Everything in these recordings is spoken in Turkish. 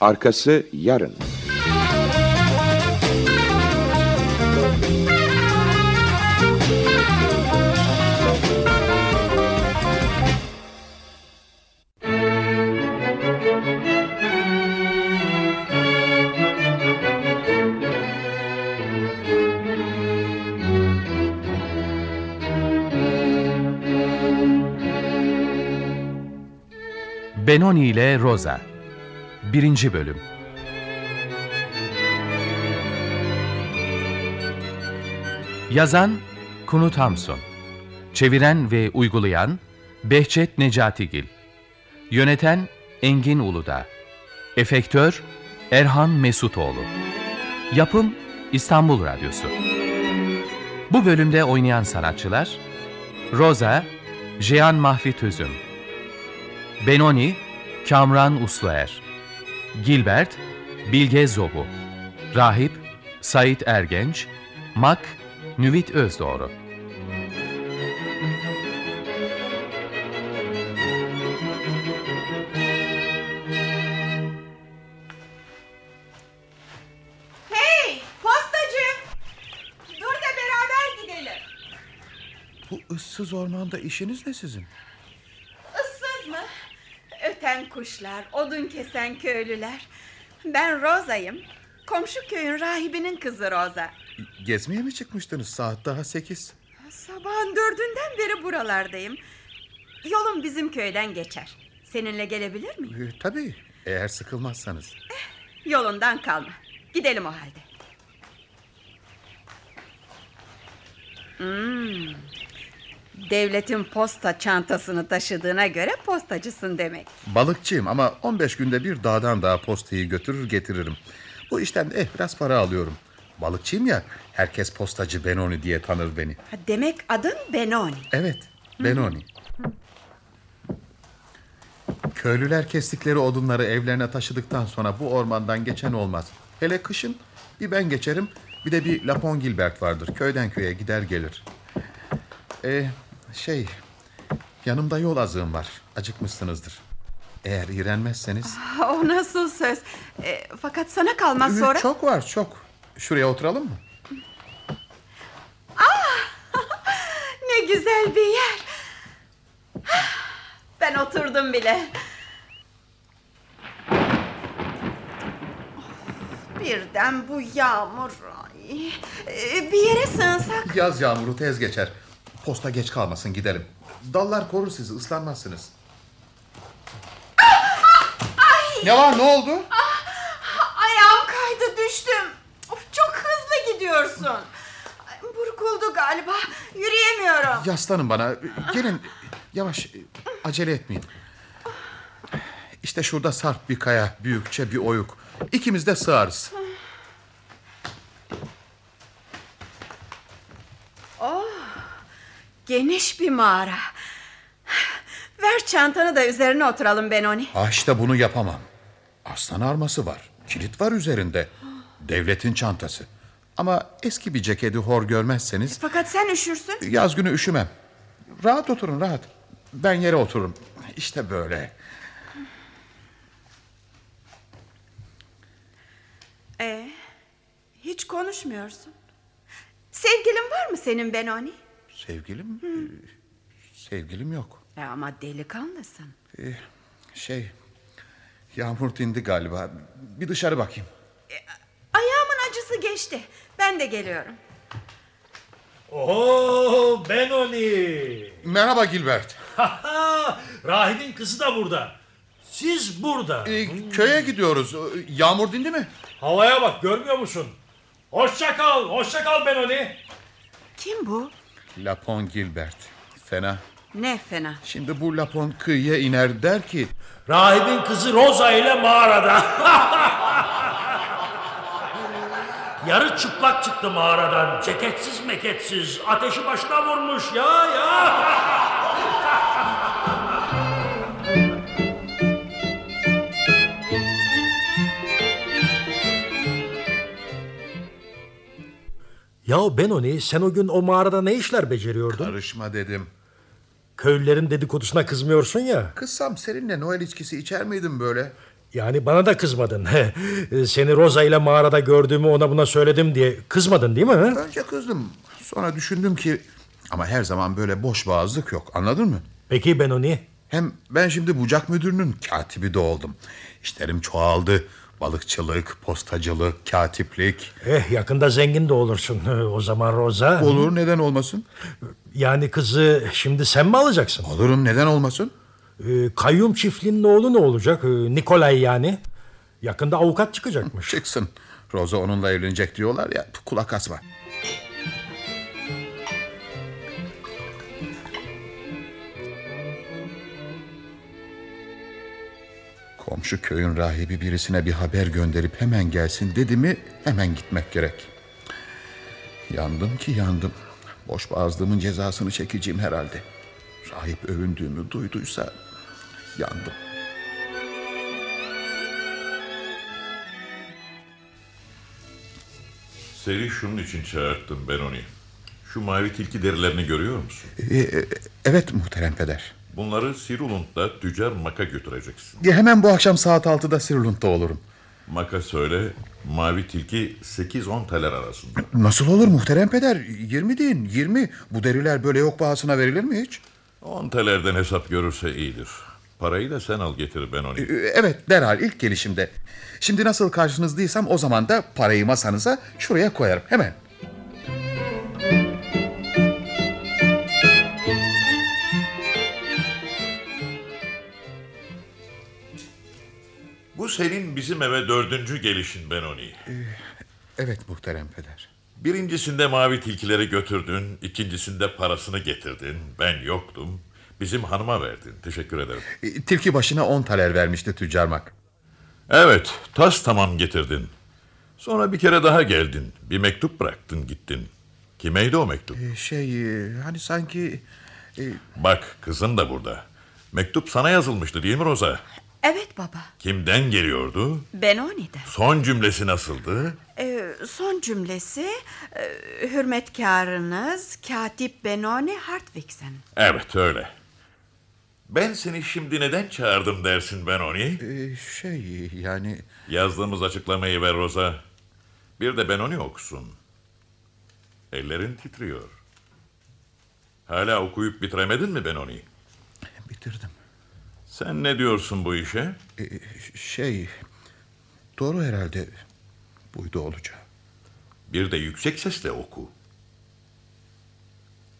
Arkası yarın. Benoni ile Rosa 1. Bölüm. Yazan Kunut Hamsun. Çeviren ve uygulayan Behçet Necatigil Yöneten Engin Uludağ. Efektör Erhan Mesutoğlu. Yapım İstanbul Radyosu. Bu bölümde oynayan sanatçılar Rosa Jean Mahfi Tüzün Benoni, Kamran Usluer. Gilbert, Bilge Zobu. Rahip, Sait Ergenç. Mak, Nüvit Özdoğru. Hey postacı! Dur da beraber gidelim. Bu ıssız ormanda işiniz ne sizin? Öten kuşlar, odun kesen köylüler. Ben Roza'yım. Komşu köyün rahibinin kızı Roza. Gezmeye mi çıkmıştınız? Saat daha sekiz. Sabahın dördünden beri buralardayım. Yolum bizim köyden geçer. Seninle gelebilir miyim? Ee, tabii eğer sıkılmazsanız. Yolundan kalma. Gidelim o halde. Hmm. Devletin posta çantasını taşıdığına göre postacısın demek. Balıkçıyım ama 15 günde bir dağdan dağa postayı götürür getiririm. Bu işten eh biraz para alıyorum. Balıkçıyım ya herkes postacı Benoni diye tanır beni. Ha, Demek adın Benoni. Evet Benoni. Köylüler kestikleri odunları evlerine taşıdıktan sonra bu ormandan geçen olmaz. Hele kışın bir ben geçerim bir de bir Lapon Gilbert vardır. Köyden köye gider gelir. Ee, şey yanımda yol azığım var. Acıkmışsınızdır. Eğer iğrenmezseniz... Ha, O nasıl söz? E, fakat sana kalmaz sonra... Çok var çok. Şuraya oturalım mı? Ne güzel bir yer. Ben oturdum bile. Birden bu yağmur. E, Bir yere sığınsak. Yaz yağmuru tez geçer. Posta geç kalmasın gidelim. Dallar korur sizi ıslanmazsınız. Ne var ne oldu? Ayağım kaydı düştüm. Of, çok hızlı gidiyorsun. Ay, Burkuldu galiba. Yürüyemiyorum. Yaslanın bana. Gelin yavaş acele etmeyin. İşte şurada sarp bir kaya, büyükçe bir oyuk. İkimiz de sığarız. Geniş bir mağara. Ver çantanı da üzerine oturalım Benoni. İşte bunu yapamam. Aslan arması var. Kilit var üzerinde. Devletin çantası. Ama eski bir ceketi hor görmezseniz Fakat sen üşürsün. yaz günü üşümem. Rahat oturun rahat. Ben yere otururum. İşte böyle. Ee, hiç konuşmuyorsun. Sevgilin var mı senin Benoni? Sevgilim? e, Sevgilim yok. E ama delikanlısın. Şey... Yağmur dindi galiba. Bir dışarı bakayım. Ayağımın acısı geçti. Ben de geliyorum. Oo Benoni. Merhaba Gilbert. Rahibin kızı da burada. Siz burada. Ee, köye gidiyoruz. Ee, Yağmur dindi mi? Havaya bak görmüyor musun? Hoşça kal, hoşça kal Benoni. Kim bu? Lapon Gilbert. Fena. Ne fena. Şimdi bu Lapon kıyıya iner der ki... Rahibin kızı Rosa ile mağarada. Yarı çıplak çıktı mağaradan. Ceketsiz meketsiz. Ateşi başına vurmuş ya ya. Ya Benoni sen o gün o mağarada ne işler beceriyordun? Karışma dedim. Köylülerin dedikodusuna kızmıyorsun ya. Kızsam seninle Noel içkisi içer miydim böyle? Yani bana da kızmadın. Seni Rosa ile mağarada gördüğümü ona buna söyledim diye kızmadın değil mi? Önce kızdım. Sonra düşündüm ki... Ama her zaman böyle boş boğazlık yok. Anladın mı? Peki Benoni? Hem ben şimdi bucak müdürünün katibi de oldum. İşlerim çoğaldı. Balıkçılık, postacılık, katiplik. Eh yakında zengin de olursun o zaman Rosa. Olur neden olmasın? Yani kızı şimdi sen mi alacaksın? Olurum neden olmasın? Ee, kayyum çiftliğinin oğlu ne olacak? Ee, Nikolay yani. Yakında avukat çıkacakmış. Çıksın. Rosa onunla evlenecek diyorlar ya kulak asma. Komşu köyün rahibi birisine bir haber gönderip hemen gelsin dedi mi hemen gitmek gerek. Yandım ki yandım. Boş boğazlığımın cezasını çekeceğim herhalde. Rahip övündüğümü duyduysa yandım. Seni şunun için çağırttım Benoni. Şu mavi tilki derilerini görüyor musun? Ee, e, evet muhterem peder. Bunları Sirulund'da tüccar Maka götüreceksin. Ya Hemen bu akşam saat 6'da Sirlund'da olurum. Maka söyle, mavi tilki 8-10 taler arasında. Nasıl olur muhterem peder? 20 deyin 20. Bu deriler böyle yok bahasına verilir mi hiç? 10 talerden hesap görürse iyidir. Parayı da sen al getir Benoni. Ee, Evet derhal ilk gelişimde. Şimdi nasıl karşınızdaysam o zaman da parayı masanıza şuraya koyarım hemen. Bu senin bizim eve dördüncü gelişin Benoni. Evet muhterem peder. Birincisinde mavi tilkileri götürdün, ikincisinde parasını getirdin. Ben yoktum. Bizim hanıma verdin. Teşekkür ederim. Ee, Tilki başına 10 taler vermişti tüccar mak. Evet, tas tamam getirdin. Sonra bir kere daha geldin. Bir mektup bıraktın gittin. Kimeydi o mektup? Ee, Şey e, hani sanki... e, Bak kızın da burada. Mektup sana yazılmıştı değil mi Roza? Evet baba. Kimden geliyordu? Benoni'den. Son cümlesi nasıldı? Ee, son cümlesi e, hürmetkarınız Katip Benoni Hartwigsen. Evet öyle. Ben seni şimdi neden çağırdım dersin Benoni? e, şey yani... Yazdığımız açıklamayı ver Roza. Bir de Benoni okusun. Ellerin titriyor. Hala okuyup bitiremedin mi Benoni? Bitirdim. Sen ne diyorsun bu işe? Ee, şey... Doğru herhalde buydu olacağı. Bir de yüksek sesle oku.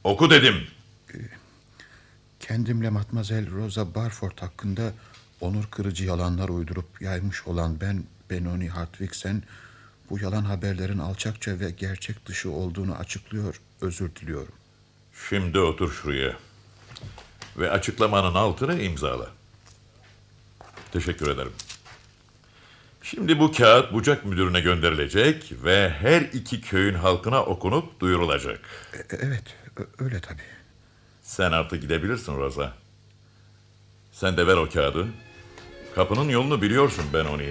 Oku dedim. Kendimle Matmazel Rosa Barford hakkında onur kırıcı yalanlar uydurup yaymış olan ben Benoni Hartwigsen bu yalan haberlerin alçakça ve gerçek dışı olduğunu açıklıyor, özür diliyorum. Şimdi otur şuraya. Ve açıklamanın altına imzala. Teşekkür ederim. Şimdi bu kağıt bucak müdürüne gönderilecek ve her iki köyün halkına okunup duyurulacak. E- evet, ö- öyle tabii. Sen artık gidebilirsin Roza. Sen de ver o kağıdı. Kapının yolunu biliyorsun ben onu.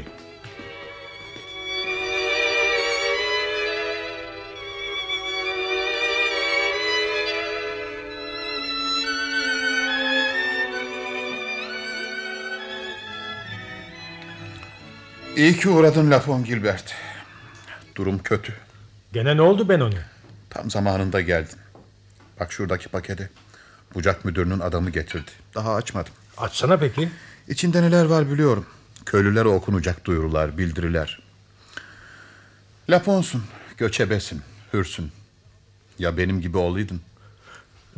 İyi ki uğradın Lafon Gilbert. Durum kötü. Gene ne oldu Benoni? Tam zamanında geldin. Bak şuradaki paketi. Bucak müdürünün adamı getirdi. Daha açmadım. Açsana peki. İçinde neler var biliyorum. Köylülere okunacak duyurular, bildiriler. Laponsun, göçebesin, hürsün. Ya benim gibi oluydun.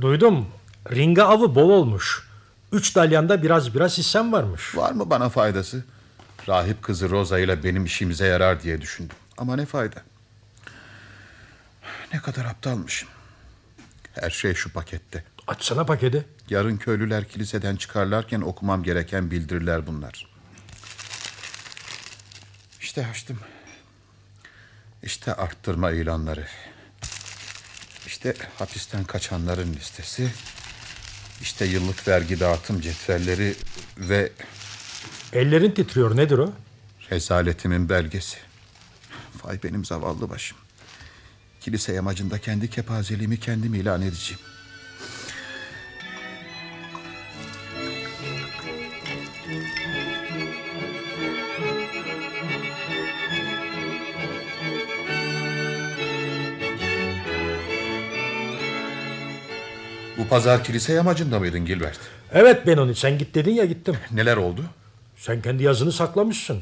Duydum. Ringa avı bol olmuş. Üç dalyanda biraz biraz hissem varmış. Var mı bana faydası? Rahip kızı Rosa ile benim işimize yarar diye düşündüm. Ama ne fayda? Ne kadar aptalmışım. Her şey şu pakette. Açsana paketi. Yarın köylüler kiliseden çıkarlarken okumam gereken bildiriler bunlar. İşte açtım. İşte arttırma ilanları. İşte hapisten kaçanların listesi. İşte yıllık vergi dağıtım cetvelleri ve Ellerin titriyor nedir o? Rezaletimin belgesi. Vay benim zavallı başım. Kilise yamacında kendi kepazeliğimi kendim ilan edeceğim. Bu pazar kilise yamacında mıydın Gilbert? Evet Benoni sen git dedin ya gittim. Neler oldu? Sen kendi yazını saklamışsın.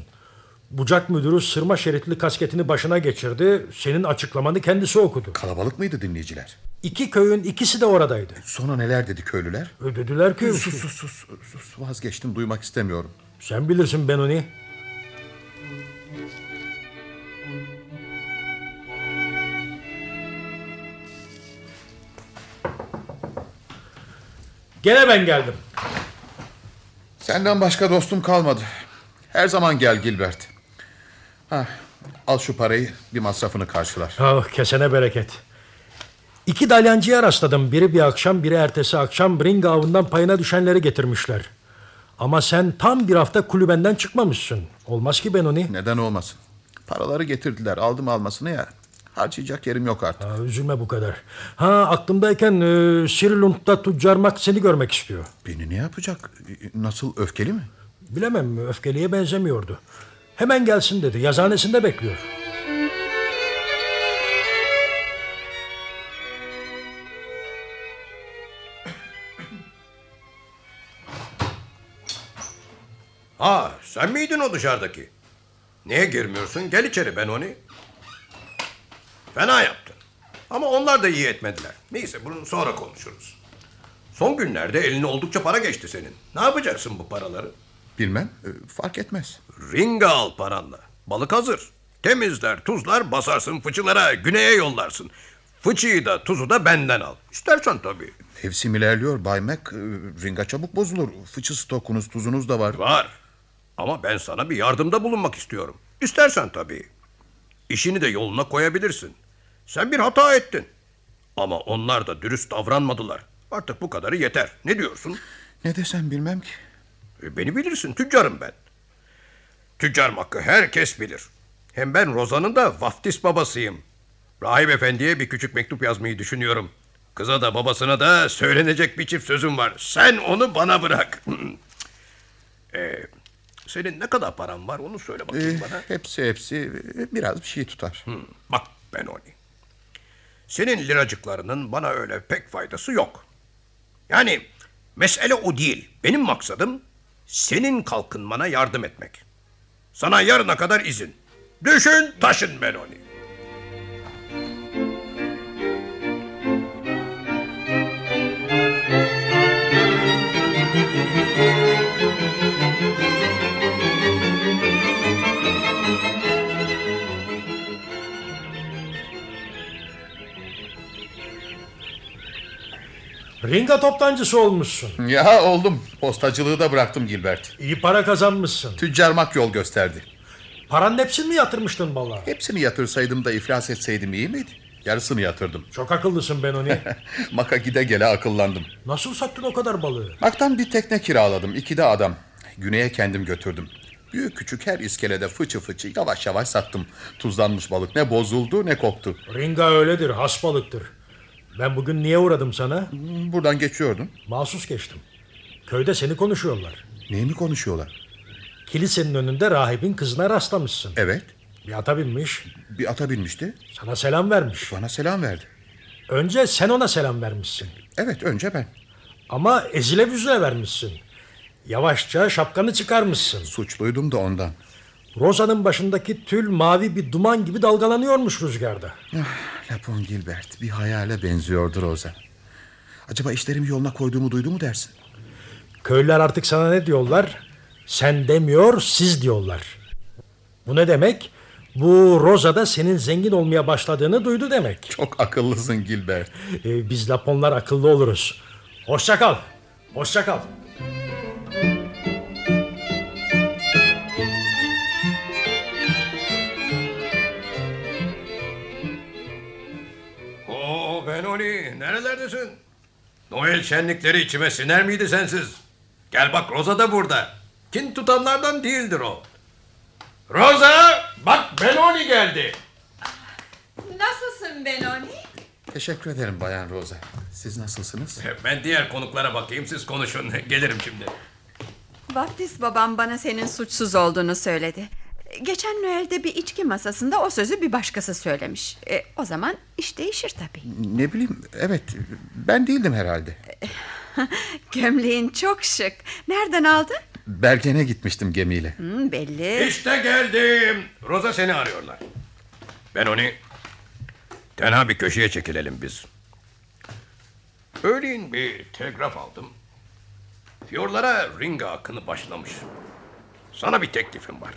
Bucak müdürü sırma şeritli kasketini başına geçirdi. Senin açıklamanı kendisi okudu. Kalabalık mıydı dinleyiciler? İki köyün ikisi de oradaydı. Sonra neler dedi köylüler? Ödediler ki... Sus sus sus sus vazgeçtim duymak istemiyorum. Sen bilirsin Benoni. Gene ben geldim. Senden başka dostum kalmadı. Her zaman gel Gilbert. Ha, al şu parayı bir masrafını karşılar. Ah, kesene bereket. İki dalyancıya rastladım. Biri bir akşam, biri ertesi akşam Bringa avından payına düşenleri getirmişler. Ama sen tam bir hafta kulübenden çıkmamışsın. Olmaz ki Benoni. Neden olmasın? Paraları getirdiler aldım almasını ya. Harcayacak yerim yok artık. Ha, üzülme bu kadar. Ha aklımdayken e, Sirilund'da Tüccar seni görmek istiyor. Beni ne yapacak? Nasıl öfkeli mi? Bilemem öfkeliye benzemiyordu. Hemen gelsin dedi. Yazhanesinde bekliyor. Ha sen miydin o dışarıdaki? Niye girmiyorsun? Gel içeri Benoni. Fena yaptın. Ama onlar da iyi etmediler. Neyse bunu sonra konuşuruz. Son günlerde eline oldukça para geçti senin. Ne yapacaksın bu paraları? Bilmem e, fark etmez. Ringa al paranla. Balık hazır. Temizler, tuzlar, basarsın fıçılara, güneye yollarsın. Fıçıyı da tuzu da benden al. İstersen tabii. Mevsim ilerliyor Bay Mac. e, Ringa çabuk bozulur. Fıçı stokunuz tuzunuz da var. Var. Ama ben sana bir yardımda bulunmak istiyorum. İstersen tabii. İşini de yoluna koyabilirsin. Sen bir hata ettin. Ama onlar da dürüst davranmadılar. Artık bu kadarı yeter. Ne diyorsun? Ne desem bilmem ki. E, beni bilirsin. Tüccarım ben. Tüccar hakkı herkes bilir. Hem ben Rozan'ın da vaftiz babasıyım. Rahip efendiye bir küçük mektup yazmayı düşünüyorum. Kıza da babasına da söylenecek bir çift sözüm var. Sen onu bana bırak. e, senin ne kadar paran var onu söyle bakayım bana. hepsi hepsi e, biraz bir şey tutar. Hı, bak Benoni. Senin liracıklarının bana öyle pek faydası yok. Yani mesele o değil. Benim maksadım senin kalkınmana yardım etmek. Sana yarına kadar izin. Düşün taşın Benoni. Ringa toptancısı olmuşsun. Ya oldum. Postacılığı da bıraktım Gilbert. İyi para kazanmışsın. Tüccar Mac yol gösterdi. Paranın hepsini mi yatırmıştın balığa? Hepsini yatırsaydım da iflas etseydim iyi miydi? Yarısını yatırdım. Çok akıllısın Benoni. Maka gide gele akıllandım. Nasıl sattın o kadar balığı? Maktan bir tekne kiraladım. iki de adam. Güney'e kendim götürdüm. Büyük küçük her iskelede fıçı fıçı yavaş yavaş sattım. Tuzlanmış balık ne bozuldu ne koktu. Ringa öyledir, has balıktır. Ben bugün niye uğradım sana? Buradan geçiyordun. Mahsus geçtim. Köyde seni konuşuyorlar. Neyi mi konuşuyorlar? Kilisenin önünde rahibin kızına rastlamışsın. Evet. Bir ata binmiş, Bir ata binmişti. sana selam vermiş. Bana selam verdi. Önce sen ona selam vermişsin. Evet önce ben. Ama ezile büzüle vermişsin. Yavaşça şapkanı çıkarmışsın. Suçluydum da ondan. Roza'nın başındaki tül mavi bir duman gibi dalgalanıyormuş rüzgarda. Ah, Lapon Gilbert bir hayale benziyordu Rosa. Acaba işlerimi yoluna koyduğumu duydu mu dersin? Köylüler artık sana ne diyorlar? Sen demiyor, siz diyorlar. Bu ne demek? Bu Roza'da senin zengin olmaya başladığını duydu demek. Çok akıllısın Gilbert. Ee, biz Laponlar akıllı oluruz. Hoşça kal. Hoşça kal. Nerelerdesin? Noel şenlikleri içime siner miydi sensiz? Gel bak Roza da burada. Kin tutanlardan değildir o. Roza bak Benoni geldi. Nasılsın Benoni? Teşekkür ederim Bayan Rosa. Siz nasılsınız? Ben diğer konuklara bakayım siz konuşun. Gelirim şimdi. Vaftiz babam bana senin suçsuz olduğunu söyledi. Geçen Noel'de bir içki masasında o sözü bir başkası söylemiş. E, o zaman iş değişir tabii. Ne bileyim evet ben değildim herhalde. Gömleğin çok şık. Nereden aldın? Bergen'e gitmiştim gemiyle. Hmm, belli. İşte geldim. Roza seni arıyorlar. Ben onu tenha bir köşeye çekilelim biz. Öğleyin bir telgraf aldım. Fiyorlara ringa akını başlamış. Sana bir teklifim var.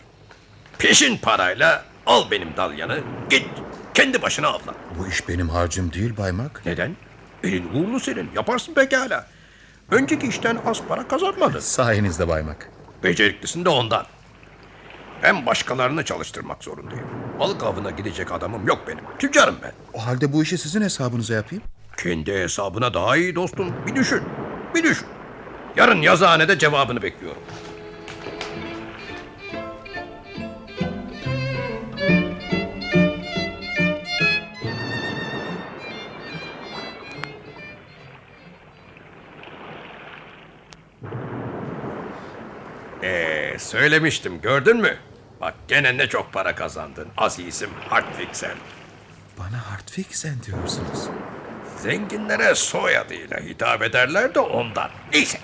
Peşin parayla al benim dalyanı git kendi başına avlan. Bu iş benim harcım değil Baymak. Neden? Elin uğurlu senin yaparsın pekala. Önceki işten az para kazanmadın. Sayenizde Baymak. Beceriklisin de ondan. Ben başkalarını çalıştırmak zorundayım. Balık avına gidecek adamım yok benim. Tüccarım ben. O halde bu işi sizin hesabınıza yapayım. Kendi hesabına daha iyi dostum. Bir düşün. Bir düşün. Yarın yazıhanede cevabını bekliyorum. Ee, söylemiştim gördün mü? Bak gene ne çok para kazandın. Azizim Hartwigsen. Bana Hartwigsen diyorsunuz. Zenginlere soyadıyla hitap ederler de ondan. Neyse.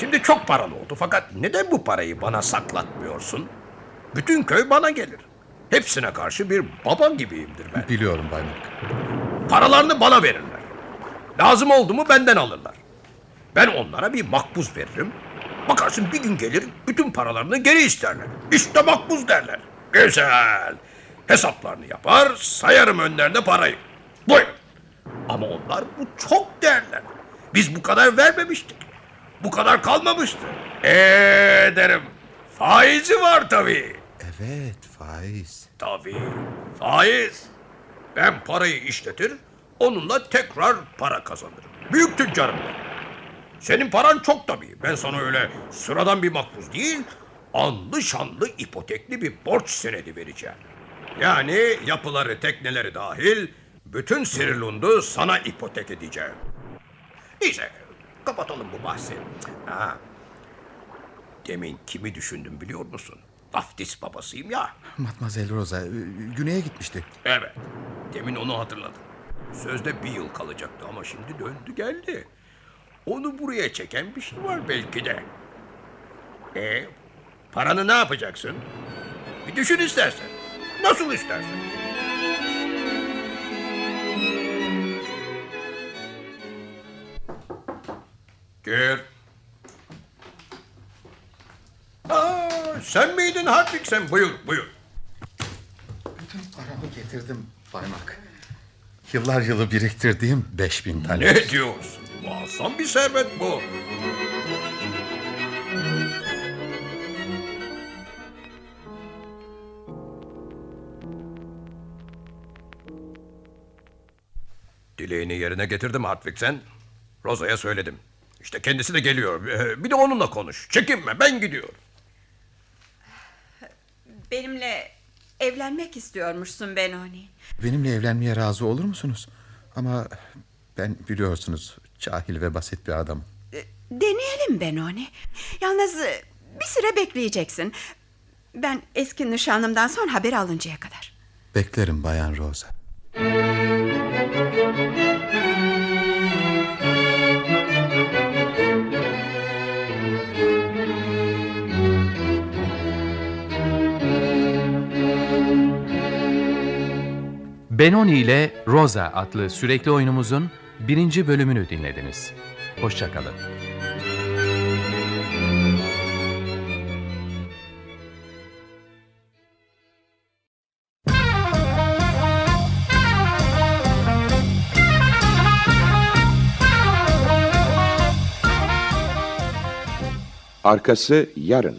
Şimdi çok paran oldu fakat neden bu parayı bana saklatmıyorsun? Bütün köy bana gelir. Hepsine karşı bir baba gibiyimdir ben. Biliyorum Baymak. Paralarını bana verirler. Lazım oldu mu benden alırlar. Ben onlara bir makbuz veririm. Bakarsın bir gün gelir bütün paralarını geri isterler. İşte makbuz derler. Güzel. Hesaplarını yapar sayarım önlerine parayı. Buyur. Ama onlar bu çok derler. Biz bu kadar vermemiştik. Bu kadar kalmamıştı. Eee derim. Faizi var tabii. Evet faiz. Tabii. Faiz. Ben parayı işletir, onunla tekrar para kazanırım. Büyük tüccarım ben. Senin paran çok tabii. Ben sana öyle sıradan bir makbuz değil, anlı şanlı ipotekli bir borç senedi vereceğim. Yani yapıları, tekneleri dahil bütün Sirilund'u sana ipotek edeceğim. Neyse, kapatalım bu bahsi. Ha, demin kimi düşündüm biliyor musun? Vaftiz babasıyım ya. Matmazel Rosa e, güneye gitmişti. Evet. Demin onu hatırladım. Sözde bir yıl kalacaktı ama şimdi döndü geldi. Onu buraya çeken bir şey var belki de. E paranı ne yapacaksın? Bir düşün istersen. Nasıl istersen. Gir. Aa, sen miydin Hartwig sen? Buyur, buyur. Bütün paramı getirdim Baymak. Yıllar yılı biriktirdiğim 5000 tane. Ne diyorsun? Muazzam bir servet bu. Dileğini yerine getirdim Hartwigsen. Roza'ya söyledim. İşte kendisi de geliyor. Ee, Bir de onunla konuş. Çekinme ben gidiyorum. Benimle evlenmek istiyormuşsun Benoni. Benimle evlenmeye razı olur musunuz? Ama ben biliyorsunuz cahil ve basit bir adamım. E, Deneyelim Benoni. Yalnız e, bir süre bekleyeceksin. Ben eski nişanlımdan son haber alıncaya kadar. Beklerim Bayan Rosa. Benoni ile Rosa adlı sürekli oyunumuzun birinci bölümünü dinlediniz. Hoşçakalın. Arkası yarın.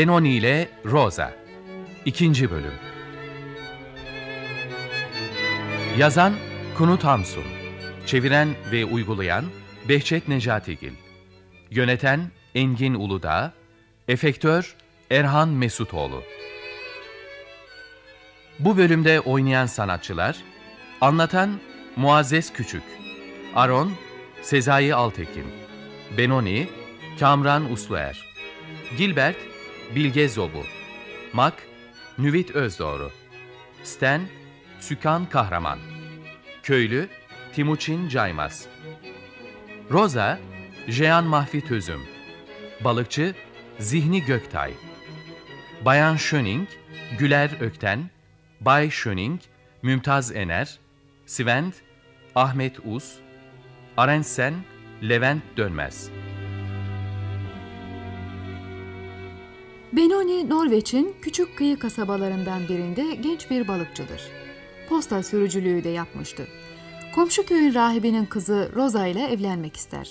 Benoni ile Rosa İkinci bölüm Yazan Kunut Hamsun Çeviren ve uygulayan Behçet Necatigil Yöneten Engin Uludağ, efektör Erhan Mesutoğlu. Bu bölümde oynayan sanatçılar, anlatan Muazzez Küçük, Aron Sezai Altekin, Benoni Kamran Usluer, Gilbert Bilge Zobu, Mak Nüvit Özdoğru, Sten Sükan Kahraman, Köylü Timuçin Caymaz, Roza Jean Mahfi Tözüm, Balıkçı Zihni Göktay, Bayan Schöning Güler Ökten, Bay Schöning Mümtaz Ener, Svend Ahmet Uz, Arensen Levent Dönmez. Benoni, Norveç'in küçük kıyı kasabalarından birinde genç bir balıkçıdır. Posta sürücülüğü de yapmıştı. Komşu köyün rahibinin kızı Rosa ile evlenmek ister.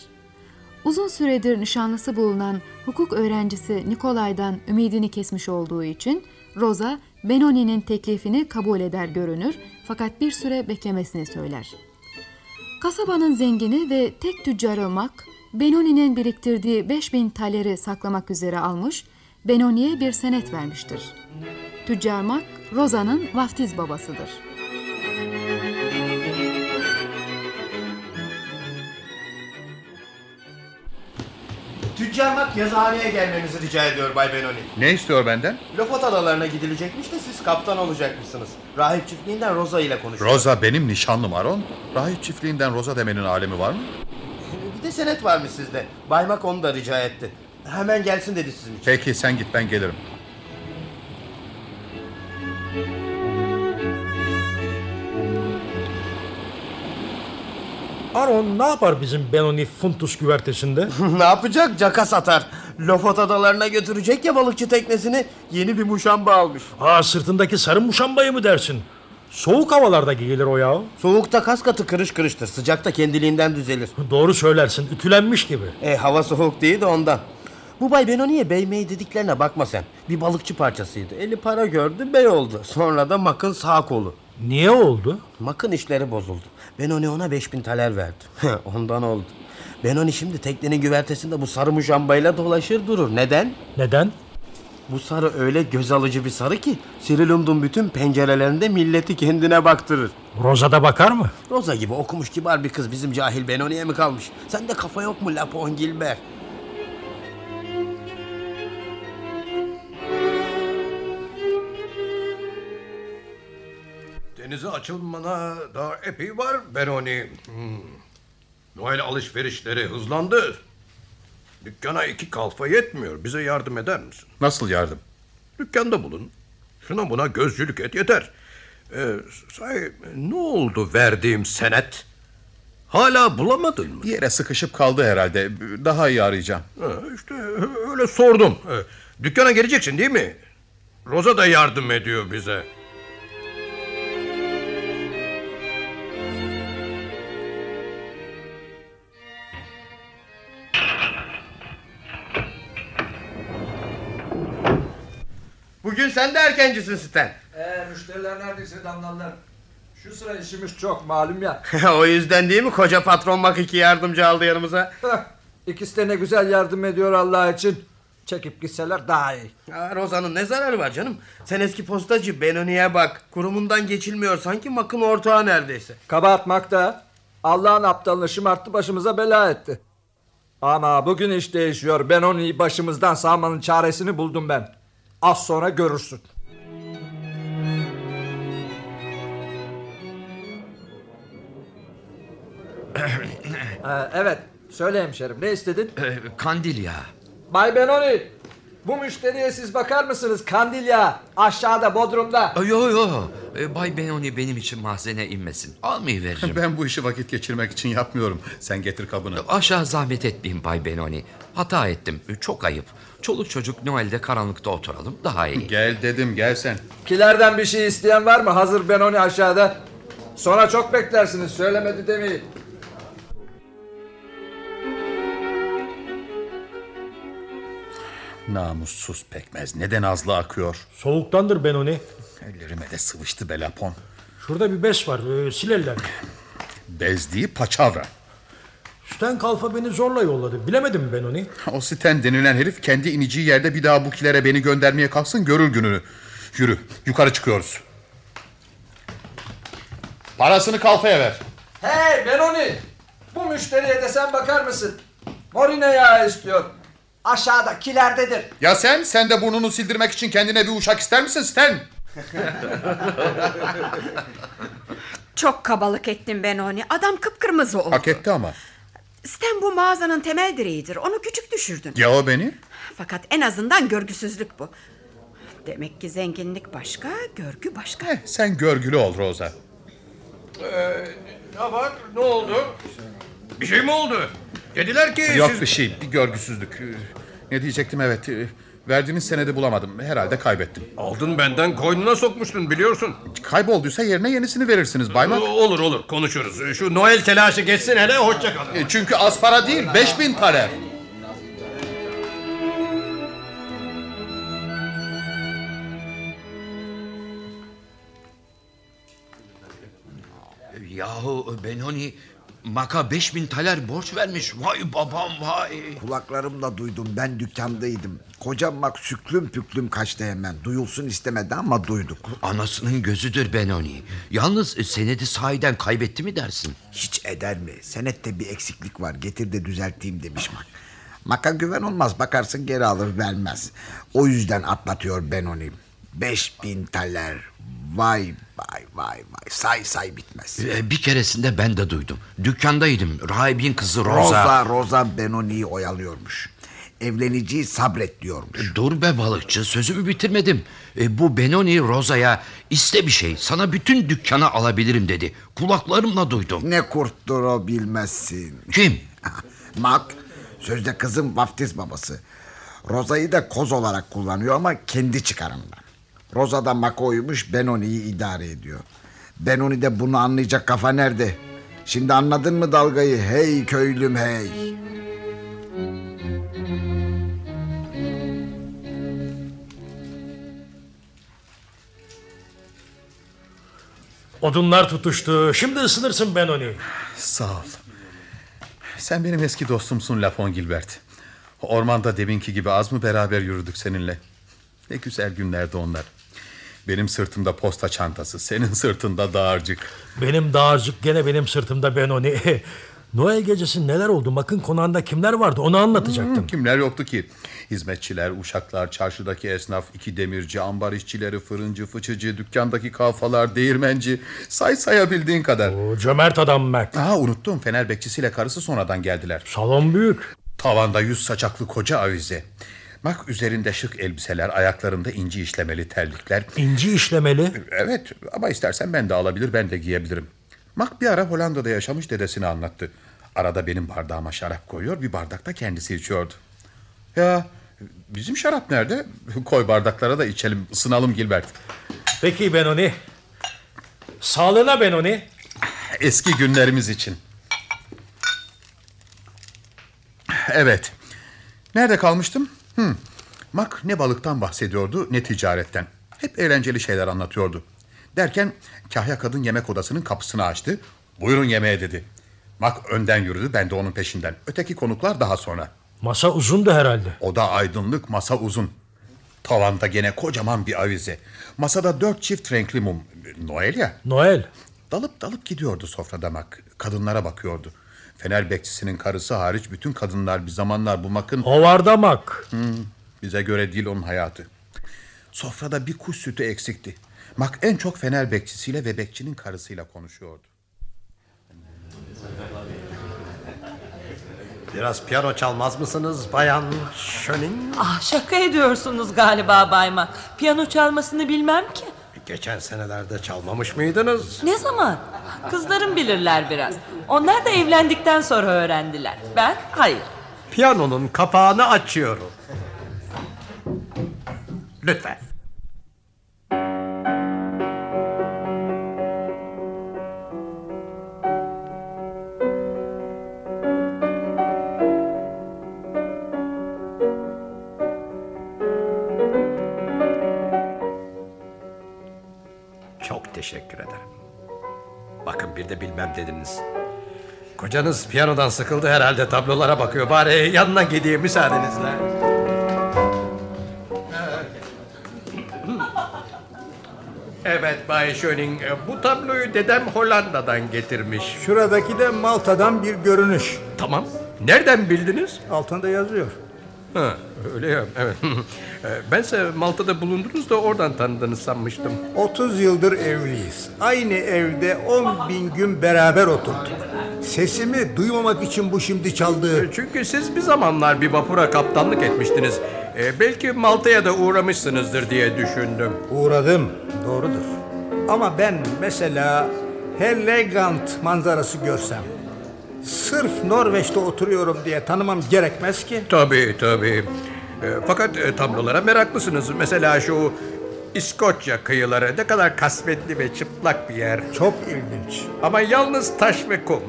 Uzun süredir nişanlısı bulunan hukuk öğrencisi Nikolay'dan ümidini kesmiş olduğu için Rosa, Benoni'nin teklifini kabul eder görünür fakat bir süre beklemesini söyler. Kasabanın zengini ve tek tüccarı Mak, Benoni'nin biriktirdiği 5000 taleri saklamak üzere almış, Benoni'ye bir senet vermiştir. Tüccar Mak, Rosa'nın vaftiz babasıdır. Tüccar Mak yazıhaneye gelmenizi rica ediyor Bay Benoni. Ne istiyor benden? Lofot adalarına gidilecekmiş de siz kaptan olacakmışsınız. Rahip çiftliğinden Rosa ile konuşuyor. Rosa benim nişanlım Aron. Rahip çiftliğinden Rosa demenin alemi var mı? Bir de senet varmış sizde. Bay Mak onu da rica etti. Hemen gelsin dedi sizin için. Peki sen git ben gelirim. Aron ne yapar bizim Benoni Funtus güvertesinde? ne yapacak? Caka satar. Lofot adalarına götürecek ya balıkçı teknesini. Yeni bir muşamba almış. Aa sırtındaki sarı muşambayı mı dersin? Soğuk havalarda giyilir o ya. Soğukta kas katı kırış kırıştır. Sıcakta kendiliğinden düzelir. Doğru söylersin, ütülenmiş gibi. E hava soğuk değil de ondan. Bu Bay Benoni'ye bey mey dediklerine bakma sen. Bir balıkçı parçasıydı. Eli para gördü bey oldu. Sonra da Mak'ın sağ kolu. Niye oldu? Mak'ın işleri bozuldu. Benoni ona 5000 taler verdi. Ondan oldu. Benoni şimdi teknenin güvertesinde bu sarı muşambayla dolaşır durur. Neden? Neden? Bu sarı öyle göz alıcı bir sarı ki Sirilum'un bütün pencerelerinde milleti kendine baktırır. Roza da bakar mı? Rosa gibi okumuş kibar bir kız bizim cahil Benoni'ye mi kalmış? Sende kafa yok mu Lapon Gilbert? Denize açılmana daha epey var Benoni. Hmm. Noel alışverişleri hızlandı. Dükkana iki kalfa yetmiyor. Bize yardım eder misin? Nasıl yardım? Dükkanda bulun. Şuna buna gözcülük et yeter. Ee, sahi ne oldu verdiğim senet? Hala bulamadın mı? Bir yere sıkışıp kaldı herhalde. Daha iyi arayacağım. Ha, işte öyle sordum. Ee, Dükkana geleceksin değil mi? Roza da yardım ediyor bize. Bugün sen de erkencisin Sten. Ee, müşteriler neredeyse damlarlar. Şu sıra işimiz çok malum ya. o yüzden değil mi koca patron bak iki yardımcı aldı yanımıza. İkisi de ne güzel yardım ediyor Allah için. Çekip gitseler daha iyi. Ya Roza'nın ne zararı var canım? Sen eski postacı Benoni'ye bak. Kurumundan geçilmiyor sanki makın ortağı neredeyse. Kabartmak da Allah'ın aptalını şımarttı başımıza bela etti. Ama bugün iş değişiyor. Ben onu başımızdan sağmanın çaresini buldum ben. Az sonra görürsün. Ee, evet. Söyle hemşerim ne istedin? Kandilya. Bay Benoni. Bu müşteriye siz bakar mısınız? Kandilya. Aşağıda Bodrum'da. Yo yo. Ee, Bay Benoni benim için mahzene inmesin. Almayı veririm. Ben bu işi vakit geçirmek için yapmıyorum. Sen getir kabını. Aşağı zahmet etmeyin Bay Benoni. Hata ettim. Çok ayıp. Çoluk çocuk Noel'de karanlıkta oturalım. Daha iyi. Gel dedim gel sen. Kilerden bir şey isteyen var mı? Hazır Benoni aşağıda. Sonra çok beklersiniz. Söylemedi demeyin. Namussuz pekmez. Neden azlı akıyor? Soğuktandır Benoni. Ellerime de sıvıştı belapon. Şurada bir bez var, ee, sil ellerini. Bez değil paçavra. Sten kalfa beni zorla yolladı. Bilemedim Benoni. O Sten denilen herif kendi ineceği yerde bir daha bu kilere beni göndermeye kalksın görür gününü. Yürü yukarı çıkıyoruz. Parasını kalfaya ver. Hey Benoni! Bu müşteriye de sen bakar mısın? Morine yağı istiyor. Aşağıda kilerdedir. Ya sen? Sen de burnunu sildirmek için kendine bir uşak ister misin Sten? Çok kabalık ettin Benoni. Adam kıpkırmızı oldu. Hak etti ama. Sten bu mağazanın temel direğidir. Onu küçük düşürdün. Ya o beni? Fakat en azından görgüsüzlük bu. Demek ki zenginlik başka, görgü başka. Heh, sen görgülü ol Rosa. Ne var? Ne oldu? Bir şey mi oldu? Dediler ki Yok siz... bir şey bir görgüsüzlük. Ee, Ne diyecektim evet. Ee, Verdiğiniz senedi bulamadım. Herhalde kaybettim. Aldın benden koynuna sokmuştun biliyorsun. Kaybolduysa yerine yenisini verirsiniz Baymak. Olur olur konuşuruz. Şu Noel telaşı geçsin hele hoşça kalın. E, Çünkü az para değil 5000 taler. Yahu Benoni Maka 5000 taler borç vermiş. Vay babam vay. Kulaklarımla duydum ben dükkandaydım. Kocam mak süklüm püklüm kaçtı hemen. Duyulsun istemedi ama duyduk. Anasının gözüdür Benoni. Yalnız e, senedi sahiden kaybetti mi dersin? Hiç eder mi? Senette bir eksiklik var getir de düzelteyim demiş mak. Maka güven olmaz bakarsın geri alır vermez. O yüzden atlatıyor Benoni. Beş bin taler. Vay vay vay vay say say bitmez. E, Bir keresinde ben de duydum. Dükkandaydım. Rahibin kızı Rosa. Rosa Rosa Benoni'yi oyalıyormuş. Evleneceği sabret diyormuş. Dur be balıkçı sözümü bitirmedim. E, bu Benoni Rosa'ya iste bir şey sana bütün dükkanı alabilirim dedi. Kulaklarımla duydum. Ne kurttur o bilmezsin. Kim? Mak sözde kızın vaftiz babası. Roza'yı da koz olarak kullanıyor ama kendi çıkarından. Roza da Mak'a uymuş Benoni'yi idare ediyor. Benoni de bunu anlayacak kafa nerede? Şimdi anladın mı dalgayı? Hey köylüm hey. Odunlar tutuştu. Şimdi ısınırsın Benoni. Sağ ol. Sen benim eski dostumsun Lafon Gilbert. Ormanda deminki gibi az mı beraber yürüdük seninle? Ne güzel günlerdi onlar. Benim sırtımda posta çantası, senin sırtında dağarcık. Benim dağarcık gene benim sırtımda Benoni. Noel gecesi neler oldu? Makın konağında kimler vardı? Onu anlatacaktım. Hmm, kimler yoktu ki? Hizmetçiler, uşaklar, çarşıdaki esnaf, iki demirci, ambar işçileri, fırıncı, fıçıcı, dükkandaki kafalar, değirmenci. Say sayabildiğin kadar. O cömert adam Mert. Aa unuttum. Fener bekçisiyle karısı sonradan geldiler. Salon büyük. Tavanda yüz saçaklı koca avize. Bak üzerinde şık elbiseler, ayaklarında inci işlemeli terlikler. İnci işlemeli. Evet ama istersen ben de alabilir, ben de giyebilirim. Mak bir ara Hollanda'da yaşamış dedesini anlattı. Arada benim bardağıma şarap koyuyor, bir bardakta kendisi içiyordu. Ya bizim şarap nerede? Koy bardaklara da içelim, ısınalım Gilbert. Peki Benoni. Sağlığına Benoni. Eski günlerimiz için. Evet. Nerede kalmıştım? Hmm. Mak ne balıktan bahsediyordu ne ticaretten. Hep eğlenceli şeyler anlatıyordu. Derken kahya kadın yemek odasının kapısını açtı. Buyurun yemeğe dedi. Mak önden yürüdü ben de onun peşinden. Öteki konuklar daha sonra. Masa uzundu herhalde. Oda aydınlık masa uzun. Tavanda gene kocaman bir avize. Masada dört çift renkli mum. Noel ya. Noel. Dalıp dalıp gidiyordu sofrada mak. Kadınlara bakıyordu. Fener bekçisinin karısı hariç bütün kadınlar bir zamanlar bu makın... Hovarda mak. Hmm, bize göre değil onun hayatı. Sofrada bir kuş sütü eksikti. Mak en çok fener bekçisiyle ve bekçinin karısıyla konuşuyordu. Biraz piyano çalmaz mısınız bayan Schöning? Ah şaka ediyorsunuz galiba Baymak. Piyano çalmasını bilmem ki. Geçen senelerde çalmamış mıydınız? Ne zaman? Kızlarım bilirler biraz. Onlar da evlendikten sonra öğrendiler. Ben hayır. Piyanonun kapağını açıyorum. Lütfen. Bir de bilmem dediniz. Kocanız piyanodan sıkıldı herhalde tablolara bakıyor. Bari yanına gideyim müsaadenizle. Evet Bay Schöning, bu tabloyu dedem Hollanda'dan getirmiş. Şuradaki de Malta'dan bir görünüş. Tamam. Nereden bildiniz? Altında yazıyor. Ha, öyle ya, evet. E, Bense Malta'da bulundunuz da oradan tanıdığınız sanmıştım. 30 yıldır evliyiz. Aynı evde 10 bin gün beraber oturduk. Sesimi duymamak için bu şimdi çaldı. Çünkü siz bir zamanlar bir vapura kaptanlık etmiştiniz. E, belki Malta'ya da uğramışsınızdır diye düşündüm. Uğradım, doğrudur. Ama ben mesela Hellegant manzarası görsem... ...sırf Norveç'te oturuyorum diye tanımam gerekmez ki. Tabii tabii. E, fakat e, tablolara meraklısınız. Mesela şu İskoçya kıyıları ne kadar kasvetli ve çıplak bir yer. Çok ilginç. Ama yalnız taş ve kum.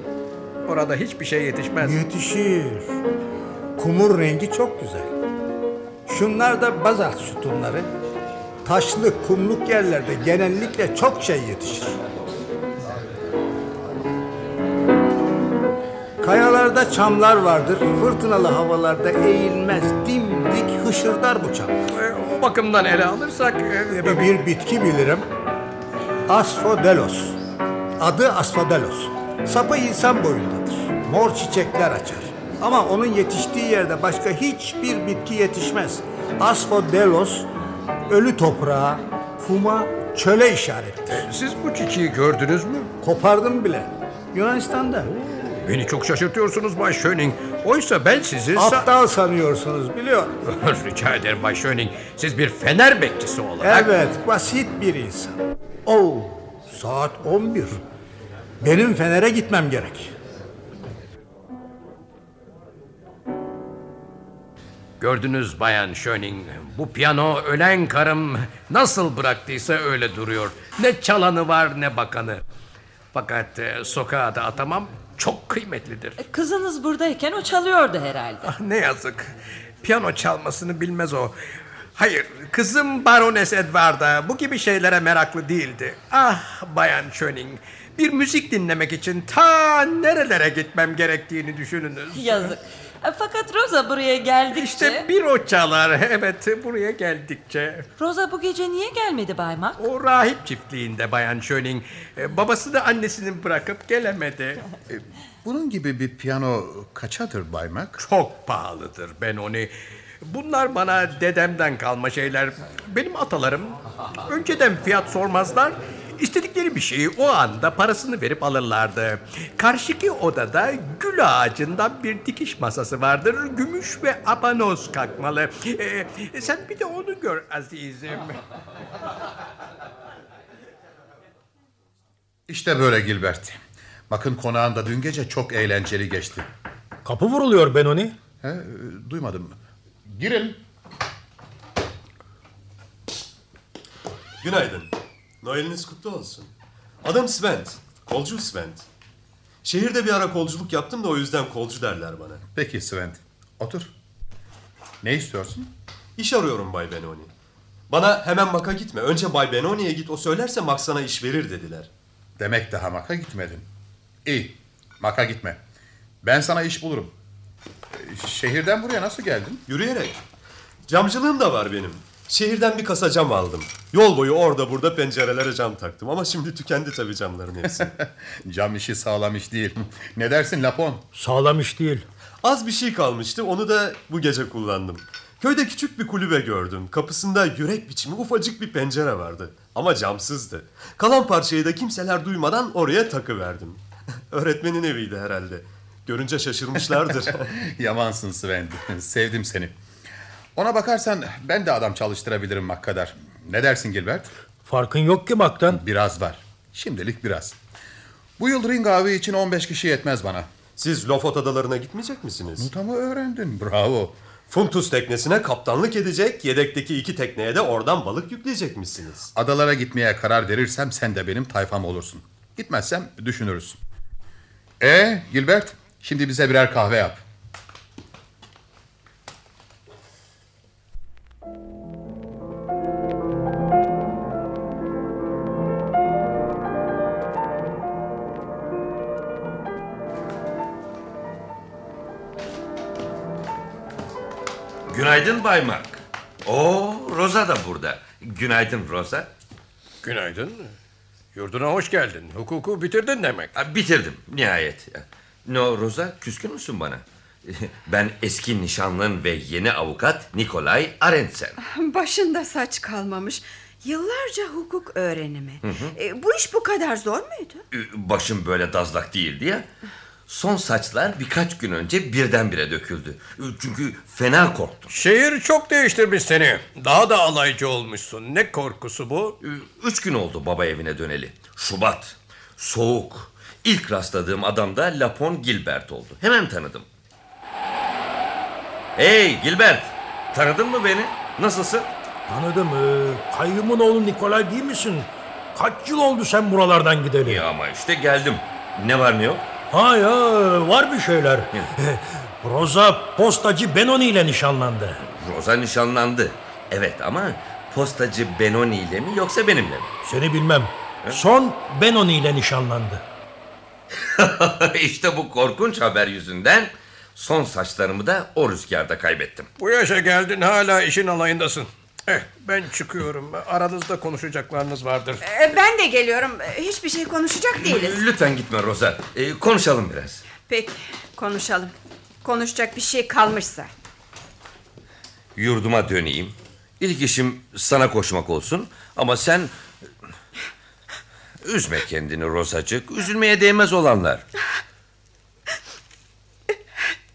Orada hiçbir şey yetişmez. Yetişir. Kumun rengi çok güzel. Şunlar da bazalt sütunları. Taşlı, kumluk yerlerde genellikle çok şey yetişir. Kayalarda çamlar vardır. Fırtınalı havalarda eğilmez, dimdik hışırdar bu çam. E, o bakımdan ele alırsak... e, Bir, bir bitki bilirim. Asphodelos. Adı Asphodelos. Sapı insan boyundadır. Mor çiçekler açar. Ama onun yetiştiği yerde başka hiçbir bitki yetişmez. Asphodelos ölü toprağa, kuma, çöle işarettir. Siz bu çiçeği gördünüz mü? Kopardım bile. Yunanistan'da. Beni çok şaşırtıyorsunuz Bay Schöning. Oysa ben sizi... sa- Aptal sanıyorsunuz biliyorum. Rica ederim Bay Schöning. Siz bir fener bekçisi olarak... Evet, basit bir insan. Oo, saat 11. Benim Fener'e gitmem gerek. Gördünüz Bayan Schöning. Bu piyano ölen karım nasıl bıraktıysa öyle duruyor. Ne çalanı var ne bakanı. Fakat e, sokağa da atamam çok kıymetlidir. Kızınız buradayken o çalıyordu herhalde. Ah, ne yazık. Piyano çalmasını bilmez o. Hayır, kızım Barones Edwarda bu gibi şeylere meraklı değildi. Ah Bayan Schöning, bir müzik dinlemek için ta nerelere gitmem gerektiğini düşününüz. Yazık. E, Fakat Rosa buraya geldikçe... İşte bir o çalar, evet buraya geldikçe. Rosa bu gece niye gelmedi Baymak? O rahip çiftliğinde Bayan Schöning. Ee, Babası da annesini bırakıp gelemedi. Bunun gibi bir piyano kaçadır Bay Mac? Çok pahalıdır ben onu. Bunlar bana dedemden kalma şeyler. Benim atalarım önceden fiyat sormazlar. İstedikleri bir şeyi o anda parasını verip alırlardı. Karşıki odada gül ağacından bir dikiş masası vardır. Gümüş ve abanoz kalkmalı. Ee, sen bir de onu gör azizim. İşte böyle Gilbert. Bakın konağında dün gece çok eğlenceli geçti. Kapı vuruluyor Benoni. He, duymadım. Girin. Günaydın. Noeliniz kutlu olsun. Adım Svent. Kolcu Svent. Şehirde bir ara kolculuk yaptım da o yüzden kolcu derler bana. Peki Svent. Otur. Ne istiyorsun? İş arıyorum Bay Benoni. Bana hemen Mak'a gitme. Önce Bay Benoni'ye git o söylerse Mak sana iş verir dediler. Demek daha Mak'a gitmedin. İyi. Mak'a gitme. Ben sana iş bulurum. Şehirden buraya nasıl geldin? Yürüyerek. Camcılığım da var benim. Şehirden bir kasa cam aldım. Yol boyu orada burada pencerelere cam taktım. Ama şimdi tükendi tabii camların hepsi. Cam işi sağlam iş değil. Ne dersin Lapon? Sağlam iş değil. Az bir şey kalmıştı. Onu da bu gece kullandım. Köyde küçük bir kulübe gördüm. Kapısında yürek biçimi ufacık bir pencere vardı. Ama camsızdı. Kalan parçayı da kimseler duymadan oraya takıverdim. Öğretmenin eviydi herhalde. Görünce şaşırmışlardır. Yamansın Sven. Sevdim seni. Ona bakarsan ben de adam çalıştırabilirim Mak kadar. Ne dersin Gilbert? Farkın yok ki Mak'tan. Biraz var. Şimdilik biraz. Bu yıl ring avı için 15 kişi yetmez bana. Siz Lofot adalarına gitmeyecek misiniz? Mutamı öğrendin. Bravo. Funtus teknesine kaptanlık edecek, yedekteki iki tekneye de oradan balık yükleyecekmişsiniz. Adalara gitmeye karar verirsem sen de benim tayfam olursun. Gitmezsem düşünürüz. E Gilbert, şimdi bize birer kahve yap. Günaydın Bay Mark. Oo, Rosa da burada. Günaydın Rosa. Günaydın. Yurduna hoş geldin. Hukuku bitirdin demek. Ha, bitirdim nihayet. No Rosa küskün müsün bana? Ben eski nişanlın ve yeni avukat Nikolay Arendsen. Başında saç kalmamış. Yıllarca hukuk öğrenimi. Hı hı. E, bu iş bu kadar zor muydu? Başım böyle dazlak değildi ya. Son saçlar birkaç gün önce birdenbire döküldü. Çünkü fena korktum. Şehir çok değiştirmiş seni. Daha da alaycı olmuşsun. Ne korkusu bu? Üç gün oldu baba evine döneli. Şubat. Soğuk. İlk rastladığım adam da Lapon Gilbert oldu. Hemen tanıdım. Hey Gilbert. Tanıdın mı beni? Nasılsın? Tanıdım. Ee, kayyumun oğlu Nikolay değil misin? Kaç yıl oldu sen buralardan gideli? Ya ama işte geldim. Ne var ne yok? Ha ya var bir şeyler. Rosa postacı Benoni ile nişanlandı. Rosa nişanlandı. Evet ama postacı Benoni ile mi yoksa benimle mi? Seni bilmem. Son Benoni ile nişanlandı. işte bu korkunç haber yüzünden son saçlarımı da o rüzgarda kaybettim. Bu yaşa geldin hala işin alayındasın. Eh, ben çıkıyorum. Aranızda konuşacaklarınız vardır. E, ben de geliyorum. E, Hiçbir şey konuşacak değiliz. Lütfen gitme Rosa. Ee, konuşalım biraz. Peki konuşalım. Konuşacak bir şey kalmışsa. Yurduma döneyim. İlk işim sana koşmak olsun. Ama sen... Üzme kendini Rosacık. Üzülmeye değmez olanlar.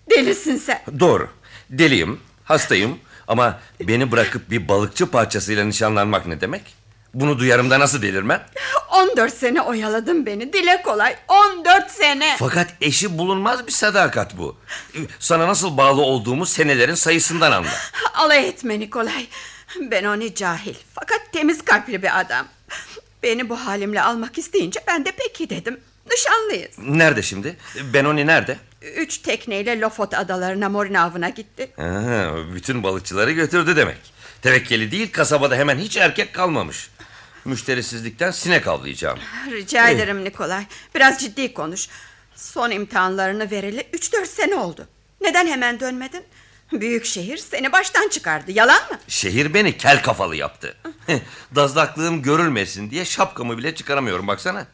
Delisin sen. Doğru. Deliyim, hastayım. Ama beni bırakıp bir balıkçı parçasıyla nişanlanmak ne demek? Bunu duyarımda nasıl delirmem? 14 sene oyaladın beni. Dile kolay. 14 sene. Fakat eşi bulunmaz bir sadakat bu. Sana nasıl bağlı olduğumu senelerin sayısından anla. Alay etme Nikolay. Benoni cahil. Fakat temiz kalpli bir adam. Beni bu halimle almak isteyince ben de peki dedim. Nişanlıyız. Nerede şimdi? Benoni nerede? Üç tekneyle Lofot adalarına morin avına gitti. Aha, bütün balıkçıları götürdü demek. Tevekkeli değil kasabada hemen hiç erkek kalmamış. Müşterisizlikten sinek avlayacağım. Rica ederim Nikolay. Biraz ciddi konuş. Son imtihanlarını vereli 3-4 sene oldu. Neden hemen dönmedin? Büyük şehir seni baştan çıkardı. Yalan mı? Şehir beni kel kafalı yaptı. Dazlaklığım görülmesin diye şapkamı bile çıkaramıyorum baksana.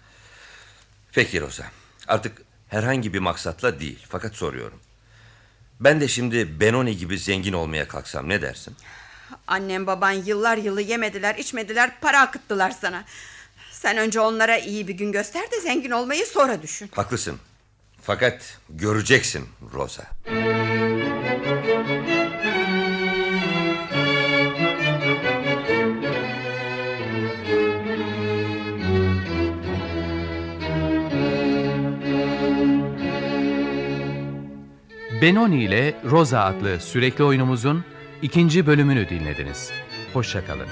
Peki Rosa. Artık herhangi bir maksatla değil fakat soruyorum. Ben de şimdi Benoni gibi zengin olmaya kalksam ne dersin? Annem baban yıllar yılı yemediler, içmediler, para akıttılar sana. Sen önce onlara iyi bir gün göster de zengin olmayı sonra düşün. Haklısın. Fakat göreceksin Rosa. Benoni ile Rosa adlı sürekli oyunumuzun ikinci bölümünü dinlediniz. Hoşçakalın.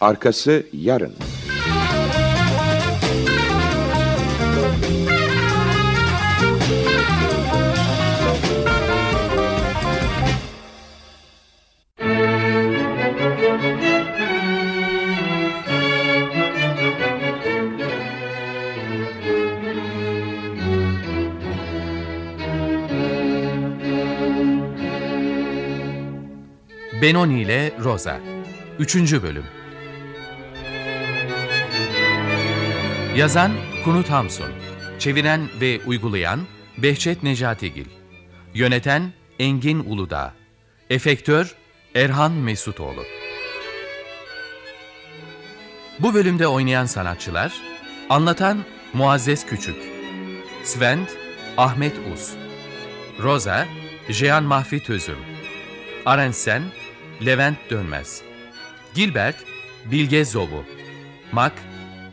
Arkası yarın. Benoni ile Rosa. 3. Bölüm. Yazan Kunut Hamsun. Çeviren ve uygulayan Behçet Necatigil Yöneten Engin Uludağ. Efektör Erhan Mesutoğlu Bu bölümde oynayan sanatçılar Anlatan Muazzez Küçük Svend Ahmet Uz Rosa Jean Mahfi Tözüm Arensen Levent Dönmez Gilbert Bilge Zobu Mak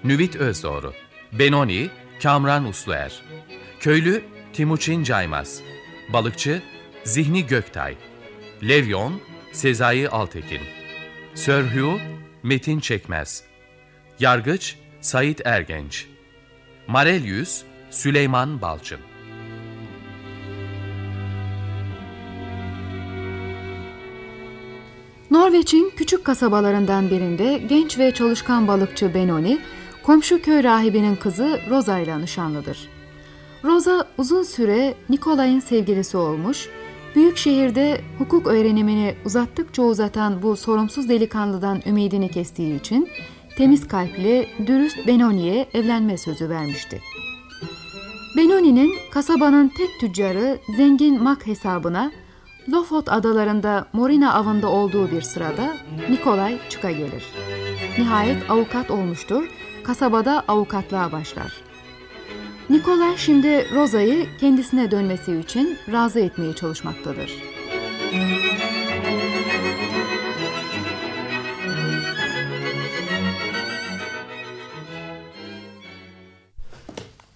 Nüvit Özdoğru Benoni Kamran Usluer Köylü Timuçin Caymaz Balıkçı Zihni Göktay Levyon Sezai Altekin Hugh Metin Çekmez Yargıç Sait Ergenç Marelyüs Süleyman Balçın Norveç'in küçük kasabalarından birinde genç ve çalışkan balıkçı Benoni, komşu köy rahibinin kızı Rosa ile nişanlıdır. Rosa uzun süre Nikolay'ın sevgilisi olmuş, büyük şehirde hukuk öğrenimini uzattıkça uzatan bu sorumsuz delikanlıdan ümidini kestiği için temiz kalpli, dürüst Benoni'ye evlenme sözü vermişti. Benoni'nin kasabanın tek tüccarı zengin Mak hesabına Lofot adalarında Morina avında olduğu bir sırada Nikolay çıka gelir. Nihayet avukat olmuştur, kasabada avukatlığa başlar. Nikolay şimdi Rosa'yı kendisine dönmesi için razı etmeye çalışmaktadır.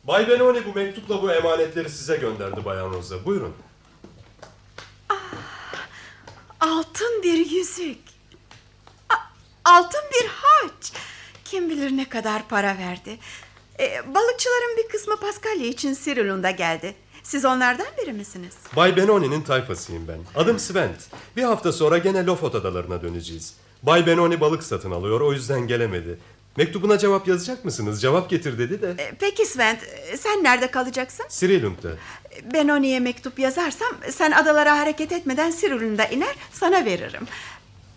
Bay Benoni bu mektupla bu emanetleri size gönderdi Bayan Rosa. Buyurun. Altın bir yüzük. A- altın bir haç. Kim bilir ne kadar para verdi. E, balıkçıların bir kısmı Paskalya için Sirilun'da geldi. Siz onlardan biri misiniz? Bay Benoni'nin tayfasıyım ben. Adım Svent. Bir hafta sonra gene Lofot adalarına döneceğiz. Bay Benoni balık satın alıyor o yüzden gelemedi. Mektubuna cevap yazacak mısınız? Cevap getir dedi de. E, peki Svent, e, sen nerede kalacaksın? Sirilund'da. Benoni'ye mektup yazarsam sen adalara hareket etmeden Sirilun'da iner sana veririm.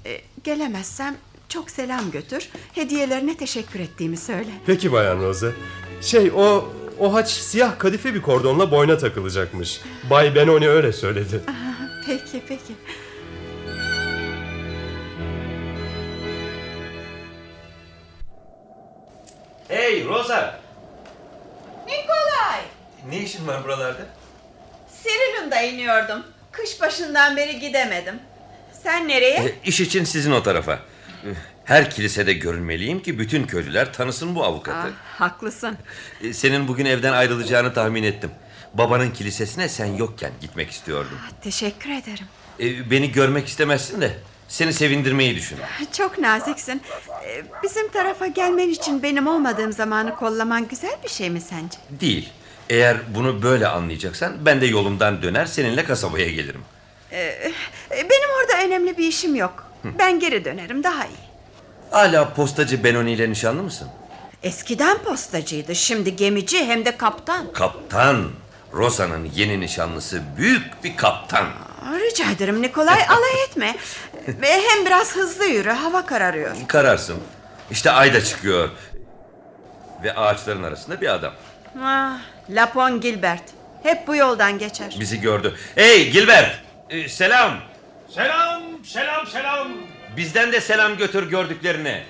E, gelemezsem çok selam götür. Hediyelerine teşekkür ettiğimi söyle. Peki Bayan Rosa. Şey o o haç siyah kadife bir kordonla boyna takılacakmış. Bay Benoni öyle söyledi. Peki peki. Hey Rosa! Nikolay! Ne işin var buralarda? Sirilun'da iniyordum. Kış başından beri gidemedim. Sen nereye? E, iş için sizin o tarafa. E, Her kilisede görünmeliyim ki bütün köylüler tanısın bu avukatı. Ah, haklısın. E, Senin bugün evden ayrılacağını tahmin ettim. Babanın kilisesine sen yokken gitmek istiyordum. Teşekkür ederim. E, Beni görmek istemezsin de seni sevindirmeyi düşün. Çok naziksin. Ee, Bizim tarafa gelmen için benim olmadığım zamanı kollaman güzel bir şey mi sence? Değil. Eğer bunu böyle anlayacaksan ben de yolumdan döner seninle kasabaya gelirim. Ee, Benim orada önemli bir işim yok. Ben geri dönerim daha iyi. Hala postacı Benoni ile nişanlı mısın? Eskiden postacıydı. Şimdi gemici hem de kaptan. Kaptan. Rosa'nın yeni nişanlısı büyük bir kaptan. Aa, Rica ederim Nikolay alay etme. Ve hem biraz hızlı yürü. Hava kararıyor. Kararsın. İşte ay da çıkıyor. Ve ağaçların arasında bir adam. Ah, Lapon Gilbert. Hep bu yoldan geçer. Bizi gördü. Hey Gilbert. e, selam. Selam, selam, selam. Bizden de selam götür gördüklerine.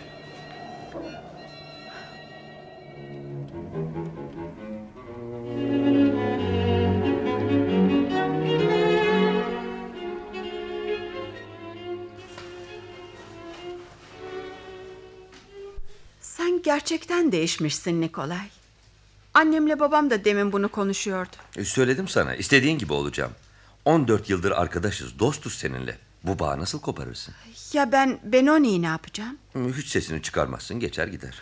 Sen gerçekten değişmişsin Nikolay. Annemle babam da demin bunu konuşuyordu. E, söyledim sana. istediğin gibi olacağım. 14 yıldır arkadaşız, dostuz seninle. Bu bağı nasıl koparırsın? Ya ben Benoni'yi ne yapacağım? Hiç sesini çıkarmazsın, geçer gider.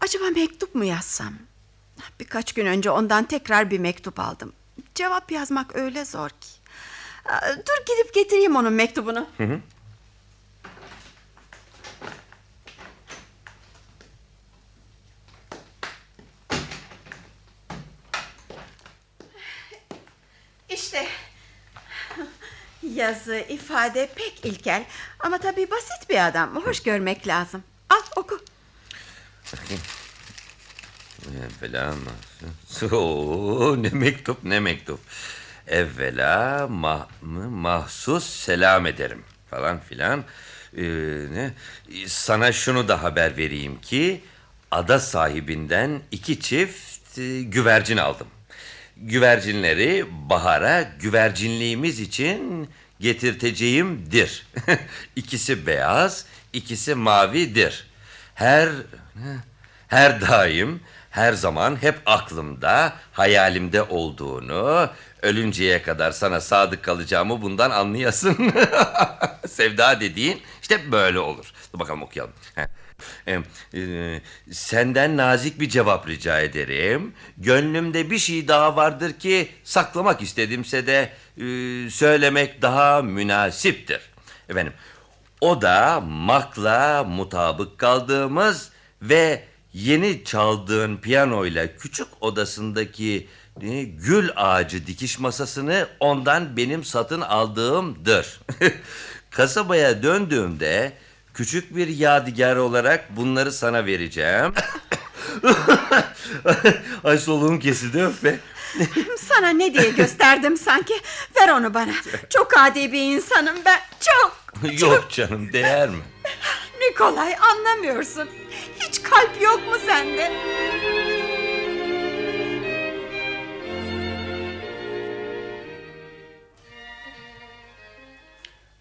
Acaba mektup mu yazsam? Birkaç gün önce ondan tekrar bir mektup aldım. Cevap yazmak öyle zor ki. Dur gidip getireyim onun mektubunu. Hı hı. İşte yazı, ifade pek ilkel. Ama tabii basit bir adam. Hoş görmek lazım. Al oku. Evvela Oo, ne mektup ne mektup. Evvela mah, mahsus selam ederim falan filan. Ee, ne? Sana şunu da haber vereyim ki ada sahibinden iki çift e, güvercin aldım. Güvercinleri bahara güvercinliğimiz için getirteceğimdir. ikisi beyaz, ikisi mavidir. Her her daim, her zaman hep aklımda, hayalimde olduğunu, ölünceye kadar sana sadık kalacağımı bundan anlayasın. Sevda dediğin işte böyle olur. Dur bakalım okuyalım. Ee, e, senden nazik bir cevap rica ederim. Gönlümde bir şey daha vardır ki saklamak istedimse de e, söylemek daha münasiptir. Efendim, O da Mak'la mutabık kaldığımız ve yeni çaldığın piyanoyla küçük odasındaki e, gül ağacı dikiş masasını ondan benim satın aldığımdır. Kasabaya döndüğümde küçük bir yadigar olarak bunları sana vereceğim. Ay soluğum kesildi öf be. Sana ne diye gösterdim sanki. Ver onu bana. Çok adi bir insanım ben. Çok. Yok canım değer mi? Nikolay anlamıyorsun. Hiç kalp yok mu sende?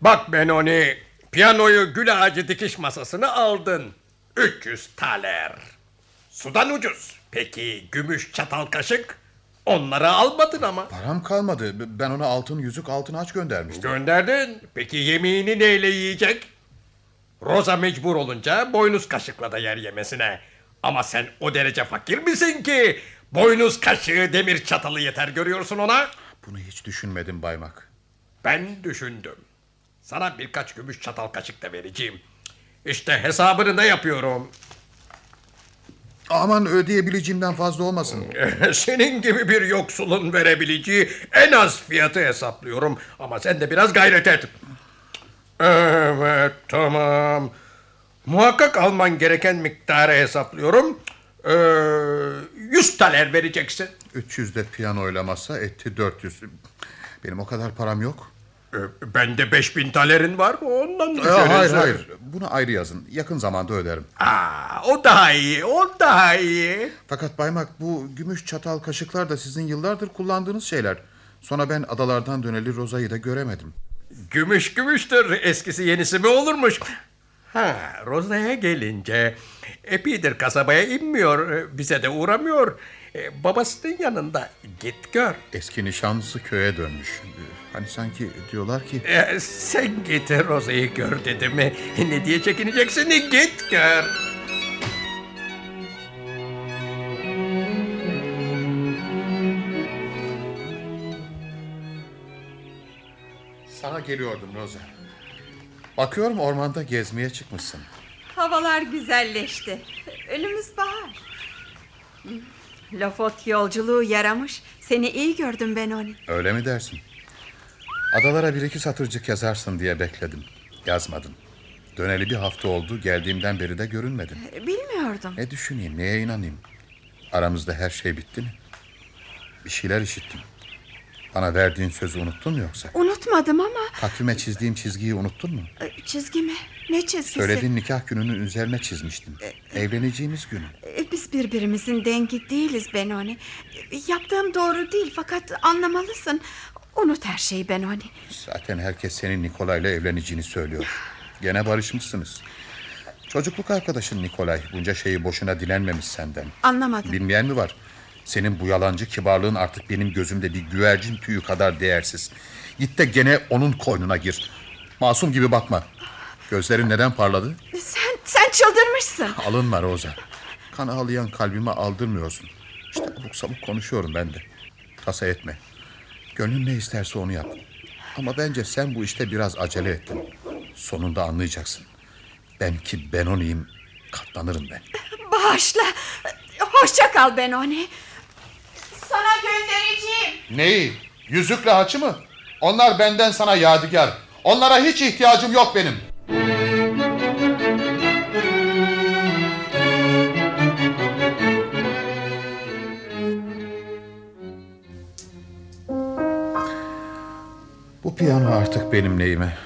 Bak Benoni, piyanoyu gül ağacı dikiş masasını aldın. 300 taler. Sudan ucuz. Peki gümüş çatal kaşık? Onları almadın ama. Param kalmadı. Ben ona altın yüzük altın aç göndermiştim. Gönderdin. Peki yemeğini neyle yiyecek? Roza mecbur olunca boynuz kaşıkla da yer yemesine. Ama sen o derece fakir misin ki? Boynuz kaşığı demir çatalı yeter görüyorsun ona. Bunu hiç düşünmedim Baymak. Ben düşündüm. Sana birkaç gümüş çatal kaşık da vereceğim. İşte hesabını da yapıyorum. Aman ödeyebileceğimden fazla olmasın. Senin gibi bir yoksulun verebileceği en az fiyatı hesaplıyorum. Ama sen de biraz gayret et. Evet tamam. Muhakkak alman gereken miktarı hesaplıyorum. Ee, 100 taler vereceksin. 300 de piyanoyla masa etti 400. Benim o kadar param yok. Ee, bende 5000 talerin var mı? Ondan Ee, düşeriz. hayır hayır. Bunu ayrı yazın. Yakın zamanda öderim. Aa, o daha iyi, o daha iyi. Fakat Baymak bu gümüş çatal kaşıklar da sizin yıllardır kullandığınız şeyler. Sonra ben adalardan döneli Roza'yı da göremedim. Gümüş gümüştür. Eskisi yenisi mi olurmuş? Ha, Roza'ya gelince epidir kasabaya inmiyor. e, Bize de uğramıyor. E, babasının yanında git gör. Eski nişanlısı köye dönmüş. Hani sanki diyorlar ki... E, sen git Roza'yı gör dedi mi? Ne diye çekineceksin? Git gör. Sana geliyordum Roza. Bakıyorum ormanda gezmeye çıkmışsın. Havalar güzelleşti. Önümüz bahar. Lafot yolculuğu yaramış. Seni iyi gördüm Benoni. Öyle mi dersin? Adalara bir iki satırcık yazarsın diye bekledim. Yazmadın. Döneli bir hafta oldu. Geldiğimden beri de görünmedin. Bilmiyordum. Ne düşüneyim, neye inanayım? Aramızda her şey bitti mi? Bir şeyler işittim. Bana verdiğin sözü unuttun mu yoksa? Unutmadım ama Takvime çizdiğim çizgiyi unuttun mu? e, çizgi mi? Ne çizgisi? Söylediğin nikah gününün üzerine çizmiştim. Evleneceğimiz günü. E, Biz birbirimizin dengi değiliz Benoni. E, Yaptığım doğru değil fakat anlamalısın. Unut her şeyi Benoni. Zaten herkes senin Nikolay'la evleneceğini söylüyor. Gene barışmışsınız. Çocukluk arkadaşın Nikolay bunca şeyi boşuna dilenmemiş senden. Anlamadım. Bilmeyen mi var? Senin bu yalancı kibarlığın artık benim gözümde bir güvercin tüyü kadar değersiz. Git de gene onun koynuna gir. Masum gibi bakma. Gözlerin neden parladı? Sen sen çıldırmışsın. Alınma Roza. Kan ağlayan kalbime aldırmıyorsun. İşte abuk sabuk konuşuyorum ben de. Tasa etme. Gönlün ne isterse onu yap. Ama bence sen bu işte biraz acele ettin. Sonunda anlayacaksın. Ben ki Benoni'yim. Katlanırım ben. Bağışla. Hoşça kal Benoni. Sana göndereceğim. Neyi? Yüzükle haçı mı? Onlar benden sana yadigar. Onlara hiç ihtiyacım yok benim. Bu piyano artık benim neyime?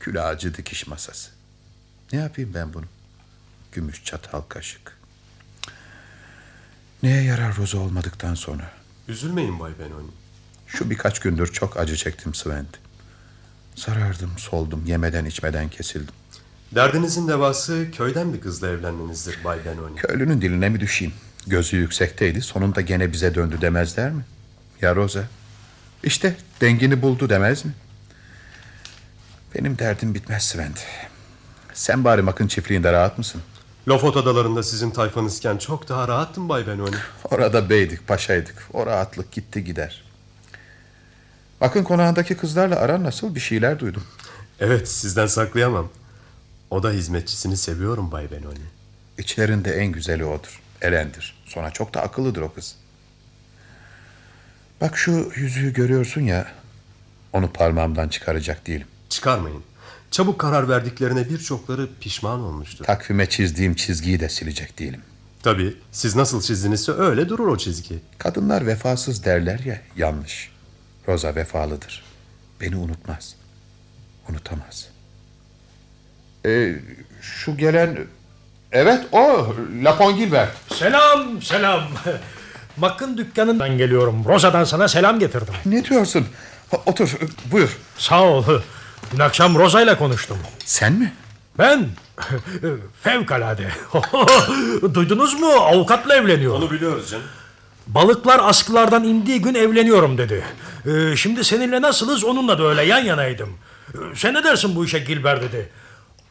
Kül ağacı dikiş masası. Ne yapayım ben bunu? Gümüş çatal kaşık. Neye yarar Roza olmadıktan sonra? Üzülmeyin Bay Benoni. Şu birkaç gündür çok acı çektim Svend. Sarardım, soldum, yemeden içmeden kesildim. Derdinizin devası köyden bir kızla evlenmenizdir Bay Benoni. Köylünün diline mi düşeyim? Gözü yüksekteydi, sonunda gene bize döndü demezler mi? Ya Roza? İşte dengini buldu demez mi? Benim derdim bitmez Svend. Sen bari Mak'ın çiftliğinde rahat mısın? Lofot adalarında sizin tayfanızken çok daha rahattım Bay Benoni. Orada beydik, paşaydık. O rahatlık gitti gider. Bakın konağındaki kızlarla aran nasıl bir şeyler duydum. Evet sizden saklayamam. O da hizmetçisini seviyorum Bay Benoni. İçlerinde en güzeli odur. Elendir. Sonra çok da akıllıdır o kız. Bak şu yüzüğü görüyorsun ya. Onu parmağımdan çıkaracak değilim. Çıkarmayın. Çabuk karar verdiklerine birçokları pişman olmuştur. Takvime çizdiğim çizgiyi de silecek değilim. Tabii siz nasıl çizdinizse öyle durur o çizgi. Kadınlar vefasız derler ya yanlış. Roza vefalıdır. Beni unutmaz. Unutamaz. Ee, şu gelen... Evet o Lapon Gilbert. Selam selam. Makın dükkanından geliyorum. Rosa'dan sana selam getirdim. Ne diyorsun? Otur buyur. Sağ ol. Dün akşam Rosa ile konuştum. Sen mi? Ben fevkalade. Duydunuz mu? Avukatla evleniyor. Onu biliyoruz canım. Balıklar askılardan indiği gün evleniyorum dedi. Ee, şimdi seninle nasılız onunla da öyle yan yanaydım. Ee, sen ne dersin bu işe Gilbert dedi.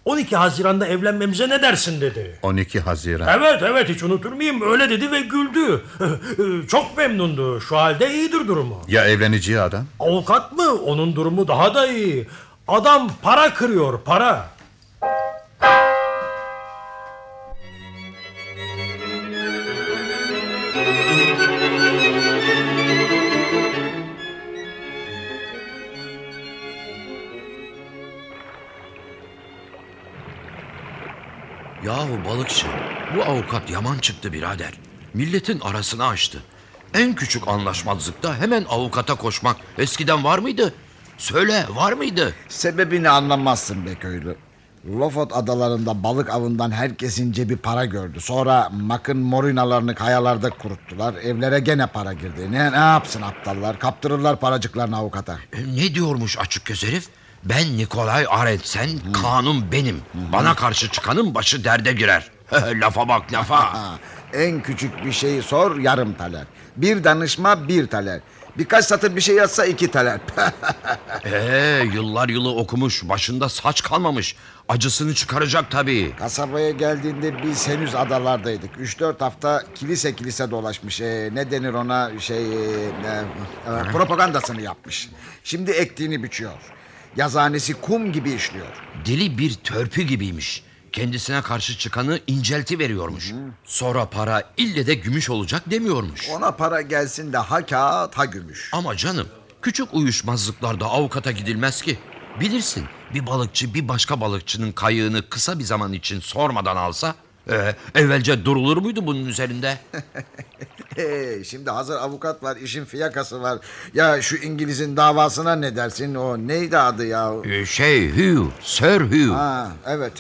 12 Haziran'da evlenmemize ne dersin dedi. 12 Haziran. Evet evet hiç unutur muyum öyle dedi ve güldü. Çok memnundu şu halde iyidir durumu. Ya evleneceği adam? Avukat mı? Onun durumu daha da iyi. Adam para kırıyor para. Yahu balıkçı bu avukat yaman çıktı birader. Milletin arasını açtı. En küçük anlaşmazlıkta hemen avukata koşmak eskiden var mıydı? Söyle var mıydı? Sebebini anlamazsın be köylü. Lofot adalarında balık avından herkesin cebi para gördü. Sonra makın morinalarını kayalarda kuruttular. Evlere gene para girdi. Ne, ne yapsın aptallar? Kaptırırlar paracıklarını avukata. E, ne diyormuş açık göz herif? Ben Nikolay Arendtsen, kanun benim. Bana karşı çıkanın başı derde girer. lafa bak lafa. en küçük bir şeyi sor yarım taler. Bir danışma bir taler. Birkaç satır bir şey yazsa iki taler. Ee, yıllar yılı okumuş, başında saç kalmamış. Acısını çıkaracak tabii. Kasabaya geldiğinde biz henüz adalardaydık. Üç dört hafta kilise kilise dolaşmış. Ee, ne denir ona şey... e, e, propagandasını yapmış. Şimdi ektiğini biçiyor. Yazanesi kum gibi işliyor. Dili bir törpü gibiymiş. Kendisine karşı çıkanı incelti veriyormuş. Sonra para ille de gümüş olacak demiyormuş. Ona para gelsin de ha kağıt ha gümüş. Ama canım küçük uyuşmazlıklarda avukata gidilmez ki. Bilirsin bir balıkçı bir başka balıkçının kayığını kısa bir zaman için sormadan alsa... E, evvelce durulur muydu bunun üzerinde? Ee, şimdi hazır avukat var, işin fiyakası var. Ya şu İngiliz'in davasına ne dersin? O neydi adı ya? E, şey Hugh, Sir Hugh. Ha, evet.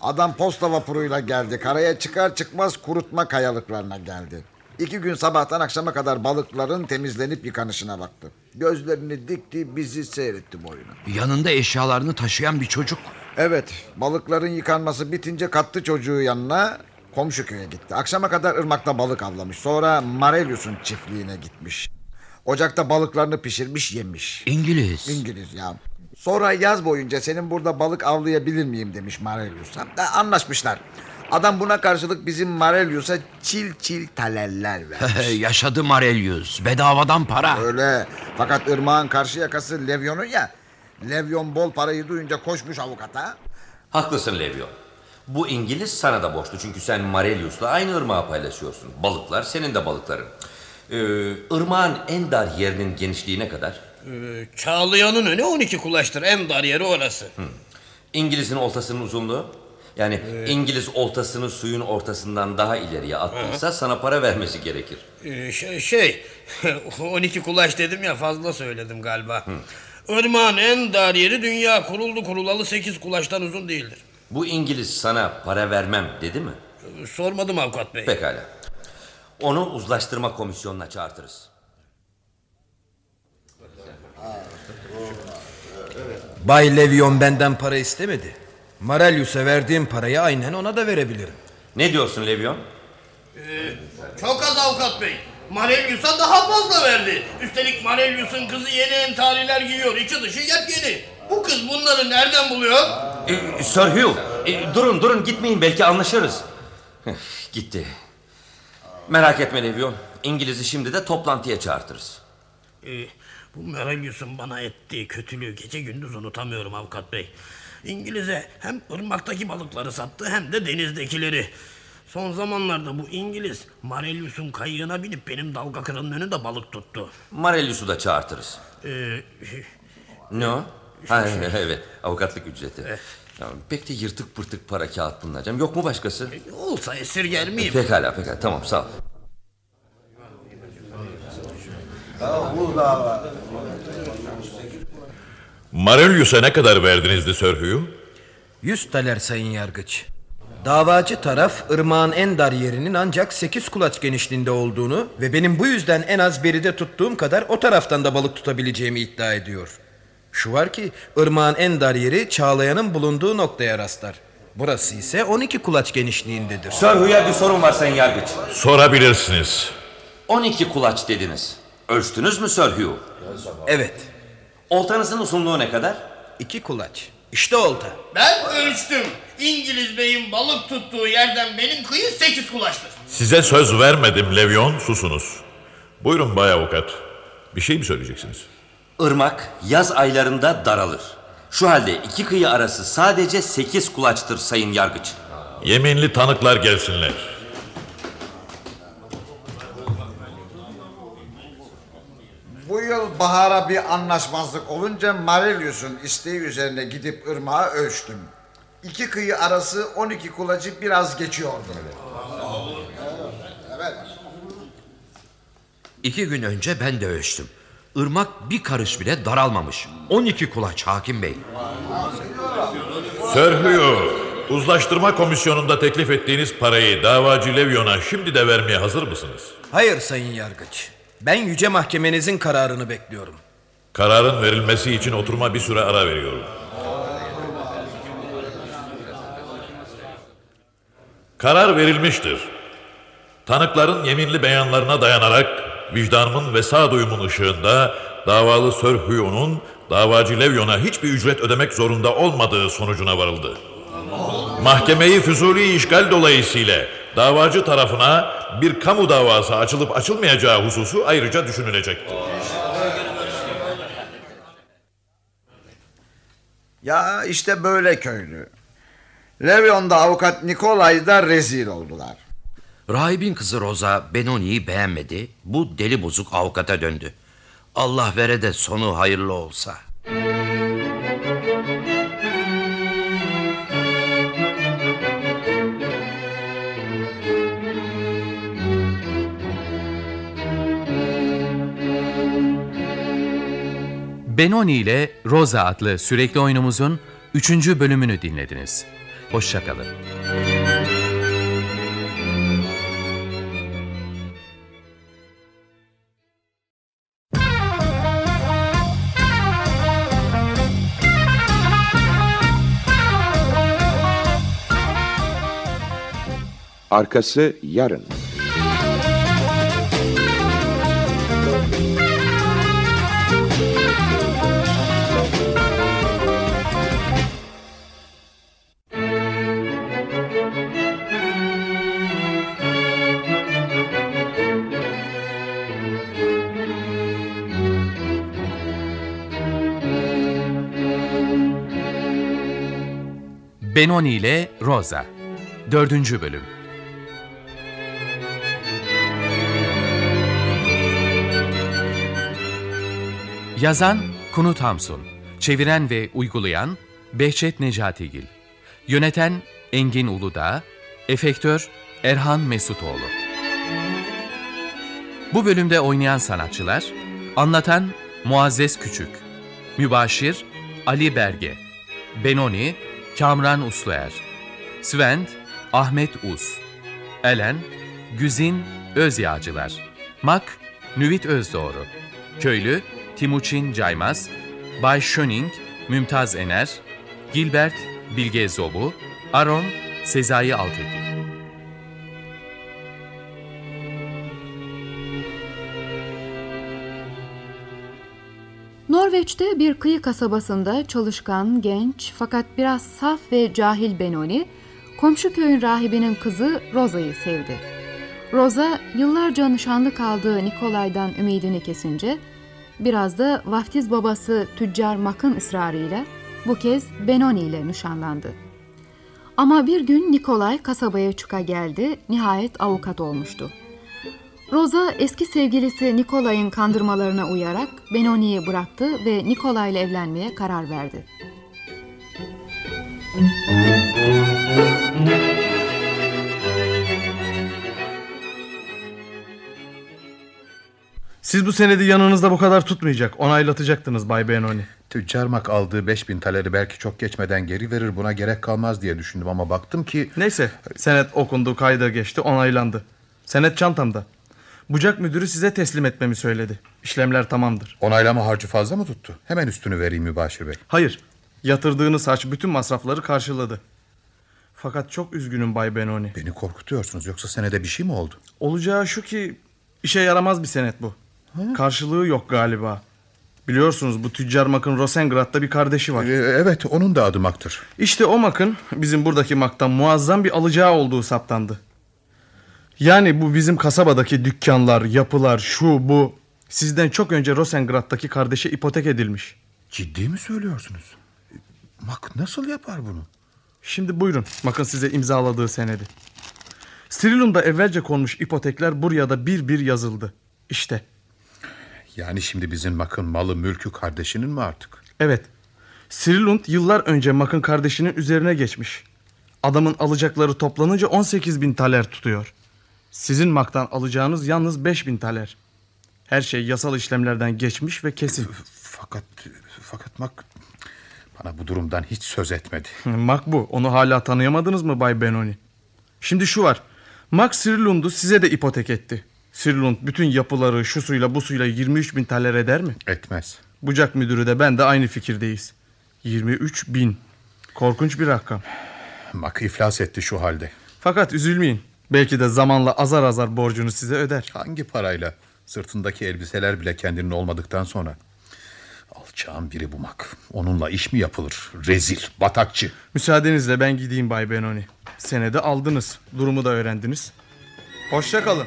Adam posta vapuruyla geldi. Karaya çıkar çıkmaz kurutma kayalıklarına geldi. İki gün sabahtan akşama kadar balıkların temizlenip yıkanışına baktı. Gözlerini dikti bizi seyretti boyuna. Yanında eşyalarını taşıyan bir çocuk. Evet balıkların yıkanması bitince kattı çocuğu yanına komşu köye gitti. Akşama kadar ırmakta balık avlamış. Sonra Marelius'un çiftliğine gitmiş. Ocakta balıklarını pişirmiş yemiş. İngiliz. İngiliz ya. Sonra yaz boyunca senin burada balık avlayabilir miyim demiş Marelius'a. Anlaşmışlar. Adam buna karşılık bizim Marelius'a çil çil taleller vermiş. Yaşadı Marelius. Bedavadan para. Öyle. Fakat ırmağın karşı yakası Levyon'un ya. Levyon bol parayı duyunca koşmuş avukata. Haklısın Levyon. Bu İngiliz sana da borçlu çünkü sen Marelius'la aynı ırmağı paylaşıyorsun. Balıklar senin de balıkların. Ee, ırmağın en dar yerinin genişliği ne kadar? Ee, Çağlayan'ın önü 12 kulaştır. En dar yeri orası. İngiliz'in oltasının uzunluğu? Yani İngiliz oltasını suyun ortasından daha ileriye attıysa sana para vermesi gerekir. Ee, şey, şey 12 kulaç dedim ya fazla söyledim galiba. Irmağın en dar yeri dünya kuruldu kurulalı 8 kulaçtan uzun değildir. Bu İngiliz sana para vermem dedi mi? Sormadım avukat bey. Pekala. Onu uzlaştırma komisyonuna çağırtırız. Bay Levyon benden para istemedi. Marelius'a verdiğim parayı aynen ona da verebilirim. Ne diyorsun Levyon? Ee, çok az avukat bey. Marelius'a daha fazla verdi. Üstelik Marelius'un kızı yeni entariler giyiyor. İçi dışı yepyeni. Bu kız bunları nereden buluyor? Ee, Sir Hugh, e, durun durun gitmeyin belki anlaşırız. Gitti. Merak etme Levyon. İngiliz'i şimdi de toplantıya çağırtırız. Ee, Bu Merelius'un bana ettiği kötülüğü gece gündüz unutamıyorum avukat bey. İngiliz'e hem ırmaktaki balıkları sattı hem de denizdekileri. Son zamanlarda bu İngiliz Marelius'un kayığına binip benim dalga kıranın önünde balık tuttu. Marelius'u da çağırtırız. Ee, Ne o? Ha, evet avukatlık ücreti. Ya, pek de yırtık pırtık para kağıt bulunacağım. Yok mu başkası? olsa esirger miyim? Pekala pekala tamam sağ ol. Marelius'a ne kadar verdinizdi Sir Hugh? 100 taler sayın yargıç. Davacı taraf ırmağın en dar yerinin ancak 8 kulaç genişliğinde olduğunu ve benim bu yüzden en az beride tuttuğum kadar o taraftan da balık tutabileceğimi iddia ediyor. Şu var ki ırmağın en dar yeri Çağlayan'ın bulunduğu noktaya rastlar. Burası ise 12 kulaç genişliğindedir. Sörhü'ye bir sorun var sayın yargıç. Sorabilirsiniz. 12 kulaç dediniz. Ölçtünüz mü Sir Hugh? Evet. Oltanızın uzunluğu ne kadar? İki kulaç. İşte olta. Ben ölçtüm. İngiliz beyin balık tuttuğu yerden benim kıyı 8 kulaçtır. Size söz vermedim Levyon susunuz. Buyurun bay avukat. Bir şey mi söyleyeceksiniz? Irmak yaz aylarında daralır. Şu halde iki kıyı arası sadece 8 kulaçtır sayın yargıç. Yeminli tanıklar gelsinler. Bu yıl bahara bir anlaşmazlık olunca Marelius'un isteği üzerine gidip ırmağı ölçtüm. İki kıyı arası 12 kulacı biraz geçiyordu. Evet. İki gün önce ben de ölçtüm. Irmak bir karış bile daralmamış. 12 kulaç hakim bey. Hugh, uzlaştırma komisyonunda teklif ettiğiniz parayı davacı Levyon'a şimdi de vermeye hazır mısınız? Hayır sayın yargıç. Ben yüce mahkemenizin kararını bekliyorum. Kararın verilmesi için oturma bir süre ara veriyorum. Karar verilmiştir. Tanıkların yeminli beyanlarına dayanarak vicdanımın ve sağduyumun ışığında davalı Sir Hugh'un davacı Levyon'a hiçbir ücret ödemek zorunda olmadığı sonucuna varıldı. Mahkemeyi füzuli işgal dolayısıyla davacı tarafına bir kamu davası açılıp açılmayacağı hususu ayrıca düşünülecektir. Ya işte böyle köylü. Levyon'da avukat Nikolay'da rezil oldular. Rahibin kızı Roza Benoni'yi beğenmedi. Bu deli bozuk avukata döndü. Allah vere de sonu hayırlı olsa. Benoni ile Rosa adlı sürekli oyunumuzun 3. bölümünü dinlediniz. Hoşçakalın. Arkası yarın. Benoni ile Rosa. 4. bölüm. Yazan Kunut Hamsun Çeviren ve uygulayan Behçet Necatigil Yöneten Engin Uludağ Efektör Erhan Mesutoğlu. Bu bölümde oynayan sanatçılar Anlatan Muazzez Küçük Mübaşir Ali Berge Benoni Kamran Usluer Svend Ahmet Uz Elen Güzin Özyağcılar Mak Nüvit Özdoğru Köylü Timuçin Caymaz Bay Schöning Mümtaz Ener Gilbert Bilge Zobu Aron Sezai Altekin Norveç'te bir kıyı kasabasında çalışkan, genç fakat biraz saf ve cahil Benoni, komşu köyün rahibinin kızı Rosa'yı sevdi. Rosa, yıllarca nişanlı kaldığı Nikolay'dan ümidini kesince, biraz da vaftiz babası tüccar Mak'ın ısrarıyla bu kez Benoni ile nişanlandı. Ama bir gün Nikolay kasabaya çıka geldi, nihayet avukat olmuştu. Rosa eski sevgilisi Nikolay'ın kandırmalarına uyarak Benoni'yi bıraktı ve Nikolay ile evlenmeye karar verdi. Siz bu senedi yanınızda bu kadar tutmayacak. Onaylatacaktınız Bay Benoni. Tüccar mak aldığı 5000 taleri belki çok geçmeden geri verir buna gerek kalmaz diye düşündüm ama baktım ki... Neyse senet okundu kayda geçti onaylandı. Senet çantamda. Bucak müdürü size teslim etmemi söyledi. İşlemler tamamdır. Onaylama harcı fazla mı tuttu? Hemen üstünü vereyim Mübaşir Bey. Hayır. Yatırdığınız harç bütün masrafları karşıladı. Fakat çok üzgünüm Bay Benoni. Beni korkutuyorsunuz yoksa senede bir şey mi oldu? Olacağı şu ki işe yaramaz bir senet bu. Karşılığı yok galiba. Biliyorsunuz bu tüccar Mak'ın Rosengrad'da bir kardeşi var. Ee, evet onun da adı Mak'tır. İşte o Mak'ın bizim buradaki Mak'tan muazzam bir alacağı olduğu saptandı. Yani bu bizim kasabadaki dükkanlar, yapılar, şu bu sizden çok önce Rosengrad'daki kardeşe ipotek edilmiş. Ciddi mi söylüyorsunuz? Mak nasıl yapar bunu? Şimdi buyurun bakın size imzaladığı senedi. Strilum'da evvelce konmuş ipotekler buraya da bir bir yazıldı. İşte. Yani şimdi bizim Mak'ın malı mülkü kardeşinin mi artık? Evet. Strilund yıllar önce Mak'ın kardeşinin üzerine geçmiş. Adamın alacakları toplanınca 18 bin taler tutuyor. Sizin Mak'tan alacağınız yalnız 5 bin taler. Her şey yasal işlemlerden geçmiş ve kesin. Fakat fakat Mak bana bu durumdan hiç söz etmedi. Mak bu. Onu hala tanıyamadınız mı Bay Benoni? Şimdi şu var. Mak Sirlund'u size de ipotek etti. Sirlund bütün yapıları şu suyla bu suyla 23 bin taler eder mi? Etmez. Bucak müdürü de ben de aynı fikirdeyiz. 23 bin. Korkunç bir rakam. Mak iflas etti şu halde. Fakat üzülmeyin. Belki de zamanla azar azar borcunu size öder. Hangi parayla? Sırtındaki elbiseler bile kendinin olmadıktan sonra. Alçağın biri bu Mak. Onunla iş mi yapılır? Rezil, batakçı. Müsaadenizle ben gideyim Bay Benoni. Senede aldınız. Durumu da öğrendiniz. Hoşça kalın.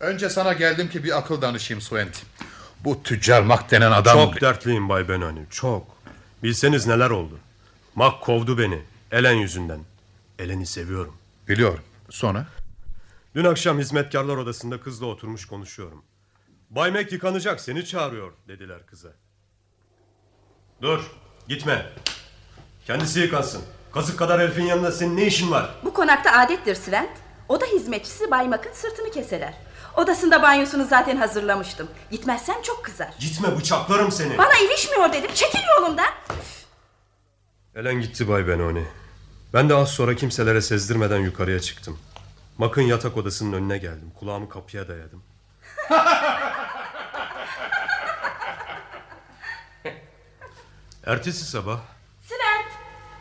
Önce sana geldim ki bir akıl danışayım Swent. Bu tüccar Mak denen adam... Çok dertliyim Bay Benoni çok. Bilseniz neler oldu. Mak kovdu beni. Elen yüzünden. Elen'i seviyorum. Biliyorum. Sonra? Dün akşam hizmetkarlar odasında kızla oturmuş konuşuyorum. Bay Mac yıkanacak seni çağırıyor dediler kıza. Dur gitme. Kendisi yıkansın. Kazık kadar herifin yanında senin ne işin var? Bu konakta adettir Svent. Oda hizmetçisi Bay Mak'ın sırtını keseler. Odasında banyosunu zaten hazırlamıştım. Gitmezsen çok kızar. Gitme bıçaklarım seni. Bana ilişmiyor dedim. Çekil yolumdan. Elen gitti Bay Benoni. Ben de az sonra kimselere sezdirmeden yukarıya çıktım. Mak'ın yatak odasının önüne geldim. Kulağımı kapıya dayadım. Ertesi sabah Svent,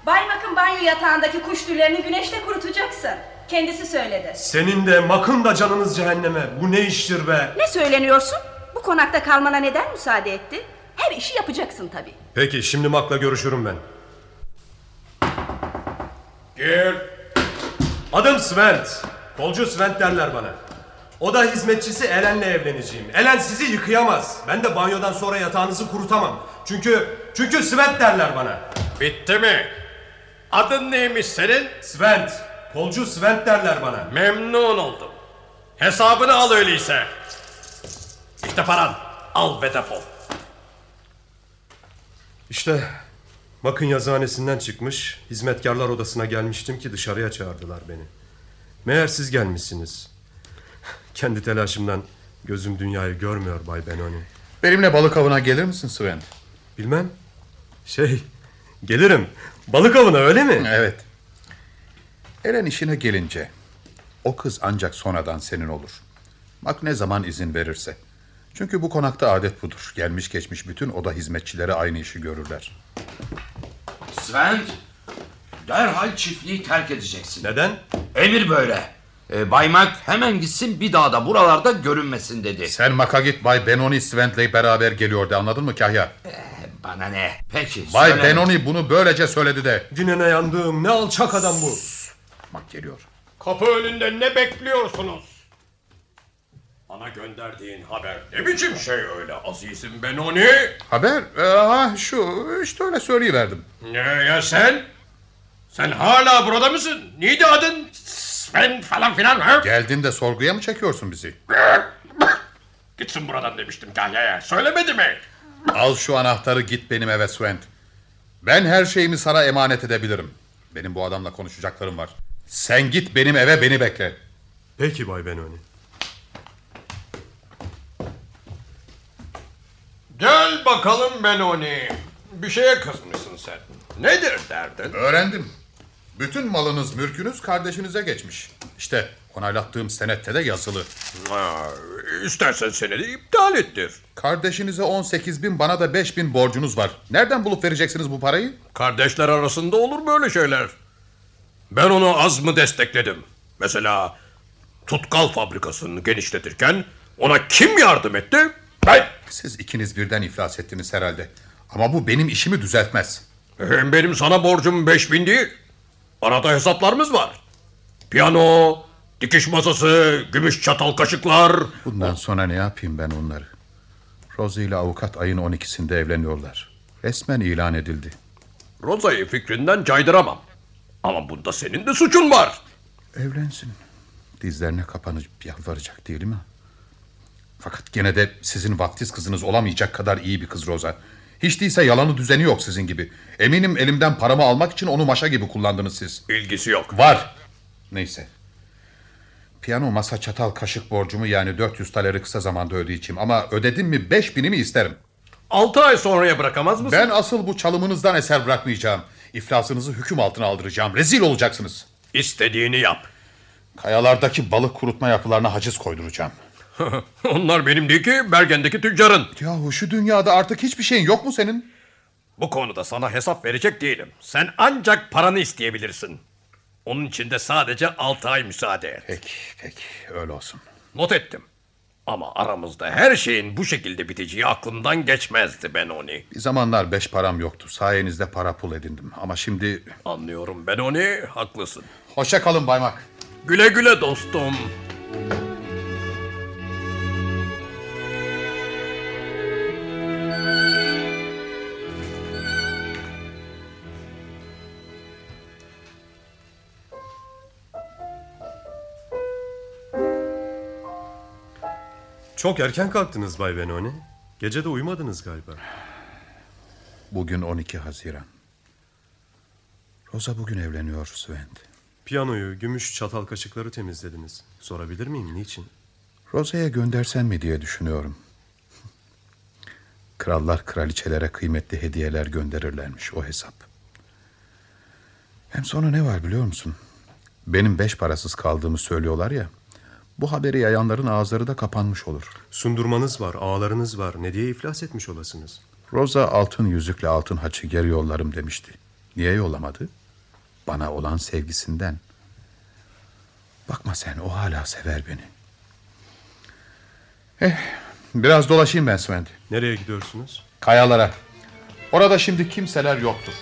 Bay Mak'ın banyo yatağındaki kuş tüylerini güneşte kurutacaksın. Kendisi söyledi. senin de Mak'ın da canınız cehenneme. Bu ne iştir be? Ne söyleniyorsun? Bu konakta kalmana neden müsaade etti? Her işi yapacaksın tabii. Peki şimdi Mak'la görüşürüm ben. Gel. Adım Svent. Kolcu Svent derler bana. O da hizmetçisi Elen'le evleneceğim. Elen sizi yıkayamaz. Ben de banyodan sonra yatağınızı kurutamam. Çünkü çünkü Svent derler bana. Bitti mi? Adın neymiş senin? Svent. Kolcu Svent derler bana. Memnun oldum. Hesabını al öyleyse. İşte paran. Al ve defol. İşte Mak'ın yazıhanesinden çıkmış, hizmetkarlar odasına gelmiştim ki dışarıya çağırdılar beni. Meğer siz gelmişsiniz. Kendi telaşımdan gözüm dünyayı görmüyor Bay Benoni. Benimle balık avına gelir misin Svent? Bilmem. Şey, gelirim. Balık avına öyle mi? Evet. Eren işine gelince o kız ancak sonradan senin olur. Mak ne zaman izin verirse. Çünkü bu konakta adet budur. Gelmiş geçmiş bütün oda hizmetçileri aynı işi görürler. Sven, derhal çiftliği terk edeceksin. Neden? Emir böyle. Ee, Bay Mac hemen gitsin bir daha da buralarda görünmesin dedi. Sen Mak'a git Bay Benoni Svent'le beraber geliyordu anladın mı Kahya? Bana ne? Peki. Bay söyle. Benoni bunu böylece söyledi de. Dinene yandığım ne alçak adam bu. Bak geliyor. Kapı önünde ne bekliyorsunuz? Bana gönderdiğin haber ne biçim şey öyle azizim Benoni? Haber? Ee, ha, şu işte öyle söyleyiverdim. Ne ya sen? Sen hala burada mısın? Neydi adın? Sven falan filan ha? Geldin de sorguya mı çekiyorsun bizi? Gitsin buradan demiştim Kahya'ya. Söylemedi mi? Al şu anahtarı git benim eve Swent. Ben her şeyimi sana emanet edebilirim. Benim bu adamla konuşacaklarım var. Sen git benim eve beni bekle. Peki Bay Benoni. Gel bakalım Benoni. Bir şeye kızmışsın sen. Nedir derdin? Öğrendim. Bütün malınız mülkünüz kardeşinize geçmiş. İşte onaylattığım senette de yazılı. Ha, istersen senedi iptal ettir. Kardeşinize 18 bin bana da 5 bin borcunuz var. Nereden bulup vereceksiniz bu parayı? Kardeşler arasında olur böyle şeyler. Ben onu az mı destekledim? Mesela tutkal fabrikasını genişletirken ona kim yardım etti? Ben. Siz ikiniz birden iflas ettiniz herhalde. Ama bu benim işimi düzeltmez. Hem benim sana borcum beş bin değil. Arada hesaplarımız var. Piyano, dikiş masası, gümüş çatal kaşıklar. Bundan sonra ne yapayım ben onları? Rosie ile avukat ayın 12'sinde evleniyorlar. Resmen ilan edildi. Roza'yı fikrinden caydıramam. Ama bunda senin de suçun var. Evlensin. Dizlerine kapanıp yalvaracak değil mi? Fakat gene de sizin vaftiz kızınız olamayacak kadar iyi bir kız Rosa. Hiç değilse yalanı düzeni yok sizin gibi. Eminim elimden paramı almak için onu maşa gibi kullandınız siz. İlgisi yok. Var. Neyse. Piyano, masa, çatal, kaşık borcumu yani 400 taleri kısa zamanda ödeyeceğim. Ama ödedim mi 5000'imi isterim. Altı ay sonraya bırakamaz mısın? Ben asıl bu çalımınızdan eser bırakmayacağım. İflasınızı hüküm altına aldıracağım. Rezil olacaksınız. İstediğini yap. Kayalardaki balık kurutma yapılarına haciz koyduracağım. Onlar benim değil ki Bergen'deki tüccarın. Yahu şu dünyada artık hiçbir şeyin yok mu senin? Bu konuda sana hesap verecek değilim. Sen ancak paranı isteyebilirsin. Onun için de sadece altı ay müsaade et. Peki, peki. Öyle olsun. Not ettim. Ama aramızda her şeyin bu şekilde biteceği aklımdan geçmezdi Benoni. Bir zamanlar beş param yoktu. Sayenizde para pul edindim. Ama şimdi... Anlıyorum Benoni, haklısın. Hoşça kalın Baymak. Güle güle dostum. Çok erken kalktınız Bay Benoni. Gece de uyumadınız galiba. Bugün 12 Haziran. Rosa bugün evleniyor Svend. Piyanoyu, gümüş çatal kaşıkları temizlediniz. Sorabilir miyim niçin? Rosa'ya göndersen mi diye düşünüyorum. Krallar kraliçelere kıymetli hediyeler gönderirlermiş o hesap. Hem sonra ne var biliyor musun? Benim beş parasız kaldığımı söylüyorlar ya. Bu haberi yayanların ağızları da kapanmış olur. Sundurmanız var, ağlarınız var. Ne diye iflas etmiş olasınız? Rosa altın yüzükle altın haçı geri yollarım demişti. Niye yollamadı? Bana olan sevgisinden. Bakma sen o hala sever beni. Eh, biraz dolaşayım ben Sven. Nereye gidiyorsunuz? Kayalara. Orada şimdi kimseler yoktur.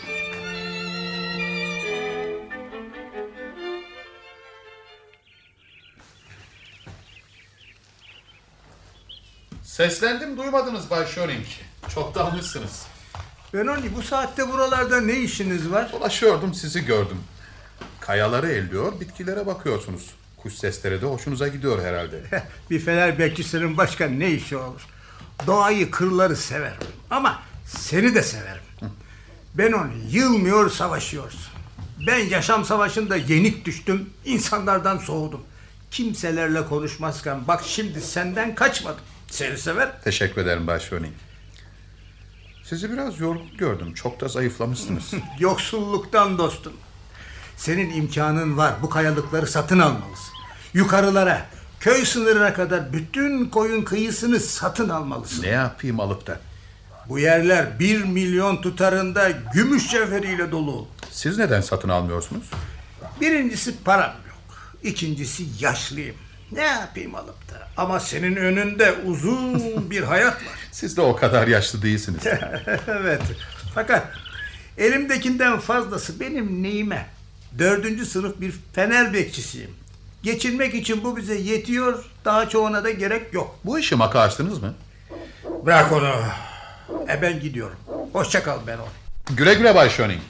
Seslendim duymadınız Bay Schöring. Çok dalmışsınız. Benoni bu saatte buralarda ne işiniz var? Dolaşıyordum sizi gördüm. Kayaları elliyor, bitkilere bakıyorsunuz. Kuş sesleri de hoşunuza gidiyor herhalde. bir fener bekçisinin başka ne işi olur? Doğayı, kırları severim. Ama seni de severim. Benoni yılmıyor savaşıyorsun. Ben yaşam savaşında yenik düştüm, insanlardan soğudum. Kimselerle konuşmazken bak şimdi senden kaçmadım. Seni sever. Teşekkür ederim Schöning. Sizi biraz yorgun gördüm. Çok da zayıflamışsınız. Yoksulluktan dostum. Senin imkanın var. Bu kayalıkları satın almalısın. Yukarılara, köy sınırına kadar bütün koyun kıyısını satın almalısın. ne yapayım alıp da? Bu yerler bir milyon tutarında gümüş cevheriyle dolu. Siz neden satın almıyorsunuz? Birincisi param yok. İkincisi yaşlıyım. Ne yapayım alıp da? Ama senin önünde uzun bir hayat var. Siz de o kadar yaşlı değilsiniz. evet. Fakat elimdekinden fazlası benim neyime? Dördüncü sınıf bir fener bekçisiyim. Geçinmek için bu bize yetiyor. Daha çoğuna da gerek yok. Bu işi maka açtınız mı? Bırak onu. E ben gidiyorum. Hoşça kal ben onu. Güle güle Bay Schöning.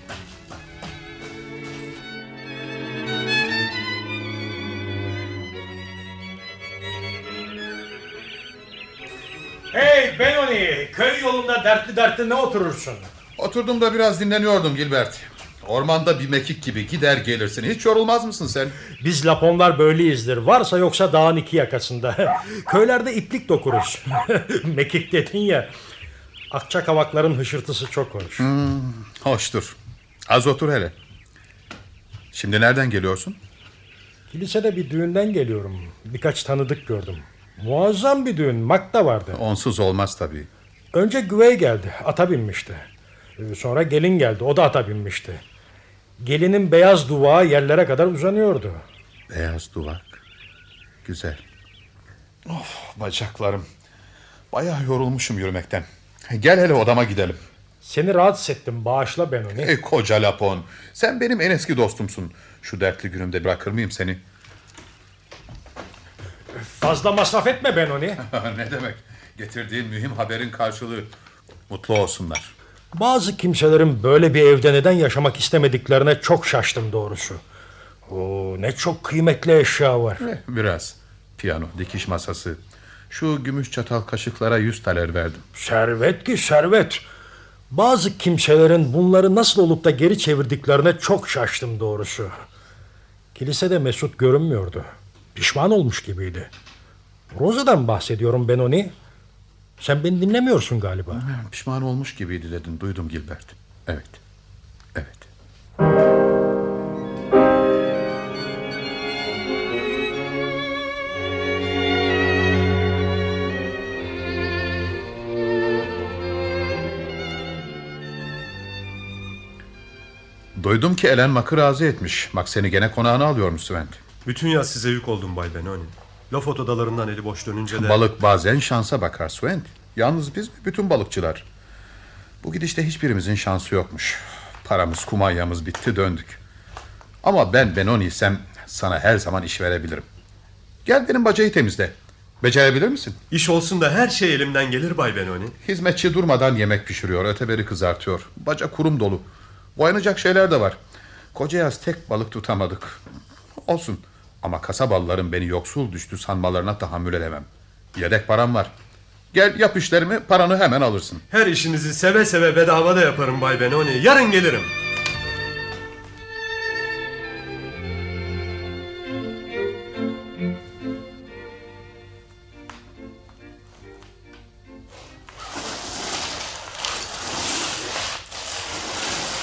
Hey Benoni, köy yolunda dertli dertli ne oturursun? Oturdum da biraz dinleniyordum Gilbert. Ormanda bir mekik gibi gider gelirsin. Hiç yorulmaz mısın sen? Biz Laponlar böyleyizdir. Varsa yoksa dağın iki yakasında. Köylerde iplik dokuruz. Mekik dedin ya. Akçakavakların hışırtısı çok hoş. Hmm, hoştur. Az otur hele. Şimdi nereden geliyorsun? Kilisede bir düğünden geliyorum. Birkaç tanıdık gördüm. Muazzam bir düğün. Mak da vardı. Onsuz olmaz tabii. Önce güvey geldi. Ata binmişti. Sonra gelin geldi. O da ata binmişti. Gelinin beyaz duvağı yerlere kadar uzanıyordu. Beyaz duvak. Güzel. Of bacaklarım. Bayağı yorulmuşum yürümekten. Gel hele odama gidelim. Seni rahatsız ettim. Bağışla Benoni. Ey koca Lapon. Sen benim en eski dostumsun. Şu dertli günümde bırakır mıyım seni? Fazla masraf etme Benoni. ne demek? Getirdiğin mühim haberin karşılığı. Mutlu olsunlar. Bazı kimselerin böyle bir evde neden yaşamak istemediklerine çok şaştım doğrusu. Oo, ne çok kıymetli eşya var. Eh, Biraz. Piyano, dikiş masası. Şu gümüş çatal kaşıklara yüz taler verdim. Servet ki servet. Bazı kimselerin bunları nasıl olup da geri çevirdiklerine çok şaştım doğrusu. Kilisede Mesut görünmüyordu. Pişman olmuş gibiydi. Rosa'dan bahsediyorum Benoni. Sen beni dinlemiyorsun galiba. Pişman olmuş gibiydi dedin. Duydum Gilbert. Evet. Evet. Duydum ki Elen Mak'ı razı etmiş. Mak seni gene konağına alıyormuş Svent. Bütün yaz size yük oldum Bay Benoni. Laf odalarından eli boş dönünce de... Balık bazen şansa bakar Svent. Yalnız biz mi? Bütün balıkçılar. Bu gidişte hiçbirimizin şansı yokmuş. Paramız, kumanyamız bitti döndük. Ama ben Benoni'ysem sana her zaman iş verebilirim. Gel benim bacayı temizle. Becerebilir misin? İş olsun da her şey elimden gelir Bay Benoni. Hizmetçi durmadan yemek pişiriyor, öteberi kızartıyor. Baca kurum dolu. Boyanacak şeyler de var. Koca yaz tek balık tutamadık. Olsun. Ama kasabalıların beni yoksul düştü sanmalarına tahammül edemem. Yedek param var. Gel yap işlerimi paranı hemen alırsın. Her işinizi seve seve bedava da yaparım Bay Benoni. Yarın gelirim.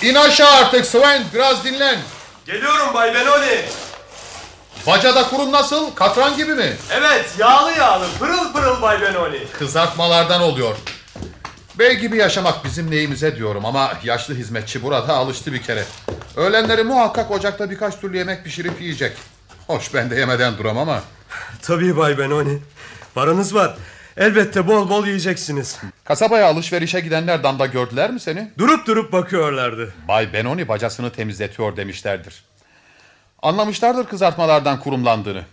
İn aşağı artık Sven biraz dinlen. Geliyorum Bay Benoni. Bacada kurum nasıl? Katran gibi mi? Evet yağlı yağlı pırıl pırıl Bay Benoni. Kızartmalardan oluyor. Bey gibi yaşamak bizim neyimize diyorum ama yaşlı hizmetçi burada alıştı bir kere. Öğlenleri muhakkak ocakta birkaç türlü yemek pişirip yiyecek. Hoş ben de yemeden duram ama. Tabii Bay Benoni. Paranız var. Elbette bol bol yiyeceksiniz. Kasabaya alışverişe gidenler damda gördüler mi seni? Durup durup bakıyorlardı. Bay Benoni bacasını temizletiyor demişlerdir. Anlamışlardır kızartmalardan kurumlandığını.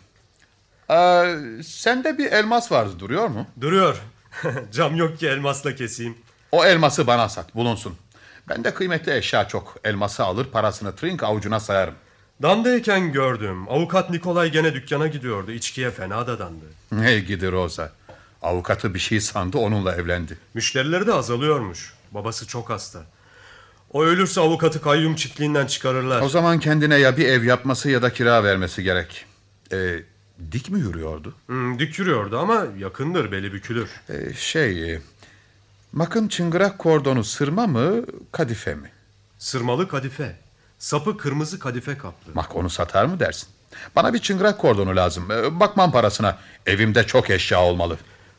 Ee, sende bir elmas vardı duruyor mu? Duruyor. Cam yok ki elmasla keseyim. O elması bana sat bulunsun. Bende kıymetli eşya çok. Elması alır parasını trink avucuna sayarım. Damdayken gördüm. Avukat Nikolay gene dükkana gidiyordu. İçkiye fena da dandı. Ne gidi Rosa. Avukatı bir şey sandı onunla evlendi. Müşterileri de azalıyormuş. Babası çok hasta. O ölürse avukatı kayyum çiftliğinden çıkarırlar. O zaman kendine ya bir ev yapması ya da kira vermesi gerek. Ee, dik mi yürüyordu? Hmm, dik yürüyordu ama yakındır beli bükülür. Ee, şey... e, Makın çıngırak kordonu sırma mı kadife mi? Sırmalı kadife. Sapı kırmızı kadife kaplı. Mak onu satar mı dersin? Bana bir çıngırak kordonu lazım. Ee, bakmam parasına. Evimde çok eşya olmalı.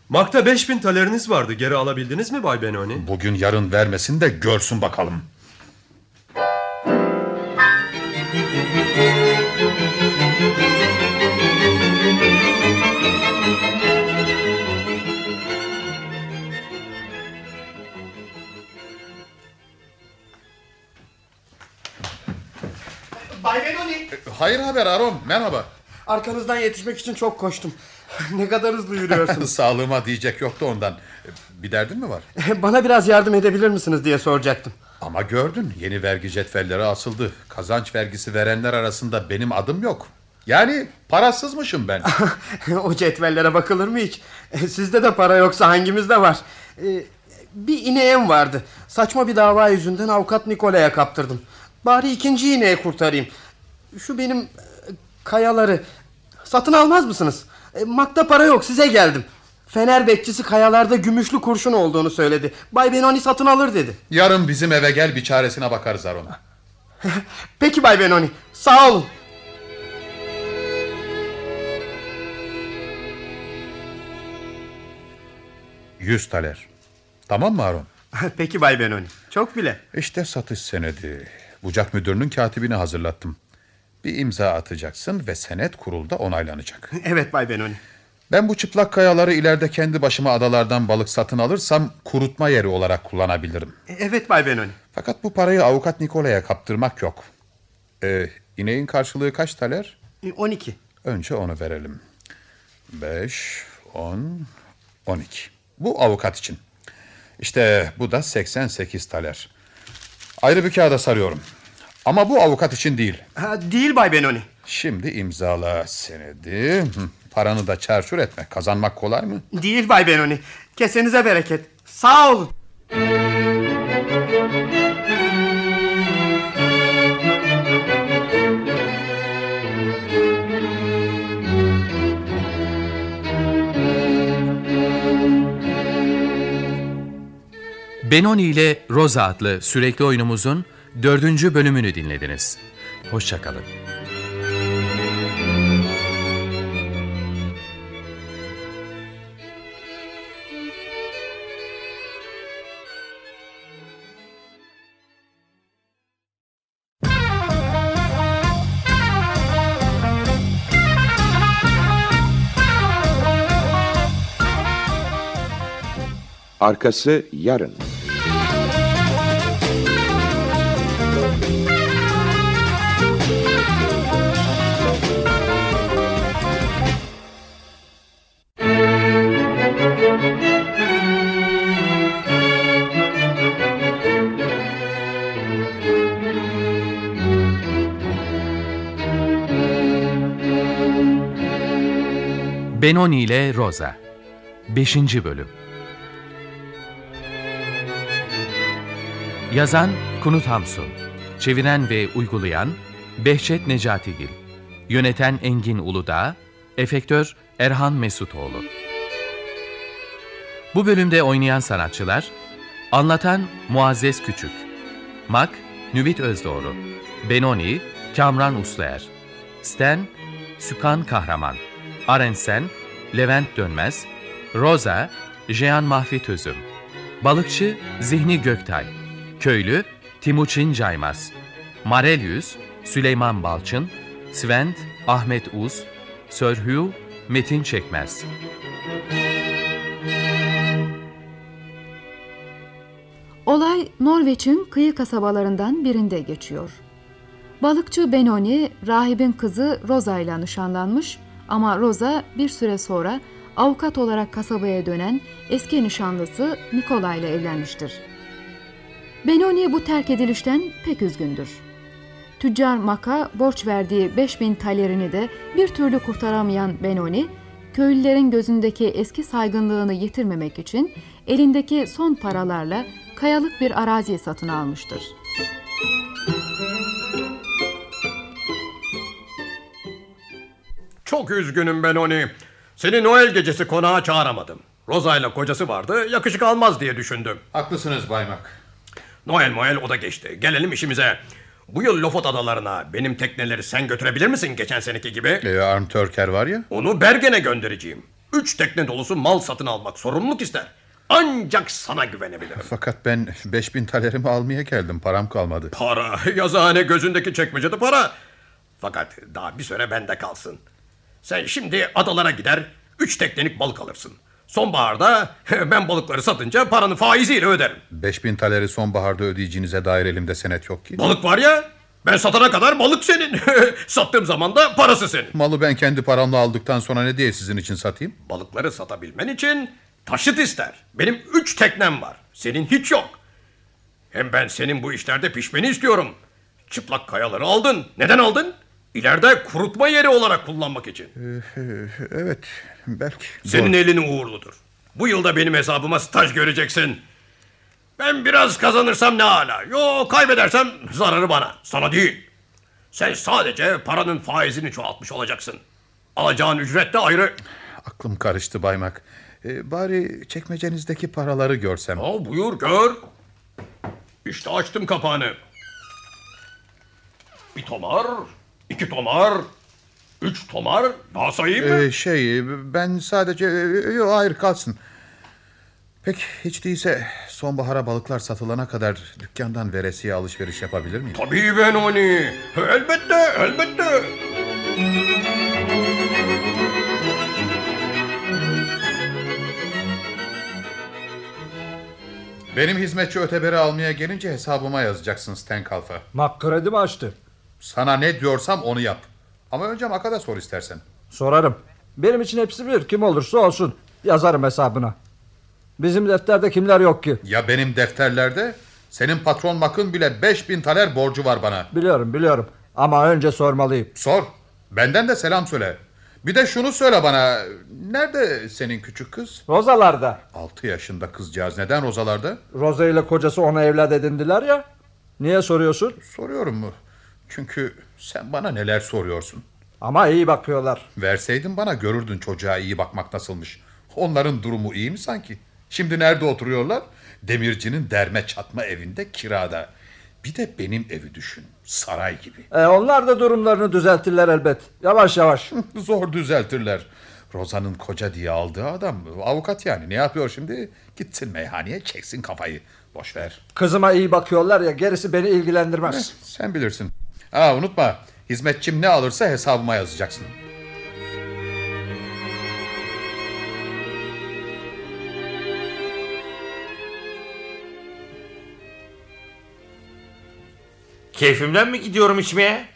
Makta 5000 taleriniz vardı. Geri alabildiniz mi Bay Benoni? Bugün yarın vermesin de görsün bakalım. Bay Benoni. Hayır haber Aron merhaba. Arkanızdan yetişmek için çok koştum. ne kadar hızlı yürüyorsunuz. Sağlığıma diyecek yoktu ondan. Bir derdin mi var? Bana biraz yardım edebilir misiniz diye soracaktım. Ama gördün yeni vergi cetvelleri asıldı. Kazanç vergisi verenler arasında benim adım yok. Yani parasızmışım ben. o cetvellere bakılır mı hiç? Sizde de para yoksa hangimizde var? Ee, bir ineğim vardı. Saçma bir dava yüzünden avukat Nikola'ya kaptırdım. Bari ikinci ineği kurtarayım. Şu benim e, kayaları satın almaz mısınız? E, Makta para yok size geldim. Fener bekçisi kayalarda gümüşlü kurşun olduğunu söyledi. Bay Benoni satın alır dedi. Yarın bizim eve gel bir çaresine bakarız Aron. Peki Bay Benoni sağ olun. Yüz taler. Tamam mı Aron? Peki Bay Benoni. Çok bile. İşte satış senedi. Bucak müdürünün katibini hazırlattım. Bir imza atacaksın ve senet kurulda onaylanacak. Evet Bay Benoni. Ben bu çıplak kayaları ileride kendi başıma adalardan balık satın alırsam kurutma yeri olarak kullanabilirim. Evet Bay Benoni. Fakat bu parayı avukat Nikola'ya kaptırmak yok. Ee, ineğin karşılığı kaç taler? 12. Önce onu verelim. 5, 10, 12. Bu avukat için. İşte bu da 88 taler. Ayrı bir kağıda sarıyorum. Ama bu avukat için değil. Ha, değil Bay Benoni. Şimdi imzala senedi. Paranı da çarçur etme. Kazanmak kolay mı? Değil Bay Benoni. Kesenize bereket. Sağ olun. Benoni ile Rosa adlı sürekli oyunumuzun dördüncü bölümünü dinlediniz. Hoşçakalın. Arkası yarın. Benoni ile Rosa. 5. Bölüm. Yazan Kunut Hamsun. Çeviren ve uygulayan Behçet Necatigil. Yöneten Engin Uludağ. Efektör Erhan Mesutoğlu. Bu bölümde oynayan sanatçılar Anlatan Muazzez Küçük Mak Nüvit Özdoğru Benoni Kamran Usluer Sten Sükan Kahraman Arensen Levent Dönmez Rosa Jean Mahfi Tözüm Balıkçı Zihni Göktay. Köylü Timuçin Caymaz. Marelius Süleyman Balçın. Svent Ahmet Uz. Sörhü Metin Çekmez. Olay Norveç'in kıyı kasabalarından birinde geçiyor. Balıkçı Benoni, rahibin kızı Rosa ile nişanlanmış ama Rosa bir süre sonra avukat olarak kasabaya dönen eski nişanlısı Nikola ile evlenmiştir. Benoni bu terk edilişten pek üzgündür. Tüccar Maka borç verdiği 5000 talerini de bir türlü kurtaramayan Benoni, köylülerin gözündeki eski saygınlığını yitirmemek için elindeki son paralarla kayalık bir arazi satın almıştır. Çok üzgünüm Benoni. Seni Noel gecesi konağa çağıramadım. Rosa ile kocası vardı, yakışık almaz diye düşündüm. Haklısınız Baymak. Noel Noel o da geçti. Gelelim işimize. Bu yıl Lofot adalarına benim tekneleri sen götürebilir misin geçen seneki gibi? Ee, Arm Törker var ya. Onu Bergen'e göndereceğim. Üç tekne dolusu mal satın almak sorumluluk ister. Ancak sana güvenebilirim. Fakat ben 5000 talerimi almaya geldim. Param kalmadı. Para, yazıhane gözündeki çekmecede para. Fakat daha bir süre bende kalsın. Sen şimdi adalara gider, üç teknelik balık alırsın. Sonbaharda ben balıkları satınca paranı faiziyle öderim. 5000 taleri sonbaharda ödeyeceğinize dair elimde senet yok ki. Balık var ya, Ben satana kadar balık senin. Sattığım zaman da parası senin. Malı ben kendi paramla aldıktan sonra ne diye sizin için satayım? Balıkları satabilmen için taşıt ister. Benim üç teknem var. Senin hiç yok. Hem ben senin bu işlerde pişmeni istiyorum. Çıplak kayaları aldın. Neden aldın? İleride kurutma yeri olarak kullanmak için. Ee, evet belki. Senin Doğru. elin uğurludur. Bu yılda benim hesabıma staj göreceksin. Ben biraz kazanırsam ne hala. Yo kaybedersem zararı bana. Sana değil. Sen sadece paranın faizini çoğaltmış olacaksın. Alacağın ücret de ayrı. Aklım karıştı Baymak. Ee, bari çekmecenizdeki paraları görsem. Aa, buyur gör. İşte açtım kapağını. Bir tomar, iki tomar, üç tomar. Daha sayayım mı? Ee, şey ben sadece yok hayır kalsın. Pek hiç değilse sonbahara balıklar satılana kadar dükkandan veresiye alışveriş yapabilir miyim? Tabii ben onu. Elbette, elbette. Benim hizmetçi öteberi almaya gelince hesabıma yazacaksın Stenkalf'a. Mak kredi mi açtı? Sana ne diyorsam onu yap. Ama önce Mak'a da sor istersen. Sorarım. Benim için hepsi bir. Kim olursa olsun. Yazarım hesabına. Bizim defterde kimler yok ki? Ya benim defterlerde senin patron Mak'ın bile 5000 taler borcu var bana. Biliyorum biliyorum. Ama önce sormalıyım. Sor. Benden de selam söyle. Bir de şunu söyle bana. Nerede senin küçük kız? Rozalarda. 6 yaşında kızcağız. Neden Rozalarda? Roza ile kocası ona evlat edindiler ya. Niye soruyorsun? Soruyorum mu? Çünkü sen bana neler soruyorsun. Ama iyi bakıyorlar. Verseydin bana görürdün çocuğa iyi bakmak nasılmış. Onların durumu iyi mi sanki? Şimdi nerede oturuyorlar? Demircinin derme çatma evinde kirada. Bir de benim evi düşün. Saray gibi. E, onlar da durumlarını düzeltirler elbet. Yavaş yavaş. Zor düzeltirler. Roza'nın koca diye aldığı adam avukat yani. Ne yapıyor şimdi? Gitsin meyhaneye çeksin kafayı. Boş ver. Kızıma iyi bakıyorlar ya gerisi beni ilgilendirmez. Sen bilirsin. Aa unutma. Hizmetçim ne alırsa hesabıma yazacaksın. Keyfimden mi gidiyorum içmeye?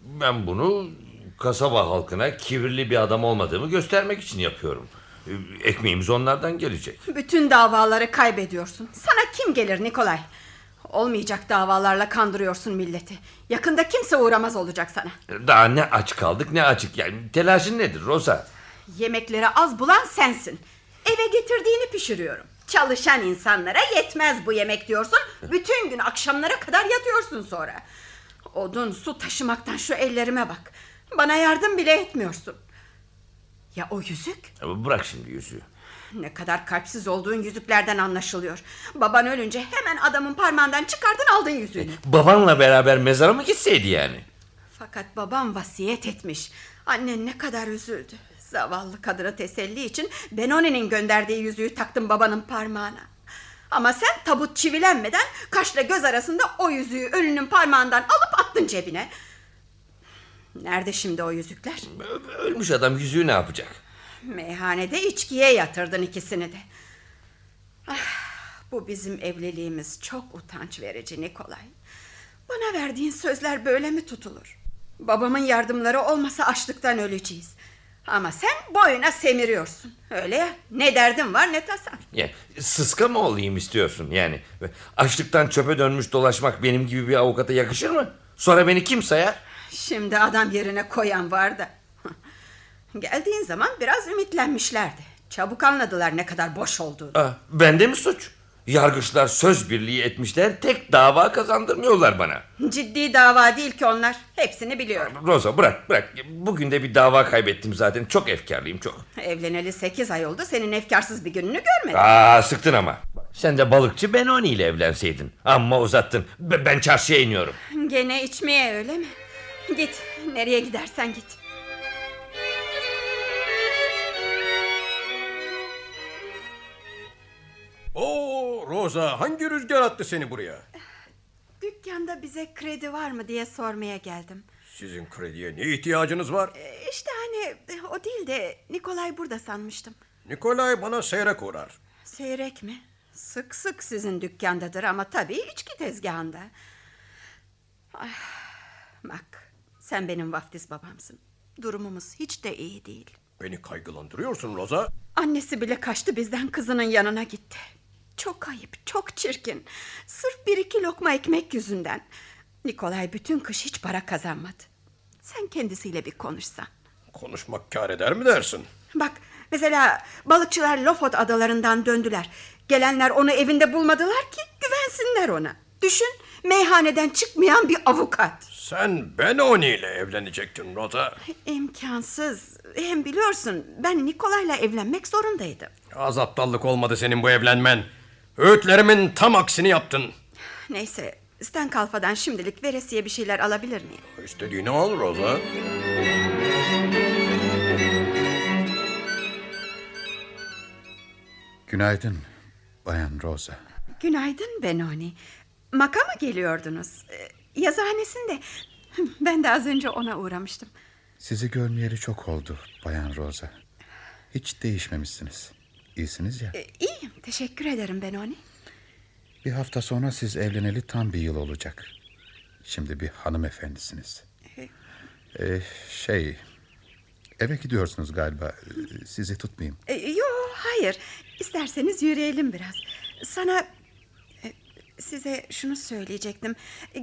Ben bunu kasaba halkına kibirli bir adam olmadığımı göstermek için yapıyorum. Ekmeğimiz onlardan gelecek. Bütün davaları kaybediyorsun. Sana kim gelir Nikolay? Olmayacak davalarla kandırıyorsun milleti. Yakında kimse uğramaz olacak sana. Daha ne aç kaldık ne açık. Yani telaşın nedir Rosa? Yemekleri az bulan sensin. Eve getirdiğini pişiriyorum. Çalışan insanlara yetmez bu yemek diyorsun. Bütün gün akşamlara kadar yatıyorsun sonra. Odun su taşımaktan şu ellerime bak. Bana yardım bile etmiyorsun. Ya o yüzük? Bırak şimdi yüzüğü. Ne kadar kalpsiz olduğun yüzüklerden anlaşılıyor. Baban ölünce hemen adamın parmağından çıkardın aldın yüzüğünü. Babanla beraber mezara mı gitseydi yani? Fakat babam vasiyet etmiş. Annen ne kadar üzüldü. Zavallı kadına teselli için Benoni'nin gönderdiği yüzüğü taktım babanın parmağına. Ama sen tabut çivilenmeden kaşla göz arasında o yüzüğü ölünün parmağından alıp attın cebine. Nerede şimdi o yüzükler? Ölmüş adam yüzüğü ne yapacak? Meyhanede içkiye yatırdın ikisini de. Ah, bu bizim evliliğimiz çok utanç verici Nikolay. Bana verdiğin sözler böyle mi tutulur? Babamın yardımları olmasa açlıktan öleceğiz. Ama sen boyuna semiriyorsun. Öyle ya. Ne derdin var ne tasan. Yani sıska mı olayım istiyorsun yani? Açlıktan çöpe dönmüş dolaşmak benim gibi bir avukata yakışır mı? Sonra beni kim sayar? Şimdi adam yerine koyan var da. Geldiğin zaman biraz ümitlenmişlerdi. Çabuk anladılar ne kadar boş olduğunu. Ah, bende mi suç? Yargıçlar söz birliği etmişler tek dava kazandırmıyorlar bana. Ciddi dava değil ki onlar. Hepsini biliyorum. Rosa bırak bırak. Bugün de bir dava kaybettim zaten. Çok efkarlıyım çok. Evleneli sekiz ay oldu. Senin efkarsız bir gününü görmedim. Aa sıktın ama. Sen de balıkçı Benoni ile evlenseydin. Amma uzattın. Be- Ben çarşıya iniyorum. Gene içmeye öyle mi? Git. Nereye gidersen git. Oo Rosa hangi rüzgar attı seni buraya? Dükkanda bize kredi var mı diye sormaya geldim. Sizin krediye ne ihtiyacınız var? Ee, İşte hani o değil de Nikolay burada sanmıştım. Nikolay bana seyrek uğrar. Seyrek mi? Sık sık sizin dükkandadır ama tabii içki tezgahında. Ah, Bak sen benim vaftiz babamsın. Durumumuz hiç de iyi değil. Beni kaygılandırıyorsun Roza. Annesi bile kaçtı bizden kızının yanına gitti. Çok ayıp, çok çirkin. Sırf bir iki lokma ekmek yüzünden. Nikolay bütün kış hiç para kazanmadı. Sen kendisiyle bir konuşsan. Konuşmak kâr eder mi dersin? Bak mesela balıkçılar Lofot adalarından döndüler. Gelenler onu evinde bulmadılar ki güvensinler ona. Düşün meyhaneden çıkmayan bir avukat. Sen Benoni ile evlenecektin Roza. İmkansız. Hem biliyorsun ben Nikolay'la evlenmek zorundaydım. Az aptallık olmadı senin bu evlenmen. Öğütlerimin tam aksini yaptın. Neyse Stan Kalfa'dan şimdilik veresiye bir şeyler alabilir miyim? İstediğini al Roza. Günaydın Bayan Rosa. Günaydın Benoni. Maka mı geliyordunuz? Ee, Yazıhanesinde. Ben de az önce ona uğramıştım. Sizi görmeyeli çok oldu Bayan Rosa. Hiç değişmemişsiniz. İyisiniz ya. Ee, İyiyim teşekkür ederim Benoni. Bir hafta sonra siz evleneli tam bir yıl olacak. Şimdi bir hanımefendisiniz. Ee, Ee, şey... Eve gidiyorsunuz galiba. Ee, Sizi tutmayayım. e, Yo hayır. İsterseniz yürüyelim biraz. Sana e, size şunu söyleyecektim.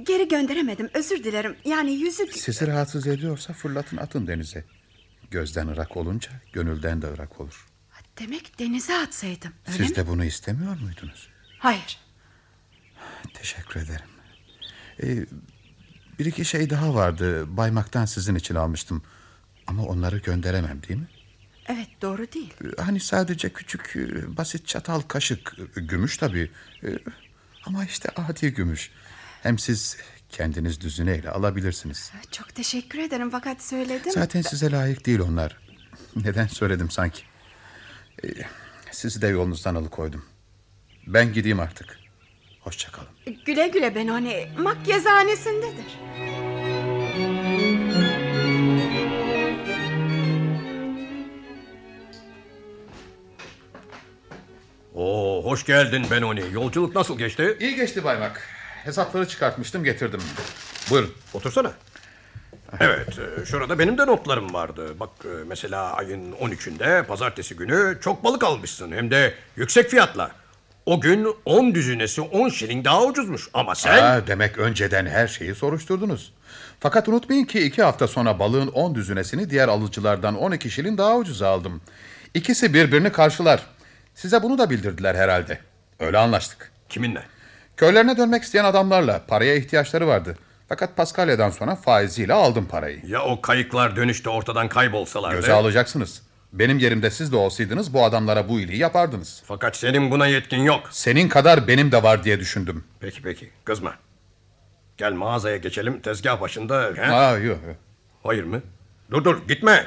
Geri gönderemedim özür dilerim. Yani yüzük... Sizi rahatsız ediyorsa fırlatın atın denize. Gözden ırak olunca gönülden de ırak olur. Demek denize atsaydım. Öyle Siz mi? de bunu istemiyor muydunuz? Hayır. Teşekkür ederim. Ee, bir iki şey daha vardı. Baymaktan sizin için almıştım. Ama onları gönderemem değil mi? Evet doğru değil. Ee, Hani sadece küçük e, basit çatal kaşık. e, Gümüş tabii. Ee, Ama işte adi gümüş. Hem siz kendiniz düzüneyle alabilirsiniz. Çok teşekkür ederim fakat söyledim. Zaten size layık değil onlar. Neden söyledim sanki? Ee, Sizi de yolunuzdan alıkoydum. Ben gideyim artık. Hoşçakalın. Güle güle Benoni. Mak yazıhanesindedir. Oo, hoş geldin Benoni. Yolculuk nasıl geçti? İyi geçti Baymak. Hesapları çıkartmıştım getirdim. Buyurun. Otursana. Evet, e, şurada benim de notlarım vardı. Bak e, mesela ayın 13'ünde pazartesi günü çok balık almışsın. Hem de yüksek fiyatla. O gün 10 düzinesi 10 şiling daha ucuzmuş. Ama sen... Ha, demek önceden her şeyi soruşturdunuz. Fakat unutmayın ki iki hafta sonra balığın 10 düzinesini diğer alıcılardan 12 şilin daha ucuza aldım. İkisi birbirini karşılar. Size bunu da bildirdiler herhalde. Öyle anlaştık. Kiminle? Köylerine dönmek isteyen adamlarla paraya ihtiyaçları vardı. Fakat Paskalya'dan sonra faiziyle aldım parayı. Ya o kayıklar dönüşte ortadan kaybolsalardı? Göze alacaksınız. Benim yerimde siz de olsaydınız bu adamlara bu iyiliği yapardınız. Fakat senin buna yetkin yok. Senin kadar benim de var diye düşündüm. Peki peki kızma. Gel mağazaya geçelim tezgah başında. He? Ha, yok, yok. Hayır mı? Dur dur gitme.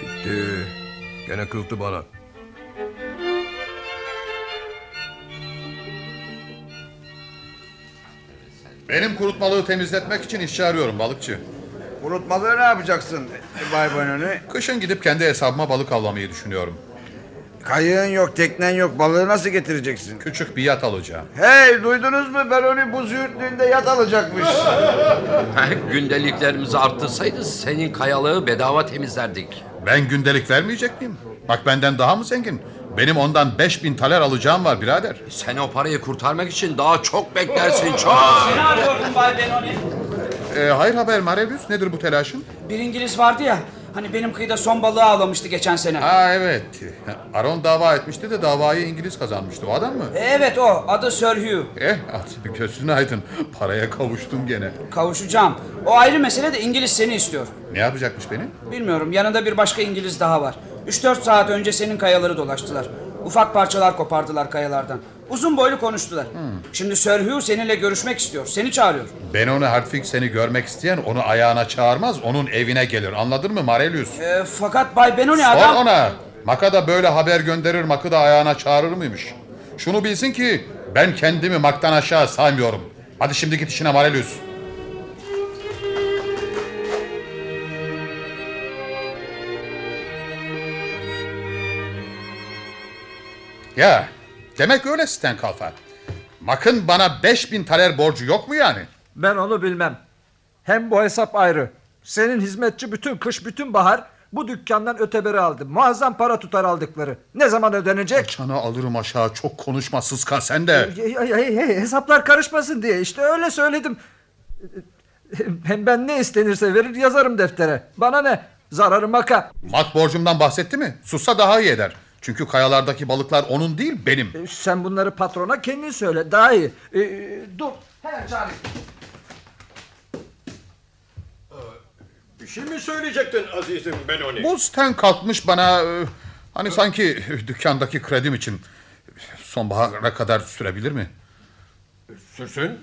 Gitti. Gene kızdı bana. Benim kurutmalığı temizletmek için işçi arıyorum balıkçı. Kurutmalığı ne yapacaksın Bay Benoni? Kışın gidip kendi hesabıma balık avlamayı düşünüyorum. Kayığın yok, teknen yok. Balığı nasıl getireceksin? Küçük bir yat alacağım. Hey duydunuz mu? Benoni bu züğürtlüğünde yat alacakmış. Gündeliklerimizi arttırsaydı senin kayalığı bedava temizlerdik. Ben gündelik vermeyecek miyim? Bak benden daha mı zengin? Benim ondan 5000 taler alacağım var birader. Sen o parayı kurtarmak için daha çok beklersin çok. Seni arıyordum Bay Benoni. Ee, hayır haber Marevius nedir bu telaşın? Bir İngiliz vardı ya. Hani benim kıyıda son balığı avlamıştı geçen sene. Ha evet. Aron dava etmişti de davayı İngiliz kazanmıştı. O adam mı? Evet o. Adı Sir Hugh. Eh at gözün aydın. Paraya kavuştum gene. Kavuşacağım. O ayrı mesele de İngiliz seni istiyor. Ne yapacakmış beni? Bilmiyorum. Yanında bir başka İngiliz daha var. 3-4 saat önce senin kayaları dolaştılar. Ufak parçalar kopardılar kayalardan. Uzun boylu konuştular. Şimdi Sir Hugh seninle görüşmek istiyor. Seni çağırıyor. Ben onu Hartwig seni görmek isteyen onu ayağına çağırmaz onun evine gelir. Anladın mı Marelius? E, fakat Bay Benoni Sor adam... ona. Maka da böyle haber gönderir Mak'ı da ayağına çağırır mıymış? Şunu bilsin ki ben kendimi Mak'tan aşağı saymıyorum. Hadi şimdi git işine Marelius. Ya demek öyle Sten Kalfa. Makın bana 5000 taler borcu yok mu yani? Ben onu bilmem. Hem bu hesap ayrı. Senin hizmetçi bütün kış bütün bahar bu dükkandan öteberi aldı. Muazzam para tutar aldıkları. Ne zaman ödenecek? Çana alırım aşağı çok konuşma Sıska sen de. Hey, hey, hey, hey, hesaplar karışmasın diye işte öyle söyledim. Hem ben ne istenirse verir yazarım deftere. Bana ne? Zararı maka. Mat borcumdan bahsetti mi? Sussa daha iyi eder. Çünkü kayalardaki balıklar onun değil benim. E, Sen bunları patrona kendin söyle daha iyi. Ee, dur hemen çağırayım. Bir şey mi söyleyecektin azizim Benoni? Bu sten kalkmış bana e, hani sanki dükkandaki kredim için sonbahara kadar sürebilir mi? Sürsün.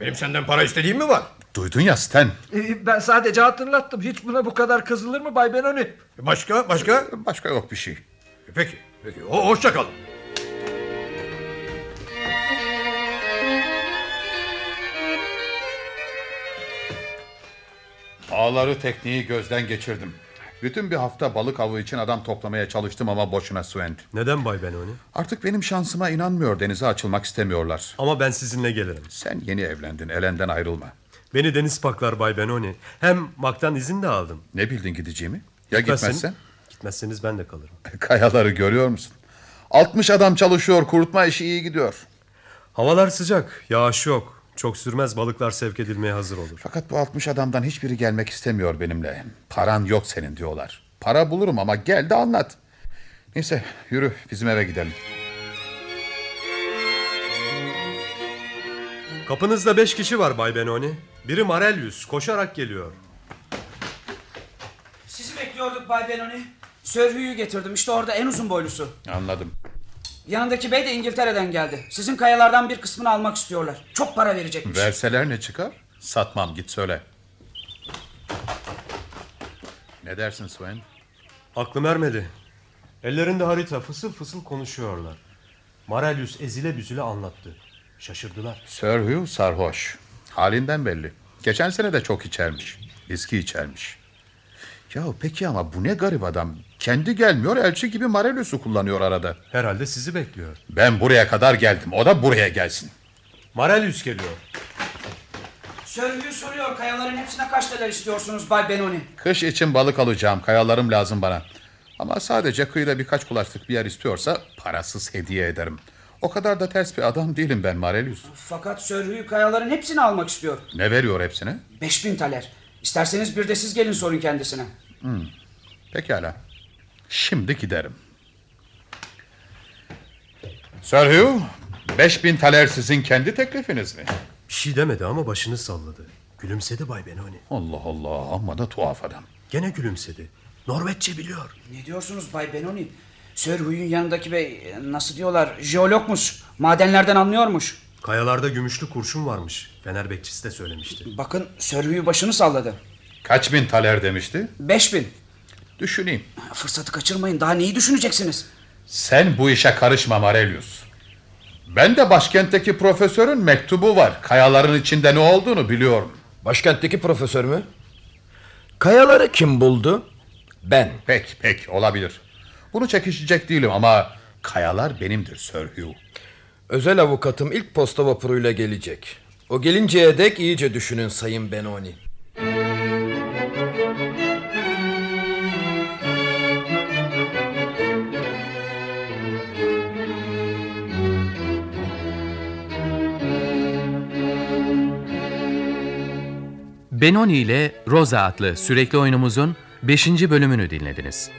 Benim senden para istediğim mi var? Duydun ya Sten. Ee, Ben sadece hatırlattım. Hiç buna bu kadar kızılır mı Bay Benoni? Başka başka? Başka yok bir şey. Peki peki o, hoşça kal. Ağları tekniği gözden geçirdim. Bütün bir hafta balık avı için adam toplamaya çalıştım ama boşuna Sven. Neden Bay Benoni? Artık benim şansıma inanmıyor denize açılmak istemiyorlar. Ama ben sizinle gelirim. Sen yeni evlendin elenden ayrılma. Beni deniz paklar Bay Benoni. Hem Mak'tan izin de aldım. Ne bildin gideceğimi? Ya Gitmezsen- gitmezsen? Gitmezseniz ben de kalırım. Kayaları görüyor musun? 60 adam çalışıyor kurutma işi iyi gidiyor. Havalar sıcak, yağış yok. Çok sürmez balıklar sevk edilmeye hazır olur. Fakat bu 60 adamdan hiçbiri gelmek istemiyor benimle. Paran yok senin diyorlar. Para bulurum ama gel de anlat. Neyse yürü bizim eve gidelim. Kapınızda beş kişi var Bay Benoni. Biri Marelius, koşarak geliyor. Sizi bekliyorduk Bay Benoni. Sörhü'yü getirdim işte orada en uzun boylusu. Anladım. Yanındaki bey de İngiltere'den geldi. Sizin kayalardan bir kısmını almak istiyorlar. Çok para verecekmiş. Verseler ne çıkar? Satmam git söyle. Ne dersin Sven? Aklım ermedi. Ellerinde harita fısıl fısıl konuşuyorlar. Marelius ezile büzüle anlattı. Şaşırdılar. Sir Hugh sarhoş. Halinden belli. Geçen sene de çok içermiş. Viski içermiş. Ya peki ama bu ne garip adam. Kendi gelmiyor elçi gibi Marelius'u kullanıyor arada. Herhalde sizi bekliyor. Ben buraya kadar geldim. O da buraya gelsin. Marelius geliyor. Sörhü soruyor kayaların hepsine kaç dolar istiyorsunuz Bay Benoni? Kış için balık alacağım. Kayalarım lazım bana. Ama sadece kıyıda birkaç kulaçlık bir yer istiyorsa parasız hediye ederim. O kadar da ters bir adam değilim ben Marelius. Fakat Sörhü kayaların hepsini almak istiyor. Ne veriyor hepsine? 5000 taler. İsterseniz bir de siz gelin sorun kendisine. Hmm. Pekala. Şimdi giderim. Sir Hugh, 5000 taler sizin kendi teklifiniz mi? Bir şey demedi ama başını salladı. Gülümsedi Bay Benoni. Allah Allah amma da tuhaf adam. Gene gülümsedi. Norveççe biliyor. Ne diyorsunuz Bay Benoni? Sörhü'nün yanındaki bey nasıl diyorlar jeologmuş. Madenlerden anlıyormuş. Kayalarda gümüşlü kurşun varmış. Fener bekçisi de söylemişti. Bakın Sörhü başını salladı. Kaç bin taler demişti? 5000. Düşüneyim. Fırsatı kaçırmayın. Daha neyi düşüneceksiniz? Sen bu işe karışma Marelius. Ben de başkentteki profesörün mektubu var. Kayaların içinde ne olduğunu biliyorum. Başkentteki profesör mü? Kayaları kim buldu? Ben. Pek pek olabilir. Bunu çekişecek değilim ama kayalar benimdir Sir Hugh. Özel avukatım ilk posta vapuruyla gelecek. O gelinceye dek iyice düşünün Sayın Benoni. Benoni ile Rosa adlı sürekli oyunumuzun 5. bölümünü dinlediniz.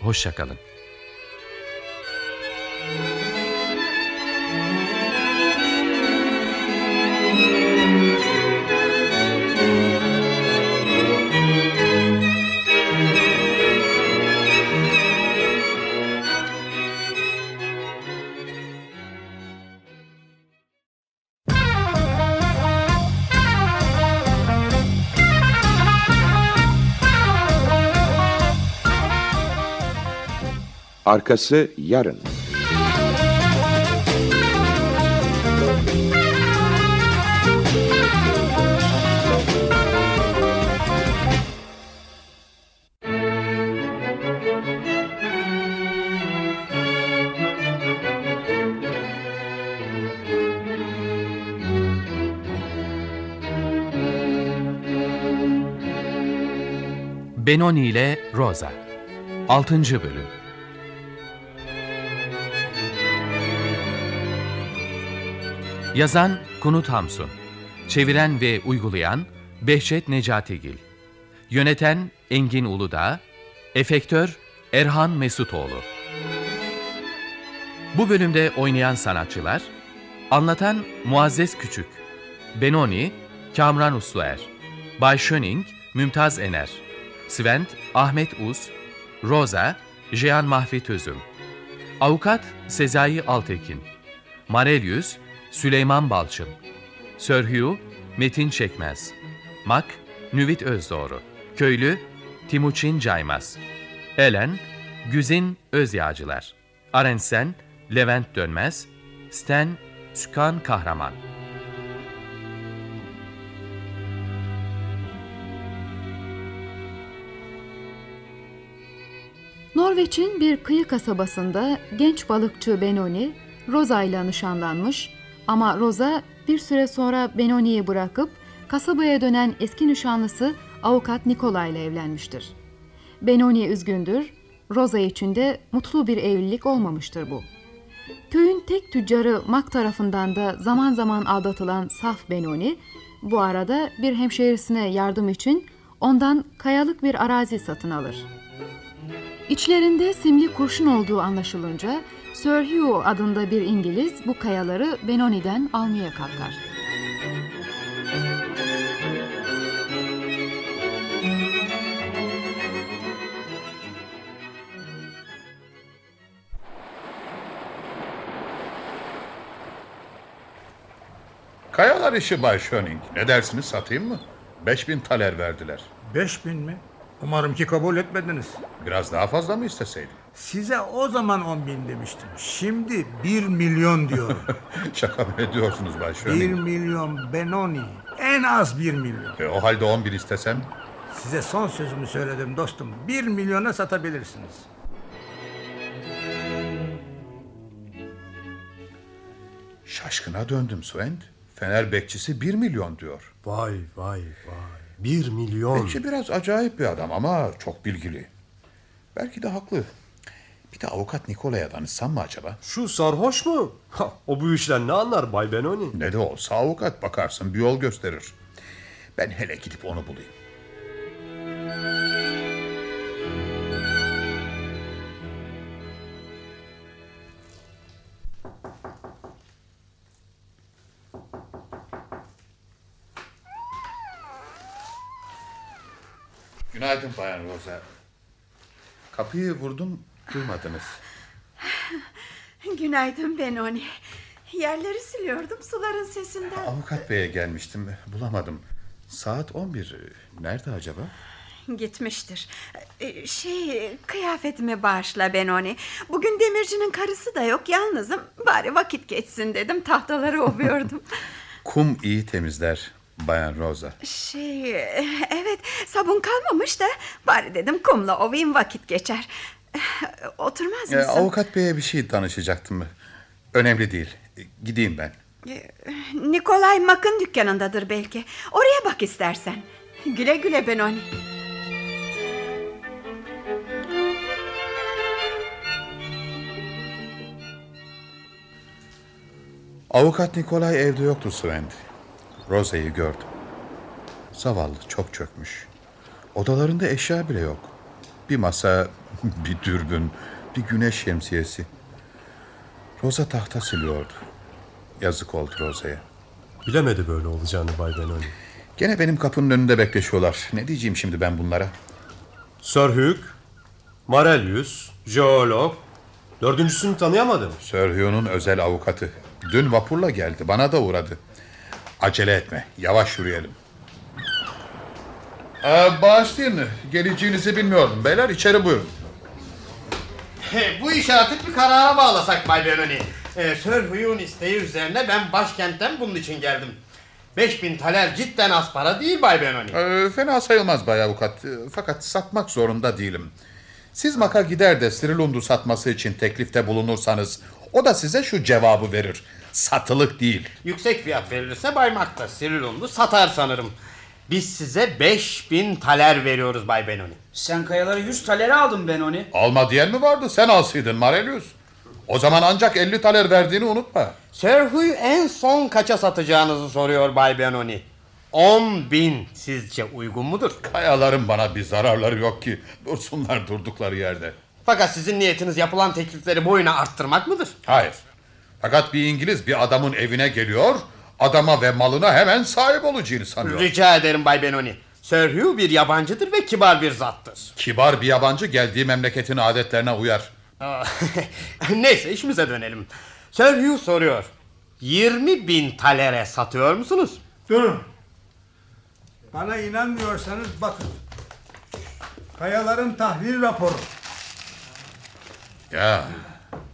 Hoşçakalın. Arkası yarın. Benoni ile Rosa 6. Bölüm Yazan Kunut Hamsun. Çeviren ve uygulayan Behçet Necatigil Yöneten Engin Uludağ. Efektör Erhan Mesutoğlu. Bu bölümde oynayan sanatçılar Anlatan Muazzez Küçük Benoni Kamran Usluer Bay Schöning Mümtaz Ener Svent Ahmet Uz Rosa Jean Mahfi Tözüm Avukat Sezai Altekin Marelius Süleyman Balçın Sörhü Metin Çekmez Mak Nüvit Özdoğru Köylü Timuçin Caymaz Elen Güzin Özyağcılar Arensen Levent Dönmez Sten Sükan Kahraman. Norveç'in bir kıyı kasabasında genç balıkçı Benoni, Rosa ile nişanlanmış ama Rosa bir süre sonra Benoni'yi bırakıp kasabaya dönen eski nişanlısı avukat Nikola ile evlenmiştir. Benoni üzgündür, Rosa için de mutlu bir evlilik olmamıştır bu. Köyün tek tüccarı Mak tarafından da zaman zaman aldatılan saf Benoni, bu arada bir hemşehrisine yardım için ondan kayalık bir arazi satın alır. İçlerinde simli kurşun olduğu anlaşılınca Sir Hugh adında bir İngiliz bu kayaları Benoni'den almaya kalkar. Kayalar işi Bay Schöning. Ne dersiniz satayım mı? 5000 taler verdiler. Beş bin mi? Umarım ki kabul etmediniz. Biraz daha fazla mı isteseydim? Size o zaman on bin demiştim. Şimdi bir milyon diyorum. Şaka mı ediyorsunuz Bay bir Schöning? milyon Benoni. En az bir milyon. E, o halde 10 bin istesem? Size son sözümü söyledim dostum. Bir milyona satabilirsiniz. Şaşkına döndüm Sven. Fener bekçisi 1 milyon diyor. Vay vay vay. Bir milyon. Bekçi biraz acayip bir adam ama çok bilgili. Belki de haklı. Bir de avukat Nikola'ya danışsam mı acaba? Şu sarhoş mu? Ha, o bu işten ne anlar Bay Benoni? Ne de olsa avukat bakarsın bir yol gösterir. Ben hele gidip onu bulayım. Günaydın Bayan Rosa. Kapıyı vurdum, duymadınız. Günaydın Benoni. Yerleri siliyordum suların sesinden. Avukat beye gelmiştim, bulamadım. Saat 11. Nerede acaba? Gitmiştir. Ee, Şey kıyafetimi bağışla Benoni. Bugün demircinin karısı da yok yalnızım. Bari vakit geçsin dedim tahtaları ovuyordum. Kum iyi temizler Bayan Rosa. şey evet sabun kalmamış da bari dedim kumla ovayım vakit geçer. Oturmaz Ee, mısın? avukat beye bir şey danışacaktım. Önemli değil. Gideyim ben. Ee, Nikolay Mak'ın dükkanındadır belki. Oraya bak istersen. Güle güle Benoni. Avukat Nikolay evde yoktu Sven. Rosa'yı gördüm. Zavallı çok çökmüş. Odalarında eşya bile yok. Bir masa, bir dürbün, bir güneş şemsiyesi. Rosa tahta siliyordu. Yazık oldu Rosa'ya. Bilemedi böyle olacağını Bay Benoni. Gene benim kapının önünde bekleşiyorlar. Ne diyeceğim şimdi ben bunlara? Sir Hugh, Marelius, jeolog. Dördüncüsünü tanıyamadım. Sir Hugh'un özel avukatı. Dün vapurla geldi. Bana da uğradı. Acele etme. Yavaş yürüyelim. Ee, bağışlayın. Geleceğinizi bilmiyordum. Beyler içeri buyurun. Bu işi artık bir karara bağlasak Bay Benoni. Ee, Sir Hugh'un isteği üzerine ben başkentten bunun için geldim. 5000 taler cidden az para değil Bay Benoni. Ee, fena sayılmaz Bay Avukat. Ee, Fakat satmak zorunda değilim. Siz maka gider de Strilund'u satması için teklifte bulunursanız o da size şu cevabı verir. Satılık değil. Yüksek fiyat verilirse Bay Mark da Sirilundu satar sanırım. Biz size 5000 taler veriyoruz Bay Benoni. Sen kayaları 100 talere aldın Benoni. Alma diyen mi vardı? Sen alsaydın Marelius. O zaman ancak 50 taler verdiğini unutma. Serhu'yu en son kaça satacağınızı soruyor Bay Benoni. 10 bin sizce uygun mudur? Kayaların bana bir zararları yok ki. Dursunlar durdukları yerde. Fakat sizin niyetiniz yapılan teklifleri boyuna arttırmak mıdır? Hayır. Fakat bir İngiliz bir adamın evine geliyor... ...adama ve malına hemen sahip olacağını sanıyor. Rica ederim Bay Benoni. Sir Hugh bir yabancıdır ve kibar bir zattır. Kibar bir yabancı geldiği memleketin adetlerine uyar. Neyse işimize dönelim. Sir Hugh soruyor. 20 bin talere satıyor musunuz? Durun. Bana inanmıyorsanız bakın. Kayaların tahlil raporu. Ya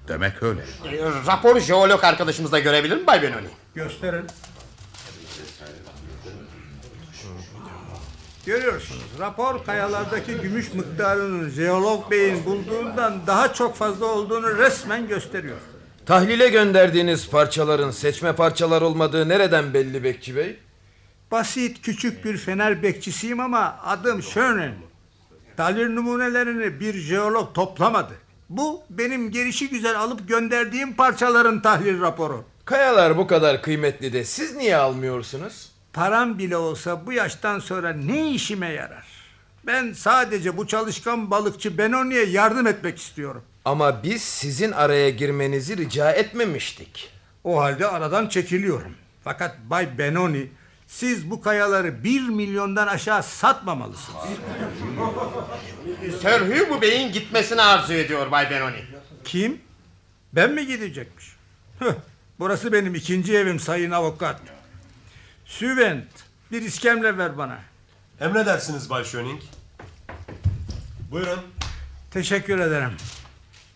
demek öyle. E, raporu jeolog arkadaşımız da görebilir mi Bay Benoni? Gösterin. Görüyorsunuz rapor kayalardaki gümüş miktarının jeolog beyin bulduğundan daha çok fazla olduğunu resmen gösteriyor. Tahlile gönderdiğiniz parçaların seçme parçalar olmadığı nereden belli Bekçi Bey? Basit küçük bir fener bekçisiyim ama adım Schönen. Talir numunelerini bir jeolog toplamadı. Bu benim gelişi güzel alıp gönderdiğim parçaların tahlil raporu. Kayalar bu kadar kıymetli de siz niye almıyorsunuz? Param bile olsa bu yaştan sonra ne işime yarar? Ben sadece bu çalışkan balıkçı Benoni'ye yardım etmek istiyorum. Ama biz sizin araya girmenizi rica etmemiştik. O halde aradan çekiliyorum. Fakat Bay Benoni siz bu kayaları bir milyondan aşağı satmamalısınız. Sir bu beyin gitmesini arzu ediyor Bay Benoni. Kim? Ben mi gidecekmiş? Burası benim ikinci evim sayın avukat. Süvent bir iskemle ver bana. Emredersiniz Bay Schöning. Buyurun. Teşekkür ederim.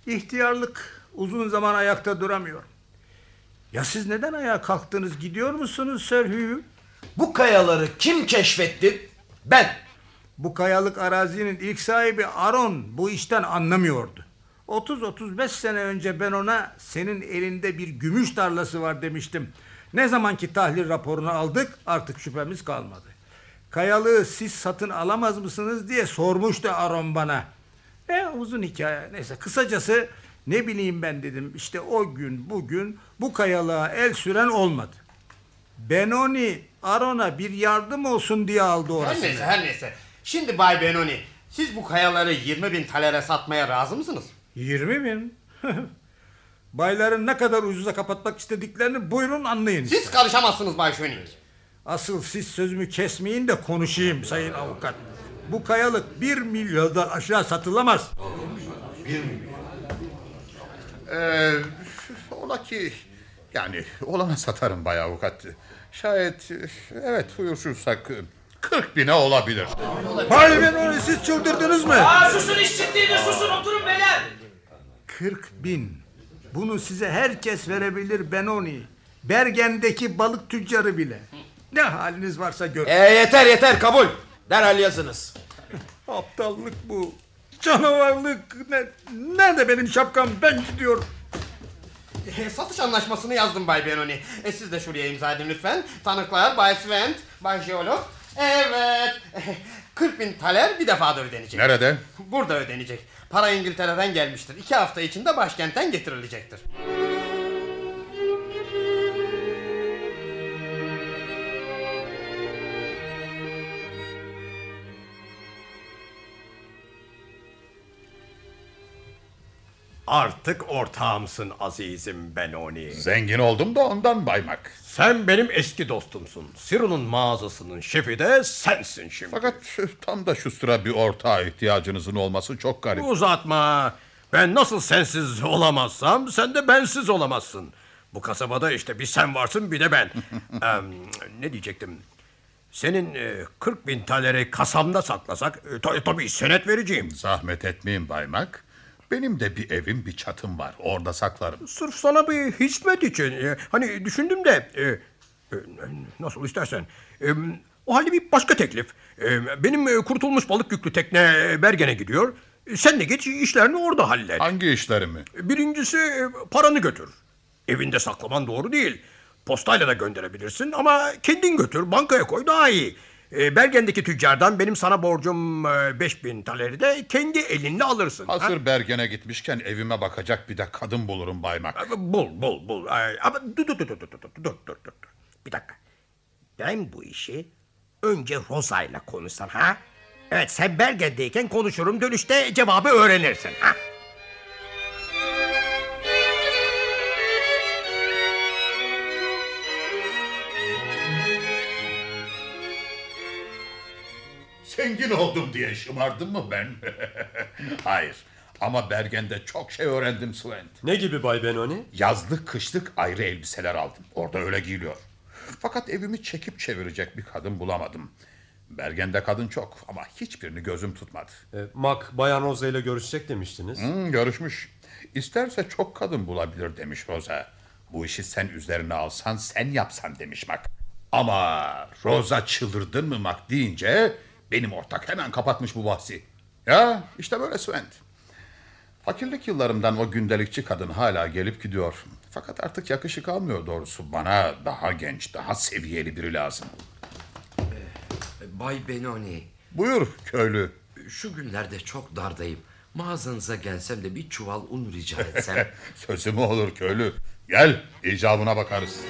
İhtiyarlık uzun zaman ayakta duramıyor. Ya siz neden ayağa kalktınız gidiyor musunuz Sir Hugh? Bu kayaları kim keşfetti? Ben. Bu kayalık arazinin ilk sahibi Aron bu işten anlamıyordu. 30-35 sene önce ben ona senin elinde bir gümüş tarlası var demiştim. Ne zamanki tahlil raporunu aldık artık şüphemiz kalmadı. Kayalığı siz satın alamaz mısınız diye sormuştu Aron bana. E uzun hikaye neyse kısacası ne bileyim ben dedim işte o gün bugün bu kayalığa el süren olmadı. Benoni Aron'a bir yardım olsun diye aldı Her orasını. neyse her neyse. Şimdi Bay Benoni siz bu kayaları 20 bin talere satmaya razı mısınız? 20 bin? Bayların ne kadar ucuza kapatmak istediklerini buyurun anlayın. Siz karışamazsınız Bay Schöning. Asıl siz sözümü kesmeyin de konuşayım sayın avukat. Bu kayalık bir milyondan aşağı satılamaz. Bir milyon. Ee, ola ki yani olana satarım bay avukat. Şayet evet uyuşursak 40 bine olabilir. Bay Benoni siz çıldırdınız mı? Aa, susun iş ciddidir susun oturun beyler. 40 bin. Bunu size herkes verebilir Benoni. Bergen'deki balık tüccarı bile. Ne haliniz varsa görün. E yeter yeter kabul. Derhal yazınız. Aptallık bu. Canavarlık. Ne, nerede benim şapkam? Ben gidiyorum. E, satış anlaşmasını yazdım Bay Benoni. E, siz de şuraya imza edin lütfen. Tanıklar Bay Svent, Bay Jeolog. Evet. 40 bin taler bir defada ödenecek. Nerede? Burada ödenecek. Para İngiltere'den gelmiştir. İki hafta içinde başkentten getirilecektir. Artık ortağımsın azizim Benoni. Zengin oldum da ondan baymak. Sen benim eski dostumsun. Siru'nun mağazasının şefi de sensin şimdi. Fakat tam da şu sıra bir ortağa ihtiyacınızın olması çok garip. Uzatma. Ben nasıl sensiz olamazsam sen de bensiz olamazsın. Bu kasabada işte bir sen varsın bir de ben. Em, ne diyecektim? Senin e, 40 bin taleri kasamda saklasak e, ta- tabii senet vereceğim. Zahmet etmeyin baymak. Benim de bir evim bir çatım var. Orada saklarım. Sırf sana bir hizmet için. e, hani düşündüm de e, e, nasıl istersen. E, o halde bir başka teklif. E, benim e, kurtulmuş balık yüklü tekne e, Bergen'e gidiyor. E, sen de git işlerini orada hallet. Hangi işlerimi? Birincisi paranı götür. Evinde saklaman doğru değil. Postayla da gönderebilirsin ama kendin götür bankaya koy daha iyi. E, Bergen'deki tüccardan benim sana borcum e, 5000 taleri de kendi elinle alırsın. ha? Hazır Bergen'e gitmişken evime bakacak bir de kadın bulurum baymak. Bul bul bul. Ay, Ama dur dur dur dur dur dur dur dur. Bir dakika. Ben bu işi önce Rosa'yla konuşsam ha? Evet sen Bergen'deyken konuşurum dönüşte cevabı öğrenirsin ha? Zengin oldum diye şımardım mı ben? Hayır. Ama Bergen'de çok şey öğrendim Sven. Ne gibi Bay Benoni? Yazlık kışlık ayrı elbiseler aldım. Orada öyle giyiliyor. Fakat evimi çekip çevirecek bir kadın bulamadım. Bergen'de kadın çok ama hiçbirini gözüm tutmadı. E, Mac, Bayan Rosa ile görüşecek demiştiniz. Hmm, görüşmüş. İsterse çok kadın bulabilir demiş Rosa. Bu işi sen üzerine alsan sen yapsan demiş Mak. Ama Rosa çıldırdın mı Mak deyince benim ortak hemen kapatmış bu bahsi. Ya işte böyle Sven. Fakirlik yıllarımdan o gündelikçi kadın hala gelip gidiyor. Fakat artık yakışık almıyor doğrusu. Bana daha genç, daha seviyeli biri lazım. Bay Benoni. Buyur köylü. Şu günlerde çok dardayım. Mağazanıza gelsem de bir çuval un rica etsem. Sözü mü olur köylü? Gel icabına bakarız.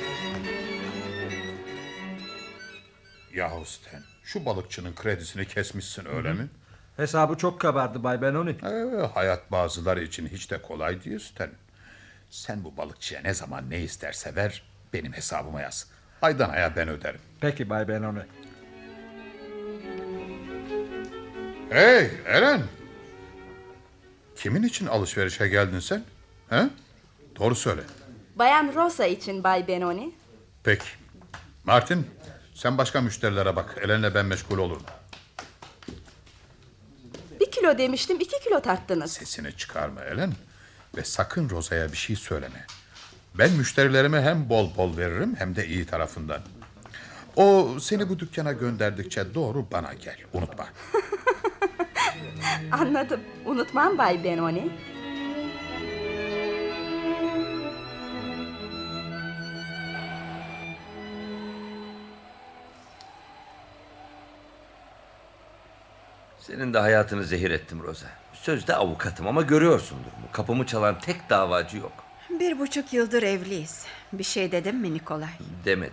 Yahu Sten, şu balıkçının kredisini kesmişsin öyle mi? Hesabı çok kabardı Bay Benoni. Ee, hayat bazıları için hiç de kolay değil Sten. Sen bu balıkçıya ne zaman ne isterse ver, benim hesabıma yaz. Aydan aya ben öderim. Peki Bay Benoni. Hey Eren! Kimin için alışverişe geldin sen? He? Doğru söyle. Bayan Rosa için Bay Benoni. Peki. Martin, sen başka müşterilere bak. Eren'le ben meşgul olurum. Bir kilo demiştim iki kilo tarttınız. Sesini çıkarma Elen. Ve sakın Roza'ya bir şey söyleme. Ben müşterilerime hem bol bol veririm hem de iyi tarafından. O seni bu dükkana gönderdikçe doğru bana gel. Unutma. Anladım. Unutmam Bay Benoni. Senin de hayatını zehir ettim Rosa. Sözde avukatım ama görüyorsundur. Kapımı çalan tek davacı yok. Bir buçuk yıldır evliyiz. Bir şey dedim mi Nikolay? Demedin.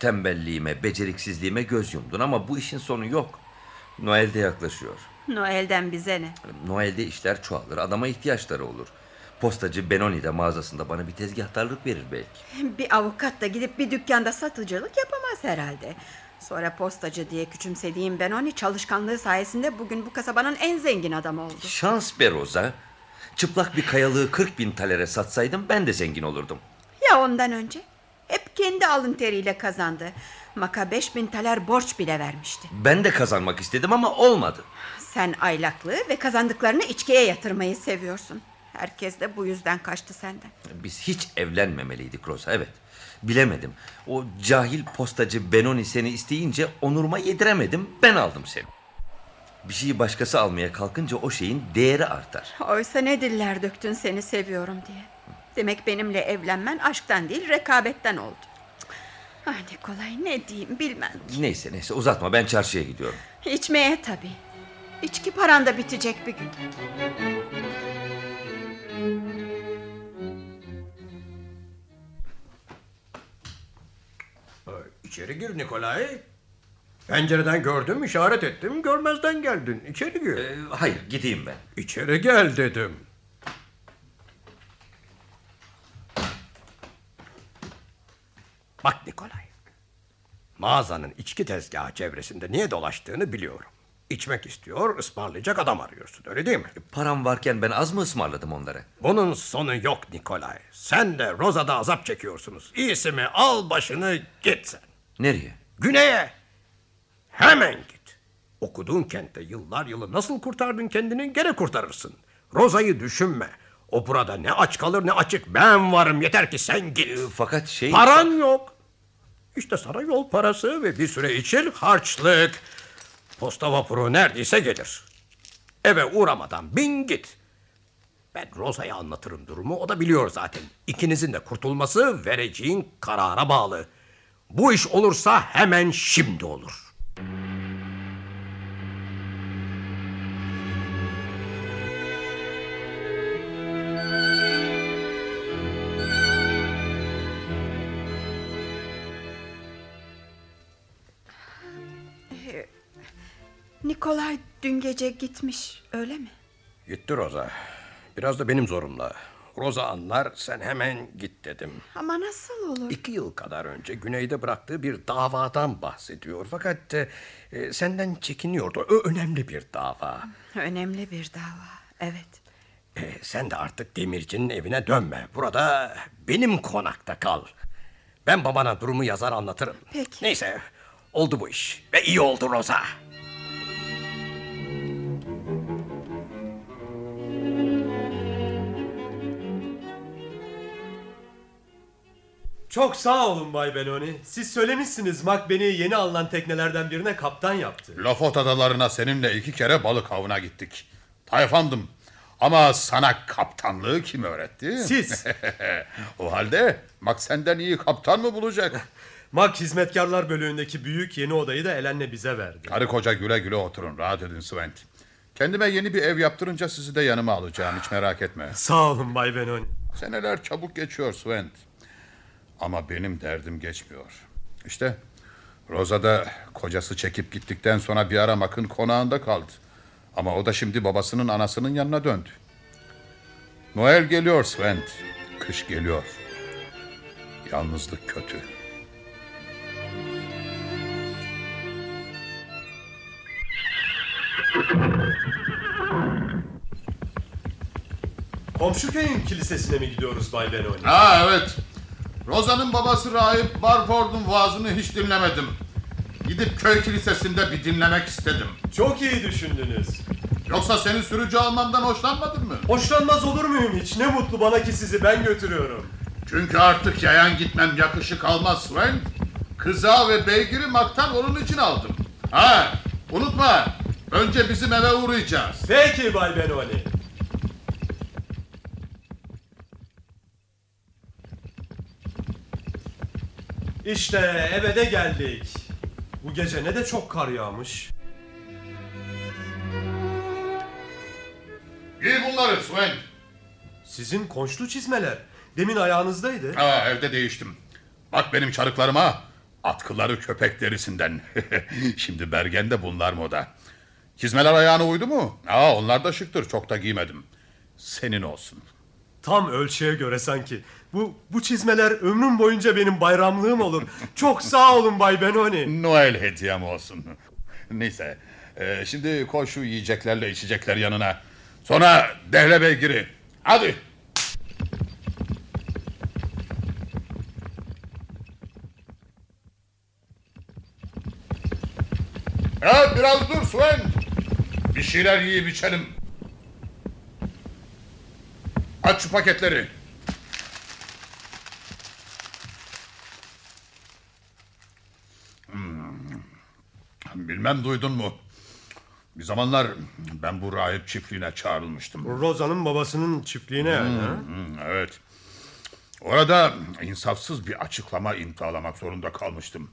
Tembelliğime, beceriksizliğime göz yumdun ama bu işin sonu yok. Noel de yaklaşıyor. Noel'den bize ne? Noel'de işler çoğalır, adama ihtiyaçları olur. Postacı Benoni de mağazasında bana bir tezgahtarlık verir belki. Bir avukat da gidip bir dükkanda satıcılık yapamaz herhalde. Sonra postacı diye küçümsediğim Benoni çalışkanlığı sayesinde bugün bu kasabanın en zengin adamı oldu. Şans be Rosa. Çıplak bir kayalığı 40 bin talere satsaydım ben de zengin olurdum. Ya ondan önce? Hep kendi alın teriyle kazandı. Maka beş bin taler borç bile vermişti. Ben de kazanmak istedim ama olmadı. Sen aylaklığı ve kazandıklarını içkiye yatırmayı seviyorsun. Herkes de bu yüzden kaçtı senden. Biz hiç evlenmemeliydik Rosa evet. Bilemedim. O cahil postacı Benoni seni isteyince onuruma yediremedim. Ben aldım seni. Bir şeyi başkası almaya kalkınca o şeyin değeri artar. Oysa ne diller döktün seni seviyorum diye. Demek benimle evlenmen aşktan değil rekabetten oldu. Ah Nikolay ne diyeyim bilmem. Neyse neyse uzatma ben çarşıya gidiyorum. İçmeye tabii. İçki paran da bitecek bir gün. İçeri gir Nikolay. Pencereden gördüm, işaret ettim, görmezden geldin. İçeri gir. Ee, hayır, gideyim ben. İçeri gel dedim. Bak Nikolay. Mağazanın içki tezgahı çevresinde niye dolaştığını biliyorum. İçmek istiyor, ısmarlayacak adam arıyorsun, öyle değil mi? Param varken ben az mı ısmarladım onlara? Bunun sonu yok Nikolay. Sen de Roza'da azap çekiyorsunuz. İyisi mi al başını git sen. Nereye? Güney'e. Hemen git. Okuduğun kentte yıllar yılı nasıl kurtardın kendini gene kurtarırsın. Roza'yı düşünme. O burada ne aç kalır ne açık. Ben varım yeter ki sen git. fakat şey... Paran yok. İşte sana yol parası ve bir süre için harçlık. Posta vapuru neredeyse gelir. Eve uğramadan bin git. Ben Rosa'ya anlatırım durumu. O da biliyor zaten. İkinizin de kurtulması vereceğin karara bağlı. Bu iş olursa hemen şimdi olur. Ee, Nikolay dün gece gitmiş öyle mi? Gitti Roza. Biraz da benim zorumla. Roza anlar sen hemen git dedim. Ama nasıl olur? İki yıl kadar önce güneyde bıraktığı bir davadan bahsediyor. Fakat e, senden çekiniyordu. Ö- önemli bir dava. Önemli bir dava. Evet. E, sen de artık demircinin evine dönme. Burada benim konakta kal. Ben babana durumu yazar anlatırım. Peki. Neyse oldu bu iş. Ve iyi oldu Roza. Çok sağ olun Bay Benoni. Siz söylemişsiniz Mac beni yeni alınan teknelerden birine kaptan yaptı. Lafot adalarına seninle iki kere balık avına gittik. Tayfandım. Ama sana kaptanlığı kim öğretti? Siz. o halde Mac senden iyi kaptan mı bulacak? Mac hizmetkarlar bölüğündeki büyük yeni odayı da Elen'le bize verdi. Karı koca güle güle oturun. Rahat edin Svent. Kendime yeni bir ev yaptırınca sizi de yanıma alacağım. Hiç merak etme. Sağ olun Bay Benoni. Seneler çabuk geçiyor Svent. Ama benim derdim geçmiyor. İşte Rosa da kocası çekip gittikten sonra bir ara Mac'ın konağında kaldı. Ama o da şimdi babasının anasının yanına döndü. Noel geliyor Svent. Kış geliyor. Yalnızlık kötü. Komşu köyün kilisesine mi gidiyoruz Bay Benoni? Ha evet. Rosa'nın babası rahip Barford'un vaazını hiç dinlemedim. Gidip köy kilisesinde bir dinlemek istedim. Çok iyi düşündünüz. Yoksa senin sürücü almamdan hoşlanmadın mı? Hoşlanmaz olur muyum hiç? Ne mutlu bana ki sizi ben götürüyorum. Çünkü artık yayan gitmem yakışık almaz Sven. Kıza ve beygiri maktan onun için aldım. Ha unutma. Önce bizim eve uğrayacağız. Peki Bay Benoni. İşte eve de geldik. Bu gece ne de çok kar yağmış. Giy bunları Sven. Sizin konçlu çizmeler. Demin ayağınızdaydı. Aa, evde değiştim. Bak benim çarıklarıma. Atkıları köpek derisinden. Şimdi Bergen'de bunlar moda. Çizmeler ayağına uydu mu? Aa, onlar da şıktır. Çok da giymedim. Senin olsun. Tam ölçüye göre sanki. Bu bu çizmeler ömrüm boyunca benim bayramlığım olur. Çok sağ olun Bay Benoni. Noel hediyem olsun. Neyse. e, şimdi koy şu yiyeceklerle içecekler yanına. Sonra dehle beygiri. Hadi. Evet biraz dur Sven. Bir şeyler yiyip içelim. Aç şu paketleri. Bilmem duydun mu? Bir zamanlar ben bu rahip çiftliğine çağrılmıştım. Roza'nın babasının çiftliğine yani. ha? Hmm, evet. Orada insafsız bir açıklama imzalamak zorunda kalmıştım.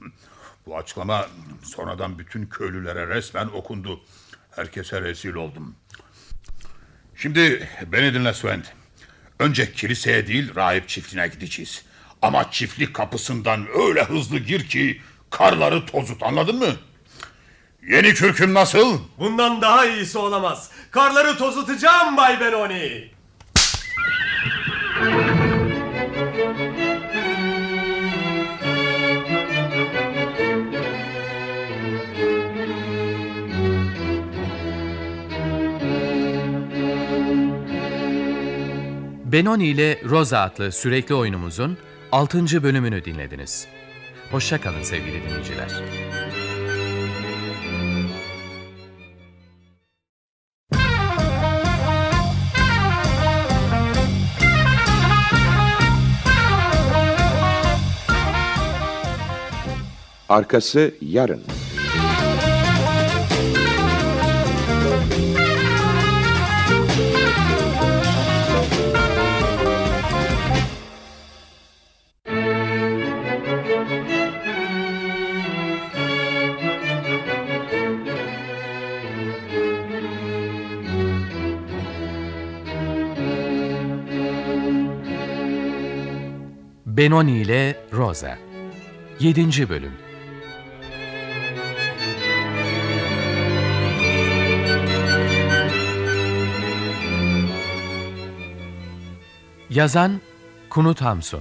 Bu açıklama sonradan bütün köylülere resmen okundu. Herkese rezil oldum. Şimdi beni dinle Sven. Önce kiliseye değil rahip çiftliğine gideceğiz. Ama çiftlik kapısından öyle hızlı gir ki karları tozut anladın mı? Yeni kürküm nasıl? Bundan daha iyisi olamaz. Karları tozutacağım Bay Benoni. Benoni ile Rosa adlı sürekli oyunumuzun 6. bölümünü dinlediniz. Hoşçakalın sevgili dinleyiciler. Arkası yarın. Benoni ile Rosa 7. bölüm Yazan Kunut Hamsun.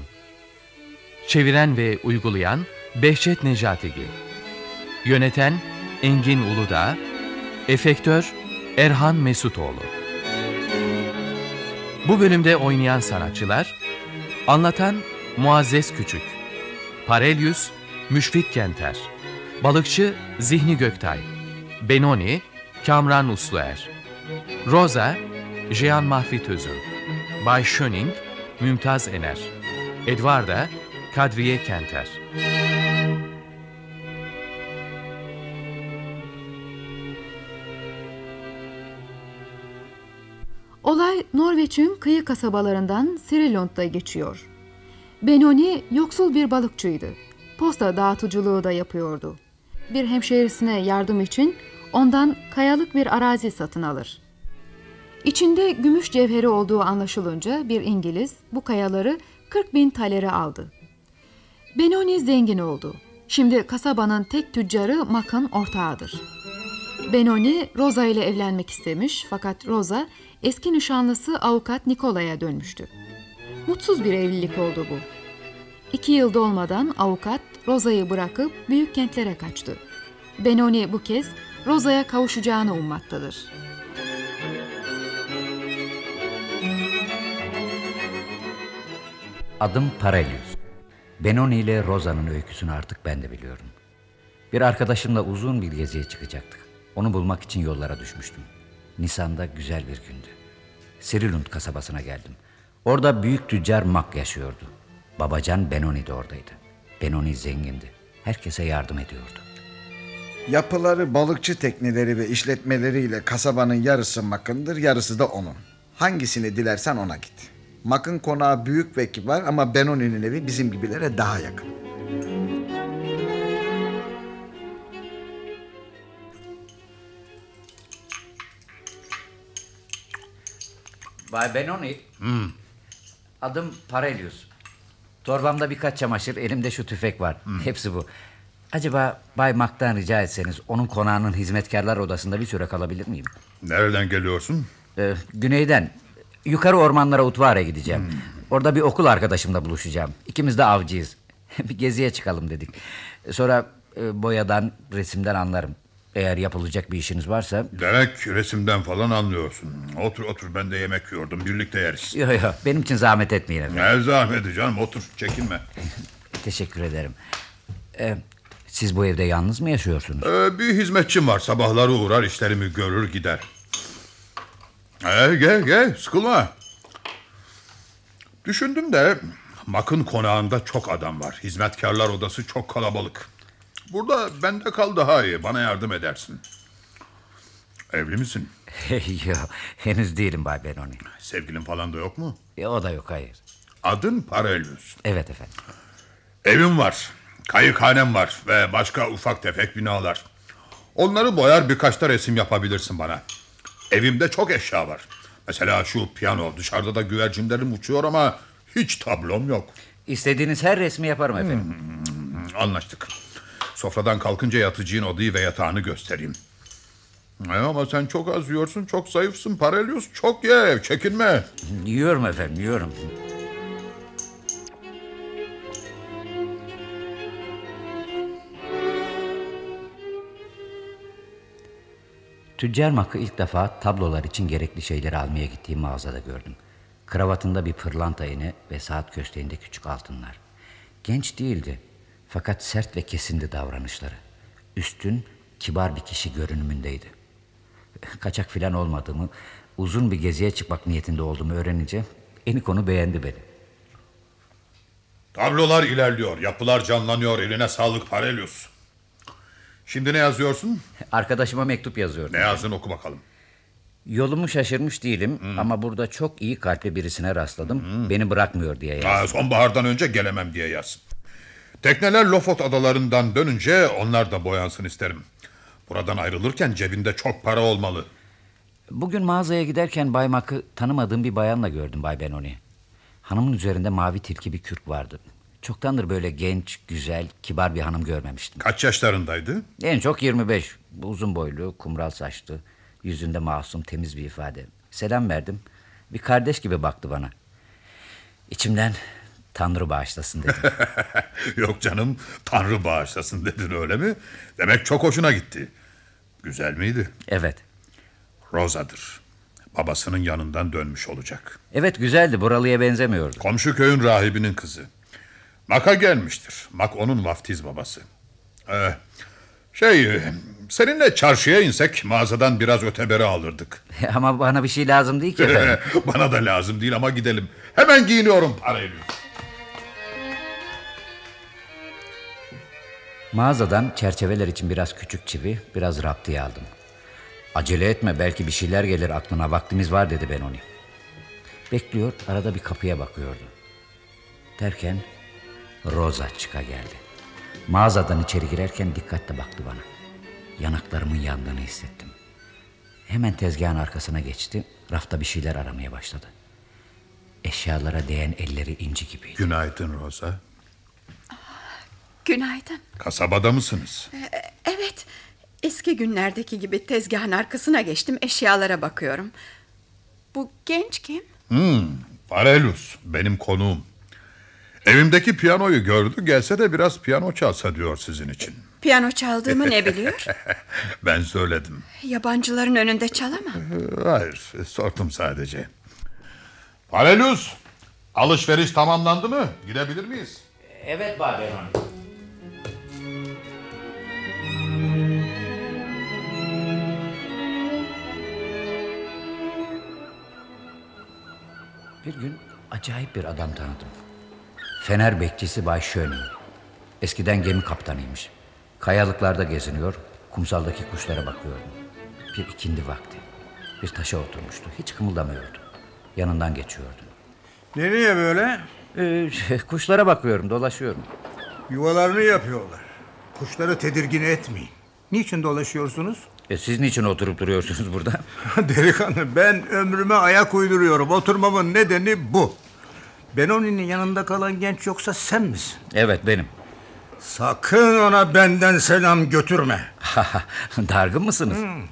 Çeviren ve uygulayan Behçet Necatigil Yöneten Engin Uludağ. Efektör Erhan Mesutoğlu. Bu bölümde oynayan sanatçılar Anlatan Muazzez Küçük Parelyus Müşfik Kenter Balıkçı Zihni Göktay Benoni Kamran Usluer Rosa Jean Mahfi Tözün Bay Schöning Mümtaz Ener Edvarda Kadriye Kenter Olay Norveç'in kıyı kasabalarından Sirilund'da geçiyor. Benoni yoksul bir balıkçıydı. Posta dağıtıcılığı da yapıyordu. Bir hemşehrisine yardım için ondan kayalık bir arazi satın alır. İçinde gümüş cevheri olduğu anlaşılınca bir İngiliz bu kayaları 40 bin talere aldı. Benoni zengin oldu. Şimdi kasabanın tek tüccarı Mac'ın ortağıdır. Benoni Rosa ile evlenmek istemiş fakat Rosa eski nişanlısı avukat Nikola'ya dönmüştü. Mutsuz bir evlilik oldu bu. İki yıl dolmadan avukat Rosa'yı bırakıp büyük kentlere kaçtı. Benoni bu kez Rosa'ya kavuşacağını ummaktadır. Adım Parelius. Benoni ile Rosa'nın öyküsünü artık ben de biliyorum. Bir arkadaşımla uzun bir geziye çıkacaktık. Onu bulmak için yollara düşmüştüm. Nisan'da güzel bir gündü. Sirilund kasabasına geldim. Orada büyük tüccar Mak yaşıyordu. Babacan Benoni de oradaydı. Benoni zengindi. Herkese yardım ediyordu. Yapıları balıkçı tekneleri ve işletmeleriyle kasabanın yarısı Mak'ındır, yarısı da onun. Hangisini dilersen ona git. Mak'ın konağı büyük ve kibar ama Benoni'nin evi bizim gibilere daha yakın. Bay Benoni. Adım Parelius. Torbamda birkaç çamaşır, elimde şu tüfek var. Hepsi bu. Acaba Bay Mac'tan rica etseniz onun konağının hizmetkarlar odasında bir süre kalabilir miyim? Nereden geliyorsun? Ee, güneyden. Yukarı ormanlara Utvar'a gideceğim. Orada bir okul arkadaşımla buluşacağım. İkimiz de avcıyız. bir geziye çıkalım dedik. Sonra e, boyadan, resimden anlarım. Eğer yapılacak bir işiniz varsa... Demek resimden falan anlıyorsun. Otur otur ben de yemek yiyordum birlikte yeriz. Yok yok benim için zahmet etmeyin efendim. Ne zahmeti canım otur çekinme. Teşekkür ederim. Ee, siz bu evde yalnız mı yaşıyorsunuz? Ee, bir hizmetçim var sabahları uğrar işlerimi görür gider. Ee, gel gel sıkılma. Düşündüm de Mak'ın konağında çok adam var. Hizmetkarlar odası çok kalabalık. Burada bende kal daha iyi. Bana yardım edersin. Evli misin? yok henüz değilim Bay Benoni. Sevgilin falan da yok mu? E, o da yok hayır. Adın Parelius. Evet efendim. Evim var. Kayıkhanem var ve başka ufak tefek binalar. Onları boyar birkaç da resim yapabilirsin bana. Evimde çok eşya var. Mesela şu piyano dışarıda da güvercinlerim uçuyor ama hiç tablom yok. İstediğiniz her resmi yaparım efendim. Hmm, anlaştık. Sofradan kalkınca yatıcığın odayı ve yatağını göstereyim. E ama sen çok az yiyorsun, çok zayıfsın Parelius. Çok ye, çekinme. Yiyorum efendim, yiyorum. Tüccar Mak'ı ilk defa tablolar için gerekli şeyleri almaya gittiğim mağazada gördüm. Kravatında bir pırlanta iğne ve saat kösteğinde küçük altınlar. Genç değildi fakat sert ve kesindi davranışları. Üstün, kibar bir kişi görünümündeydi. Kaçak filan olmadığımı, uzun bir geziye çıkmak niyetinde olduğumu öğrenince Enikonu beğendi beni. Tablolar ilerliyor, yapılar canlanıyor. Eline sağlık Parelius. Şimdi ne yazıyorsun? Arkadaşıma mektup yazıyorum. Ne yazdın oku bakalım. Yolumu şaşırmış değilim ama burada çok iyi kalpli birisine rastladım. Beni bırakmıyor diye yazdım. Aa, sonbahardan önce gelemem diye yaz. Tekneler Lofot adalarından dönünce onlar da boyansın isterim. Buradan ayrılırken cebinde çok para olmalı. Bugün mağazaya giderken Bay Mak'ı tanımadığım bir bayanla gördüm Bay Benoni. Hanımın üzerinde mavi tilki bir kürk vardı. Çoktandır böyle genç, güzel, kibar bir hanım görmemiştim. Kaç yaşlarındaydı? En çok 25. Uzun boylu, kumral saçlı, yüzünde masum, temiz bir ifade. Selam verdim. Bir kardeş gibi baktı bana. İçimden Tanrı bağışlasın dedim. Yok canım Tanrı bağışlasın dedin öyle mi? Demek çok hoşuna gitti. Güzel miydi? Evet. Roza'dır. Babasının yanından dönmüş olacak. Evet güzeldi buralıya benzemiyordu. Komşu köyün rahibinin kızı. Mak'a gelmiştir. Mak onun vaftiz babası. Ee, şey seninle çarşıya insek mağazadan biraz öteberi alırdık. Ama bana bir şey lazım değil ki efendim. Bana da lazım değil ama gidelim. Hemen giyiniyorum parayı. Mağazadan çerçeveler için biraz küçük çivi, biraz raptiye aldım. Acele etme belki bir şeyler gelir aklına vaktimiz var dedi Benoni. Bekliyor arada bir kapıya bakıyordu. Derken Rosa çıka geldi. Mağazadan içeri girerken dikkatle baktı bana. Yanaklarımın yandığını hissettim. Hemen tezgahın arkasına geçti. Rafta bir şeyler aramaya başladı. Eşyalara değen elleri inci gibiydi. Günaydın Rosa. Günaydın. Kasabada mısınız? Ee, Evet. Eski günlerdeki gibi tezgahın arkasına geçtim. Eşyalara bakıyorum. Bu genç kim? Hmm, Parelus benim konuğum. Evimdeki piyanoyu gördü gelse de biraz piyano çalsa diyor sizin için. Piyano çaldığımı ne biliyor? ben söyledim. Yabancıların önünde çalamam. Hayır sordum sadece. Parelus alışveriş tamamlandı mı? Gidebilir miyiz? Evet Benoni. Bir gün acayip bir adam tanıdım. Fener bekçisi Bay Schöning. Eskiden gemi kaptanıymış. Kayalıklarda geziniyor, kumsaldaki kuşlara bakıyordu. Bir ikindi vakti. Bir taşa oturmuştu, hiç kımıldamıyordu. Yanından geçiyordum. Nereye böyle? Ee, kuşlara bakıyorum, dolaşıyorum. Yuvalarını yapıyorlar. Kuşları tedirgin etmeyin. Niçin dolaşıyorsunuz? E, siz niçin oturup duruyorsunuz burada? Delikanlı ben ömrüme ayak uyduruyorum. Oturmamın nedeni bu. Benoni'nin yanında kalan genç yoksa sen misin? Evet benim. Sakın ona benden selam götürme. Dargın mısınız? Hmm.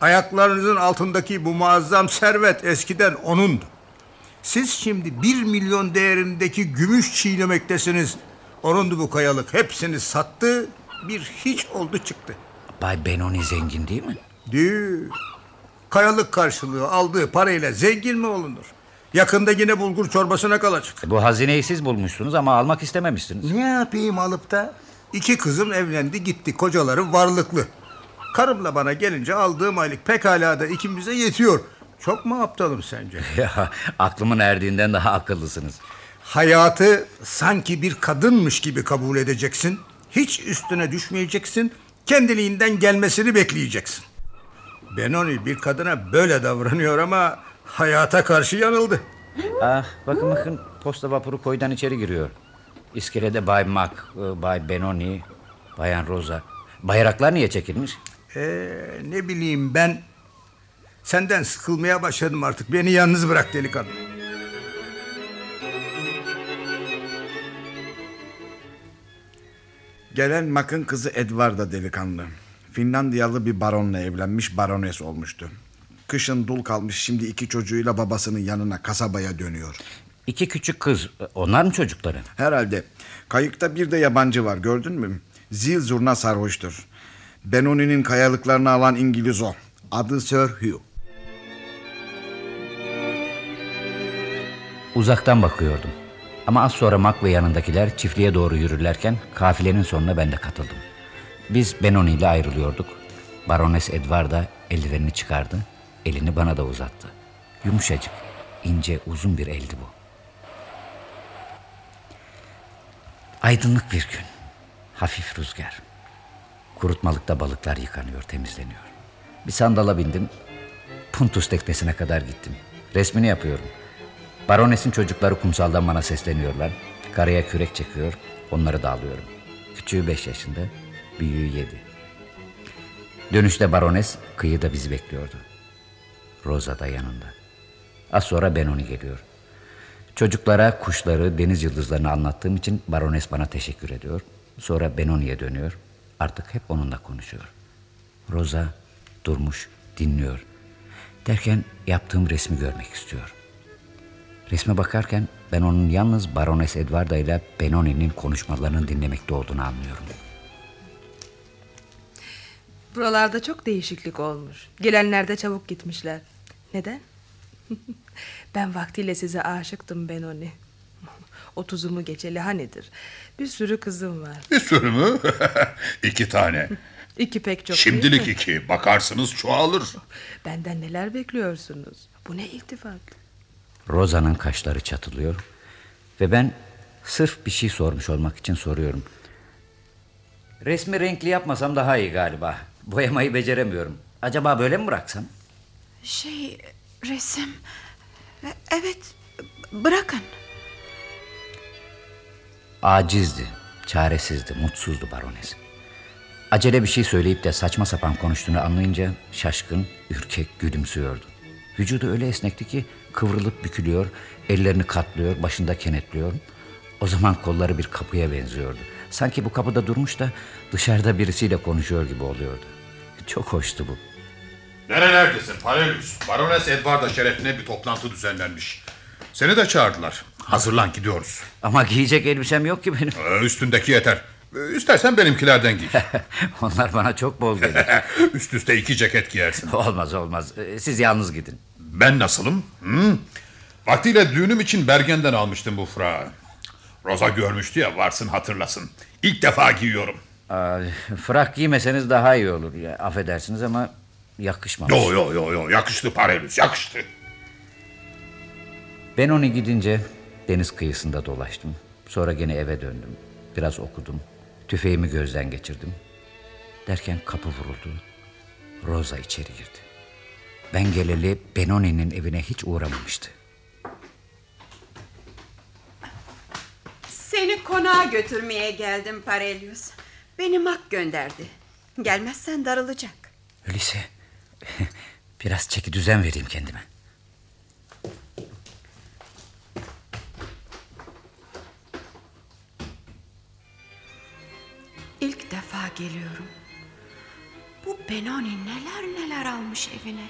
Ayaklarınızın altındaki bu muazzam servet eskiden onundu. Siz şimdi bir milyon değerindeki gümüş çiğnemektesiniz. Onundu bu kayalık. Hepsini sattı, bir hiç oldu çıktı. Bay Benoni zengin değil mi? Değil. Kayalık karşılığı aldığı parayla zengin mi olunur? Yakında yine bulgur çorbasına kalacak. Bu hazineyi siz bulmuşsunuz ama almak istememişsiniz. Ne yapayım alıp da? İki kızım evlendi gitti kocaları varlıklı. Karımla bana gelince aldığım aylık pekala da ikimize yetiyor. Çok mu aptalım sence? Ya, aklımın erdiğinden daha akıllısınız. Hayatı sanki bir kadınmış gibi kabul edeceksin. Hiç üstüne düşmeyeceksin. Kendiliğinden gelmesini bekleyeceksin. Benoni bir kadına böyle davranıyor ama hayata karşı yanıldı. Ah, bakın bakın posta vapuru koydan içeri giriyor. İskelede Bay Mac, e, Bay Benoni, Bayan Rosa. Bayraklar niye çekilmiş? Ee, ne bileyim ben senden sıkılmaya başladım artık. Beni yalnız bırak delikanlı. Gelen Mac'ın kızı Edvarda delikanlı. Finlandiyalı bir baronla evlenmiş barones olmuştu. Kışın dul kalmış şimdi iki çocuğuyla babasının yanına kasabaya dönüyor. İki küçük kız. Onlar mı çocukları? Herhalde. Kayıkta bir de yabancı var gördün mü? Zil zurna sarhoştur. Benoni'nin kayalıklarını alan İngiliz o. Adı Sir Hugh. Uzaktan bakıyordum. Ama az sonra Mac ve yanındakiler çiftliğe doğru yürürlerken kafilenin sonuna ben de katıldım. Biz Benoni ile ayrılıyorduk. Barones Edvarda eldivenini çıkardı. Elini bana da uzattı. Yumuşacık, ince, uzun bir eldi bu. Aydınlık bir gün. Hafif rüzgar. Kurutmalıkta balıklar yıkanıyor, temizleniyor. Bir sandala bindim. Puntus teknesine kadar gittim. Resmini yapıyorum. Baronesin çocukları kumsaldan bana sesleniyorlar. Karaya kürek çekiyor, onları da alıyorum. Küçüğü beş yaşında, büyüğü yedi. Dönüşte barones kıyıda bizi bekliyordu. Rosa da yanında. Az sonra Benoni geliyor. Çocuklara kuşları, deniz yıldızlarını anlattığım için barones bana teşekkür ediyor. Sonra Benoni'ye dönüyor. Artık hep onunla konuşuyor. Rosa durmuş, dinliyor. Derken yaptığım resmi görmek istiyor. Resme bakarken ben onun yalnız Barones Edwarda ile Benoni'nin konuşmalarını dinlemekte olduğunu anlıyorum. Buralarda çok değişiklik olmuş. Gelenler de çabuk gitmişler. Neden? ben vaktiyle size aşıktım Benoni. Otuzumu geçeli hanedir. Bir sürü kızım var. Bir sürü mü? iki tane. İki pek çok değil Şimdilik mi? iki. Bakarsınız çoğalır. Benden neler bekliyorsunuz? Bu ne iltifat? Rosa'nın kaşları çatılıyor ve ben sırf bir şey sormuş olmak için soruyorum. Resmi renkli yapmasam daha iyi galiba. Boyamayı beceremiyorum. Acaba böyle mi bıraksam? Şey resim. Evet bırakın. Acizdi, çaresizdi, mutsuzdu barones. Acele bir şey söyleyip de saçma sapan konuştuğunu anlayınca şaşkın, ürkek gülümsüyordu. Vücudu öyle esnekti ki kıvrılıp bükülüyor, ellerini katlıyor, başında kenetliyor. O zaman kolları bir kapıya benziyordu. Sanki bu kapıda durmuş da dışarıda birisiyle konuşuyor gibi oluyordu. Çok hoştu bu. Nerelerdesin Parelius? Barones Edwarda şerefine bir toplantı düzenlenmiş. Seni de çağırdılar. Hazırlan gidiyoruz. Ama giyecek elbisem yok ki benim. Ee, üstündeki yeter. Ee, İstersen benimkilerden giy. Onlar bana çok bol gelir. Üst üste iki ceket giyersin. olmaz olmaz. Ee, Siz yalnız gidin. Ben nasılım? Hı? Vaktiyle düğünüm için Bergen'den almıştım bu fırağı. Roza görmüştü ya varsın hatırlasın. İlk defa giyiyorum. Aa, frak giymeseniz daha iyi olur. Ya, affedersiniz ama yakışmamış. Yo yo yo yo yakıştı Parelius yakıştı. Ben onu gidince deniz kıyısında dolaştım. Sonra gene eve döndüm. Biraz okudum. Tüfeğimi gözden geçirdim. Derken kapı vuruldu. Rosa içeri girdi. Ben geleli Benoni'nin evine hiç uğramamıştı. Seni konağa götürmeye geldim Parelius. Beni Mak gönderdi. Gelmezsen darılacak. Öyleyse biraz çeki düzen vereyim kendime. İlk defa geliyorum. Bu Benoni neler neler almış evine.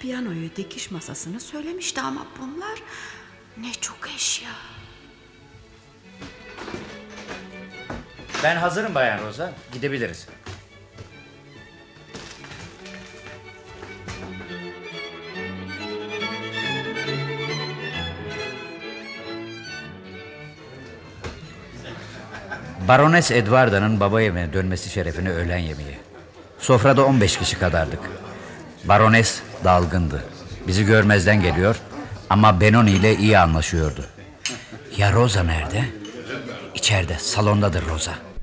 Piyanoyu dikiş masasını söylemişti ama bunlar ne çok eşya. Ben hazırım Bayan Rosa. Gidebiliriz. Barones Edwarda'nın baba evine dönmesi şerefine öğlen yemeği. Sofrada 15 kişi kadardık. Barones dalgındı. Bizi görmezden geliyor ama Benoni ile iyi anlaşıyordu. Ya Rosa nerede? İçeride, salondadır Rosa.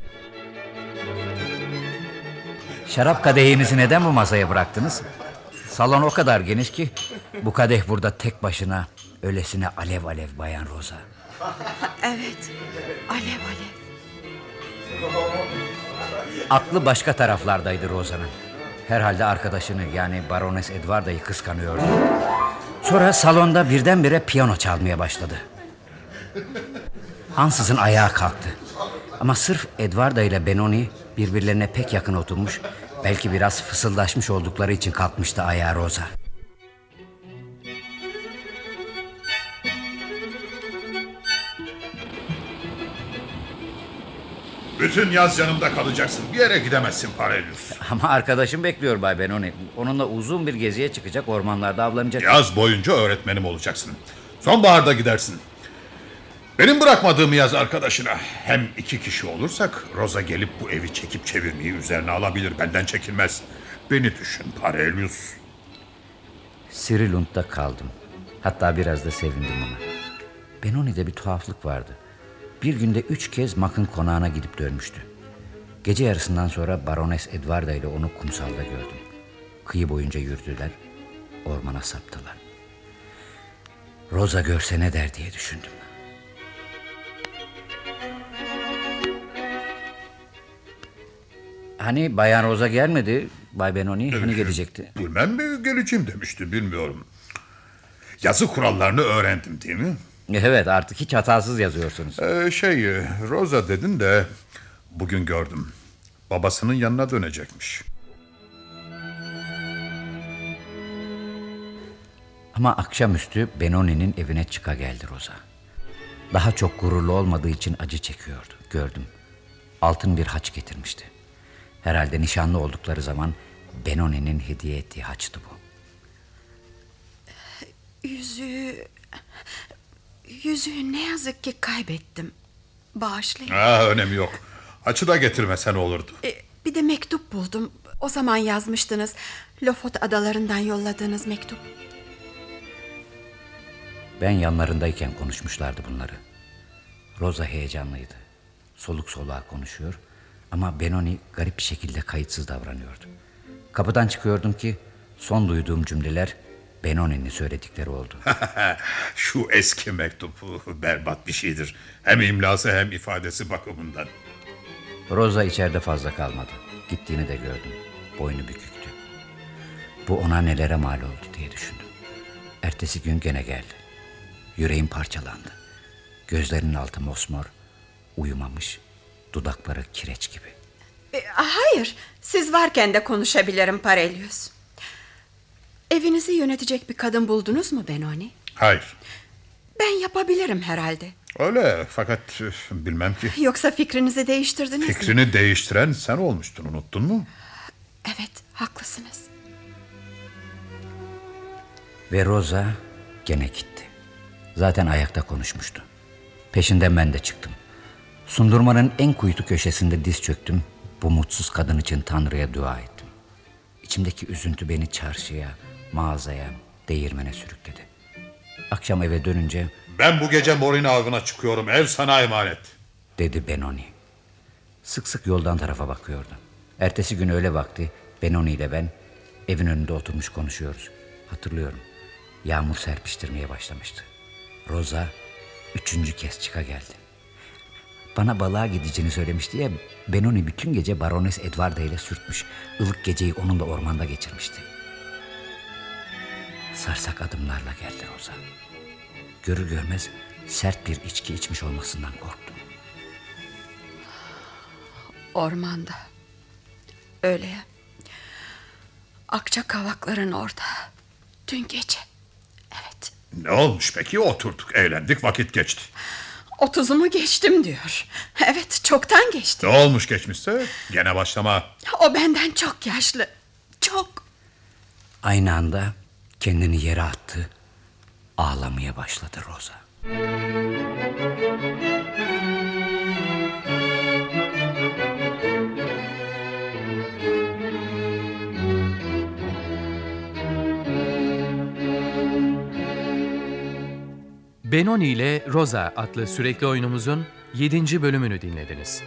Şarap kadehinizi neden bu masaya bıraktınız? Salon o kadar geniş ki bu kadeh burada tek başına öylesine alev alev bayan Rosa. Evet. Alev alev. Aklı başka taraflardaydı Rosa'nın. Herhalde arkadaşını yani Barones Edwarda'yı kıskanıyordu. Sonra salonda birdenbire piyano çalmaya başladı. Ansızın ayağa kalktı. Ama sırf Edwarda ile Benoni birbirlerine pek yakın oturmuş... ...belki biraz fısıldaşmış oldukları için kalkmıştı ayağa Rosa. Bütün yaz yanımda kalacaksın. Bir yere gidemezsin Parelius. Ama arkadaşım bekliyor Bay Benoni. Onunla uzun bir geziye çıkacak, ormanlarda avlanacak. Yaz boyunca öğretmenim olacaksın. Sonbaharda gidersin. Benim bırakmadığım yaz arkadaşına. Hem iki kişi olursak Rosa gelip bu evi çekip çevirmeyi üzerine alabilir. Benden çekinmez. Beni düşün Parelius. Sirilund'da kaldım. Hatta biraz da sevindim ona. Benoni'de bir tuhaflık vardı. Bir günde üç kez Mak'ın konağına gidip dönmüştü. Gece yarısından sonra Barones Edwarda ile onu kumsalda gördüm. Kıyı boyunca yürüdüler, ormana saptılar. Rosa görse ne der diye düşündüm. Hani Bayan Rosa gelmedi Bay Benoni, hani gelecekti? Bilmem mi geleceğim demişti bilmiyorum. Yazı kurallarını öğrendim değil mi? Evet artık hiç hatasız yazıyorsunuz. Ee, şey Rosa dedin de bugün gördüm. Babasının yanına dönecekmiş. Ama akşamüstü Benoni'nin evine çıka geldi Rosa. Daha çok gururlu olmadığı için acı çekiyordu. Gördüm. Altın bir haç getirmişti. Herhalde nişanlı oldukları zaman Benoni'nin hediye ettiği haçtı bu. Yüzüğü... Yüzüğü ne yazık ki kaybettim. Bağışlayın. Ha, önemi yok. Açı da getirmesen olurdu. E, bir de mektup buldum. O zaman yazmıştınız. Lofot adalarından yolladığınız mektup. Ben yanlarındayken konuşmuşlardı bunları. Rosa heyecanlıydı. Soluk soluğa konuşuyor ama Benoni garip bir şekilde kayıtsız davranıyordu. Kapıdan çıkıyordum ki son duyduğum cümleler Benoni'nin söyledikleri oldu. Şu eski mektup berbat bir şeydir. Hem imlası hem ifadesi bakımından. Rosa içeride fazla kalmadı. Gittiğini de gördüm. Boynu büküktü. Bu ona nelere mal oldu diye düşündüm. Ertesi gün gene geldi. Yüreğim parçalandı. Gözlerinin altı mosmor, uyumamış, dudakları kireç gibi. E, hayır, siz varken de konuşabilirim Parelius. Evinizi yönetecek bir kadın buldunuz mu Benoni? Hayır. Ben yapabilirim herhalde. Öyle fakat üf, bilmem ki. Yoksa fikrinizi değiştirdiniz mi? Fikrini değiştiren sen olmuştun unuttun mu? Evet, haklısınız. Ve Rosa gene gitti. Zaten ayakta konuşmuştu. Peşinden ben de çıktım. Sundurmanın en kuytu köşesinde diz çöktüm. Bu mutsuz kadın için Tanrı'ya dua ettim. İçimdeki üzüntü beni çarşıya, mağazaya, değirmene sürükledi. Akşam eve dönünce Ben bu gece Morin avına çıkıyorum. Ev sana emanet. dedi Benoni. Sık sık yoldan tarafa bakıyordu. Ertesi gün öğle vakti Benoni ile ben evin önünde oturmuş konuşuyoruz. Hatırlıyorum. Yağmur serpiştirmeye başlamıştı. Rosa üçüncü kez çıka geldi. Bana balığa gideceğini söylemişti ya Benoni bütün gece Barones Edwarda ile sürtmüş. ılık geceyi onunla ormanda geçirmişti. Sarsak adımlarla geldi Rosa. Görür görmez sert bir içki içmiş olmasından korktum. Ormanda. Öyle ya. Akça kavakların orada. Dün gece. Ne olmuş peki? Oturduk, eğlendik, vakit geçti. Otuzumu geçtim diyor. Evet çoktan geçti. Ne olmuş geçmişse? Gene başlama. O benden çok yaşlı. Çok. Aynı anda kendini yere attı. Ağlamaya başladı Rosa. Benoni ile Rosa adlı sürekli oyunumuzun 7. bölümünü dinlediniz.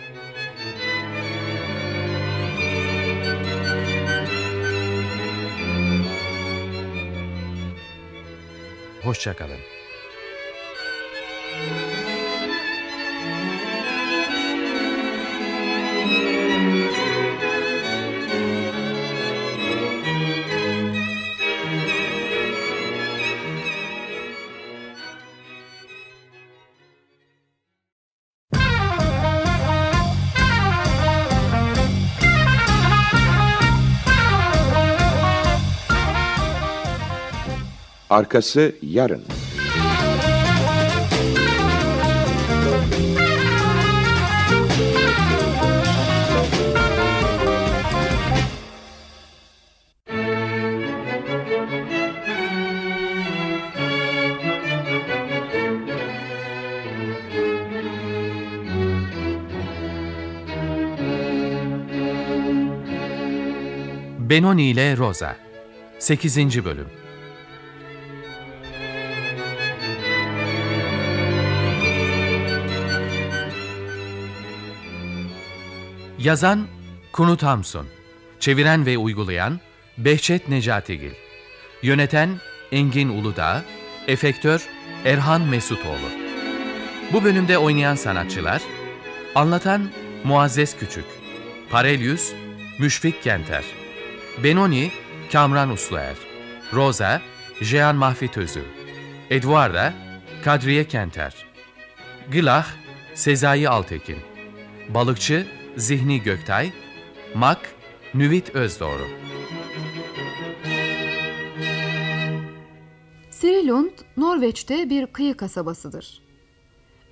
Hoşçakalın. Arkası yarın. Benoni ile Rosa 8. bölüm Yazan Kunut Hamsun. Çeviren ve uygulayan Behçet Necatigil Yöneten Engin Uludağ. Efektör Erhan Mesutoğlu. Bu bölümde oynayan sanatçılar Anlatan Muazzez Küçük Parelyus Müşfik Kenter Benoni Kamran Usluer Rosa Jean Mahfit Özü Eduarda Kadriye Kenter Gılah Sezai Altekin Balıkçı Zihni Göktay Mak Nüvit Özdoğru Sirilund, Norveç'te bir kıyı kasabasıdır.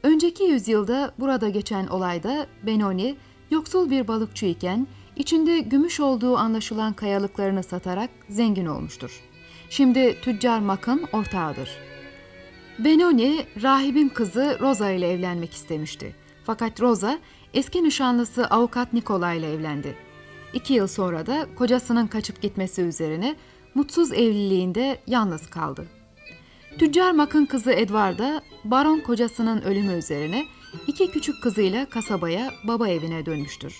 Önceki yüzyılda burada geçen olayda Benoni yoksul bir balıkçı iken içinde gümüş olduğu anlaşılan kayalıklarını satarak zengin olmuştur. Şimdi tüccar Mak'ın ortağıdır. Benoni rahibin kızı Rosa ile evlenmek istemişti. Fakat Rosa eski nişanlısı avukat Nikola ile evlendi. İki yıl sonra da kocasının kaçıp gitmesi üzerine mutsuz evliliğinde yalnız kaldı. Tüccar Mak'ın kızı Edwarda, baron kocasının ölümü üzerine iki küçük kızıyla kasabaya, baba evine dönmüştür.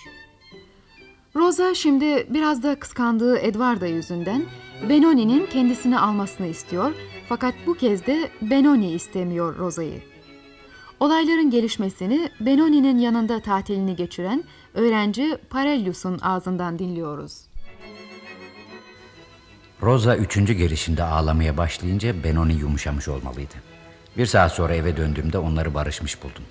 Rosa şimdi biraz da kıskandığı Edwarda yüzünden Benoni'nin kendisini almasını istiyor fakat bu kez de Benoni istemiyor Rosa'yı. Olayların gelişmesini Benoni'nin yanında tatilini geçiren öğrenci Parellius'un ağzından dinliyoruz. Rosa üçüncü gelişinde ağlamaya başlayınca Benoni yumuşamış olmalıydı. Bir saat sonra eve döndüğümde onları barışmış buldum.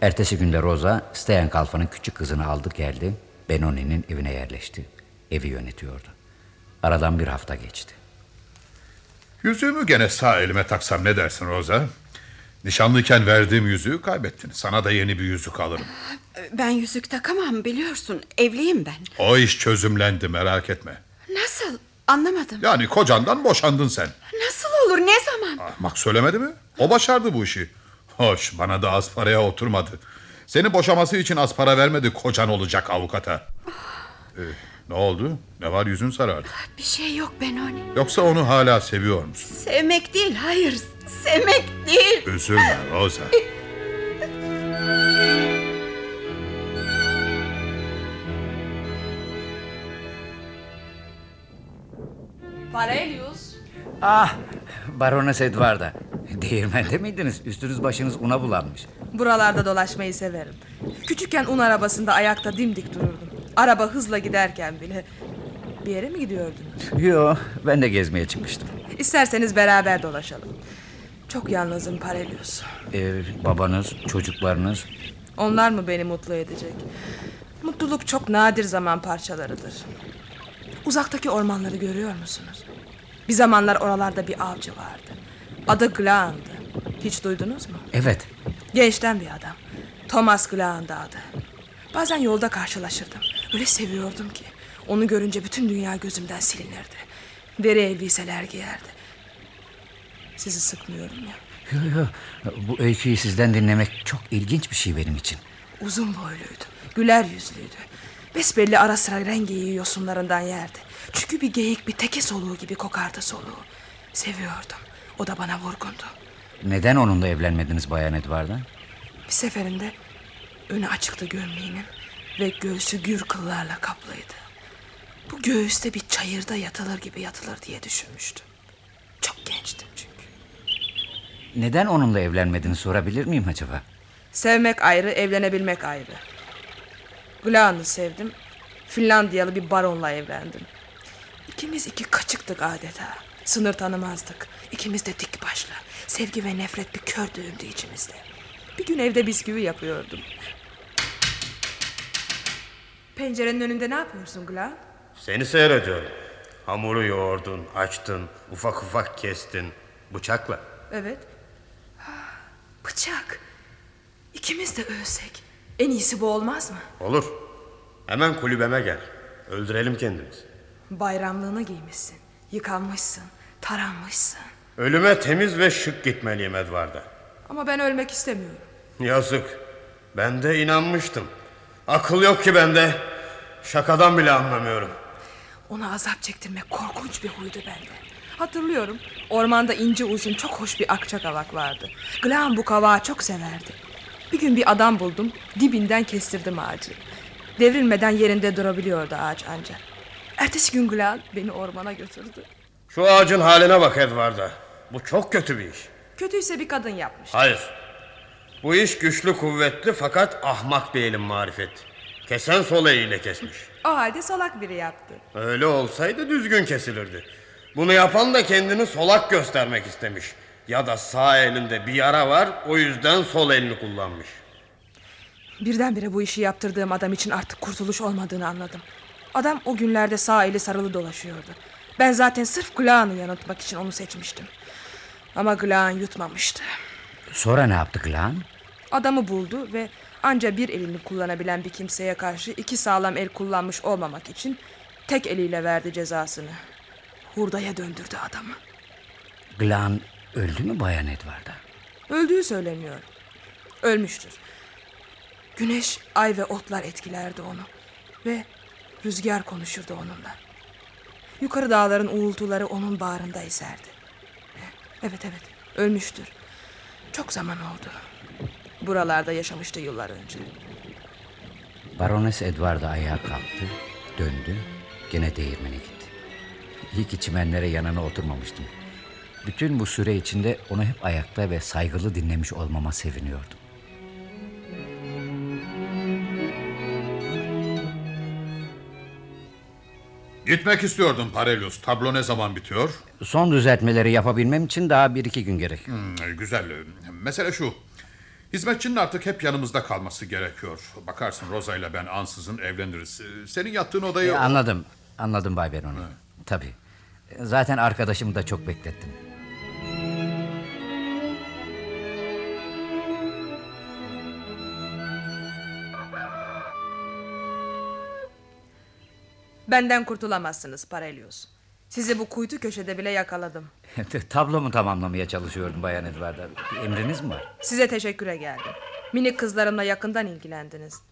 Ertesi günde Rosa, Steyan Kalfa'nın küçük kızını aldı geldi, Benoni'nin evine yerleşti. Evi yönetiyordu. Aradan bir hafta geçti. Yüzüğümü gene sağ elime taksam ne dersin Roza? Nişanlıyken verdiğim yüzüğü kaybettin. Sana da yeni bir yüzük alırım. Ben yüzük takamam biliyorsun. Evliyim ben. O iş çözümlendi merak etme. Nasıl? Anlamadım. Yani kocandan boşandın sen. Nasıl olur? Ne zaman? Mak söylemedi mi? O başardı bu işi. Hoş bana da az paraya oturmadı. Seni boşaması için az para vermedi kocan olacak avukata. Ee, ne oldu? Ne var yüzün sarardı. Bir şey yok Benoni. Yoksa onu hala seviyor musun? Sevmek değil, hayır. Sevmek değil. Üzülme Rosa. Parelius. Ah, Barones Edwarda. Değirmende miydiniz? Üstünüz başınız una bulanmış. Buralarda dolaşmayı severim. Küçükken un arabasında ayakta dimdik dururdum. Araba hızla giderken bile. Bir yere mi gidiyordunuz? Yo, ben de gezmeye çıkmıştım. İsterseniz beraber dolaşalım. Çok yalnızım Parelius. Ee, babanız, çocuklarınız... Onlar mı beni mutlu edecek? Mutluluk çok nadir zaman parçalarıdır. Uzaktaki ormanları görüyor musunuz? Bir zamanlar oralarda bir avcı vardı. Adı Glaan'dı. Hiç duydunuz mu? Evet, Gençten bir adam. Thomas Glaan'dı adı. Bazen yolda karşılaşırdım. Öyle seviyordum ki. Onu görünce bütün dünya gözümden silinirdi. Deri elbiseler giyerdi. Sizi sıkmıyorum ya. yo, yo. bu öyküyü sizden dinlemek çok ilginç bir şey benim için. Uzun boyluydu. Güler yüzlüydü. Besbelli ara sıra rengeyi yosunlarından yerdi. Çünkü bir geyik bir teke soluğu gibi kokardı soluğu. Seviyordum. O da bana vurgundu. Neden onunla evlenmediniz Bayan Edwarda? Bir seferinde önü açıktı gömleğinin ve göğsü gür kıllarla kaplıydı. Bu göğüste bir çayırda yatılır gibi yatılır diye düşünmüştüm. Çok gençtim çünkü. Neden onunla evlenmediğini sorabilir miyim acaba? Sevmek ayrı, evlenebilmek ayrı. Glan'ı sevdim. Finlandiyalı bir baronla evlendim. İkimiz iki kaçıktık adeta. Sınır tanımazdık. İkimiz de dik başlı. Sevgi ve nefret bir kör düğümdü içimizde. Bir gün evde bisküvi yapıyordum. Pencerenin önünde ne yapıyorsun Glan? Seni seyrediyorum. Hamuru yoğurdun, açtın, ufak ufak kestin. Bıçakla. Evet. Bıçak. İkimiz de ölsek. En iyisi bu olmaz mı? Olur. Hemen kulübeme gel. Öldürelim kendimizi. Bayramlığını giymişsin. Yıkanmışsın. Taranmışsın. Ölüme temiz ve şık gitmeliyim Edvard'a. Ama ben ölmek istemiyorum. Yazık. Ben de inanmıştım. Akıl yok ki bende. Şakadan bile anlamıyorum. Ona azap çektirmek korkunç bir huydu bende. Hatırlıyorum. Ormanda ince uzun çok hoş bir akçakavak vardı. Glan bu kavağı çok severdi. Bir gün bir adam buldum. Dibinden kestirdim ağacı. Devrilmeden yerinde durabiliyordu ağaç ancak. Ertesi gün Glan beni ormana götürdü. Şu ağacın haline bak Edvard'a. Bu çok kötü bir iş. Kötüyse bir kadın yapmış. Hayır. Bu iş güçlü kuvvetli fakat ahmak bir elin marifeti. Kesen sol eliyle kesmiş. O halde salak biri yaptı. Öyle olsaydı düzgün kesilirdi. Bunu yapan da kendini solak göstermek istemiş. Ya da sağ elinde bir yara var o yüzden sol elini kullanmış. Birdenbire bu işi yaptırdığım adam için artık kurtuluş olmadığını anladım. Adam o günlerde sağ eli sarılı dolaşıyordu. Ben zaten sırf Glağan'ı yanıltmak için onu seçmiştim. Ama Glağan yutmamıştı. Sonra ne yaptı Glan? Adamı buldu ve anca bir elini kullanabilen bir kimseye karşı iki sağlam el kullanmış olmamak için tek eliyle verdi cezasını. Hurdaya döndürdü adamı. Glan öldü mü Bayan Edward'a? Öldüğü söyleniyor. Ölmüştür. Güneş, ay ve otlar etkilerdi onu. Ve rüzgar konuşurdu onunla. Yukarı dağların uğultuları onun bağrında eserdi. Evet evet, ölmüştür. Çok zaman oldu. Buralarda yaşamıştı yıllar önce. Barones Edward'a ayağa kalktı, döndü, gene değirmene gitti. İyi ki çimenlere yanına oturmamıştım. Bütün bu süre içinde onu hep ayakta ve saygılı dinlemiş olmama seviniyordum. Gitmek istiyordum Parelius. Tablo ne zaman bitiyor? Son düzeltmeleri yapabilmem için daha bir iki gün gerek. Hmm, güzel. Mesele şu. Hizmetçinin artık hep yanımızda kalması gerekiyor. Bakarsın Rosa ile ben ansızın evleniriz. Senin yattığın odayı... E, anladım, anladım Bay Beroni. Tabii. Zaten arkadaşımı da çok beklettim. Benden kurtulamazsınız Parelius. Sizi bu kuytu köşede bile yakaladım. Tablomu tamamlamaya çalışıyordum Bayan Edward'a. Bir emriniz mi var? Size teşekküre geldim. Minik kızlarımla yakından ilgilendiniz.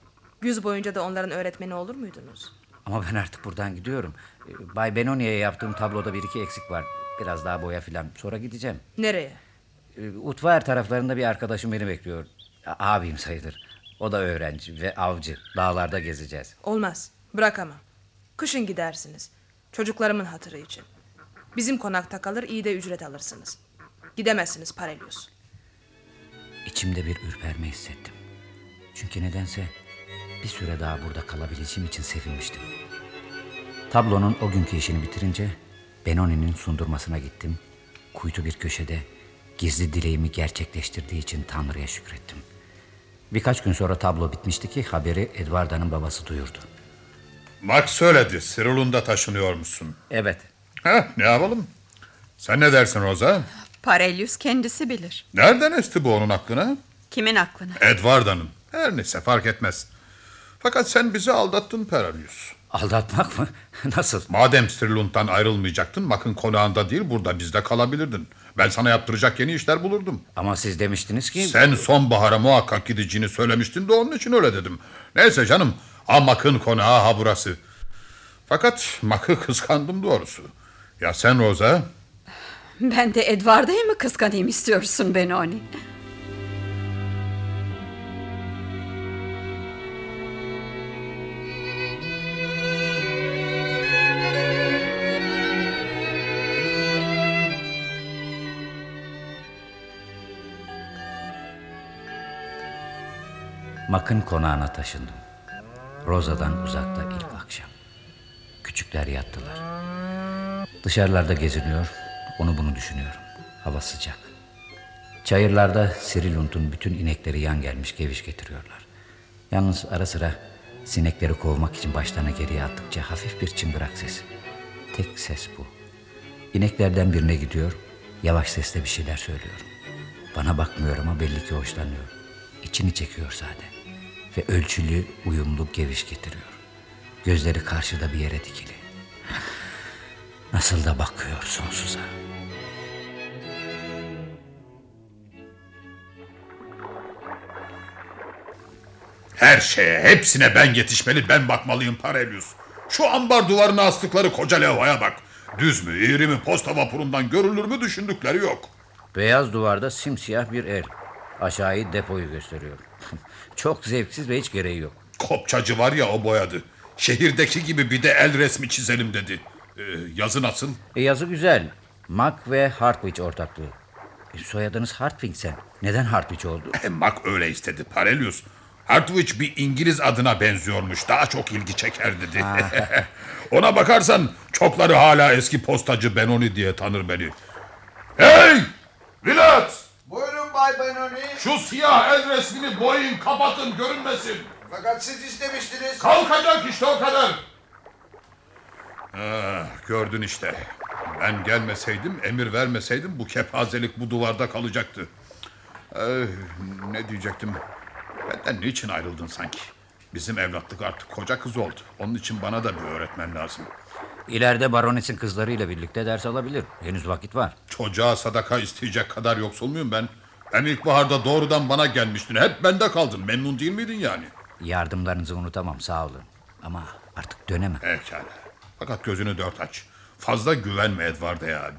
Güz boyunca da onların öğretmeni olur muydunuz? Ama ben artık buradan gidiyorum. E, Bay Benoni'ye yaptığım tabloda bir iki eksik var. Biraz daha boya filan. Sonra gideceğim. Nereye? E, Utvar taraflarında bir arkadaşım beni bekliyor. Abim sayılır. O da öğrenci ve avcı. Dağlarda gezeceğiz. Olmaz. Bırakamam. Kışın gidersiniz. Çocuklarımın hatırı için. Bizim konakta kalır iyi de ücret alırsınız. Gidemezsiniz Parelius. İçimde bir ürperme hissettim. Çünkü nedense bir süre daha burada kalabileceğim için sevinmiştim. Tablonun o günkü işini bitirince Benoni'nin sundurmasına gittim. Kuytu bir köşede gizli dileğimi gerçekleştirdiği için Tanrı'ya şükrettim. Birkaç gün sonra tablo bitmişti ki haberi Edwarda'nın babası duyurdu. Max söyledi. Sirulunda taşınıyor musun? Evet. Heh, ne yapalım? Sen ne dersin Rosa? Parelius kendisi bilir. Nereden esti bu onun aklına? Kimin aklına? Edwarda'nın. Her neyse fark etmez. Fakat sen bizi aldattın Paralius. Aldatmak mı? Nasıl? Madem Stirlund'dan ayrılmayacaktın, Mak'ın konağında değil burada bizde kalabilirdin. Ben sana yaptıracak yeni işler bulurdum. Ama siz demiştiniz ki... Sen sonbahara muhakkak gideceğini söylemiştin de onun için öyle dedim. Neyse canım, ha Mak'ın konağı ha burası. Fakat Mak'ı kıskandım doğrusu. Ya sen Rosa? Ben de Edward'ı mı kıskanayım istiyorsun Benoni? Mak'ın konağına taşındım. Roza'dan uzakta ilk akşam. Küçükler yattılar. Dışarılarda geziniyor, onu bunu düşünüyorum. Hava sıcak. Çayırlarda Sirilunt'un bütün inekleri yan gelmiş geviş getiriyorlar. Yalnız ara sıra sinekleri kovmak için başlarına geriye attıkça hafif bir çıngırak sesi. Tek ses bu. İneklerden birine gidiyor, yavaş sesle bir şeyler söylüyor. Bana bakmıyor ama belli ki hoşlanıyor. İçini çekiyor sade. Ve ölçülü, uyumlu geviş getiriyor. Gözleri karşıda bir yere dikili. Nasıl da bakıyor sonsuza. Her şeye, hepsine ben yetişmeli, ben bakmalıyım Parelius. Şu ambar duvarına astıkları koca levhaya bak. Düz mü, eğri mi, posta vapurundan görülür mü düşündükleri yok. Beyaz duvarda simsiyah bir el. Aşağıyı depoyu gösteriyor. Çok zevksiz ve hiç gereği yok. Kopçacı var ya o boyadı. Şehirdeki gibi bir de el resmi çizelim dedi. Ee, yazı nasıl? E, yazı güzel. Mac ve Hartwich ortaklığı. E, soyadınız Hartwig sen. Neden Hartwich oldu? E, Mac öyle istedi Parelius. Hartwich bir İngiliz adına benziyormuş. Daha çok ilgi çeker dedi. Ona bakarsan çokları hala eski postacı Benoni diye tanır beni. Hey! Vilat! Buyurun Bay Benoni. Şu siyah el resmini boyun kapatın görünmesin. Fakat siz istemiştiniz. Kalkacak işte o kadar. Ah, gördün işte. Ben gelmeseydim, emir vermeseydim bu kepazelik bu duvarda kalacaktı. Ee, ne diyecektim? Benden niçin ayrıldın sanki? Bizim evlatlık artık koca kız oldu. Onun için bana da bir öğretmen lazım. İleride baronesin kızlarıyla birlikte ders alabilir. Henüz vakit var. Çocuğa sadaka isteyecek kadar yoksul muyum ben? Ben ilkbaharda doğrudan bana gelmiştin. Hep bende kaldın. Memnun değil miydin yani? Yardımlarınızı unutamam sağ olun. Ama artık dönemem. Pekala. Fakat gözünü dört aç. Fazla güvenme Edward'a ya.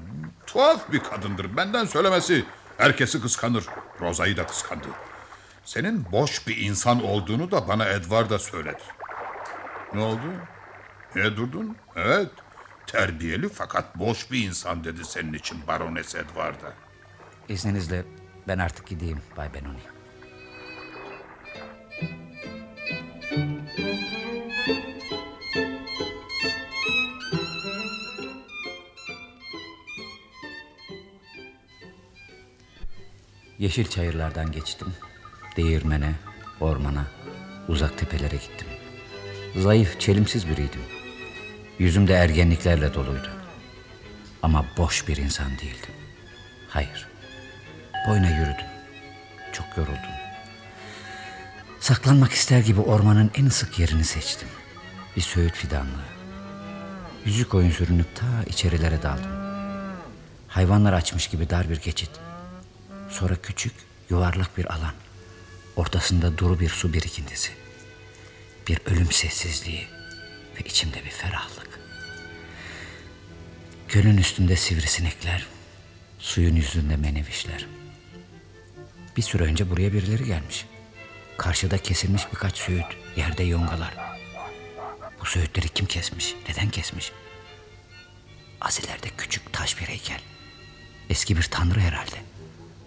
Tuhaf bir kadındır. Benden söylemesi. Herkesi kıskanır. Rosa'yı da kıskandı. Senin boş bir insan olduğunu da bana Edward'a söyledi. Ne oldu? Niye durdun? Evet. Terbiyeli fakat boş bir insan dedi senin için Barones Edward'a. İzninizle ben artık gideyim Bay Benoni. Yeşil çayırlardan geçtim. Değirmene, ormana, uzak tepelere gittim. Zayıf, çelimsiz biriydim. Yüzümde ergenliklerle doluydu. Ama boş bir insan değildim. Hayır. Boyuna yürüdüm. Çok yoruldum. Saklanmak ister gibi ormanın en sık yerini seçtim. Bir söğüt fidanlığı. Yüzük oyun sürünüp ta içerilere daldım. Hayvanlar açmış gibi dar bir geçit. Sonra küçük, yuvarlak bir alan. Ortasında duru bir su birikintisi. Bir ölüm sessizliği ve içimde bir ferahlık. Gölün üstünde sivrisinekler, suyun yüzünde menevişler. Bir süre önce buraya birileri gelmiş. Karşıda kesilmiş birkaç söğüt, yerde yongalar. Bu söğütleri kim kesmiş, neden kesmiş? Az ileride küçük taş bir heykel. Eski bir tanrı herhalde.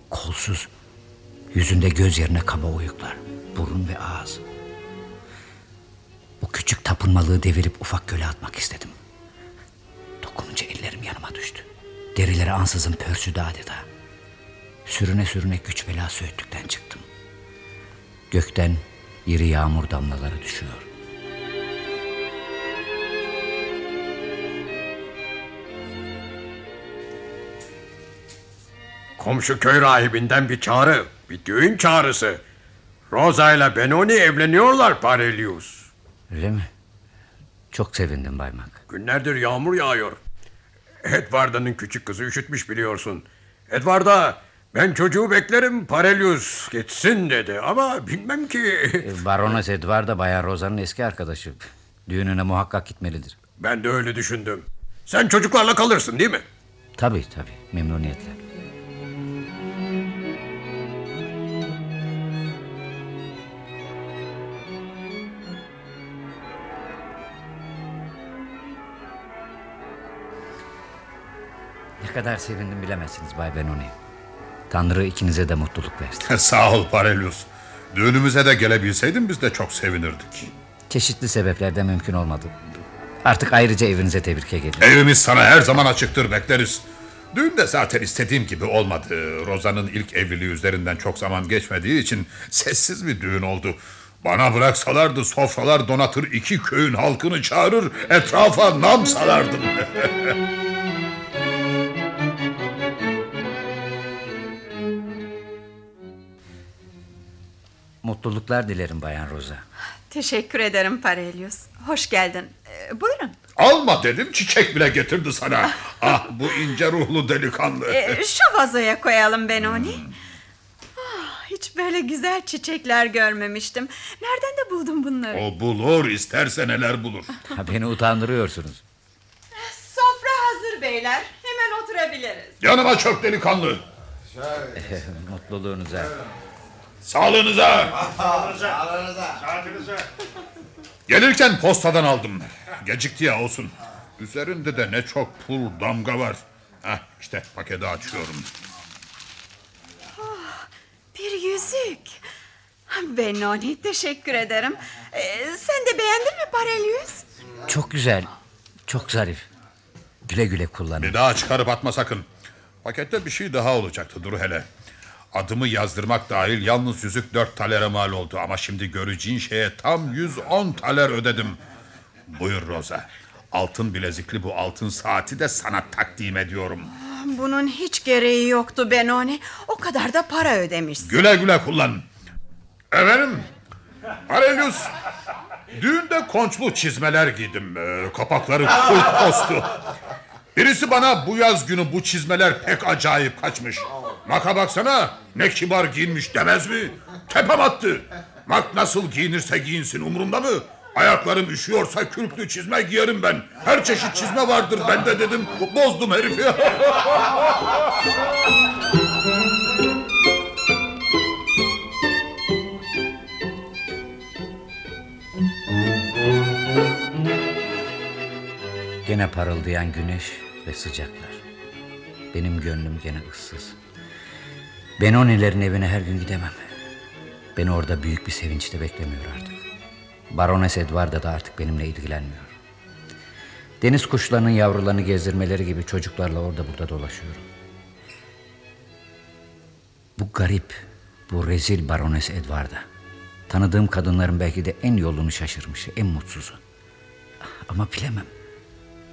Kolsuz, yüzünde göz yerine kaba uyuklar, burun ve ağız. Bu küçük tapınmalığı devirip ufak göle atmak istedim. Dokununca ellerim yanıma düştü. Derileri ansızın pörsüdü adeta. Sürüne sürüne güç bela söğütlükten çıktım. Gökten iri yağmur damlaları düşüyor. Komşu köy rahibinden bir çağrı, bir düğün çağrısı. Rosa ile Benoni evleniyorlar Parelius. Öyle mi? Çok sevindim Bay Mak. Günlerdir yağmur yağıyor. Edwarda'nın küçük kızı üşütmüş biliyorsun. Edward'a ben çocuğu beklerim Parelius geçsin dedi ama bilmem ki... E, Barones Edward da Bayan Rosa'nın eski arkadaşı. Düğününe muhakkak gitmelidir. Ben de öyle düşündüm. Sen çocuklarla kalırsın değil mi? Tabii tabii memnuniyetle. Kadar sevindim bilemezsiniz Bay Benoni. Tanrı ikinize de mutluluk versin. Sağ ol Parelius. Düğünümüze de gelebilseydin biz de çok sevinirdik. Çeşitli sebeplerden mümkün olmadı. Artık ayrıca evinize tebrik ederim. Evimiz sana her zaman açıktır bekleriz. Düğün de zaten istediğim gibi olmadı. Roza'nın ilk evliliği üzerinden çok zaman geçmediği için sessiz bir düğün oldu. Bana bıraksalardı sofralar donatır iki köyün halkını çağırır etrafa nam salardım. Mutluluklar dilerim Bayan Rosa. Teşekkür ederim Parelius. Hoş geldin. Ee, buyurun. Alma dedim çiçek bile getirdi sana. ah bu ince ruhlu delikanlı. Ee, şu vazoya koyalım Benoni. Ah, hiç böyle güzel çiçekler görmemiştim. Nereden de buldun bunları? o bulur isterse neler bulur. Ha, beni utandırıyorsunuz. Sofra hazır beyler. Hemen oturabiliriz. Yanıma çök delikanlı. Mutluluğunuza. Sağlığınıza. Gelirken postadan aldım. Gecikti ya olsun. Üzerinde de ne çok pul damga var. Heh, işte paketi açıyorum. Bir yüzük. Benoni teşekkür ederim. Ee, sen de beğendin mi Parelius? Çok güzel. Çok zarif. Güle güle kullanın. Bir daha çıkarıp atma sakın. Pakette bir şey daha olacaktı dur hele. Adımı yazdırmak dahil yalnız yüzük dört talere mal oldu. Ama şimdi göreceğin şeye tam 110 taler ödedim. Buyur Rosa. Altın bilezikli bu altın saati de sana takdim ediyorum. Bunun hiç gereği yoktu Benoni. O kadar da para ödemişsin. Güle güle kullan. Efendim, Aurelius, düğünde konçlu çizmeler giydim. Ee, kapakları kurt postu. Birisi bana bu yaz günü bu çizmeler pek acayip kaçmış. Maka baksana ne kibar giyinmiş demez mi? Tepem attı. Mak nasıl giyinirse giyinsin umurumda mı? Ayaklarım üşüyorsa kürklü çizme giyerim ben. Her çeşit çizme vardır bende dedim. Bozdum herifi. Gene parıldayan güneş ve sıcaklar. Benim gönlüm gene ıssız. Benonilerin evine her gün gidemem. Beni orada büyük bir sevinç de beklemiyor artık. Barones Edwarda da artık benimle ilgilenmiyor. Deniz kuşlarının yavrularını gezdirmeleri gibi çocuklarla orada burada dolaşıyorum. Bu garip, bu rezil Barones Edwarda. Tanıdığım kadınların belki de en yolunu şaşırmışı, en mutsuzu. Ama bilemem.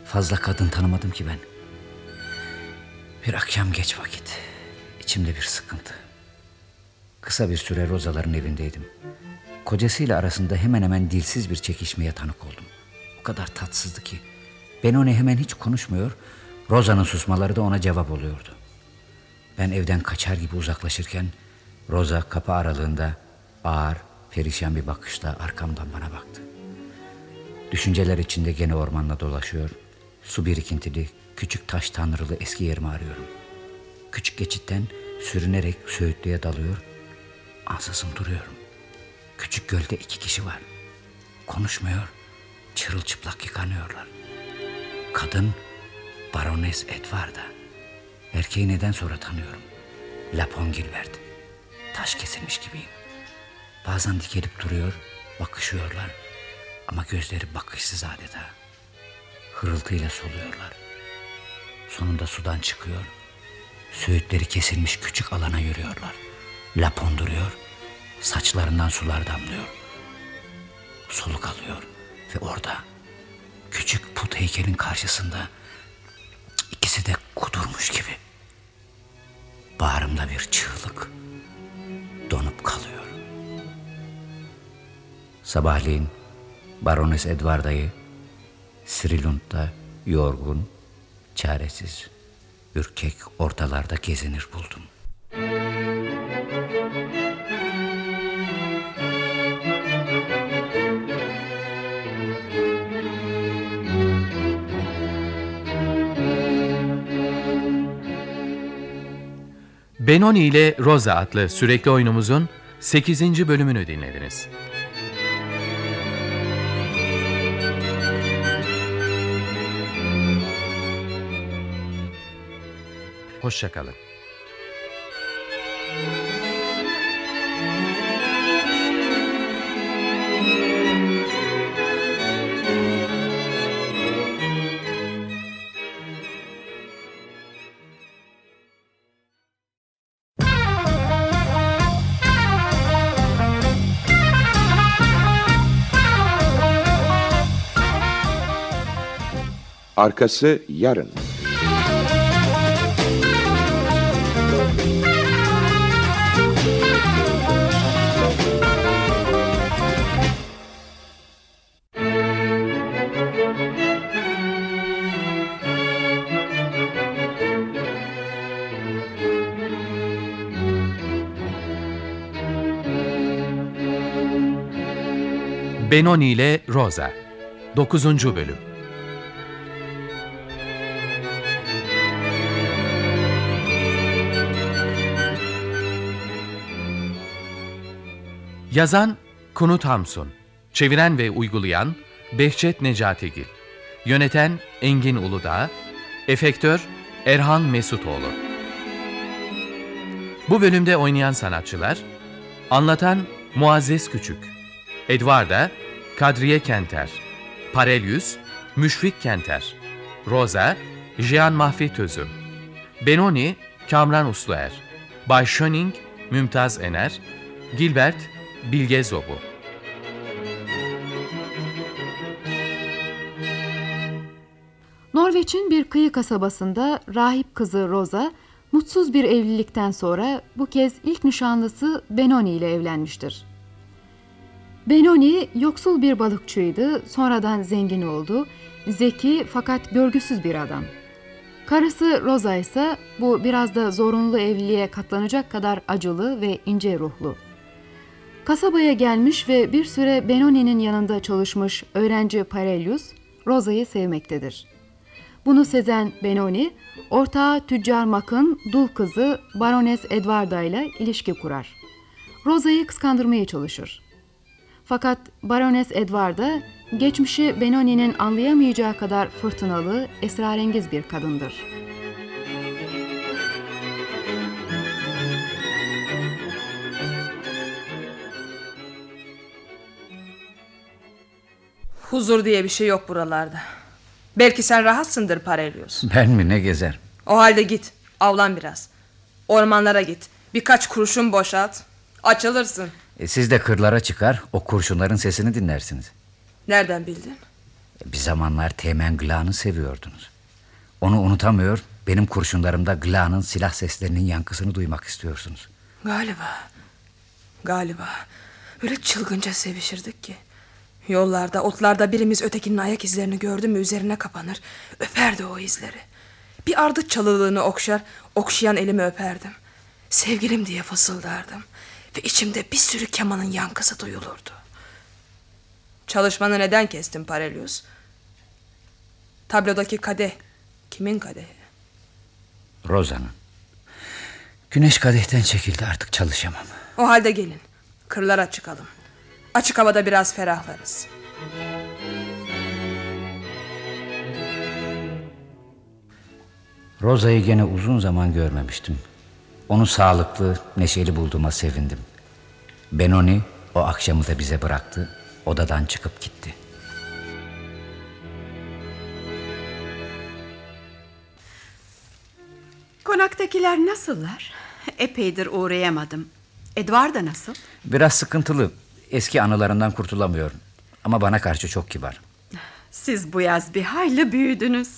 Fazla kadın tanımadım ki ben. Bir akşam geç vakit. İçimde bir sıkıntı. Kısa bir süre Rozaların evindeydim. Kocasıyla arasında hemen hemen dilsiz bir çekişmeye tanık oldum. O kadar tatsızdı ki. Benoni hemen hiç konuşmuyor, Roza'nın susmaları da ona cevap oluyordu. Ben evden kaçar gibi uzaklaşırken Roza kapı aralığında ağır, perişan bir bakışla arkamdan bana baktı. Düşünceler içinde gene ormanla dolaşıyor, su birikintili, küçük taş tanrılı eski yerimi arıyorum. Küçük geçitten sürünerek Söğütlü'ye dalıyor, ansızın duruyorum. Küçük gölde iki kişi var. Konuşmuyor, çırılçıplak yıkanıyorlar. Kadın Barones Edvarda. Erkeği neden sonra tanıyorum. Lapon Gilbert. Taş kesilmiş gibiyim. Bazen dikelip duruyor, bakışıyorlar. Ama gözleri bakışsız adeta. Hırıltıyla soluyorlar. Sonunda sudan çıkıyor. Söğütleri kesilmiş küçük alana yürüyorlar. Lapon duruyor. Saçlarından sular damlıyor. Soluk alıyor. Ve orada küçük put heykelin karşısında ikisi de kudurmuş gibi. Bağrımda bir çığlık donup kalıyor. Sabahleyin Barones Edwarda'yı Srilund'da yorgun, çaresiz, ürkek ortalarda gezinir buldum. Benoni ile Rosa adlı sürekli oyunumuzun 8. bölümünü dinlediniz. Hoşçakalın. Arkası yarın. Benoni ile Rosa 9. bölüm Yazan Kunut Hamsun Çeviren ve uygulayan Behçet Necatigil Yöneten Engin Uludağ Efektör Erhan Mesutoğlu Bu bölümde oynayan sanatçılar Anlatan Muazzez Küçük Edvarda Kadriye Kenter Parelyüs Müşfik Kenter Rosa Jean Mahfi Tözüm Benoni Kamran Usluer Bay Schöning Mümtaz Ener Gilbert Bilge Zobu Norveç'in bir kıyı kasabasında rahip kızı Rosa mutsuz bir evlilikten sonra bu kez ilk nişanlısı Benoni ile evlenmiştir. Benoni yoksul bir balıkçıydı, sonradan zengin oldu, zeki fakat görgüsüz bir adam. Karısı Rosa ise bu biraz da zorunlu evliliğe katlanacak kadar acılı ve ince ruhlu. Kasabaya gelmiş ve bir süre Benoni'nin yanında çalışmış öğrenci Parelius, Rosa'yı sevmektedir. Bunu sezen Benoni, ortağı tüccar Mak'ın dul kızı Barones Edwarda ile ilişki kurar. Rosa'yı kıskandırmaya çalışır. Fakat Barones Edwarda, geçmişi Benoni'nin anlayamayacağı kadar fırtınalı, esrarengiz bir kadındır. Huzur diye bir şey yok buralarda. Belki sen rahatsındır Parelius. Ben mi ne gezer? O halde git. Avlan biraz. Ormanlara git. Birkaç kurşun boşalt. Açılırsın. E, siz de kırlara çıkar o kurşunların sesini dinlersiniz. Nereden bildin? E, bir zamanlar Teğmen Gla'nı seviyordunuz. Onu unutamıyor benim kurşunlarımda Gla'nın silah seslerinin yankısını duymak istiyorsunuz. Galiba. Galiba. Öyle çılgınca sevişirdik ki. Yollarda, otlarda birimiz ötekinin ayak izlerini gördü mü üzerine kapanır. Öperdi o izleri. Bir ardıç çalılığını okşar, okşayan elimi öperdim. Sevgilim diye fısıldardım. Ve içimde bir sürü kemanın yankısı duyulurdu. Çalışmanı neden kestin Parelius? Tablodaki kadeh kimin kadehi? Roza'nın. Güneş kadehten çekildi artık çalışamam. O halde gelin. Kırlara çıkalım. Açık havada biraz ferahlarız. Roza'yı gene uzun zaman görmemiştim. Onu sağlıklı, neşeli bulduğuma sevindim. Benoni o akşamı da bize bıraktı. Odadan çıkıp gitti. Konaktakiler nasıllar? Epeydir uğrayamadım. Edward da nasıl? Biraz sıkıntılı. Eski anılarından kurtulamıyor. Ama bana karşı çok kibar. Siz bu yaz bir hayli büyüdünüz.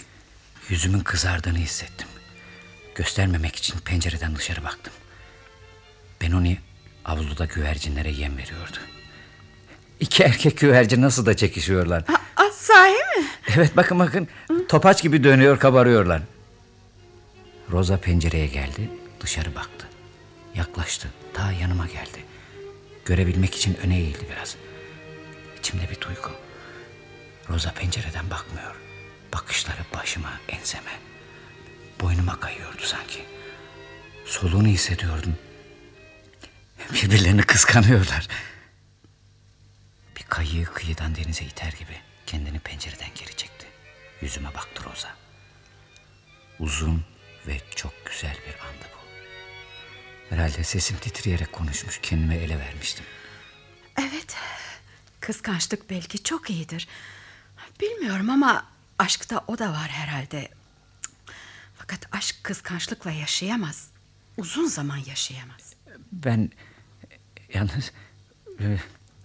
Yüzümün kızardığını hissettim. Göstermemek için pencereden dışarı baktım. Benoni avluda güvercinlere yem veriyordu. İki erkek güvercin nasıl da çekişiyorlar. Aa, sahi mi? Evet bakın bakın topaç gibi dönüyor kabarıyorlar. Rosa pencereye geldi dışarı baktı. Yaklaştı ta yanıma geldi. Görebilmek için öne eğildi biraz. İçimde bir duygu. Rosa pencereden bakmıyor. Bakışları başıma, enseme. Boynuma kayıyordu sanki. Soluğunu hissediyordum. Birbirlerini kıskanıyorlar. Bir kayığı kıyıdan denize iter gibi kendini pencereden geri çekti. Yüzüme baktı Rosa. Uzun ve çok güzel bir andı bu. Herhalde sesim titreyerek konuşmuş, kendime ele vermiştim. Evet. Kıskançlık belki çok iyidir. Bilmiyorum ama aşkta o da var herhalde. Fakat aşk kıskançlıkla yaşayamaz. Uzun zaman yaşayamaz. Ben yalnız e,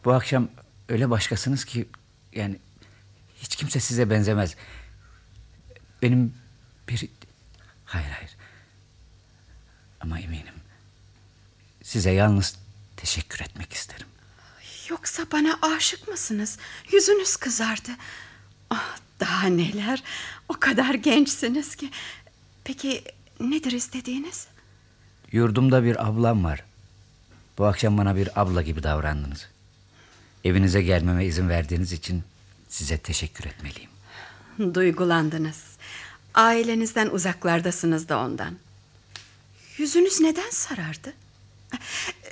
bu akşam öyle başkasınız ki yani hiç kimse size benzemez. Benim bir hayır hayır ama eminim size yalnız teşekkür etmek isterim. Yoksa bana aşık mısınız? Yüzünüz kızardı. Ah, daha neler? O kadar gençsiniz ki. Peki nedir istediğiniz? Yurdumda bir ablam var. Bu akşam bana bir abla gibi davrandınız. Evinize gelmeme izin verdiğiniz için size teşekkür etmeliyim. Duygulandınız. Ailenizden uzaklardasınız da ondan. Yüzünüz neden sarardı?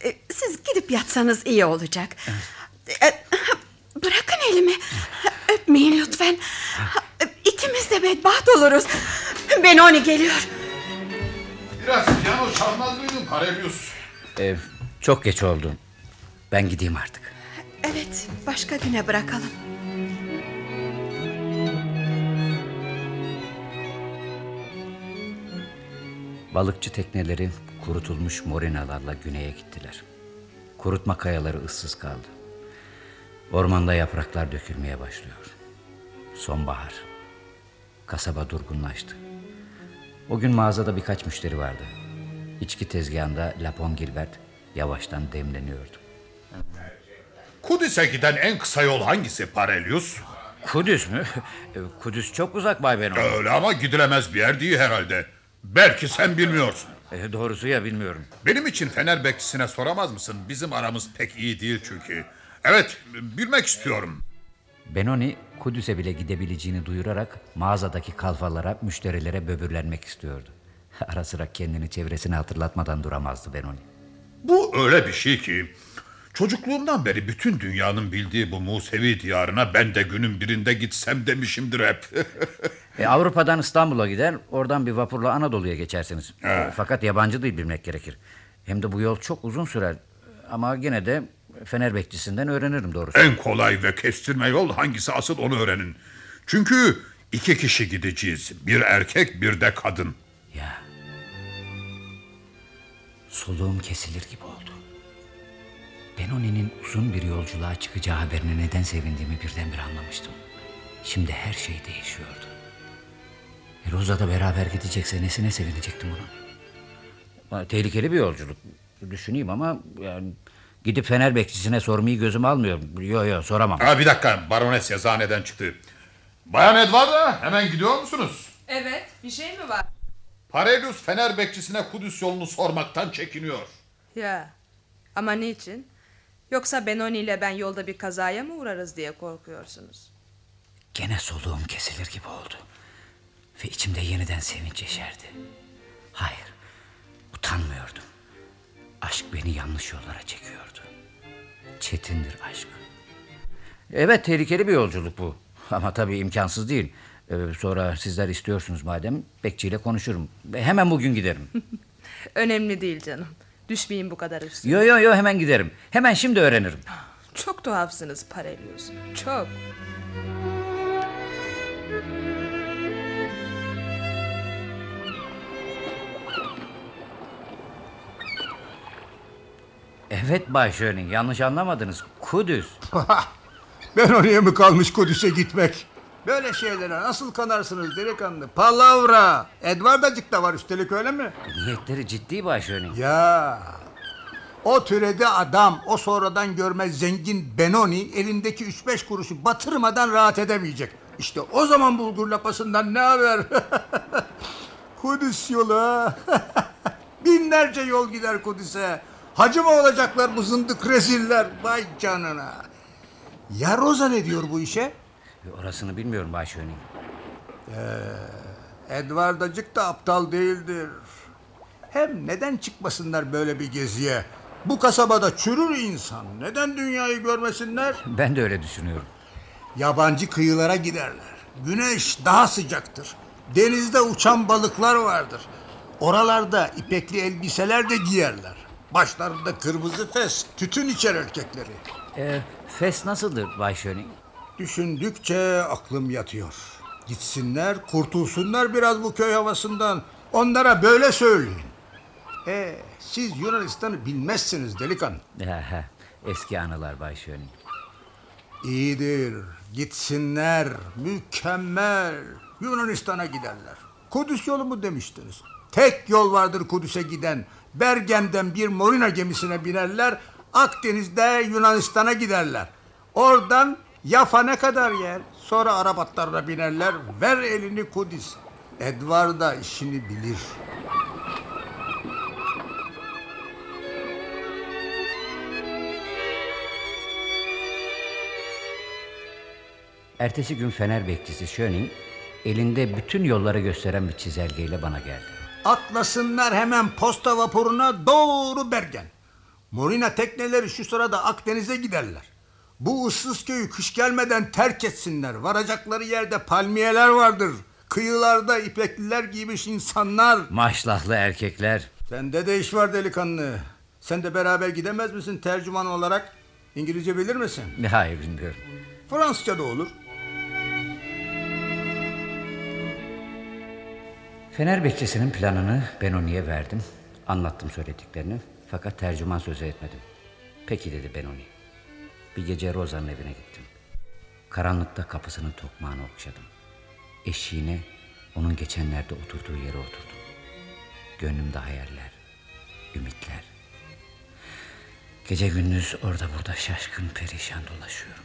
Ee, Siz gidip yatsanız iyi olacak. Ee, Bırakın elimi. Öpmeyin lütfen. İkimiz de bedbaht oluruz. Benoni geliyor. Biraz piyano çalmaz mıydın Parelius? Ee, çok geç oldu. Ben gideyim artık. Evet, başka güne bırakalım. Balıkçı tekneleri kurutulmuş morinalarla güneye gittiler. Kurutma kayaları ıssız kaldı. Ormanda yapraklar dökülmeye başlıyor. Sonbahar. Kasaba durgunlaştı. O gün mağazada birkaç müşteri vardı. İçki tezgahında Lapon Gilbert yavaştan demleniyordu. Kudüs'e giden en kısa yol hangisi Parelius? Kudüs mü? E, Kudüs çok uzak Bay Benon. Öyle ama gidilemez bir yer değil herhalde. Belki sen bilmiyorsun. E, doğrusu ya bilmiyorum. Benim için Fener bekçisine soramaz mısın? Bizim aramız pek iyi değil çünkü. Evet, bilmek istiyorum. Benoni Kudüs'e bile gidebileceğini duyurarak mağazadaki kalfalara, müşterilere böbürlenmek istiyordu. Ara sıra kendini çevresine hatırlatmadan duramazdı Benoni. Bu öyle bir şey ki... Çocukluğumdan beri bütün dünyanın bildiği bu Musevi diyarına ben de günün birinde gitsem demişimdir hep. E, Avrupa'dan İstanbul'a gider, oradan bir vapurla Anadolu'ya geçersiniz. He. Fakat yabancı dil bilmek gerekir. Hem de bu yol çok uzun sürer. Ama yine de Fener bekçisinden öğrenirim doğrusu. en kolay ve kestirme yol hangisi asıl onu öğrenin. Çünkü iki kişi gideceğiz. Bir erkek bir de kadın. Ya. Soluğum kesilir gibi oldu. Benoni'nin uzun bir yolculuğa çıkacağı haberine neden sevindiğimi birdenbire anlamıştım. Şimdi her şey değişiyordu. E, Rosa da beraber gidecekse nesine sevinecektim onun? Tehlikeli bir yolculuk. Düşüneyim ama yani gidip Fener bekçisine sormayı gözüm almıyor. Yok yok soramam. Ha, bir dakika barones yazıhaneden çıktı. Bayan Edvarda hemen gidiyor musunuz? Evet bir şey mi var? Parelius Fener bekçisine Kudüs yolunu sormaktan çekiniyor. Ya ama niçin? Yoksa Benoni ile ben yolda bir kazaya mı uğrarız diye korkuyorsunuz? Gene soluğum kesilir gibi oldu. Ve içimde yeniden sevinç yeşerdi. Hayır, utanmıyordum. Aşk beni yanlış yollara çekiyordu. Çetindir aşk. Evet, tehlikeli bir yolculuk bu. Ama tabii imkansız değil. Ee, sonra sizler istiyorsunuz madem, bekçiyle konuşurum. Hemen bugün giderim. Önemli değil canım. Düşmeyin bu kadar üstüne. yo yo yo hemen giderim. Hemen şimdi öğrenirim. Çok tuhafsınız Parelius. Çok. Evet Bay Schöning, yanlış anlamadınız. Kudüs. Ben oraya mı kalmış Kudüs'e gitmek? Böyle şeylere nasıl kanarsınız delikanlı? Palavra. Edvardacık da var üstelik öyle mi? Niyetleri ciddi Bay Schöning. Ya o türede adam o sonradan görmez zengin Benoni elindeki 3-5 kuruşu batırmadan rahat edemeyecek. İşte o zaman bulgur lapasından ne haber? Kudüs yolu. Binlerce yol gider Kudüs'e. Hacı mı olacaklar bu zındık reziller? Vay canına. Ya Roza ne diyor bu işe? Orasını bilmiyorum Schöning. Ee, Edvardacık da aptal değildir. Hem neden çıkmasınlar böyle bir geziye? Bu kasabada çürür insan. Neden dünyayı görmesinler? Ben de öyle düşünüyorum. Yabancı kıyılara giderler. Güneş daha sıcaktır. Denizde uçan balıklar vardır. Oralarda ipekli elbiseler de giyerler. Başlarında kırmızı fes, tütün içer erkekleri. Ee, Fes nasıldır Bay Schöning? Düşündükçe aklım yatıyor. Gitsinler, kurtulsunlar biraz bu köy havasından. Onlara böyle söyleyin. E, siz Yunanistan'ı bilmezsiniz delikanlı. Eski anılar Bay Schöning. İyidir. Gitsinler. Mükemmel. Yunanistan'a giderler. Kudüs yolu mu demiştiniz? Tek yol vardır Kudüs'e giden. Bergen'den bir morina gemisine binerler. Akdeniz'de Yunanistan'a giderler. Oradan Yafa ne kadar yer? Sonra Arap atlarına binerler. Ver elini Kudüs. Edvar da işini bilir. Ertesi gün Fener bekçisi Schöning elinde bütün yolları gösteren bir çizelgeyle bana geldi. Atlasınlar hemen posta vapuruna doğru Bergen. Morina tekneleri şu sırada Akdeniz'e giderler. Bu ıssız köyü kış gelmeden terk etsinler. Varacakları yerde palmiyeler vardır. Kıyılarda ipekliler giymiş insanlar. Maşlahlı erkekler. Sende de iş var delikanlı. Sen de beraber gidemez misin tercüman olarak? İngilizce bilir misin? Hayır bilmiyorum. Fransızca da olur. Fener bekçisinin planını Benoni'ye verdim. Anlattım söylediklerini. Fakat tercüman sözü etmedim. Peki dedi Benoni. Bir gece Rosa'nın evine gittim. Karanlıkta kapısının tokmağını okşadım. Eşiğine Onun geçenlerde oturduğu yere oturdum. Gönlümde hayaller, ümitler. Gece gündüz orada burada şaşkın perişan dolaşıyorum.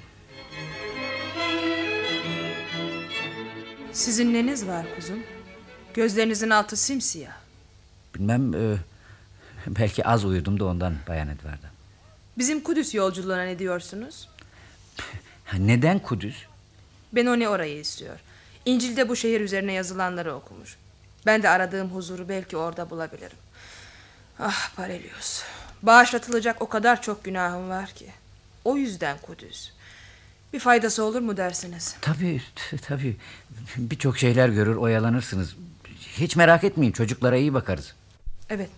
Sizin neniz var kuzum? Gözlerinizin altı simsiyah. Bilmem e, belki az uyudum da ondan Bayan Edward'a. Bizim Kudüs yolculuğuna ne diyorsunuz? Neden Kudüs? Benoni orayı istiyor. İncil'de bu şehir üzerine yazılanları okumuş. Ben de aradığım huzuru belki orada bulabilirim. Ah Parelius. Bağışlatılacak o kadar çok günahım var ki. O yüzden Kudüs. Bir faydası olur mu dersiniz? Tabii tabii. Birçok şeyler görür oyalanırsınız. Hiç merak etmeyin çocuklara iyi bakarız. Evet.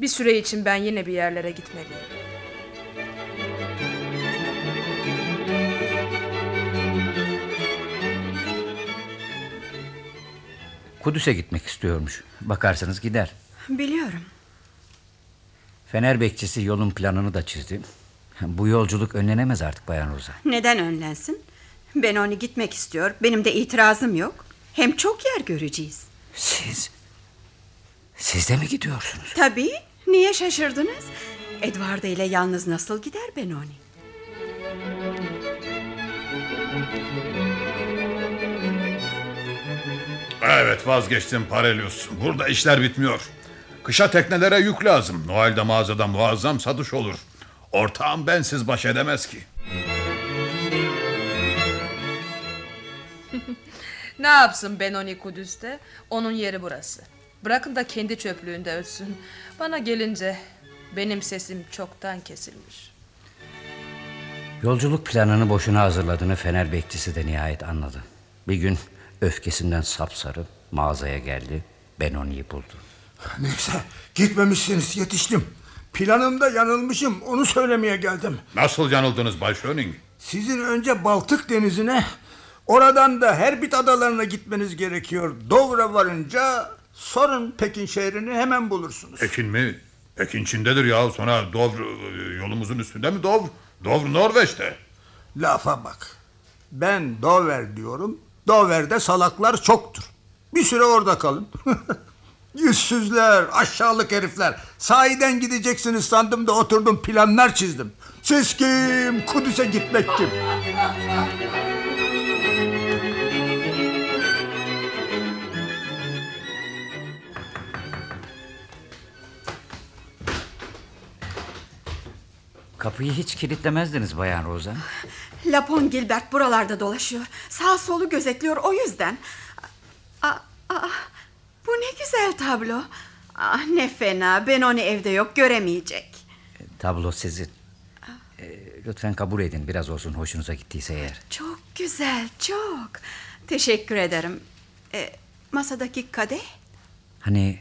Bir süre için ben yine bir yerlere gitmeliyim. Kudüs'e gitmek istiyormuş. Bakarsanız gider. Biliyorum. Fener bekçisi yolun planını da çizdi. Bu yolculuk önlenemez artık Bayan Roza. Neden önlensin? Benoni gitmek istiyor. Benim de itirazım yok. Hem çok yer göreceğiz. Siz? Siz de mi gidiyorsunuz? Tabii. Niye şaşırdınız? Edwarda ile yalnız nasıl gider Benoni? Evet vazgeçtim Parelius. Burada işler bitmiyor. Kışa teknelere yük lazım. Noel'de mağazada muazzam satış olur. Ortağım bensiz baş edemez ki. Ne yapsın Benoni Kudüs'te? Onun yeri burası. Bırakın da kendi çöplüğünde ölsün. Bana gelince benim sesim çoktan kesilmiş. Yolculuk planını boşuna hazırladığını Fener bekçisi de nihayet anladı. Bir gün öfkesinden sapsarı mağazaya geldi. Benoni'yi buldu. Neyse gitmemişsiniz yetiştim. Planımda yanılmışım onu söylemeye geldim. Nasıl yanıldınız Bay Schöning? Sizin önce Baltık denizine oradan da Herbit adalarına gitmeniz gerekiyor. Dovra varınca sorun Pekin şehrini hemen bulursunuz. Pekin mi? Pekin Çin'dedir ya. Sonra Dovr yolumuzun üstünde mi Dovr? Dovr Norveç'te. Lafa bak. Ben Dover diyorum. Dover'de salaklar çoktur. Bir süre orada kalın. Yüzsüzler, aşağılık herifler. Sahiden gideceksiniz sandım da oturdum planlar çizdim. Siz kim? Kudüs'e gitmek kim? Kapıyı hiç kilitlemezdiniz Bayan Roza. Lapon Gilbert buralarda dolaşıyor. Sağ solu gözetliyor o yüzden. Aa, aa, bu ne güzel tablo. Ah, ne fena. Benoni evde yok göremeyecek. Tablo sizin. Ee, lütfen kabul edin biraz olsun hoşunuza gittiyse eğer. Çok güzel çok. Teşekkür ederim. E, masadaki kadeh? Hani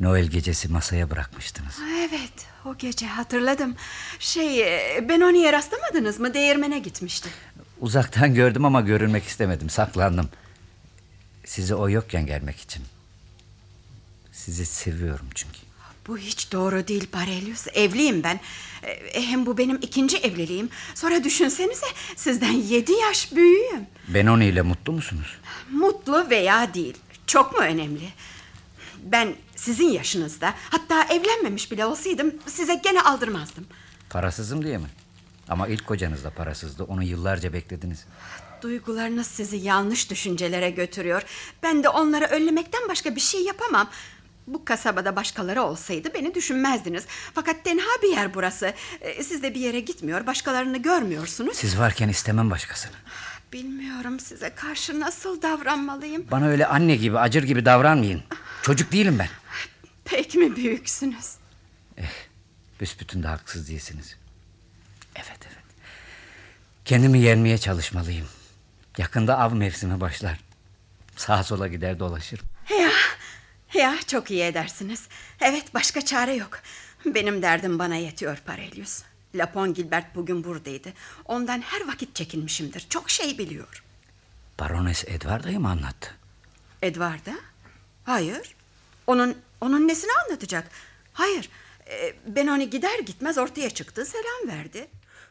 Noel gecesi masaya bırakmıştınız. Evet o gece hatırladım. Şey e, Benoni'ye rastlamadınız mı? Değirmene gitmişti. Uzaktan gördüm ama görünmek istemedim saklandım. Sizi o yokken gelmek için. Sizi seviyorum çünkü. Bu hiç doğru değil Parelius. Evliyim ben. E, Hem bu benim ikinci evliliğim. Sonra düşünsenize sizden yedi yaş büyüğüm. Benoni ile mutlu musunuz? Mutlu veya değil. Çok mu önemli? Ben sizin yaşınızda hatta evlenmemiş bile olsaydım size gene aldırmazdım. Parasızım diye mi? Ama ilk kocanız da parasızdı. Onu yıllarca beklediniz. Duygularınız sizi yanlış düşüncelere götürüyor. Ben de onları önlemekten başka bir şey yapamam. Bu kasabada başkaları olsaydı beni düşünmezdiniz. Fakat tenha bir yer burası. Ee, Siz de bir yere gitmiyor, başkalarını görmüyorsunuz. Siz varken istemem başkasını. Bilmiyorum size karşı nasıl davranmalıyım. Bana öyle anne gibi, acır gibi davranmayın. Çocuk değilim ben. Pek mi büyüksünüz? Büsbütün de haksız değilsiniz. Evet evet. Kendimi yenmeye çalışmalıyım. Yakında av mevsimi başlar. Sağa sola gider dolaşırım. Ya, ya çok iyi edersiniz. Evet başka çare yok. Benim derdim bana yetiyor Parelius. Lapon Gilbert bugün buradaydı. Ondan her vakit çekinmişimdir. Çok şey biliyor. Barones Edwarda'yı mı anlattı? Edward'a? Hayır. Onun onun nesini anlatacak? Hayır. e, Ben onu gider gitmez ortaya çıktı, selam verdi.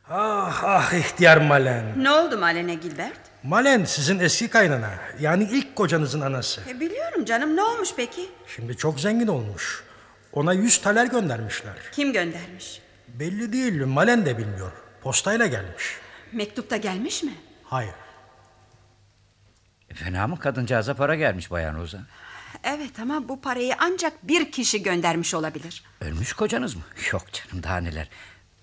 Ah ah ihtiyar Malen. Ne oldu Malene Gilbert? Malen sizin eski kaynana. Yani ilk kocanızın anası. E, biliyorum canım ne olmuş peki? Şimdi çok zengin olmuş. Ona yüz taler göndermişler. Kim göndermiş? Belli değil. Malen de bilmiyor. Postayla gelmiş. Mektupta gelmiş mi? Hayır. E, Fena mı kadıncağıza para gelmiş Bayan Roza? Evet ama bu parayı ancak bir kişi göndermiş olabilir. Ölmüş kocanız mı? Yok canım daha neler.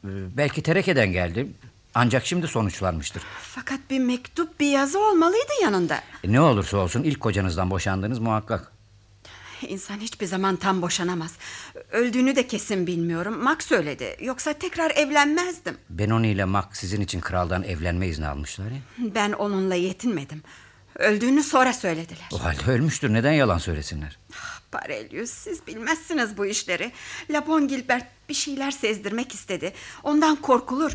Ee, Belki terekeden geldi. Ancak şimdi sonuçlanmıştır. Fakat bir mektup bir yazı olmalıydı yanında. E, Ne olursa olsun ilk kocanızdan boşandınız muhakkak. İnsan hiçbir zaman tam boşanamaz. Öldüğünü de kesin bilmiyorum. Max söyledi. Yoksa tekrar evlenmezdim. Benoni ile Mac sizin için kraldan evlenme izni almışlar ya. Ben onunla yetinmedim. Öldüğünü sonra söylediler. O halde ölmüştür. Neden yalan söylesinler? Parelyus siz bilmezsiniz bu işleri. Lapon Gilbert bir şeyler sezdirmek istedi. Ondan korkulur.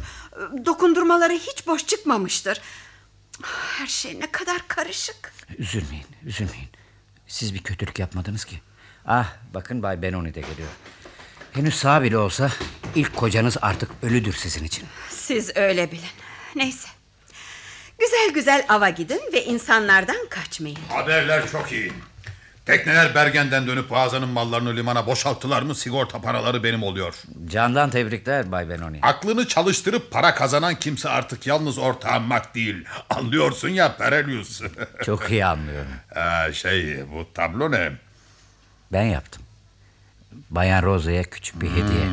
Dokundurmaları hiç boş çıkmamıştır. Her şey ne kadar karışık. Üzülmeyin, üzülmeyin. Siz bir kötülük yapmadınız ki. Ah, bakın Bay Benoni de geliyor. Henüz sağ bile olsa ilk kocanız artık ölüdür sizin için. Siz öyle bilin. Neyse. Güzel güzel ava gidin ve insanlardan kaçmayın. Haberler çok iyi. Tekneler Bergen'den dönüp Boğazan'ın mallarını limana boşalttılar mı sigorta paraları benim oluyor. Candan tebrikler Bay Benoni. Aklını çalıştırıp para kazanan kimse artık yalnız ortağım Mak değil. Anlıyorsun ya Perelius. Çok iyi anlıyorum. Ha, şey bu tablo ne? Ben yaptım. Bayan Rosa'ya küçük bir hediye.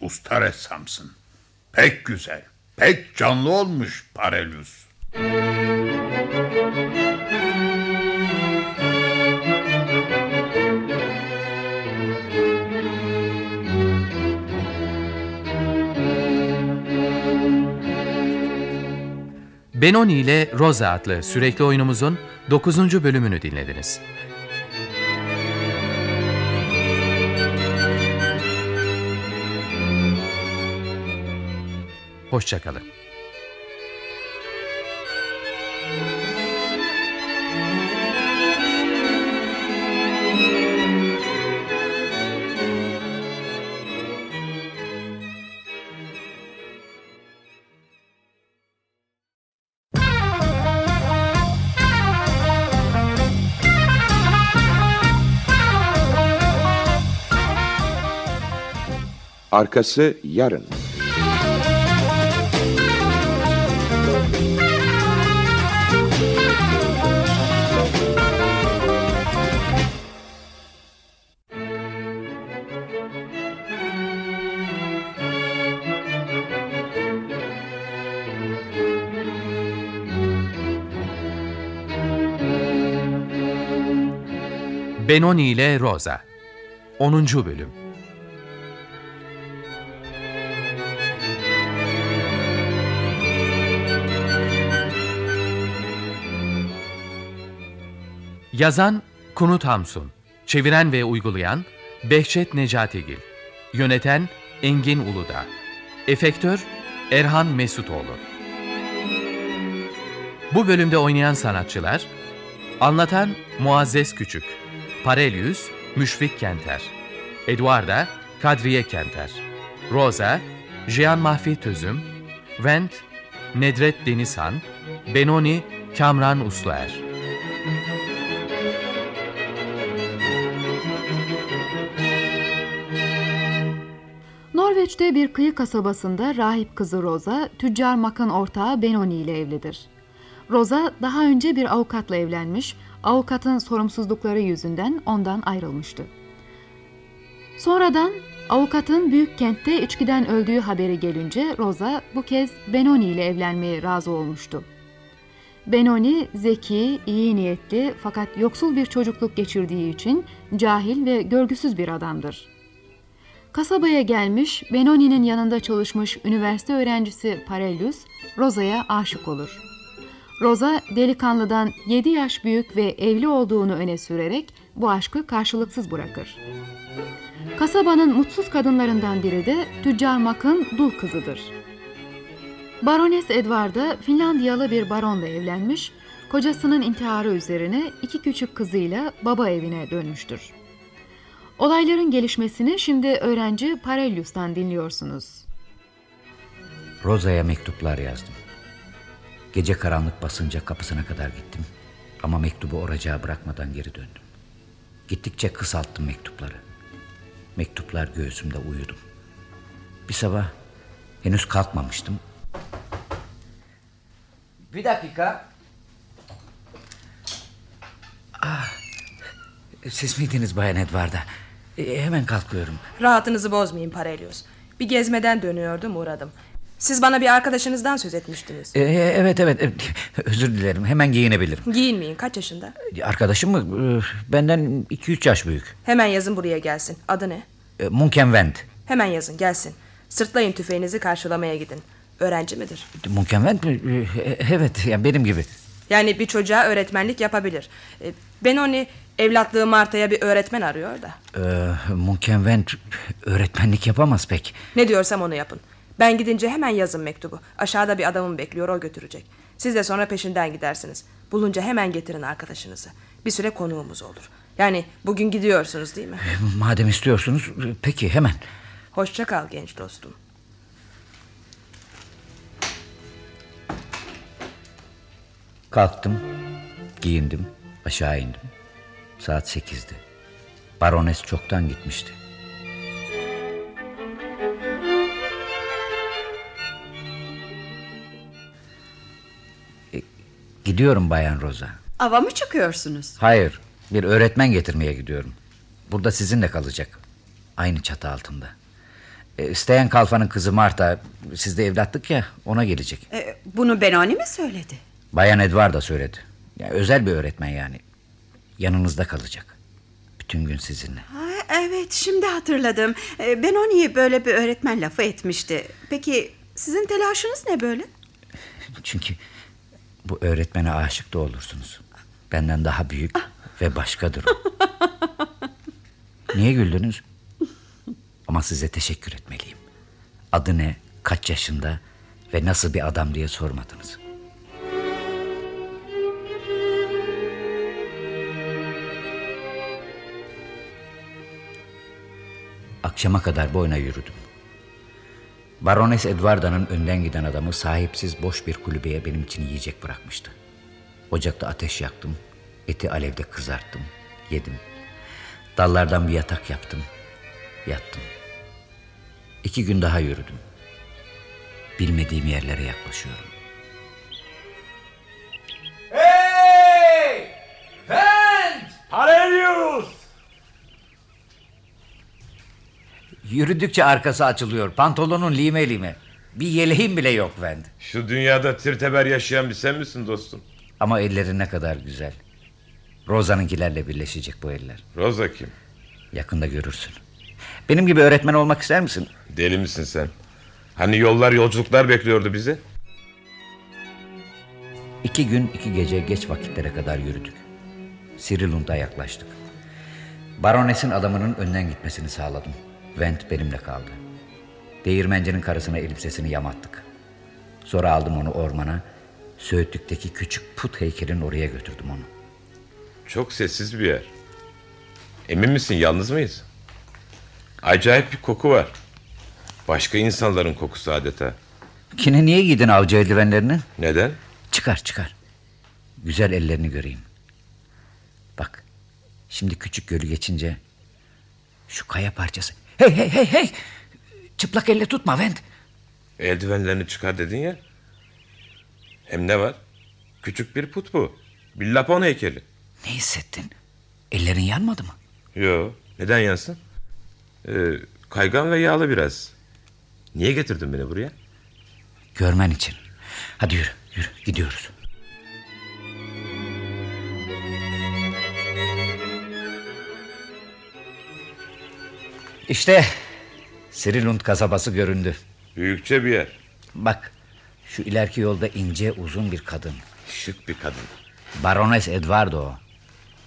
Usta ressamsın. Pek güzel. Pek canlı olmuş Parelius. Benoni ile Rosa adlı sürekli oyunumuzun 9. bölümünü dinlediniz. Hoşçakalın. Arkası yarın. Benoni ile Rosa 10. bölüm Yazan Kunut Hamsun Çeviren ve uygulayan Behçet Necatigil Yöneten Engin Uludağ Efektör Erhan Mesutoğlu Bu bölümde oynayan sanatçılar Anlatan Muazzez Küçük Parelius Müşfik Kenter Eduarda Kadriye Kenter Rosa Jean Mahfi Tözüm Vent Nedret Denizhan Benoni Kamran Usluer Norveç'te bir kıyı kasabasında rahip kızı Rosa, tüccar Mak'ın ortağı Benoni ile evlidir. Rosa daha önce bir avukatla evlenmiş, avukatın sorumsuzlukları yüzünden ondan ayrılmıştı. Sonradan avukatın büyük kentte içkiden öldüğü haberi gelince Rosa bu kez Benoni ile evlenmeye razı olmuştu. Benoni zeki, iyi niyetli fakat yoksul bir çocukluk geçirdiği için cahil ve görgüsüz bir adamdır. Kasabaya gelmiş, Benoni'nin yanında çalışmış üniversite öğrencisi Parellus, Rosa'ya aşık olur. Rosa, delikanlıdan 7 yaş büyük ve evli olduğunu öne sürerek bu aşkı karşılıksız bırakır. Kasabanın mutsuz kadınlarından biri de tüccar Mak'ın dul kızıdır. Barones Edwarda Finlandiyalı bir baronla evlenmiş, kocasının intiharı üzerine iki küçük kızıyla baba evine dönmüştür. Olayların gelişmesini şimdi öğrenci Parellius'tan dinliyorsunuz. Rosa'ya mektuplar yazdım. Gece karanlık basınca kapısına kadar gittim. Ama mektubu oracağa bırakmadan geri döndüm. Gittikçe kısalttım mektupları. Mektuplar göğsümde uyudum. Bir sabah henüz kalkmamıştım. Bir dakika. Ah, siz miydiniz Bayan Edvarda? E, hemen kalkıyorum. Rahatınızı bozmayın Parelius. Bir gezmeden dönüyordum uğradım. Siz bana bir arkadaşınızdan söz etmiştiniz. E, evet evet e, özür dilerim hemen giyinebilirim. Giyinmeyin kaç yaşında? Arkadaşım mı? E, Benden 2-3 yaş büyük. Hemen yazın buraya gelsin. Adı ne? E, Munkenvent. Hemen yazın gelsin. Sırtlayın tüfeğinizi karşılamaya gidin. Öğrenci midir? Munkenvent mi? E, Evet yani benim gibi. Yani bir çocuğa öğretmenlik yapabilir. E, Benoni evlatlığı Marta'ya bir öğretmen arıyor da. E, Munkenvent öğretmenlik yapamaz pek. Ne diyorsam onu yapın. Ben gidince hemen yazın mektubu. Aşağıda bir adamım bekliyor o götürecek. Siz de sonra peşinden gidersiniz. Bulunca hemen getirin arkadaşınızı. Bir süre konuğumuz olur. Yani bugün gidiyorsunuz değil mi? Madem istiyorsunuz peki hemen. Hoşça kal genç dostum. Kalktım, giyindim, aşağı indim. Saat sekizdi. Barones çoktan gitmişti. E, Gidiyorum Bayan Rosa. Ava mı çıkıyorsunuz? Hayır, bir öğretmen getirmeye gidiyorum. Burada sizinle kalacak. Aynı çatı altında. E, Steyen Kalfa'nın kızı Marta, siz de evlatlık ya, ona gelecek. Ee, bunu Benoni mi söyledi? Bayan Edward da söyledi. Ya, özel bir öğretmen yani. Yanınızda kalacak. Bütün gün sizinle. Ha, evet şimdi hatırladım. Ee, Benoni'ye böyle bir öğretmen lafı etmişti. Peki sizin telaşınız ne böyle? Çünkü bu öğretmene aşık da olursunuz. Benden daha büyük ve başkadır o. Niye güldünüz? Ama size teşekkür etmeliyim. Adı ne, kaç yaşında ve nasıl bir adam diye sormadınız. Akşama kadar boyuna yürüdüm. Barones Edwarda'nın önden giden adamı sahipsiz boş bir kulübeye benim için yiyecek bırakmıştı. Ocakta ateş yaktım, eti alevde kızarttım, yedim. Dallardan bir yatak yaptım, yattım. İki gün daha yürüdüm. Bilmediğim yerlere yaklaşıyorum. Hey! Vent! Parelius! Yürüdükçe arkası açılıyor. Pantolonun lime lime. Bir yeleğim bile yok Vend. Şu dünyada tirteber yaşayan bir sen misin dostum? Ama elleri ne kadar güzel. Rosa'nınkilerle birleşecek bu eller. Rosa kim? Yakında görürsün. Benim gibi öğretmen olmak ister misin? Deli misin sen? Hani yollar yolculuklar bekliyordu bizi? İki gün iki gece geç vakitlere kadar yürüdük. Sirilund'a yaklaştık. Baronesin adamının önden gitmesini sağladım. Vent benimle kaldı. Değirmencinin karısına elbisesini yamattık. Sonra aldım onu ormana. Söğütlük'teki küçük put heykelin oraya götürdüm onu. Çok sessiz bir yer. Emin misin yalnız mıyız? Acayip bir koku var. Başka insanların kokusu adeta. Kine niye giydin avcı eldivenlerini? Neden? Çıkar çıkar. Güzel ellerini göreyim. Bak. Şimdi küçük gölü geçince şu kaya parçası. Hey hey hey hey. Çıplak elle tutma Vent. Eldivenlerini çıkar dedin ya. Hem ne var? Küçük bir put bu. Bir Lapon heykeli. Ne hissettin? Ellerin yanmadı mı? Yo. Neden yansın? Ee, kaygan ve yağlı biraz. Niye getirdin beni buraya? Görmen için. Hadi yürü yürü gidiyoruz. İşte Sirilund kasabası göründü. Büyükçe bir yer. Bak şu ileriki yolda ince uzun bir kadın. Şık bir kadın. Barones Edvardo o.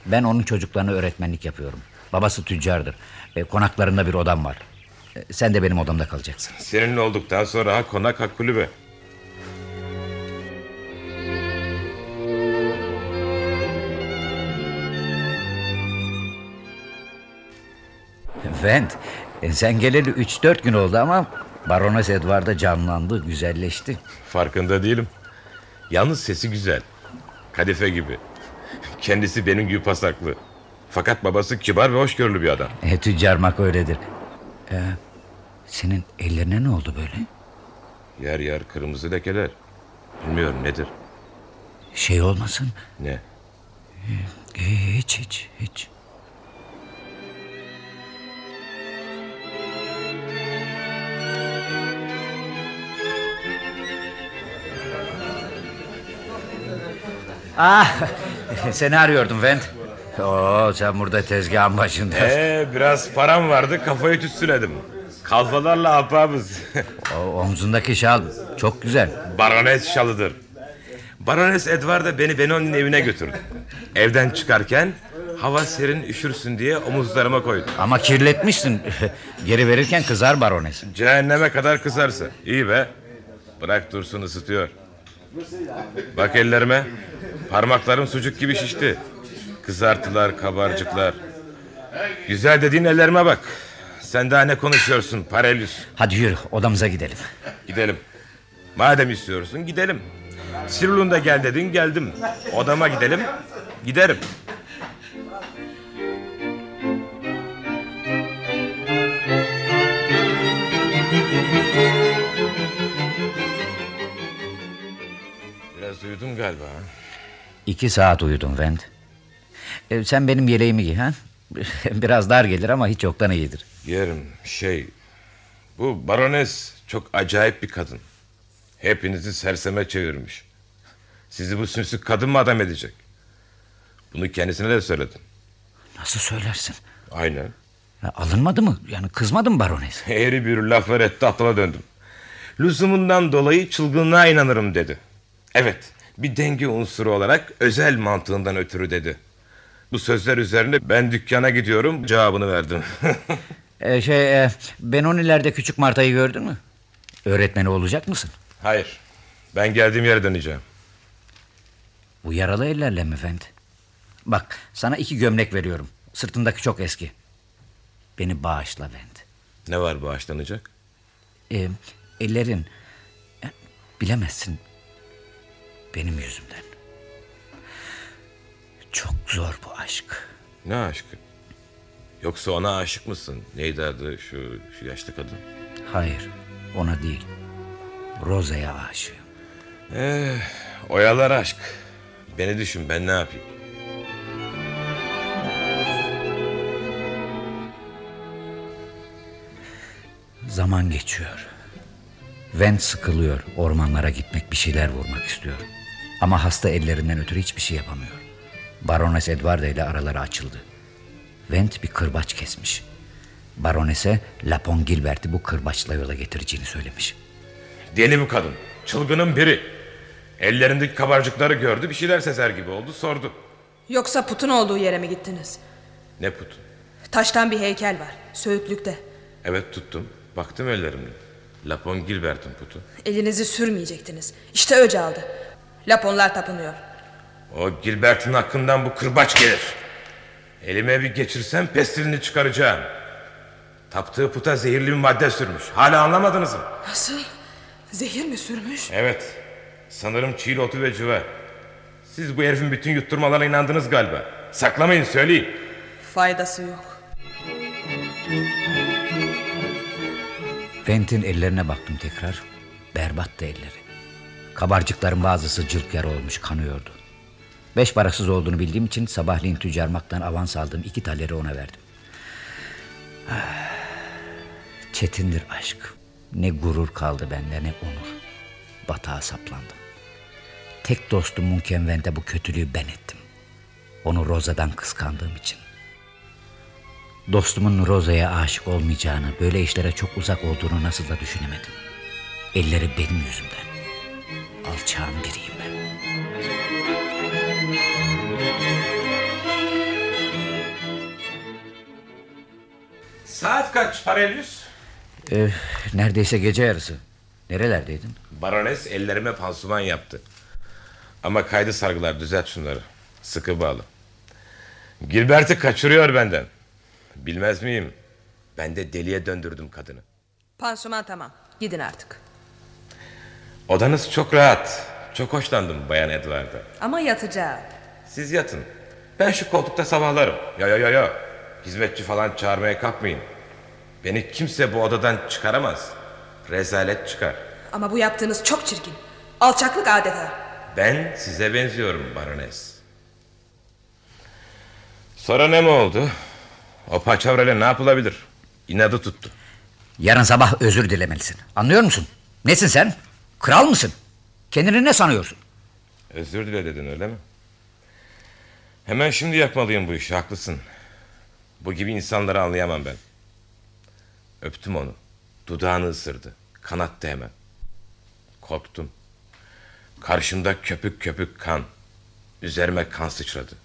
Ben onun çocuklarına öğretmenlik yapıyorum. Babası tüccardır. E, konaklarında bir odam var. E, sen de benim odamda kalacaksın. Seninle olduktan sonra ha konak ha kulübe. Vent, e, sen geleli üç dört gün oldu ama Barones Edward'a canlandı, güzelleşti. Farkında değilim. Yalnız sesi güzel. Kadife gibi. Kendisi benim gibi pasaklı. Fakat babası kibar ve hoşgörülü bir adam. E, tüccar Mako öyledir. Ee, senin ellerine ne oldu böyle? Yer yer kırmızı lekeler. Bilmiyorum nedir. Şey olmasın. Ne? Ee, hiç hiç hiç. Ah, seni arıyordum Vent. Oo, sen burada tezgahın başında. Ee, biraz param vardı kafayı tütsüledim. Kalfalarla ahbabız. o, omzundaki şal çok güzel. Barones şalıdır. Barones Edward da beni Benoni'nin evine götürdü. Evden çıkarken hava serin üşürsün diye omuzlarıma koydu. Ama kirletmişsin. Geri verirken kızar barones. Cehenneme kadar kızarsa. İyi be. Bırak dursun ısıtıyor. Bak ellerime. Parmaklarım sucuk gibi şişti. Kızartılar, kabarcıklar. Güzel dediğin ellerime bak. Sen daha ne konuşuyorsun Parelüs? Hadi yürü odamıza gidelim. Gidelim. Madem istiyorsun gidelim. Sirlun'da gel dedin geldim. Odama gidelim. Giderim. Biraz uyudum galiba. ha? İki saat uyudum Vent. Ee, sen benim yeleğimi giy ha? Biraz dar gelir ama hiç yoktan iyidir. Yerim şey... Bu barones çok acayip bir kadın. Hepinizi serseme çevirmiş. Sizi bu sünsük kadın mı adam edecek? Bunu kendisine de söyledim. Nasıl söylersin? Aynen. Ya, alınmadı mı? Yani kızmadı mı barones? Eğri bir laflar etti atına döndüm. Lüzumundan dolayı çılgınlığa inanırım dedi. Evet bir denge unsuru olarak özel mantığından ötürü dedi. Bu sözler üzerine ben dükkana gidiyorum cevabını verdim. Ee, şey, e, Benoni'lerde küçük Marta'yı gördün mü? Öğretmeni olacak mısın? Hayır ben geldiğim yere döneceğim. Bu yaralı ellerle mi efendi? Bak sana iki gömlek veriyorum. Sırtındaki çok eski. Beni bağışla Vent. Ne var bağışlanacak? Ee, ellerin e, bilemezsin benim yüzümden. Çok zor bu aşk. Ne aşkı? Yoksa ona aşık mısın? Neydi adı şu, şu yaşlı kadın? Hayır ona değil. Rosa'ya aşığım. Eh, oyalar aşk. Beni düşün ben ne yapayım? Zaman geçiyor. Vent sıkılıyor. Ormanlara gitmek bir şeyler vurmak istiyor. Ama hasta ellerinden ötürü hiçbir şey yapamıyor. Barones Edwarda ile araları açıldı. Vent bir kırbaç kesmiş. Baronese Lapon Gilbert'i bu kırbaçla yola getireceğini söylemiş. Deli bu kadın. Çılgının biri. Ellerindeki kabarcıkları gördü bir şeyler sezer gibi oldu sordu. Yoksa putun olduğu yere mi gittiniz? Ne put? Taştan bir heykel var. Söğütlükte. Evet tuttum. Baktım ellerimle. Lapon Gilbert'in putu. Elinizi sürmeyecektiniz. İşte öc aldı. Laponlar tapınıyor. O Gilbert'in hakkından bu kırbaç gelir. Elime bir geçirsem pestilini çıkaracağım. Taptığı puta zehirli bir madde sürmüş. Hala anlamadınız mı? Nasıl? Zehir mi sürmüş? Evet. Sanırım çiğ otu ve cıva. Siz bu herifin bütün yutturmalarına inandınız galiba. Saklamayın söyleyin. Faydası yok. Vent'in ellerine baktım tekrar. Berbattı elleri. Kabarcıkların bazısı cılk yara olmuş kanıyordu. Beş parasız olduğunu bildiğim için sabahleyin tüccarmaktan avans aldığım iki taleri ona verdim. Ah, Çetindir aşk. Ne gurur kaldı bende ne onur. Batağa saplandım. Tek dostum Munken Vent'e bu kötülüğü ben ettim. Onu Rosa'dan kıskandığım için. Dostumun Rosa'ya aşık olmayacağını, böyle işlere çok uzak olduğunu nasıl da düşünemedim. Elleri benim yüzümden. Alçağın biriyim ben. Saat kaç Parelius? Ee, neredeyse gece yarısı. Nerelerdeydin? Barones ellerime pansuman yaptı. Ama kaydı sargılar düzelt şunları. Sıkı bağlı. Gilbert'i kaçırıyor benden. Bilmez miyim? Ben de deliye döndürdüm kadını. Pansuman tamam. Gidin artık. Odanız çok rahat. Çok hoşlandım Bayan Edward'a. Ama yatacağım. Siz yatın. Ben şu koltukta sabahlarım. Ya ya ya ya. Hizmetçi falan çağırmaya kalkmayın. Beni kimse bu odadan çıkaramaz. Rezalet çıkar. Ama bu yaptığınız çok çirkin. Alçaklık adeta. Ben size benziyorum barones. Sonra ne mi oldu? O paçavrayla ne yapılabilir? İnadı tuttu. Yarın sabah özür dilemelisin. Anlıyor musun? Nesin sen? Kral mısın? Kendini ne sanıyorsun? Özür dile dedin öyle mi? Hemen şimdi yapmalıyım bu işi haklısın. Bu gibi insanları anlayamam ben. Öptüm onu. Dudağını ısırdı. Kanattı hemen. Korktum. Karşımda köpük köpük kan. Üzerime kan sıçradı.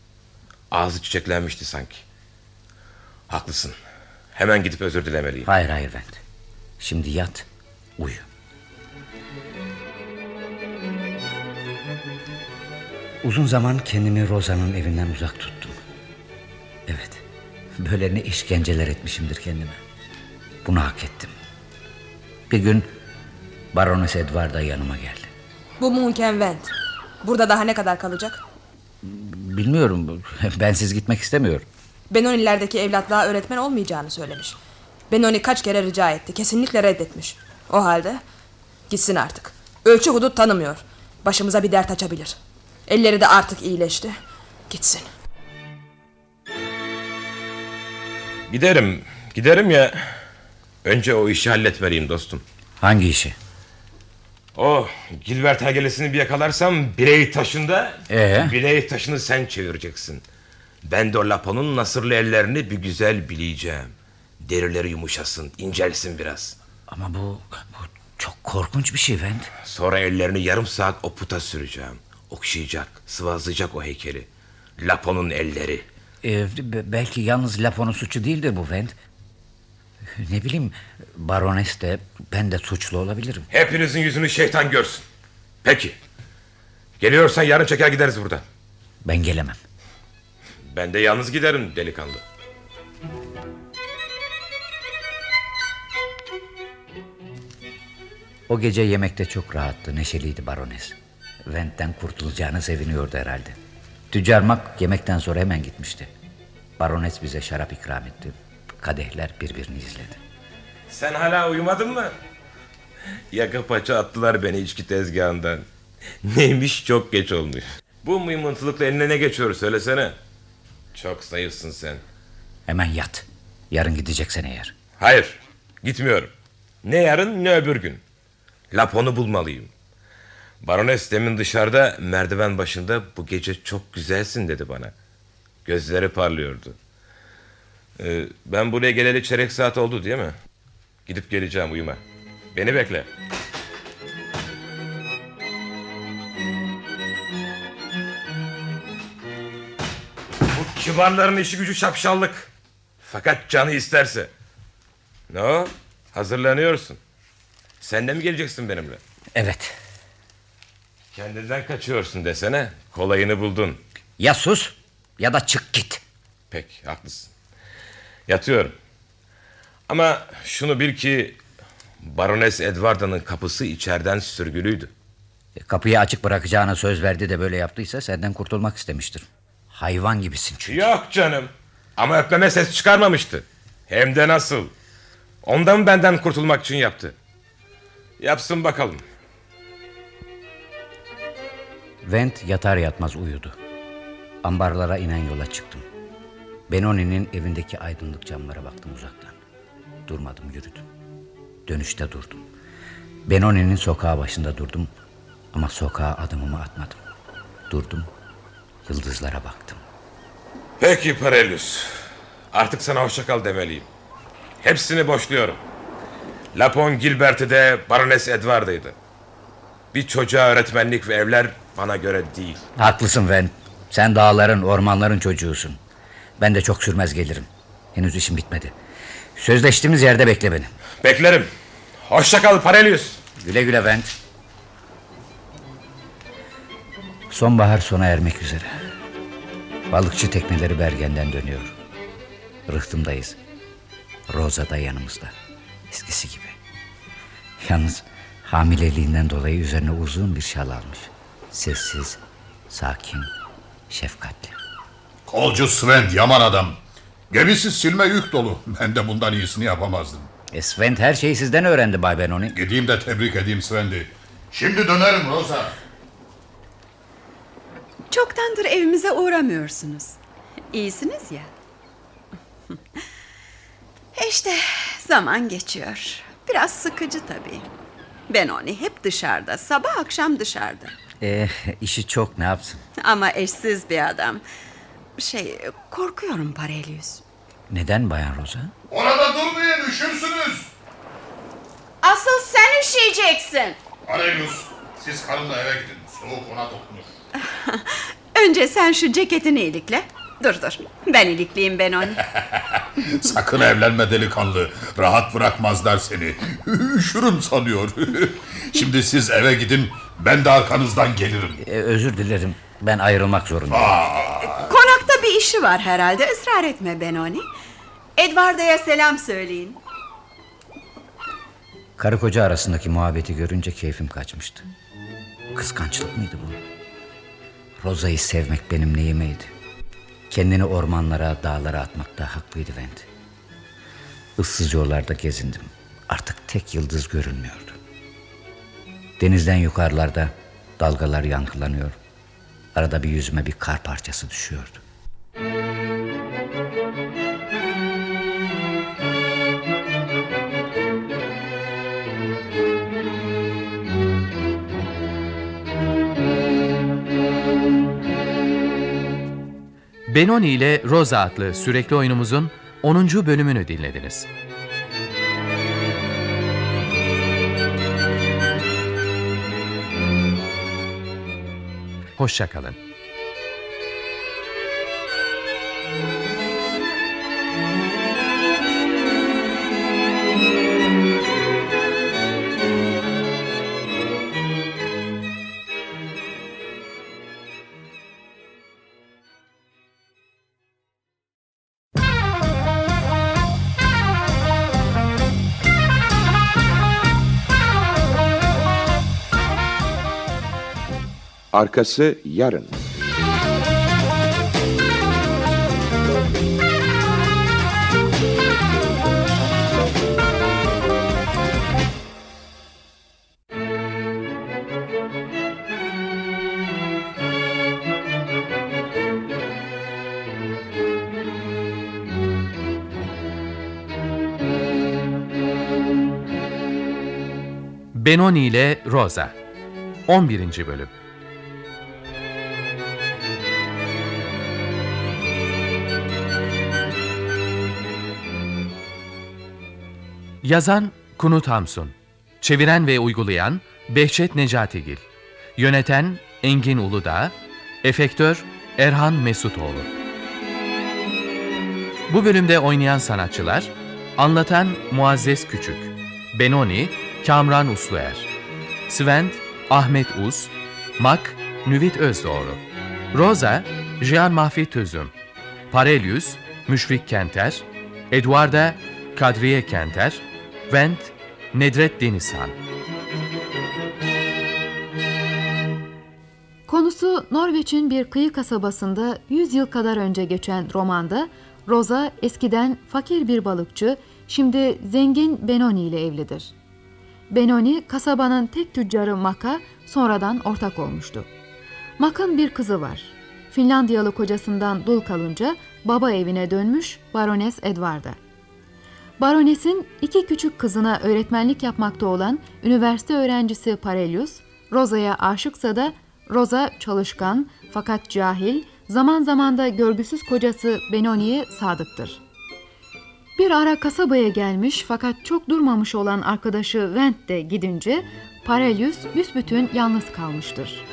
Ağzı çiçeklenmişti sanki. Haklısın. Hemen gidip özür dilemeliyim. Hayır hayır Vent. Şimdi yat, uyu. Uzun zaman kendimi Rosa'nın evinden uzak tuttum. Evet. Böyle ne işkenceler etmişimdir kendime. Bunu hak ettim. Bir gün Baroness Edwarda yanıma geldi. Bu Munken Vent. Burada daha ne kadar kalacak? Bilmiyorum. Bensiz gitmek istemiyor. Benoni'lerdeki evlatlığa öğretmen olmayacağını söylemiş. Benoni kaç kere rica etti. Kesinlikle reddetmiş. O halde gitsin artık. Ölçü hudut tanımıyor. Başımıza bir dert açabilir. Elleri de artık iyileşti. Gitsin. Giderim. Giderim ya. Önce o işi halletmeliyim dostum. Hangi işi? O Gilbert hergelesini bir yakalarsam biley taşında Ee? biley taşını sen çevireceksin. Ben de o Lapo'nun nasırlı ellerini bir güzel bileyeceğim. Derileri yumuşasın, incelsin biraz. Ama bu, bu çok korkunç bir şey Vent. Sonra ellerini yarım saat o puta süreceğim. Okşayacak, sıvazlayacak o heykeli. Lapo'nun elleri. Ee, be- belki yalnız Lapo'nun suçu değildir bu Vent. Ne bileyim barones de ben de suçlu olabilirim. Hepinizin yüzünü şeytan görsün. Peki. Geliyorsan yarın çeker gideriz buradan. Ben gelemem. Ben de yalnız giderim delikanlı. O gece yemekte çok rahattı, neşeliydi barones. Vent'ten kurtulacağını seviniyordu herhalde. Tüccar Mak yemekten sonra hemen gitmişti. Barones bize şarap ikram etti. Kadehler birbirini izledi. Sen hala uyumadın mı? Yaka paça attılar beni içki tezgahından. Neymiş çok geç olmuş. Bu mıymıntılıkla eline ne geçiyor söylesene. Çok zayıfsın sen. Hemen yat. Yarın gideceksen eğer. Hayır gitmiyorum. Ne yarın ne öbür gün. Lapon'u bulmalıyım. Barones demin dışarıda merdiven başında bu gece çok güzelsin dedi bana. Gözleri parlıyordu. Ee, ben buraya geleli çeyrek saat oldu değil mi? Gidip geleceğim uyuma. Beni bekle. Bu kibarların işi gücü şapşallık. Fakat canı isterse. Ne o? Hazırlanıyorsun. Sen de mi geleceksin benimle? Evet. Kendinden kaçıyorsun desene. Kolayını buldun. Ya sus ya da çık git. Peki haklısın. Yatıyorum. Ama şunu bil ki Barones Edwarda'nın kapısı içeriden sürgülüydü. E, Kapıyı açık bırakacağına söz verdi de böyle yaptıysa senden kurtulmak istemiştir. Hayvan gibisin çünkü. Yok canım. Ama öpmeme ses çıkarmamıştı. Hem de nasıl. Ondan benden kurtulmak için yaptı. Yapsın bakalım. Vent yatar yatmaz uyudu. Ambarlara inen yola çıktım. Benoni'nin evindeki aydınlık camlara baktım uzaktan. Durmadım yürüdüm. Dönüşte durdum. Benoni'nin sokağı başında durdum. Ama sokağa adımımı atmadım. Durdum. Yıldızlara baktım. Peki Parelius. Artık sana hoşça kal demeliyim. Hepsini boşluyorum. Lapon Gilbert'i de Barones Edward'ıydı. Bir çocuğa öğretmenlik ve evler bana göre değil. Haklısın Ven. Sen dağların, ormanların çocuğusun. Ben de çok sürmez gelirim. Henüz işim bitmedi. Sözleştiğimiz yerde bekle beni. Beklerim. Hoşça kal Parelius. Güle güle Vent. Sonbahar sona ermek üzere. Balıkçı tekneleri Bergen'den dönüyor. Rıhtımdayız. Rosa da yanımızda. Eskisi gibi. Yalnız hamileliğinden dolayı üzerine uzun bir şal almış. Sessiz, sakin, şefkatli. Kolcu Sven yaman adam. Gemisi silme yük dolu. Ben de bundan iyisini yapamazdım. E Sven her şeyi sizden öğrendi Bay Benoni. Gideyim de tebrik edeyim Sven'i. Şimdi dönerim Rosa. Çoktandır evimize uğramıyorsunuz. İyisiniz ya. işte zaman geçiyor. Biraz sıkıcı tabii. Benoni hep dışarıda. Sabah akşam dışarıda. E, işi çok ne yapsın? Ama eşsiz bir adam. Şey korkuyorum Parelius. Neden Bayan Rosa? Orada durmayın üşürsünüz. Asıl sen üşüyeceksin. Arelius siz karımla eve gidin. Soğuk ona dokunur. Önce sen şu ceketini ilikle. Dur dur. Ben ilikleyeyim Benoni. Sakın evlenme delikanlı. Rahat bırakmazlar seni. Üşürüm sanıyor. Şimdi siz eve gidin. Ben de arkanızdan gelirim. E, özür dilerim. Ben ayrılmak zorundayım. Konakta bir işi var herhalde. Israr etme Benoni. Edward'a selam söyleyin. Karı koca arasındaki muhabbeti görünce keyfim kaçmıştı. Kıskançlık mıydı bu? Rosa'yı sevmek benim neyimeydi? Kendini ormanlara, dağlara atmakta haklıydı Vent. Issız yollarda gezindim. Artık tek yıldız görünmüyordu. Denizden yukarılarda dalgalar yankılanıyor. Arada bir yüzüme bir kar parçası düşüyordu. Benoni ile Rosa adlı sürekli oyunumuzun 10. bölümünü dinlediniz. Hoşçakalın. Arkası yarın. Benoni ile Rosa 11. bölüm Yazan Kunut Hamsun. Çeviren ve uygulayan Behçet Necatigil Yöneten Engin Uludağ. Efektör Erhan Mesutoğlu. Bu bölümde oynayan sanatçılar Anlatan Muazzez Küçük Benoni Kamran Usluer Svend Ahmet Uz Mak Nüvit Özdoğru Rosa Jean Mahfi Tözüm Parelius Müşfik Kenter Eduarda Kadriye Kenter Vent Nedret Denizhan Konusu Norveç'in bir kıyı kasabasında 100 yıl kadar önce geçen romanda Rosa eskiden fakir bir balıkçı, şimdi zengin Benoni ile evlidir. Benoni kasabanın tek tüccarı Mak'a sonradan ortak olmuştu. Mak'ın bir kızı var. Finlandiyalı kocasından dul kalınca baba evine dönmüş Barones Edvarda. Barones'in iki küçük kızına öğretmenlik yapmakta olan üniversite öğrencisi Parelius, Rosa'ya aşıksa da Rosa çalışkan fakat cahil, zaman zaman da görgüsüz kocası Benoni'ye sadıktır. Bir ara kasabaya gelmiş fakat çok durmamış olan arkadaşı Vent de gidince Parelius büsbütün yalnız kalmıştır.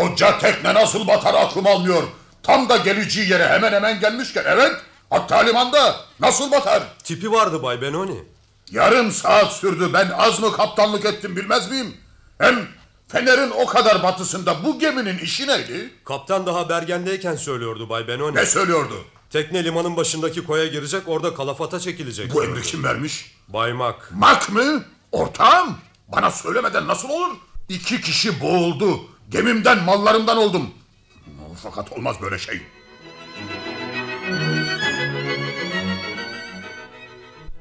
Koca tekne nasıl batar aklım almıyor. Tam da geleceği yere hemen hemen gelmişken evet. Hatta limanda nasıl batar? Tipi vardı Bay Benoni. Yarım saat sürdü ben az mı kaptanlık ettim bilmez miyim? Hem Fener'in o kadar batısında bu geminin işi neydi? Kaptan daha Bergen'deyken söylüyordu Bay Benoni. Ne söylüyordu? Tekne limanın başındaki koya girecek orada kalafata çekilecek. Bu emri kim vermiş? Bay Mak. Mak mı? Ortağım? Bana söylemeden nasıl olur? İki kişi boğuldu. Gemimden mallarımdan oldum. Fakat olmaz böyle şey.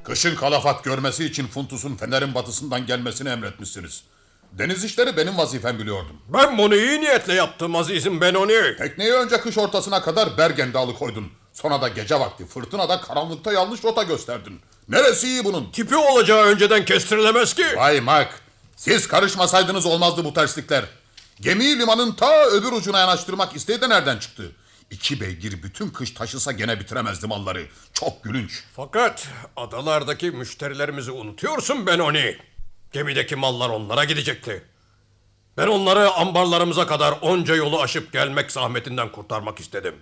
Kışın kalafat görmesi için Funtus'un Fener'in batısından gelmesini emretmişsiniz. Deniz işleri benim vazifem biliyordum. Ben bunu iyi niyetle yaptım azizim Benoni. Tekneyi önce kış ortasına kadar Bergen'de alıkoydun. Sonra da gece vakti fırtınada karanlıkta yanlış rota gösterdin. Neresi iyi bunun? Tipi olacağı önceden kestirilemez ki. Vay Mark, siz karışmasaydınız olmazdı bu terslikler. Gemiyi limanın ta öbür ucuna yanaştırmak isteği de nereden çıktı? İki beygir bütün kış taşısa gene bitiremezdi malları. Çok gülünç. Fakat adalardaki müşterilerimizi unutuyorsun Benoni. Gemideki mallar onlara gidecekti. Ben onları ambarlarımıza kadar onca yolu aşıp gelmek zahmetinden kurtarmak istedim.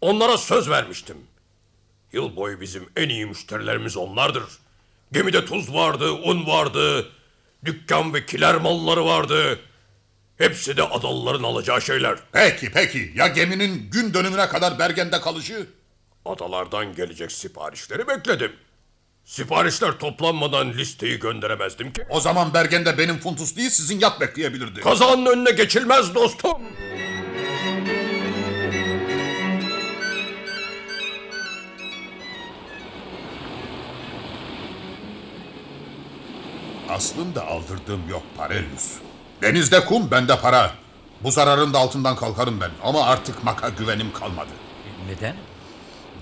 Onlara söz vermiştim. Yıl boyu bizim en iyi müşterilerimiz onlardır. Gemide tuz vardı, un vardı, dükkan ve kiler malları vardı. Hepsi de adalıların alacağı şeyler. Peki peki ya geminin gün dönümüne kadar Bergen'de kalışı? Adalardan gelecek siparişleri bekledim. Siparişler toplanmadan listeyi gönderemezdim ki. O zaman Bergen'de benim Funtus değil sizin yat bekleyebilirdi. Kazanın önüne geçilmez dostum. Aslında aldırdığım yok Parellus. Denizde kum bende para. Bu zararın da altından kalkarım ben. Ama artık maka güvenim kalmadı. Neden?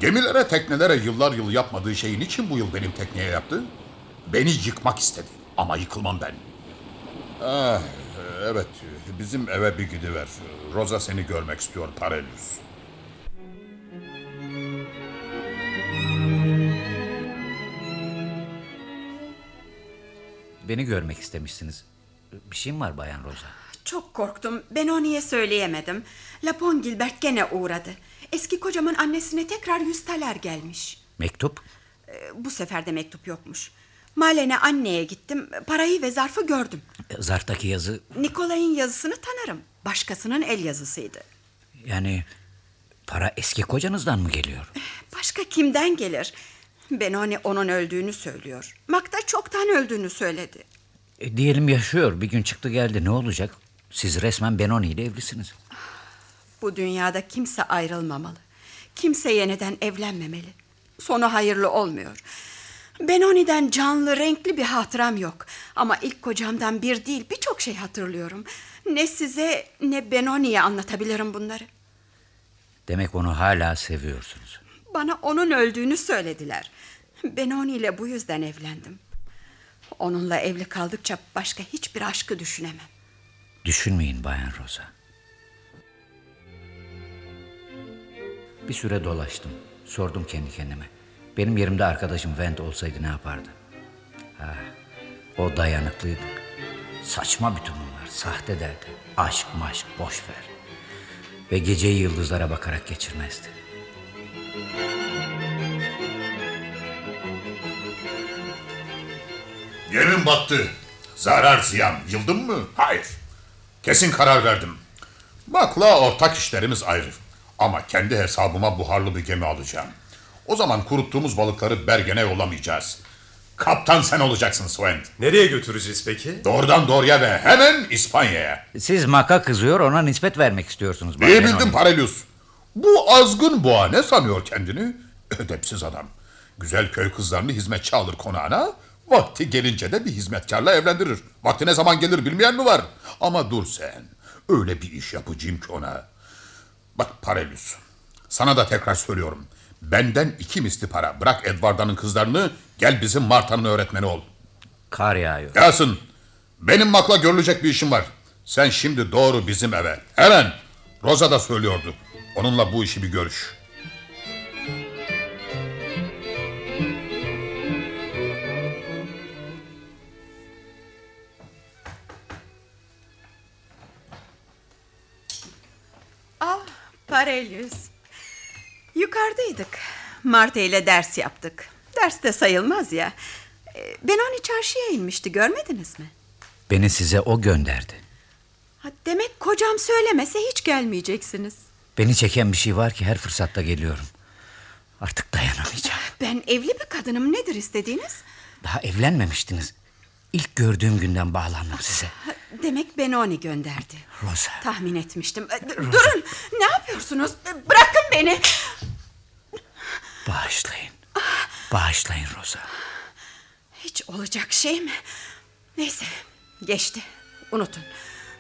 Gemilere teknelere yıllar yıl yapmadığı şeyi niçin bu yıl benim tekneye yaptı? Beni yıkmak istedi. Ama yıkılmam ben. Ah, evet bizim eve bir gidiver. Rosa seni görmek istiyor Parellus. Beni görmek istemişsiniz. Bir şeyim var Bayan Rosa. Çok korktum. Benoni'ye söyleyemedim. Lapon Gilbert gene uğradı. Eski kocamın annesine tekrar yüz taler gelmiş. Mektup? Ee, Bu sefer de mektup yokmuş. Malene anneye gittim. Parayı ve zarfı gördüm. E, Zarftaki yazı Nikolay'ın yazısını tanırım. Başkasının el yazısıydı. yani para eski kocanızdan mı geliyor? Başka kimden gelir? Benoni onun öldüğünü söylüyor. Makta çoktan öldüğünü söyledi. E, diyelim yaşıyor bir gün çıktı geldi ne olacak? Siz resmen Benoni ile evlisiniz. Bu dünyada kimse ayrılmamalı. Kimse yeniden evlenmemeli. Sonu hayırlı olmuyor. Benoni'den canlı, renkli bir hatıram yok. Ama ilk kocamdan bir değil birçok şey hatırlıyorum. Ne size ne Benoni'ye anlatabilirim bunları. Demek onu hala seviyorsunuz. Bana onun öldüğünü söylediler. Benoni ile bu yüzden evlendim. Onunla evli kaldıkça başka hiçbir aşkı düşünemem. Düşünmeyin Bayan Rosa. Bir süre dolaştım. Sordum kendi kendime. Benim yerimde arkadaşım Vent olsaydı ne yapardı? Ha, o dayanıklıydı. Saçma bütün bunlar. Sahte derdi. Aşk maşk boş ver. Ve geceyi yıldızlara bakarak geçirmezdi. Gemim battı. Zarar ziyan. Yıldım mı? Hayır. Kesin karar verdim. Bakla ortak işlerimiz ayrı. Ama kendi hesabıma buharlı bir gemi alacağım. O zaman kuruttuğumuz balıkları Bergen'e yollamayacağız. Kaptan sen olacaksın Swent. Nereye götüreceğiz peki? Doğrudan doğruya ve hemen İspanya'ya. Siz Maka kızıyor ona nispet vermek istiyorsunuz. Bay İyi Benoni. bildin Parelius. Bu azgın boğa ne sanıyor kendini? Ödepsiz adam. Güzel köy kızlarını hizmetçi alır konağına. Vakti gelince de bir hizmetkarla evlendirir. Vakti ne zaman gelir bilmeyen mi var? Ama dur sen. Öyle bir iş yapacağım ki ona. Bak Parelius. Sana da tekrar söylüyorum. Benden iki misli para. Bırak Edwarda'nın kızlarını. Gel bizim Marta'nın öğretmeni ol. Kar yağıyor. Gelsin. Benim makla görülecek bir işim var. Sen şimdi doğru bizim eve. Hemen. Rosa da söylüyordu. Onunla bu işi bir görüş. Parelius. Yukarıdaydık. Marta ile ders yaptık. Ders de sayılmaz ya. Ee, Benoni çarşıya inmişti görmediniz mi? Beni size o gönderdi. Ha, Demek kocam söylemese hiç gelmeyeceksiniz. Beni çeken bir şey var ki her fırsatta geliyorum. Artık dayanamayacağım. Ben evli bir kadınım. Nedir istediğiniz? Daha evlenmemiştiniz. İlk gördüğüm günden bağlandım size. Demek Benoni gönderdi. Rosa. Tahmin etmiştim. E, d- Durun. Ne yapıyorsunuz? Bırakın beni. Bağışlayın. Bağışlayın Rosa. Hiç olacak şey mi? Neyse. Geçti. Unutun.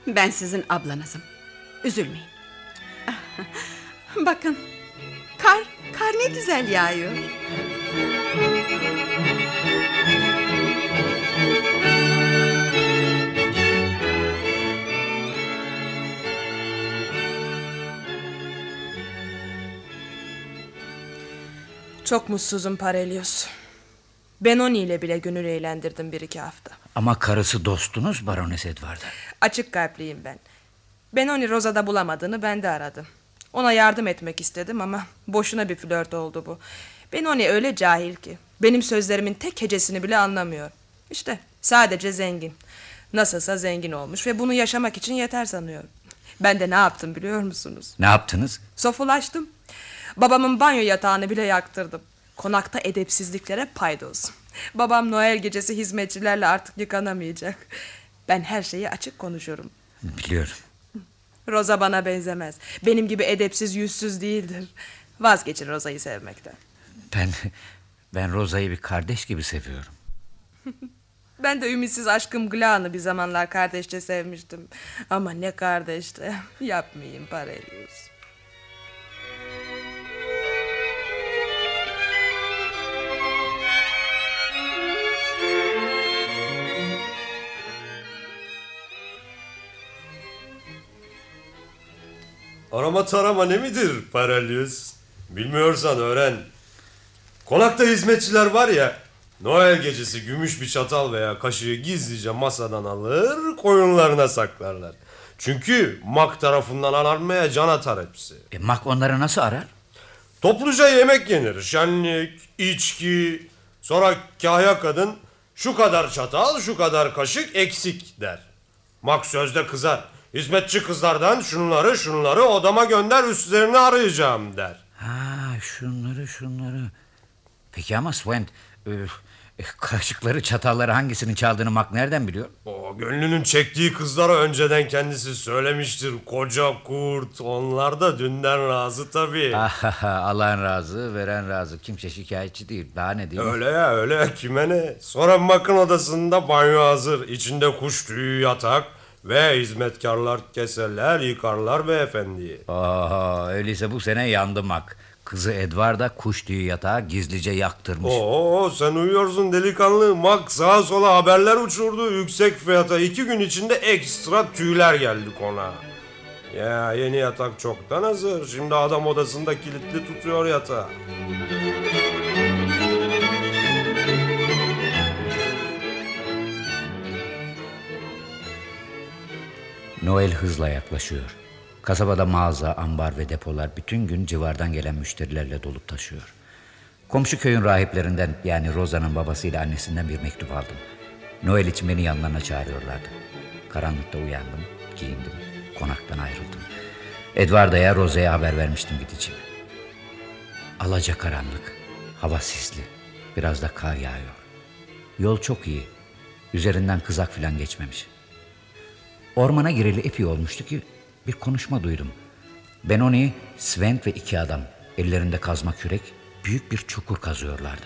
Ben sizin ablanızım. Üzülmeyin. Bakın. Kar, kar ne güzel yağıyor. Çok mutsuzum Parelius. Benoni ile bile gönül eğlendirdim bir iki hafta. Ama karısı dostunuz Barones Edward'a. Açık kalpliyim ben. Benoni Rosa'da bulamadığını ben de aradım. Ona yardım etmek istedim ama boşuna bir flört oldu bu. Benoni öyle cahil ki benim sözlerimin tek hecesini bile anlamıyor. İşte sadece zengin. Nasılsa zengin olmuş ve bunu yaşamak için yeter sanıyor. Ben de ne yaptım biliyor musunuz? Ne yaptınız? Sofulaştım. Babamın banyo yatağını bile yaktırdım. Konakta edepsizliklere paydos. Babam Noel gecesi hizmetçilerle artık yıkanamayacak. Ben her şeyi açık konuşurum. Biliyorum. Rosa bana benzemez. Benim gibi edepsiz yüzsüz değildir. Vazgeçin Rosa'yı sevmekten. Ben ben Rosa'yı bir kardeş gibi seviyorum. Ben de ümitsiz aşkım Glan'ı bir zamanlar kardeşçe sevmiştim. Ama ne kardeşti. Yapmayayım Parelius. Arama tarama ne midir Paralius? Bilmiyorsan öğren. Konakta hizmetçiler var ya, Noel gecesi gümüş bir çatal veya kaşığı gizlice masadan alır, koyunlarına saklarlar. Çünkü Mak tarafından aranmaya can atar hepsi. E, Mak onları nasıl arar? Topluca yemek yenir. Şenlik, içki, sonra kahya kadın şu kadar çatal, şu kadar kaşık eksik der. Mak sözde kızar. Hizmetçi kızlardan şunları şunları odama gönder üstlerini arayacağım der. Ha şunları şunları. Peki ama Swent e, e, kaşıkları çatalları hangisinin çaldığını Mak nereden biliyor? O gönlünün çektiği kızlara önceden kendisi söylemiştir. Koca kurt onlar da dünden razı tabii. Alan razı veren razı kimse şikayetçi değil daha ne diyeyim? Öyle ya öyle kime ne? Sonra Mak'ın odasında banyo hazır. İçinde kuş tüyü yatak ve hizmetkarlar keserler yıkarlar beyefendiyi. Oho, öyleyse bu sene yandı Mak. Kızı Edward'a kuş tüyü yatağı gizlice yaktırmış. Oo sen uyuyorsun delikanlı. Mak sağa sola haberler uçurdu. Yüksek fiyata iki gün içinde ekstra tüyler geldi konağa. Ya yeni yatak çoktan hazır. Şimdi adam odasında kilitli tutuyor yatağı. Noel hızla yaklaşıyor. Kasabada mağaza, ambar ve depolar bütün gün civardan gelen müşterilerle dolup taşıyor. Komşu köyün rahiplerinden yani Rosa'nın babasıyla annesinden bir mektup aldım. Noel için beni yanlarına çağırıyorlardı. Karanlıkta uyandım, giyindim, konaktan ayrıldım. Edward'a Rosa'ya haber vermiştim gideceğimi. Alaca karanlık, hava sisli, biraz da kar yağıyor. Yol çok iyi, üzerinden kızak filan geçmemiş. Ormana gireli epey olmuştu ki bir konuşma duydum. Benoni, Svent ve iki adam ellerinde kazma kürek büyük bir çukur kazıyorlardı.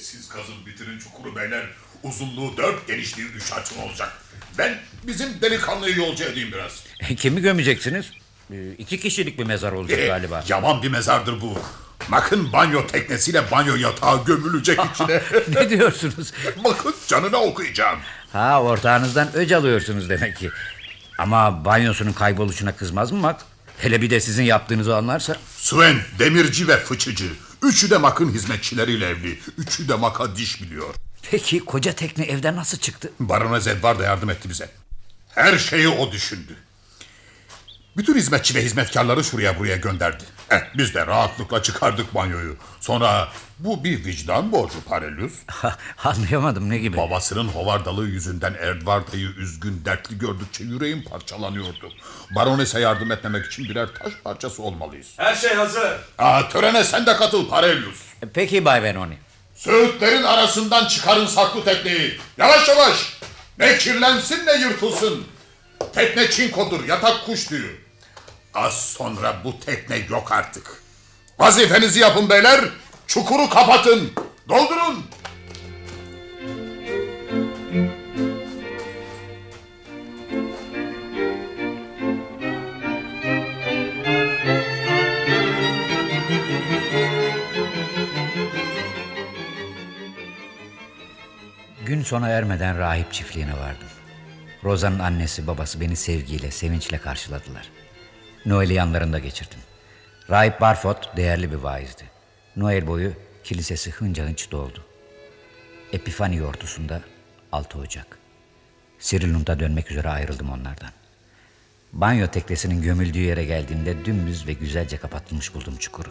Siz kazın bitirin çukuru beyler. Uzunluğu dört, genişliği üç açım olacak. Ben bizim delikanlıyı yolcu edeyim biraz. Kimi gömeceksiniz? Ee, İki kişilik bir mezar olacak Ee, galiba. Yaman bir mezardır bu. Bakın banyo teknesiyle banyo yatağı gömülecek içine. ne diyorsunuz? Bakın canına okuyacağım. Ha ortağınızdan öc alıyorsunuz demek ki. Ama banyosunun kayboluşuna kızmaz mı Mak? Hele bir de sizin yaptığınızı anlarsa. Sven, demirci ve fıçıcı. Üçü de Mak'ın hizmetçileriyle evli. Üçü de Mak'a diş biliyor. Peki koca tekne evden nasıl çıktı? Baronez Edward da yardım etti bize. Her şeyi o düşündü. Bütün hizmetçi ve hizmetkarları şuraya buraya gönderdi. Eh, biz de rahatlıkla çıkardık banyoyu. Sonra bu bir vicdan borcu Parelius. Anlayamadım ne gibi? Babasının hovardalığı yüzünden Edward'ı üzgün, dertli gördükçe yüreğim parçalanıyordu. Baronese yardım etmemek için birer taş parçası olmalıyız. Her şey hazır. Aa, törene sen de katıl Parelius. Peki Bay Benoni. Söğütlerin arasından çıkarın saklı tekneyi. Yavaş yavaş. Ne kirlensin ne yırtılsın. Tekne çinkodur, yatak kuş tüyü. Az sonra bu tekne yok artık. Vazifenizi yapın beyler. Çukuru kapatın. Doldurun. Gün sona ermeden rahip çiftliğine vardım. Roza'nın annesi babası beni sevgiyle, sevinçle karşıladılar. Noel'i yanlarında geçirdim. Rahip Barfot değerli bir vaizdi. Noel boyu kilisesi hınca doldu. Epifani yortusunda 6 Ocak. Sirilund'a dönmek üzere ayrıldım onlardan. Banyo teknesinin gömüldüğü yere geldiğimde dümdüz ve güzelce kapatılmış buldum çukuru.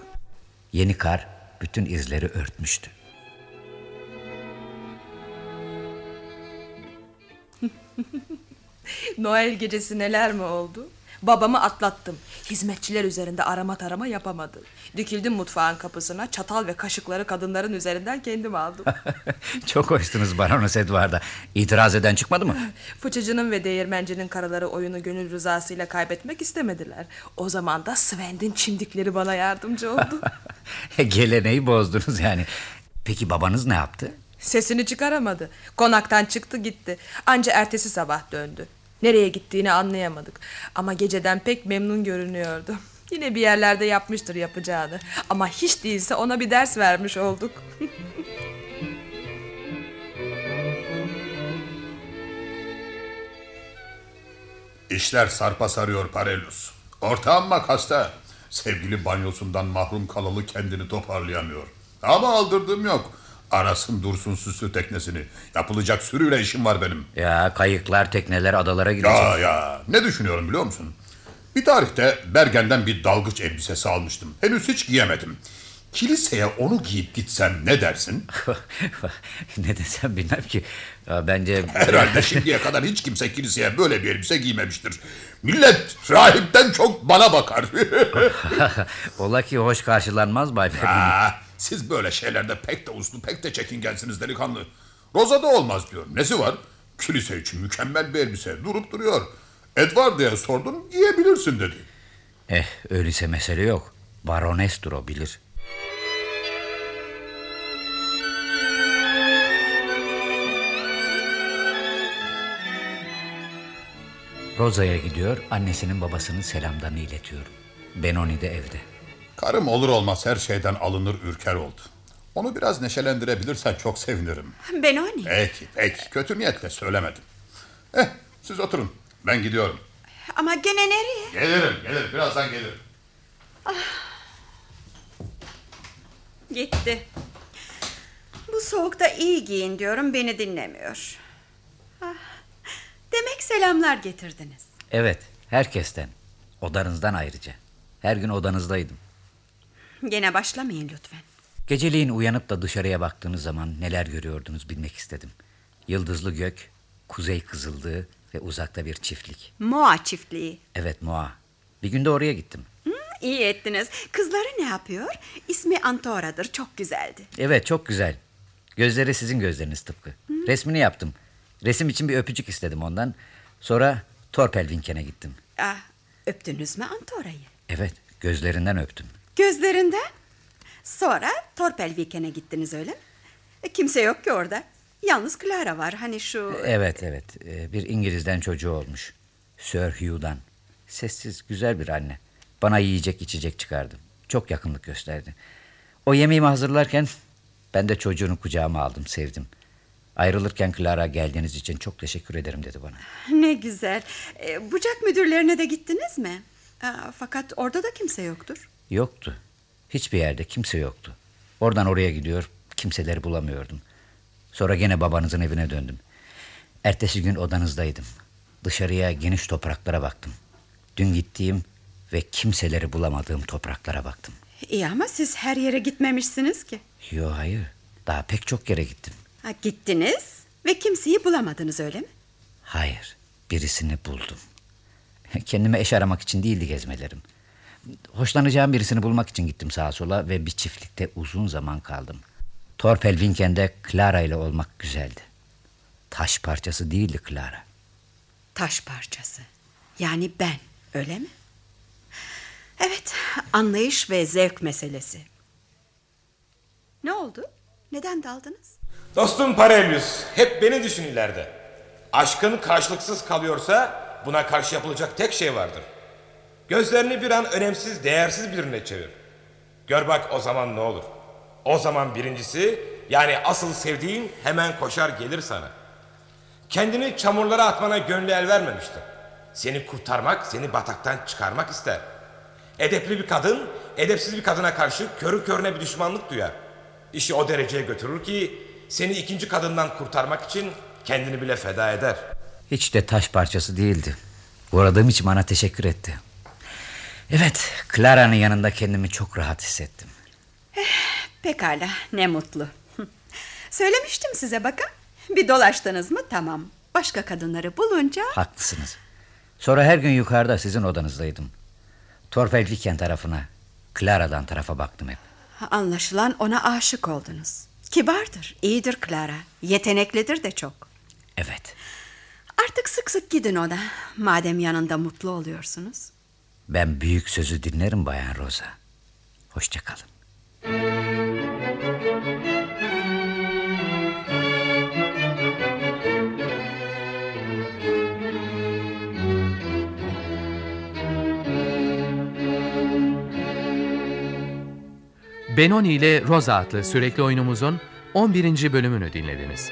Yeni kar bütün izleri örtmüştü. Noel gecesi neler mi oldu? Babamı atlattım. Hizmetçiler üzerinde arama tarama yapamadım. Dikildim mutfağın kapısına. Çatal ve kaşıkları kadınların üzerinden kendim aldım. Çok hoştunuz Baronos Edward'a. İtiraz eden çıkmadı mı? Fıçıcının ve değirmencinin karıları oyunu gönül rızasıyla kaybetmek istemediler. O zaman da Svend'in çimdikleri bana yardımcı oldu. Geleneği bozdunuz yani. Peki babanız ne yaptı? Sesini çıkaramadı. Konaktan çıktı gitti. Anca ertesi sabah döndü. Nereye gittiğini anlayamadık. Ama geceden pek memnun görünüyordu. Yine bir yerlerde yapmıştır yapacağını. Ama hiç değilse ona bir ders vermiş olduk. İşler sarpa sarıyor Parelius. Ortağım makasta. Sevgili banyosundan mahrum kalalı kendini toparlayamıyor. Ama aldırdığım yok. Arasın dursun süslü teknesini. Yapılacak sürüyle işim var benim. Ya kayıklar, tekneler adalara gidecek. Ya ya ne düşünüyorum biliyor musun? Bir tarihte Bergen'den bir dalgıç elbisesi almıştım. Henüz hiç giyemedim. Kiliseye onu giyip gitsem ne dersin? ne desem bilmem ki. Ya bence... Herhalde şimdiye kadar hiç kimse kiliseye böyle bir elbise giymemiştir. Millet rahipten çok bana bakar. Ola ki hoş karşılanmaz Bay Fermin. Siz böyle şeylerde pek de uslu pek de çekingensiniz delikanlı. Roza'da olmaz diyor. Nesi var? Kilise için mükemmel bir elbise. Durup duruyor. Edward diye sordum giyebilirsin dedi. Eh öyleyse mesele yok. Baronestur o bilir. Roza'ya gidiyor, annesinin babasının selamlarını iletiyorum. Benoni de evde. Karım olur olmaz her şeyden alınır ürker oldu. Onu biraz neşelendirebilirsen çok sevinirim. Benoni. Peki peki kötü niyetle söylemedim. Eh siz oturun ben gidiyorum. Ama gene nereye? Gelirim gelirim birazdan gelirim. Gitti. Bu soğukta iyi giyin diyorum beni dinlemiyor. Ah, demek selamlar getirdiniz. Evet, herkesten. Odanızdan ayrıca. Her gün odanızdaydım. Gene başlamayın lütfen. Geceliğin uyanıp da dışarıya baktığınız zaman neler görüyordunuz bilmek istedim. Yıldızlı gök, kuzey kızıldığı ve uzakta bir çiftlik. Moa çiftliği. Evet Moa. Bir günde oraya gittim. Hı, iyi ettiniz. Kızları ne yapıyor? İsmi Antora'dır. Çok güzeldi. Evet çok güzel. Gözleri sizin gözleriniz tıpkı. Resmini yaptım. Resim için bir öpücük istedim ondan. Sonra Torpelvinken'e gittim. Ah, öptünüz mü Antora'yı? Evet gözlerinden öptüm. Gözlerinden. Sonra Torpelviken'e gittiniz öyle mi? E, kimse yok ki orada. Yalnız Clara var. Hani şu... Evet evet Ee, bir İngiliz'den çocuğu olmuş. Sir Hugh'dan. Sessiz güzel bir anne. Bana yiyecek içecek çıkardı. Çok yakınlık gösterdi. O yemeğimi hazırlarken ben de çocuğunu kucağıma aldım sevdim. Ayrılırken Clara geldiğiniz için çok teşekkür ederim dedi bana. Ne güzel. E, bucak müdürlerine de gittiniz mi? Aa, fakat orada da kimse yoktur. Yoktu. Hiçbir yerde kimse yoktu. Oradan oraya gidiyor kimseleri bulamıyordum. Sonra gene babanızın evine döndüm. Ertesi gün odanızdaydım. Dışarıya geniş topraklara baktım. Dün gittiğim ve kimseleri bulamadığım topraklara baktım. İyi ama siz her yere gitmemişsiniz ki. Yo hayır. Daha pek çok yere gittim. Ha, gittiniz ve kimseyi bulamadınız öyle mi? Hayır. Birisini buldum. Kendime eş aramak için değildi gezmelerim. Hoşlanacağım birisini bulmak için gittim sağa sola ve bir çiftlikte uzun zaman kaldım. Torpel Winken'de Clara ile olmak güzeldi. Taş parçası değildi Clara. Taş parçası. Yani ben öyle mi? Evet anlayış ve zevk meselesi. Ne oldu? Neden daldınız? Dostum Parelius hep beni düşün ileride. Aşkın karşılıksız kalıyorsa buna karşı yapılacak tek şey vardır. Gözlerini bir an önemsiz, değersiz birine çevir. Gör bak o zaman ne olur. O zaman birincisi yani asıl sevdiğin hemen koşar gelir sana. Kendini çamurlara atmana gönlü el vermemiştir. Seni kurtarmak, seni bataktan çıkarmak ister. Edepli bir kadın, edepsiz bir kadına karşı körü körüne bir düşmanlık duyar. İşi o dereceye götürür ki seni ikinci kadından kurtarmak için kendini bile feda eder. Hiç de taş parçası değildi. Uğradığım için bana teşekkür etti. Evet, Clara'nın yanında kendimi çok rahat hissettim. Pekala ne mutlu. Söylemiştim size bakın. Bir dolaştınız mı tamam. Başka kadınları bulunca... Haklısınız. Sonra her gün yukarıda sizin odanızdaydım. Torfel Viken tarafına, Clara'dan tarafa baktım hep. Anlaşılan ona aşık oldunuz. Kibardır, iyidir Clara. Yeteneklidir de çok. Evet. Artık sık sık gidin ona. Madem yanında mutlu oluyorsunuz. Ben büyük sözü dinlerim Bayan Rosa. Hoşçakalın. Benoni ile Rosa adlı sürekli oyunumuzun 11. bölümünü dinlediniz.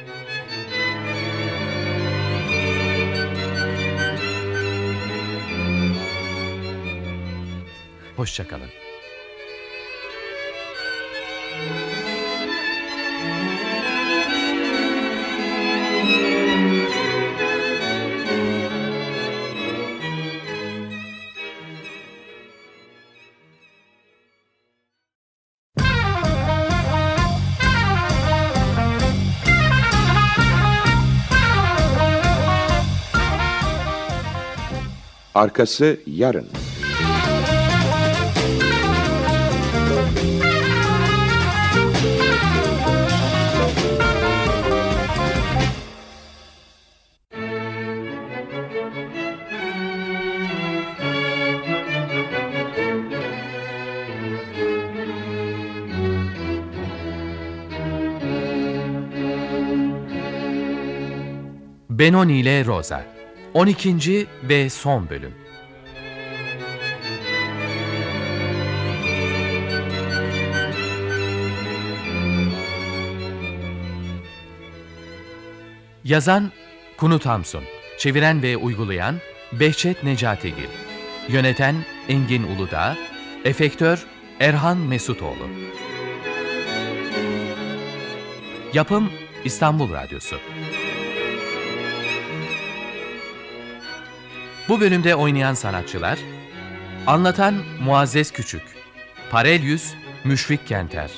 Hoşçakalın. Arkası yarın. Benoni ile Rosa 12. ve son bölüm Yazan Kunut Hamsun Çeviren ve uygulayan Behçet Necatigil Yöneten Engin Uludağ Efektör Erhan Mesutoğlu Yapım İstanbul Radyosu Bu bölümde oynayan sanatçılar Anlatan Muazzez Küçük Parelyüs Müşfik Kenter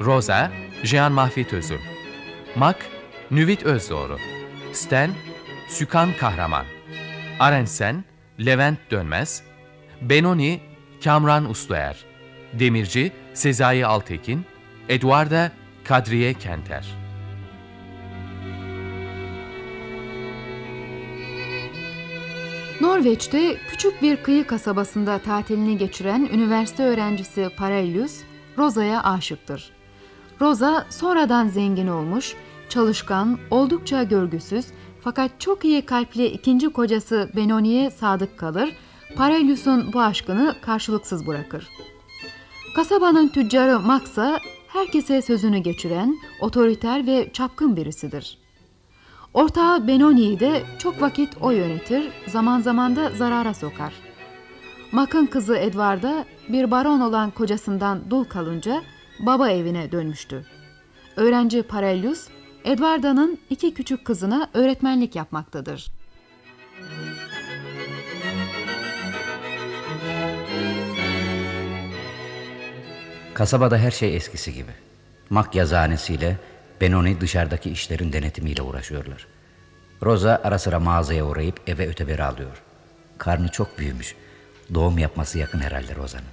Rosa Jean Mahfit Özüm Mak Nüvit Özdoğru Sten Sükan Kahraman Arensen Levent Dönmez Benoni Kamran Usluer Demirci Sezai Altekin Eduarda Kadriye Kenter Norveç'te küçük bir kıyı kasabasında tatilini geçiren üniversite öğrencisi Parelius, Rosa'ya aşıktır. Rosa sonradan zengin olmuş, çalışkan, oldukça görgüsüz fakat çok iyi kalpli ikinci kocası Benoni'ye sadık kalır, Parelius'un bu aşkını karşılıksız bırakır. Kasabanın tüccarı Max'a herkese sözünü geçiren, otoriter ve çapkın birisidir. Ortağı Benoni'yi de çok vakit o yönetir, zaman zaman da zarara sokar. Mak'ın kızı Edward'a bir baron olan kocasından dul kalınca baba evine dönmüştü. Öğrenci Parellus, Edwarda'nın iki küçük kızına öğretmenlik yapmaktadır. Kasabada her şey eskisi gibi. Mak yazıhanesiyle Benoni dışarıdaki işlerin denetimiyle uğraşıyorlar. Rosa ara sıra mağazaya uğrayıp eve öteberi alıyor. Karnı çok büyümüş. Doğum yapması yakın herhalde Rosa'nın.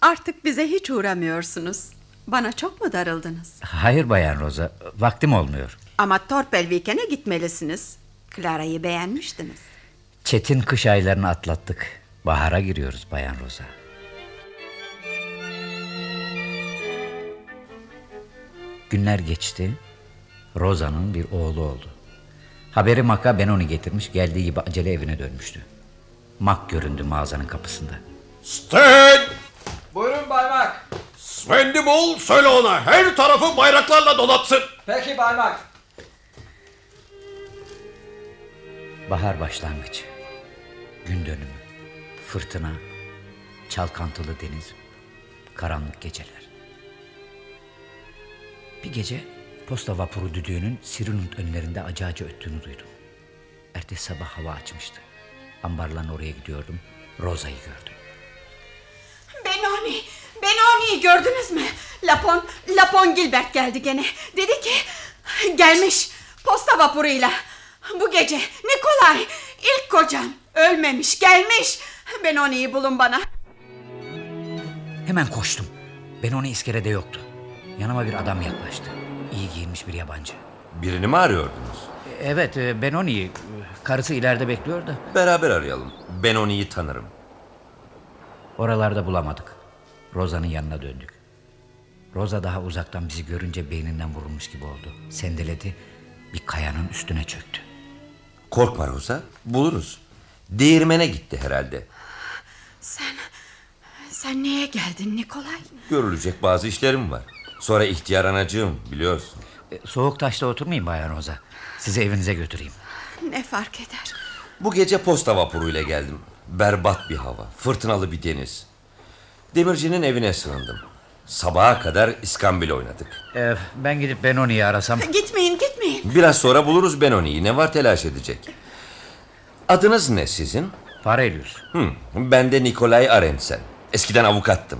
Artık bize hiç uğramıyorsunuz. Bana çok mu darıldınız? Hayır Bayan Rosa, vaktim olmuyor. Ama Torpelviken'e gitmelisiniz. Clara'yı beğenmiştiniz. Çetin kış aylarını atlattık. Bahara giriyoruz Bayan Rosa. Günler geçti. Rosa'nın bir oğlu oldu. Haberi Mak'a Benoni getirmiş, geldiği gibi acele evine dönmüştü. Mak göründü mağazanın kapısında. Sven! Buyurun Baymak. Sven'i bul söyle ona her tarafı bayraklarla donatsın. Peki Baymak. Bahar başlangıcı. Gün dönümü. Fırtına. Çalkantılı deniz. Karanlık geceler. Bir gece posta vapuru düdüğünün Sirunut önlerinde acı acı öttüğünü duydum. Ertesi sabah hava açmıştı. Ambarlan oraya gidiyordum. Rosa'yı gördüm. Benoni, Benoni'yi gördünüz mü? Lapon, Lapon Gilbert geldi gene. Dedi ki gelmiş posta vapuruyla. Bu gece Nikolay ilk kocam ölmemiş gelmiş. Benoni'yi bulun bana. Hemen koştum. Benoni iskelede yoktu. Yanıma bir adam yaklaştı. İyi giyinmiş bir yabancı. Birini mi arıyordunuz? Evet, e, Benoni. Karısı ileride bekliyor da. Beraber arayalım. Benoni'yi tanırım. Oralarda bulamadık. Rosa'nın yanına döndük. Rosa daha uzaktan bizi görünce beyninden vurulmuş gibi oldu. Sendeledi, bir kayanın üstüne çöktü. Korkma Rosa, buluruz. Değirmene gitti herhalde. Sen, sen niye geldin Nikolay? Görülecek bazı işlerim var. Sonra ihtiyar anacığım biliyorsun. E, soğuk taşta oturmayın Bayan Rosa. Sizi evinize götüreyim. Ne fark eder? Bu gece posta vapuruyla geldim. Berbat bir hava, fırtınalı bir deniz. Demircinin evine sığındım. Sabaha kadar iskambil oynadık. E, ben gidip Benoni'yi arasam. Gitmeyin gitmeyin. Biraz sonra buluruz Benoni'yi. Ne var telaş edecek? Adınız ne sizin? Farelius. Hı, ben de Nikolay Arensen. Eskiden avukattım.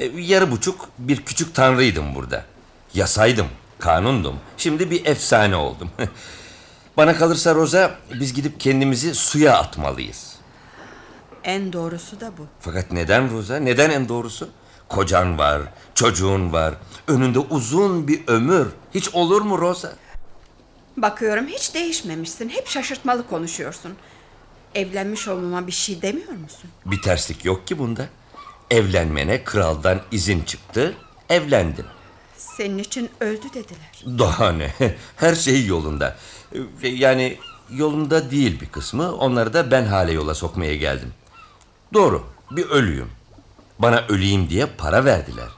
E, yarı buçuk bir küçük tanrıydım burada. Yasaydım, kanundum. Şimdi bir efsane oldum. Bana kalırsa Roza biz gidip kendimizi suya atmalıyız. En doğrusu da bu. Fakat neden Roza? Neden en doğrusu? Kocan var, çocuğun var. Önünde uzun bir ömür. Hiç olur mu Roza? Bakıyorum hiç değişmemişsin. Hep şaşırtmalı konuşuyorsun. Evlenmiş olmama bir şey demiyor musun? Bir terslik yok ki bunda. Evlenmene kraldan izin çıktı. Evlendin. Senin için öldü dediler. Daha ne? Her şey yolunda. Yani yolunda değil bir kısmı. Onları da ben hale yola sokmaya geldim. Doğru, bir ölüyüm. Bana öleyim diye para verdiler.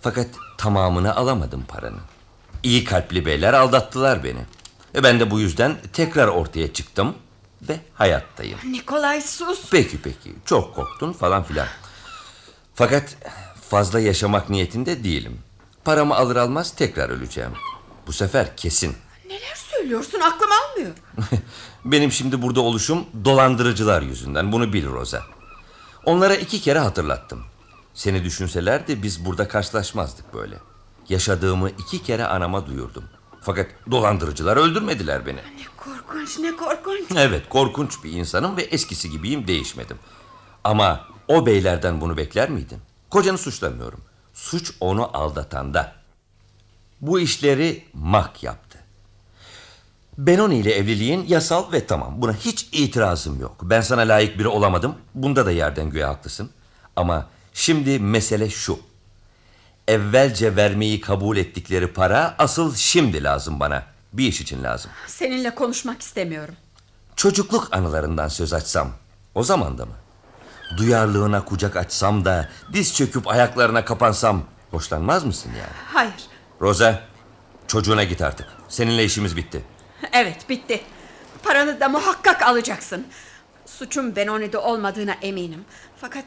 Fakat tamamını alamadım paranın. İyi kalpli beyler aldattılar beni. E ben de bu yüzden tekrar ortaya çıktım ve hayattayım. Nikolay sus. Peki peki, çok korktun falan filan. Fakat fazla yaşamak niyetinde değilim. Paramı alır almaz tekrar öleceğim. Bu sefer kesin. Neler söylüyorsun aklım almıyor. Benim şimdi burada oluşum dolandırıcılar yüzünden. Bunu bil Roza. Onlara iki kere hatırlattım. Seni düşünselerdi biz burada karşılaşmazdık böyle. Yaşadığımı iki kere anama duyurdum. Fakat dolandırıcılar öldürmediler beni. Ne korkunç ne korkunç. Evet korkunç bir insanım ve eskisi gibiyim değişmedim. Ama o beylerden bunu bekler miydin? Kocanı suçlamıyorum. Suç onu aldatanda. Bu işleri Mak yaptı. Benoni ile evliliğin yasal ve tamam. Buna hiç itirazım yok. Ben sana layık biri olamadım. Bunda da yerden göğe haklısın. Ama şimdi mesele şu. Evvelce vermeyi kabul ettikleri para asıl şimdi lazım bana. Bir iş için lazım. Seninle konuşmak istemiyorum. Çocukluk anılarından söz açsam o zaman da mı? Duyarlığına kucak açsam da diz çöküp ayaklarına kapansam hoşlanmaz mısın yani? Hayır. Roza çocuğuna git artık. Seninle işimiz bitti. Evet bitti. Paranı da muhakkak alacaksın. Suçum Benoni'de olmadığına eminim. Fakat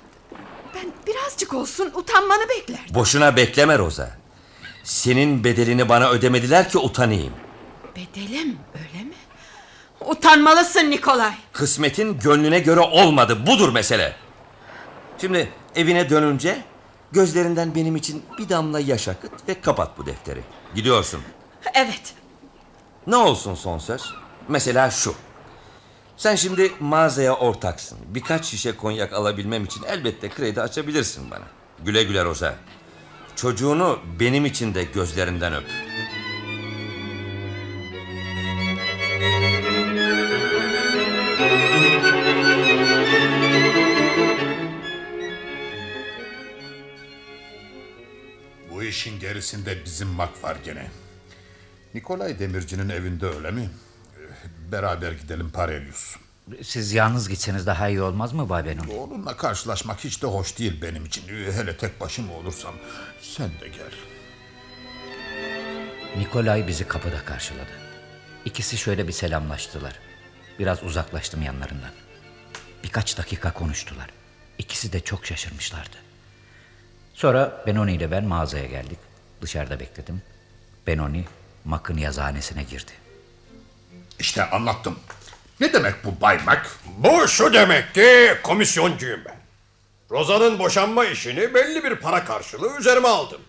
ben birazcık olsun utanmanı beklerdim. Boşuna bekleme Roza. Senin bedelini bana ödemediler ki utanayım. Bedelim öyle mi? Utanmalısın Nikolay. Kısmetin gönlüne göre olmadı. Budur mesele. Şimdi Evine dönünce gözlerinden benim için bir damla yaş akıt ve kapat bu defteri. Gidiyorsun. Evet. Ne olsun son söz? Mesela şu. Sen şimdi mağazaya ortaksın. Birkaç şişe konyak alabilmem için elbette kredi açabilirsin bana. Güle güle Roza. Çocuğunu benim için de gözlerinden öp. İşin gerisinde bizim mak var gene. Nikolay Demirci'nin evinde öyle mi? Ee, Beraber gidelim Parelius. Siz yalnız gitseniz daha iyi olmaz mı Bay? Onunla karşılaşmak hiç de hoş değil benim için. Ee, Hele tek başıma olursam sen de gel. Nikolay bizi kapıda karşıladı. İkisi şöyle bir selamlaştılar. Biraz uzaklaştım yanlarından. Birkaç dakika konuştular. İkisi de çok şaşırmışlardı. Sonra Benoni ile ben mağazaya geldik. Dışarıda bekledim. Benoni Mak'ın yazıhanesine girdi. İşte anlattım. Ne demek bu Bay Mac? Bu şu demek ki komisyoncuyum ben. Roza'nın boşanma işini belli bir para karşılığı üzerime aldım.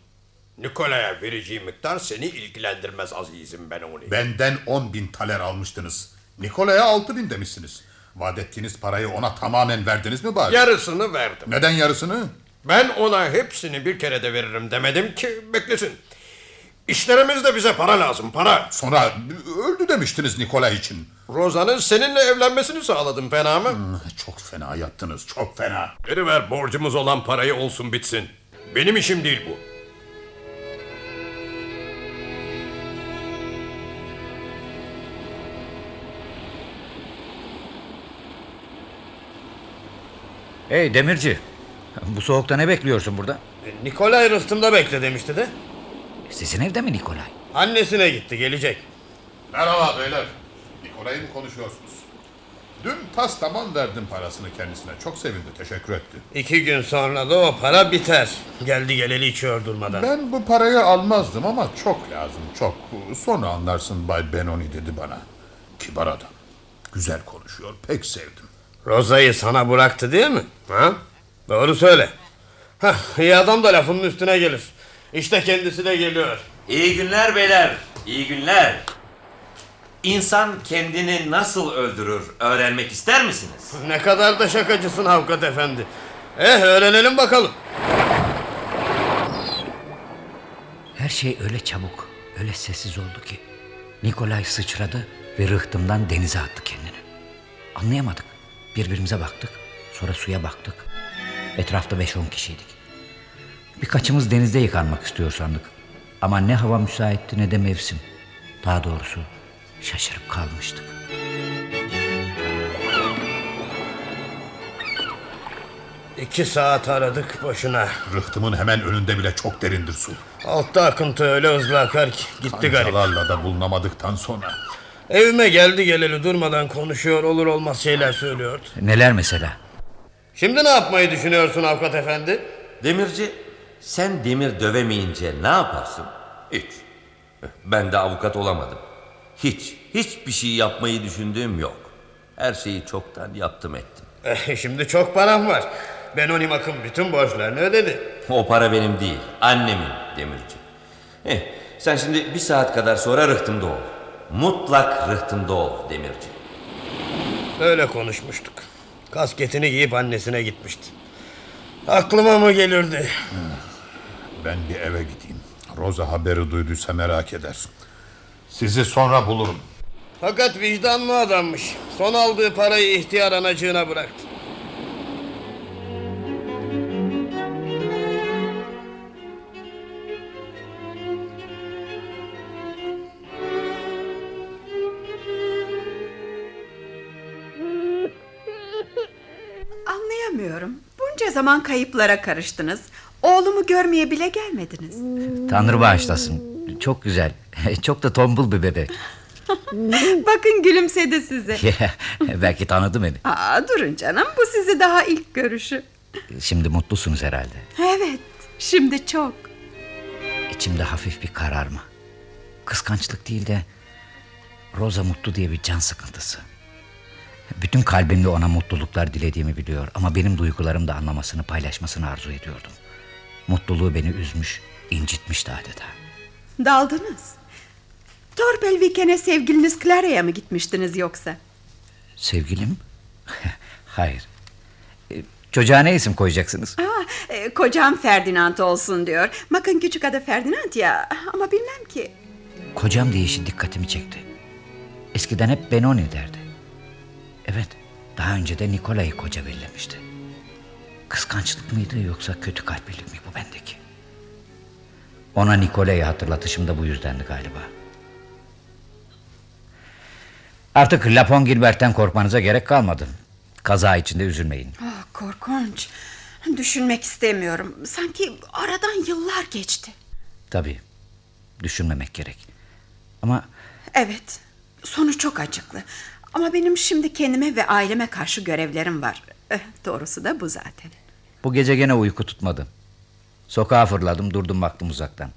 Nikola'ya vereceğim miktar seni ilgilendirmez azizim ben onu. Benden 10 bin taler almıştınız. Nikola'ya 6 bin demişsiniz. Vaat ettiğiniz parayı ona tamamen verdiniz mi bari? Yarısını verdim. Neden yarısını? Ben ona hepsini bir kere de veririm demedim ki beklesin. İşlerimizde bize para lazım para. Sonra öldü demiştiniz Nikola için. Roza'nın seninle evlenmesini sağladım fena mı? Hmm, çok fena yaptınız çok fena. Veriver borcumuz olan parayı olsun bitsin. Benim işim değil bu. Hey Demirci. Bu soğukta ne bekliyorsun burada? Nikolay rıhtımda bekle demişti de. Sizin evde mi Nikolay? Annesine gitti gelecek. Merhaba beyler. Nikola'yı mı konuşuyorsunuz? Dün tas tamam verdim parasını kendisine. Çok sevindi teşekkür etti. İki gün sonra da o para biter. Geldi geleli içiyor durmadan. Ben bu parayı almazdım ama çok lazım çok. Sonra anlarsın Bay Benoni dedi bana. Kibar adam. Güzel konuşuyor pek sevdim. Roza'yı sana bıraktı değil mi? Ha? Doğru söyle. Hah, iyi adam da lafının üstüne gelir. İşte kendisi de geliyor. İyi günler beyler. İyi günler. İnsan kendini nasıl öldürür öğrenmek ister misiniz? Ne kadar da şakacısın avukat efendi. Eh öğrenelim bakalım. Her şey öyle çabuk, öyle sessiz oldu ki. Nikolay sıçradı ve rıhtımdan denize attı kendini. Anlayamadık. Birbirimize baktık. Sonra suya baktık. Etrafta beş on kişiydik. Birkaçımız denizde yıkanmak istiyor sandık. Ama ne hava müsaitti ne de mevsim. Daha doğrusu şaşırıp kalmıştık. İki saat aradık boşuna. Rıhtımın hemen önünde bile çok derindir su. Altta akıntı öyle hızlı akar ki gitti garip. Kancalarla da bulunamadıktan sonra. Evime geldi geleli durmadan konuşuyor olur olmaz şeyler söylüyordu. Neler mesela? Şimdi ne yapmayı düşünüyorsun avukat efendi? Demirci sen demir dövemeyince ne yaparsın? Hiç. Ben de avukat olamadım. Hiç, hiçbir şey yapmayı düşündüğüm yok. Her şeyi çoktan yaptım ettim. Eh, şimdi çok param var. Benoni Mak'ın bütün borçlarını ödedi. O para benim değil, annemin demirci. Eh, sen şimdi bir saat kadar sonra rıhtımda ol. Mutlak rıhtımda ol demirci. Öyle konuşmuştuk. Kasketini giyip annesine gitmişti. Aklıma mı gelirdi? Ben bir eve gideyim. Rosa haberi duyduysa merak eder. Sizi sonra bulurum. Fakat vicdanlı adammış. Son aldığı parayı ihtiyar anacığına bıraktı. Zaman kayıplara karıştınız. Oğlumu görmeye bile gelmediniz. Tanrı bağışlasın. Çok güzel. Çok da tombul bir bebek. Bakın gülümsedi size. Belki tanıdı beni. Aa, durun canım bu sizi daha ilk görüşü. Şimdi mutlusunuz herhalde. Evet şimdi çok. İçimde hafif bir kararma. Kıskançlık değil de Rosa mutlu diye bir can sıkıntısı. Bütün kalbimle ona mutluluklar dilediğimi biliyor ama benim duygularım da anlamasını, paylaşmasını arzu ediyordum. Mutluluğu beni üzmüş, incitmişti adeta. Daldınız. Torpelviken'e sevgiliniz Clara'ya mı gitmiştiniz yoksa? Sevgilim? Hayır. E, Çocuğa ne isim koyacaksınız? Aa, e, kocam Ferdinand olsun diyor. Bakın küçük adı Ferdinand ya ama bilmem ki. Kocam deyişi dikkatimi çekti. Eskiden hep Benoni derdi. Evet, daha önce de Nikola'yı koca bellemişti. Kıskançlık mıydı yoksa kötü kalplilik mi bu bendeki? Ona Nikola'yı hatırlatışım da bu yüzdendi galiba. Artık Lapon Gilbert'ten korkmanıza gerek kalmadı. Kaza içinde üzülmeyin. Ah, korkunç. Düşünmek istemiyorum. Sanki aradan yıllar geçti. Tabii, düşünmemek gerek. Ama Evet, sonu çok acıklı. Ama benim şimdi kendime ve aileme karşı görevlerim var. Eh, doğrusu da bu zaten. bu gece gene uyku tutmadı. Sokağa fırladım, durdum baktım uzaktan.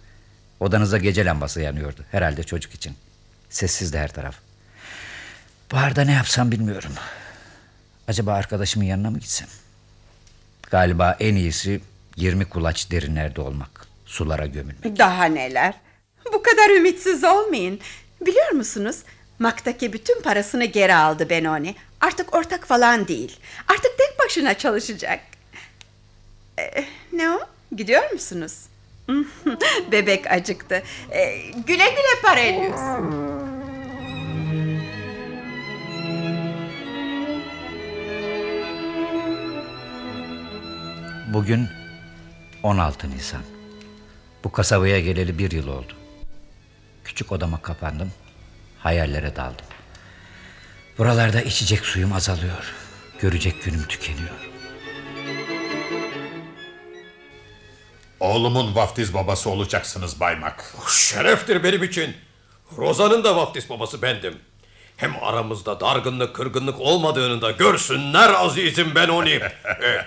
Odanızda gece lambası yanıyordu. Herhalde çocuk için. Sessizdi her taraf. Baharda ne yapsam bilmiyorum. Acaba arkadaşımın yanına mı gitsem? Galiba en iyisi 20 kulaç derinlerde olmak. Sulara gömülmek. Daha neler? Bu kadar ümitsiz olmayın. Biliyor musunuz? Mak'taki bütün parasını geri aldı Benoni. Artık ortak falan değil. Artık tek başına çalışacak. Ee, ne o? Gidiyor musunuz? Bebek acıktı. Ee, güle güle Parelius. Bugün 16 Nisan. Bu kasabaya geleli bir yıl oldu. Küçük odama kapandım. Hayallere daldım. Buralarda içecek suyum azalıyor. Görecek günüm tükeniyor. Oğlumun vaftiz babası olacaksınız Bay Mac. Şereftir benim için. Roza'nın da vaftiz babası bendim. Hem aramızda dargınlık kırgınlık olmadığını da görsünler azizim ben onu. e,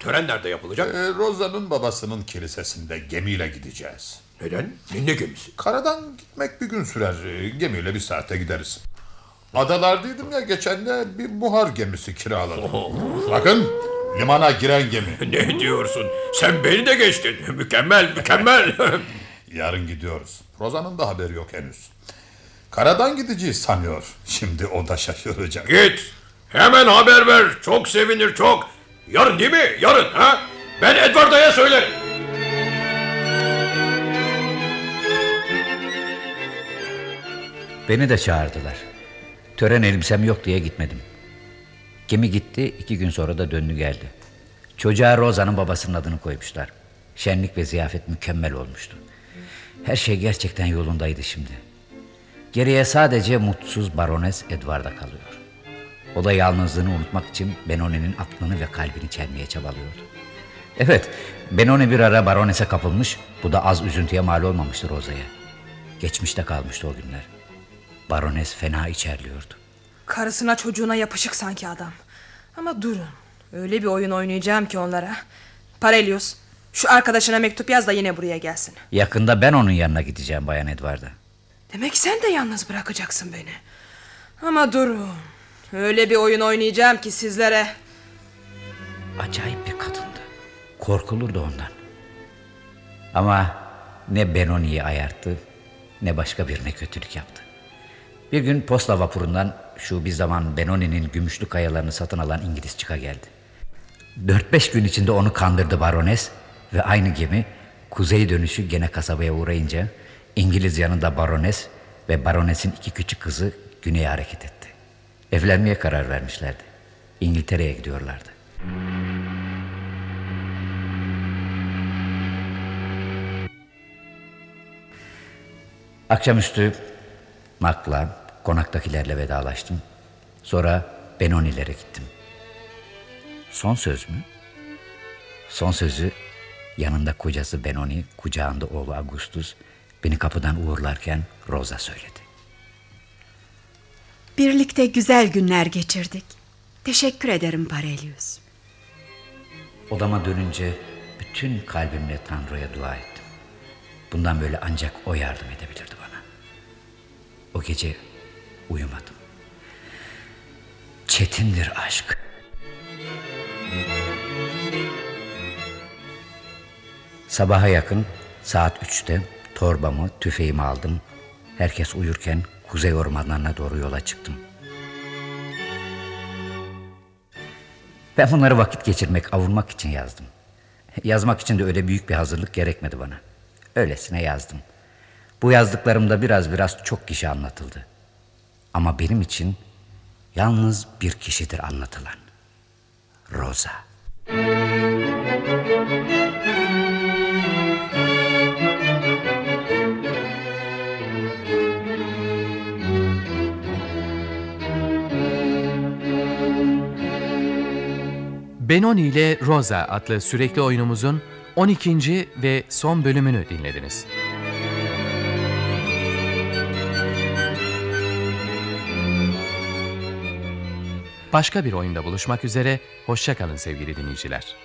tören nerede yapılacak? Ee, Roza'nın babasının kilisesinde gemiyle gideceğiz. Neden? Ne gemisi? Karadan gitmek bir gün sürer. Ee, Gemiyle bir saate gideriz. Adalardaydım ya geçen de bir buhar gemisi kiraladım. Bakın limana giren gemi. Ne diyorsun? Sen beni de geçtin. Mükemmel mükemmel. Yarın gidiyoruz. Roza'nın da haberi yok henüz. Karadan gideceğiz sanıyor. Şimdi o da şaşıracak. Git. Hemen haber ver. Çok sevinir çok. Yarın değil mi? Yarın ha? Ben Edward'a söylerim. Beni de çağırdılar. Tören elbisem yok diye gitmedim. Gemi gitti, iki gün sonra da döndü geldi. Çocuğa Roza'nın babasının adını koymuşlar. Şenlik ve ziyafet mükemmel olmuştu. Her şey gerçekten yolundaydı şimdi. Geriye sadece mutsuz barones Edward'a kalıyor. O da yalnızlığını unutmak için Benoni'nin aklını ve kalbini çelmeye çabalıyordu. Evet, Benoni bir ara baronese kapılmış, bu da az üzüntüye mal olmamıştı Roza'ya. Geçmişte kalmıştı o günler. Barones fena içerliyordu. Karısına çocuğuna yapışık sanki adam. Ama durun. Öyle bir oyun oynayacağım ki onlara. Parelius, şu arkadaşına mektup yaz da yine buraya gelsin. Yakında ben onun yanına gideceğim Bayan Edward'a. Demek sen de yalnız bırakacaksın beni. Ama durun. Öyle bir oyun oynayacağım ki sizlere. Acayip bir kadındı. Korkulurdu ondan. Ama ne Benoni'yi ayarttı ne başka birine kötülük yaptı. Bir gün posta vapurundan şu bir zaman Benoni'nin gümüşlü kayalarını satın alan İngiliz çıka geldi. Dört beş gün içinde onu kandırdı barones ve aynı gemi kuzey dönüşü gene kasabaya uğrayınca İngiliz yanında barones ve baronesin iki küçük kızı güneye hareket etti. Evlenmeye karar vermişlerdi. İngiltere'ye gidiyorlardı. Akşamüstü Mak'la, konaktakilerle vedalaştım. Sonra Benoni'lere gittim. Son söz mü? Son sözü yanında kocası Benoni, kucağında oğlu Augustus beni kapıdan uğurlarken Rosa söyledi. Birlikte güzel günler geçirdik. Teşekkür ederim Parelius. Odama dönünce bütün kalbimle Tanrı'ya dua ettim. Bundan böyle ancak o yardım edebilirdi bana. O gece uyumadım. çetindir aşk. Sabaha yakın saat üçte torbamı, tüfeğimi aldım. Herkes uyurken kuzey ormanlarına doğru yola çıktım. Ben bunları vakit geçirmek, avunmak için yazdım. Yazmak için de öyle büyük bir hazırlık gerekmedi bana. Öylesine yazdım. Bu yazdıklarımda biraz biraz çok kişi anlatıldı. Ama benim için yalnız bir kişidir anlatılan. Rosa. Benoni ile Rosa adlı sürekli oyunumuzun 12. ve son bölümünü dinlediniz. Başka bir oyunda buluşmak üzere, hoşçakalın sevgili dinleyiciler.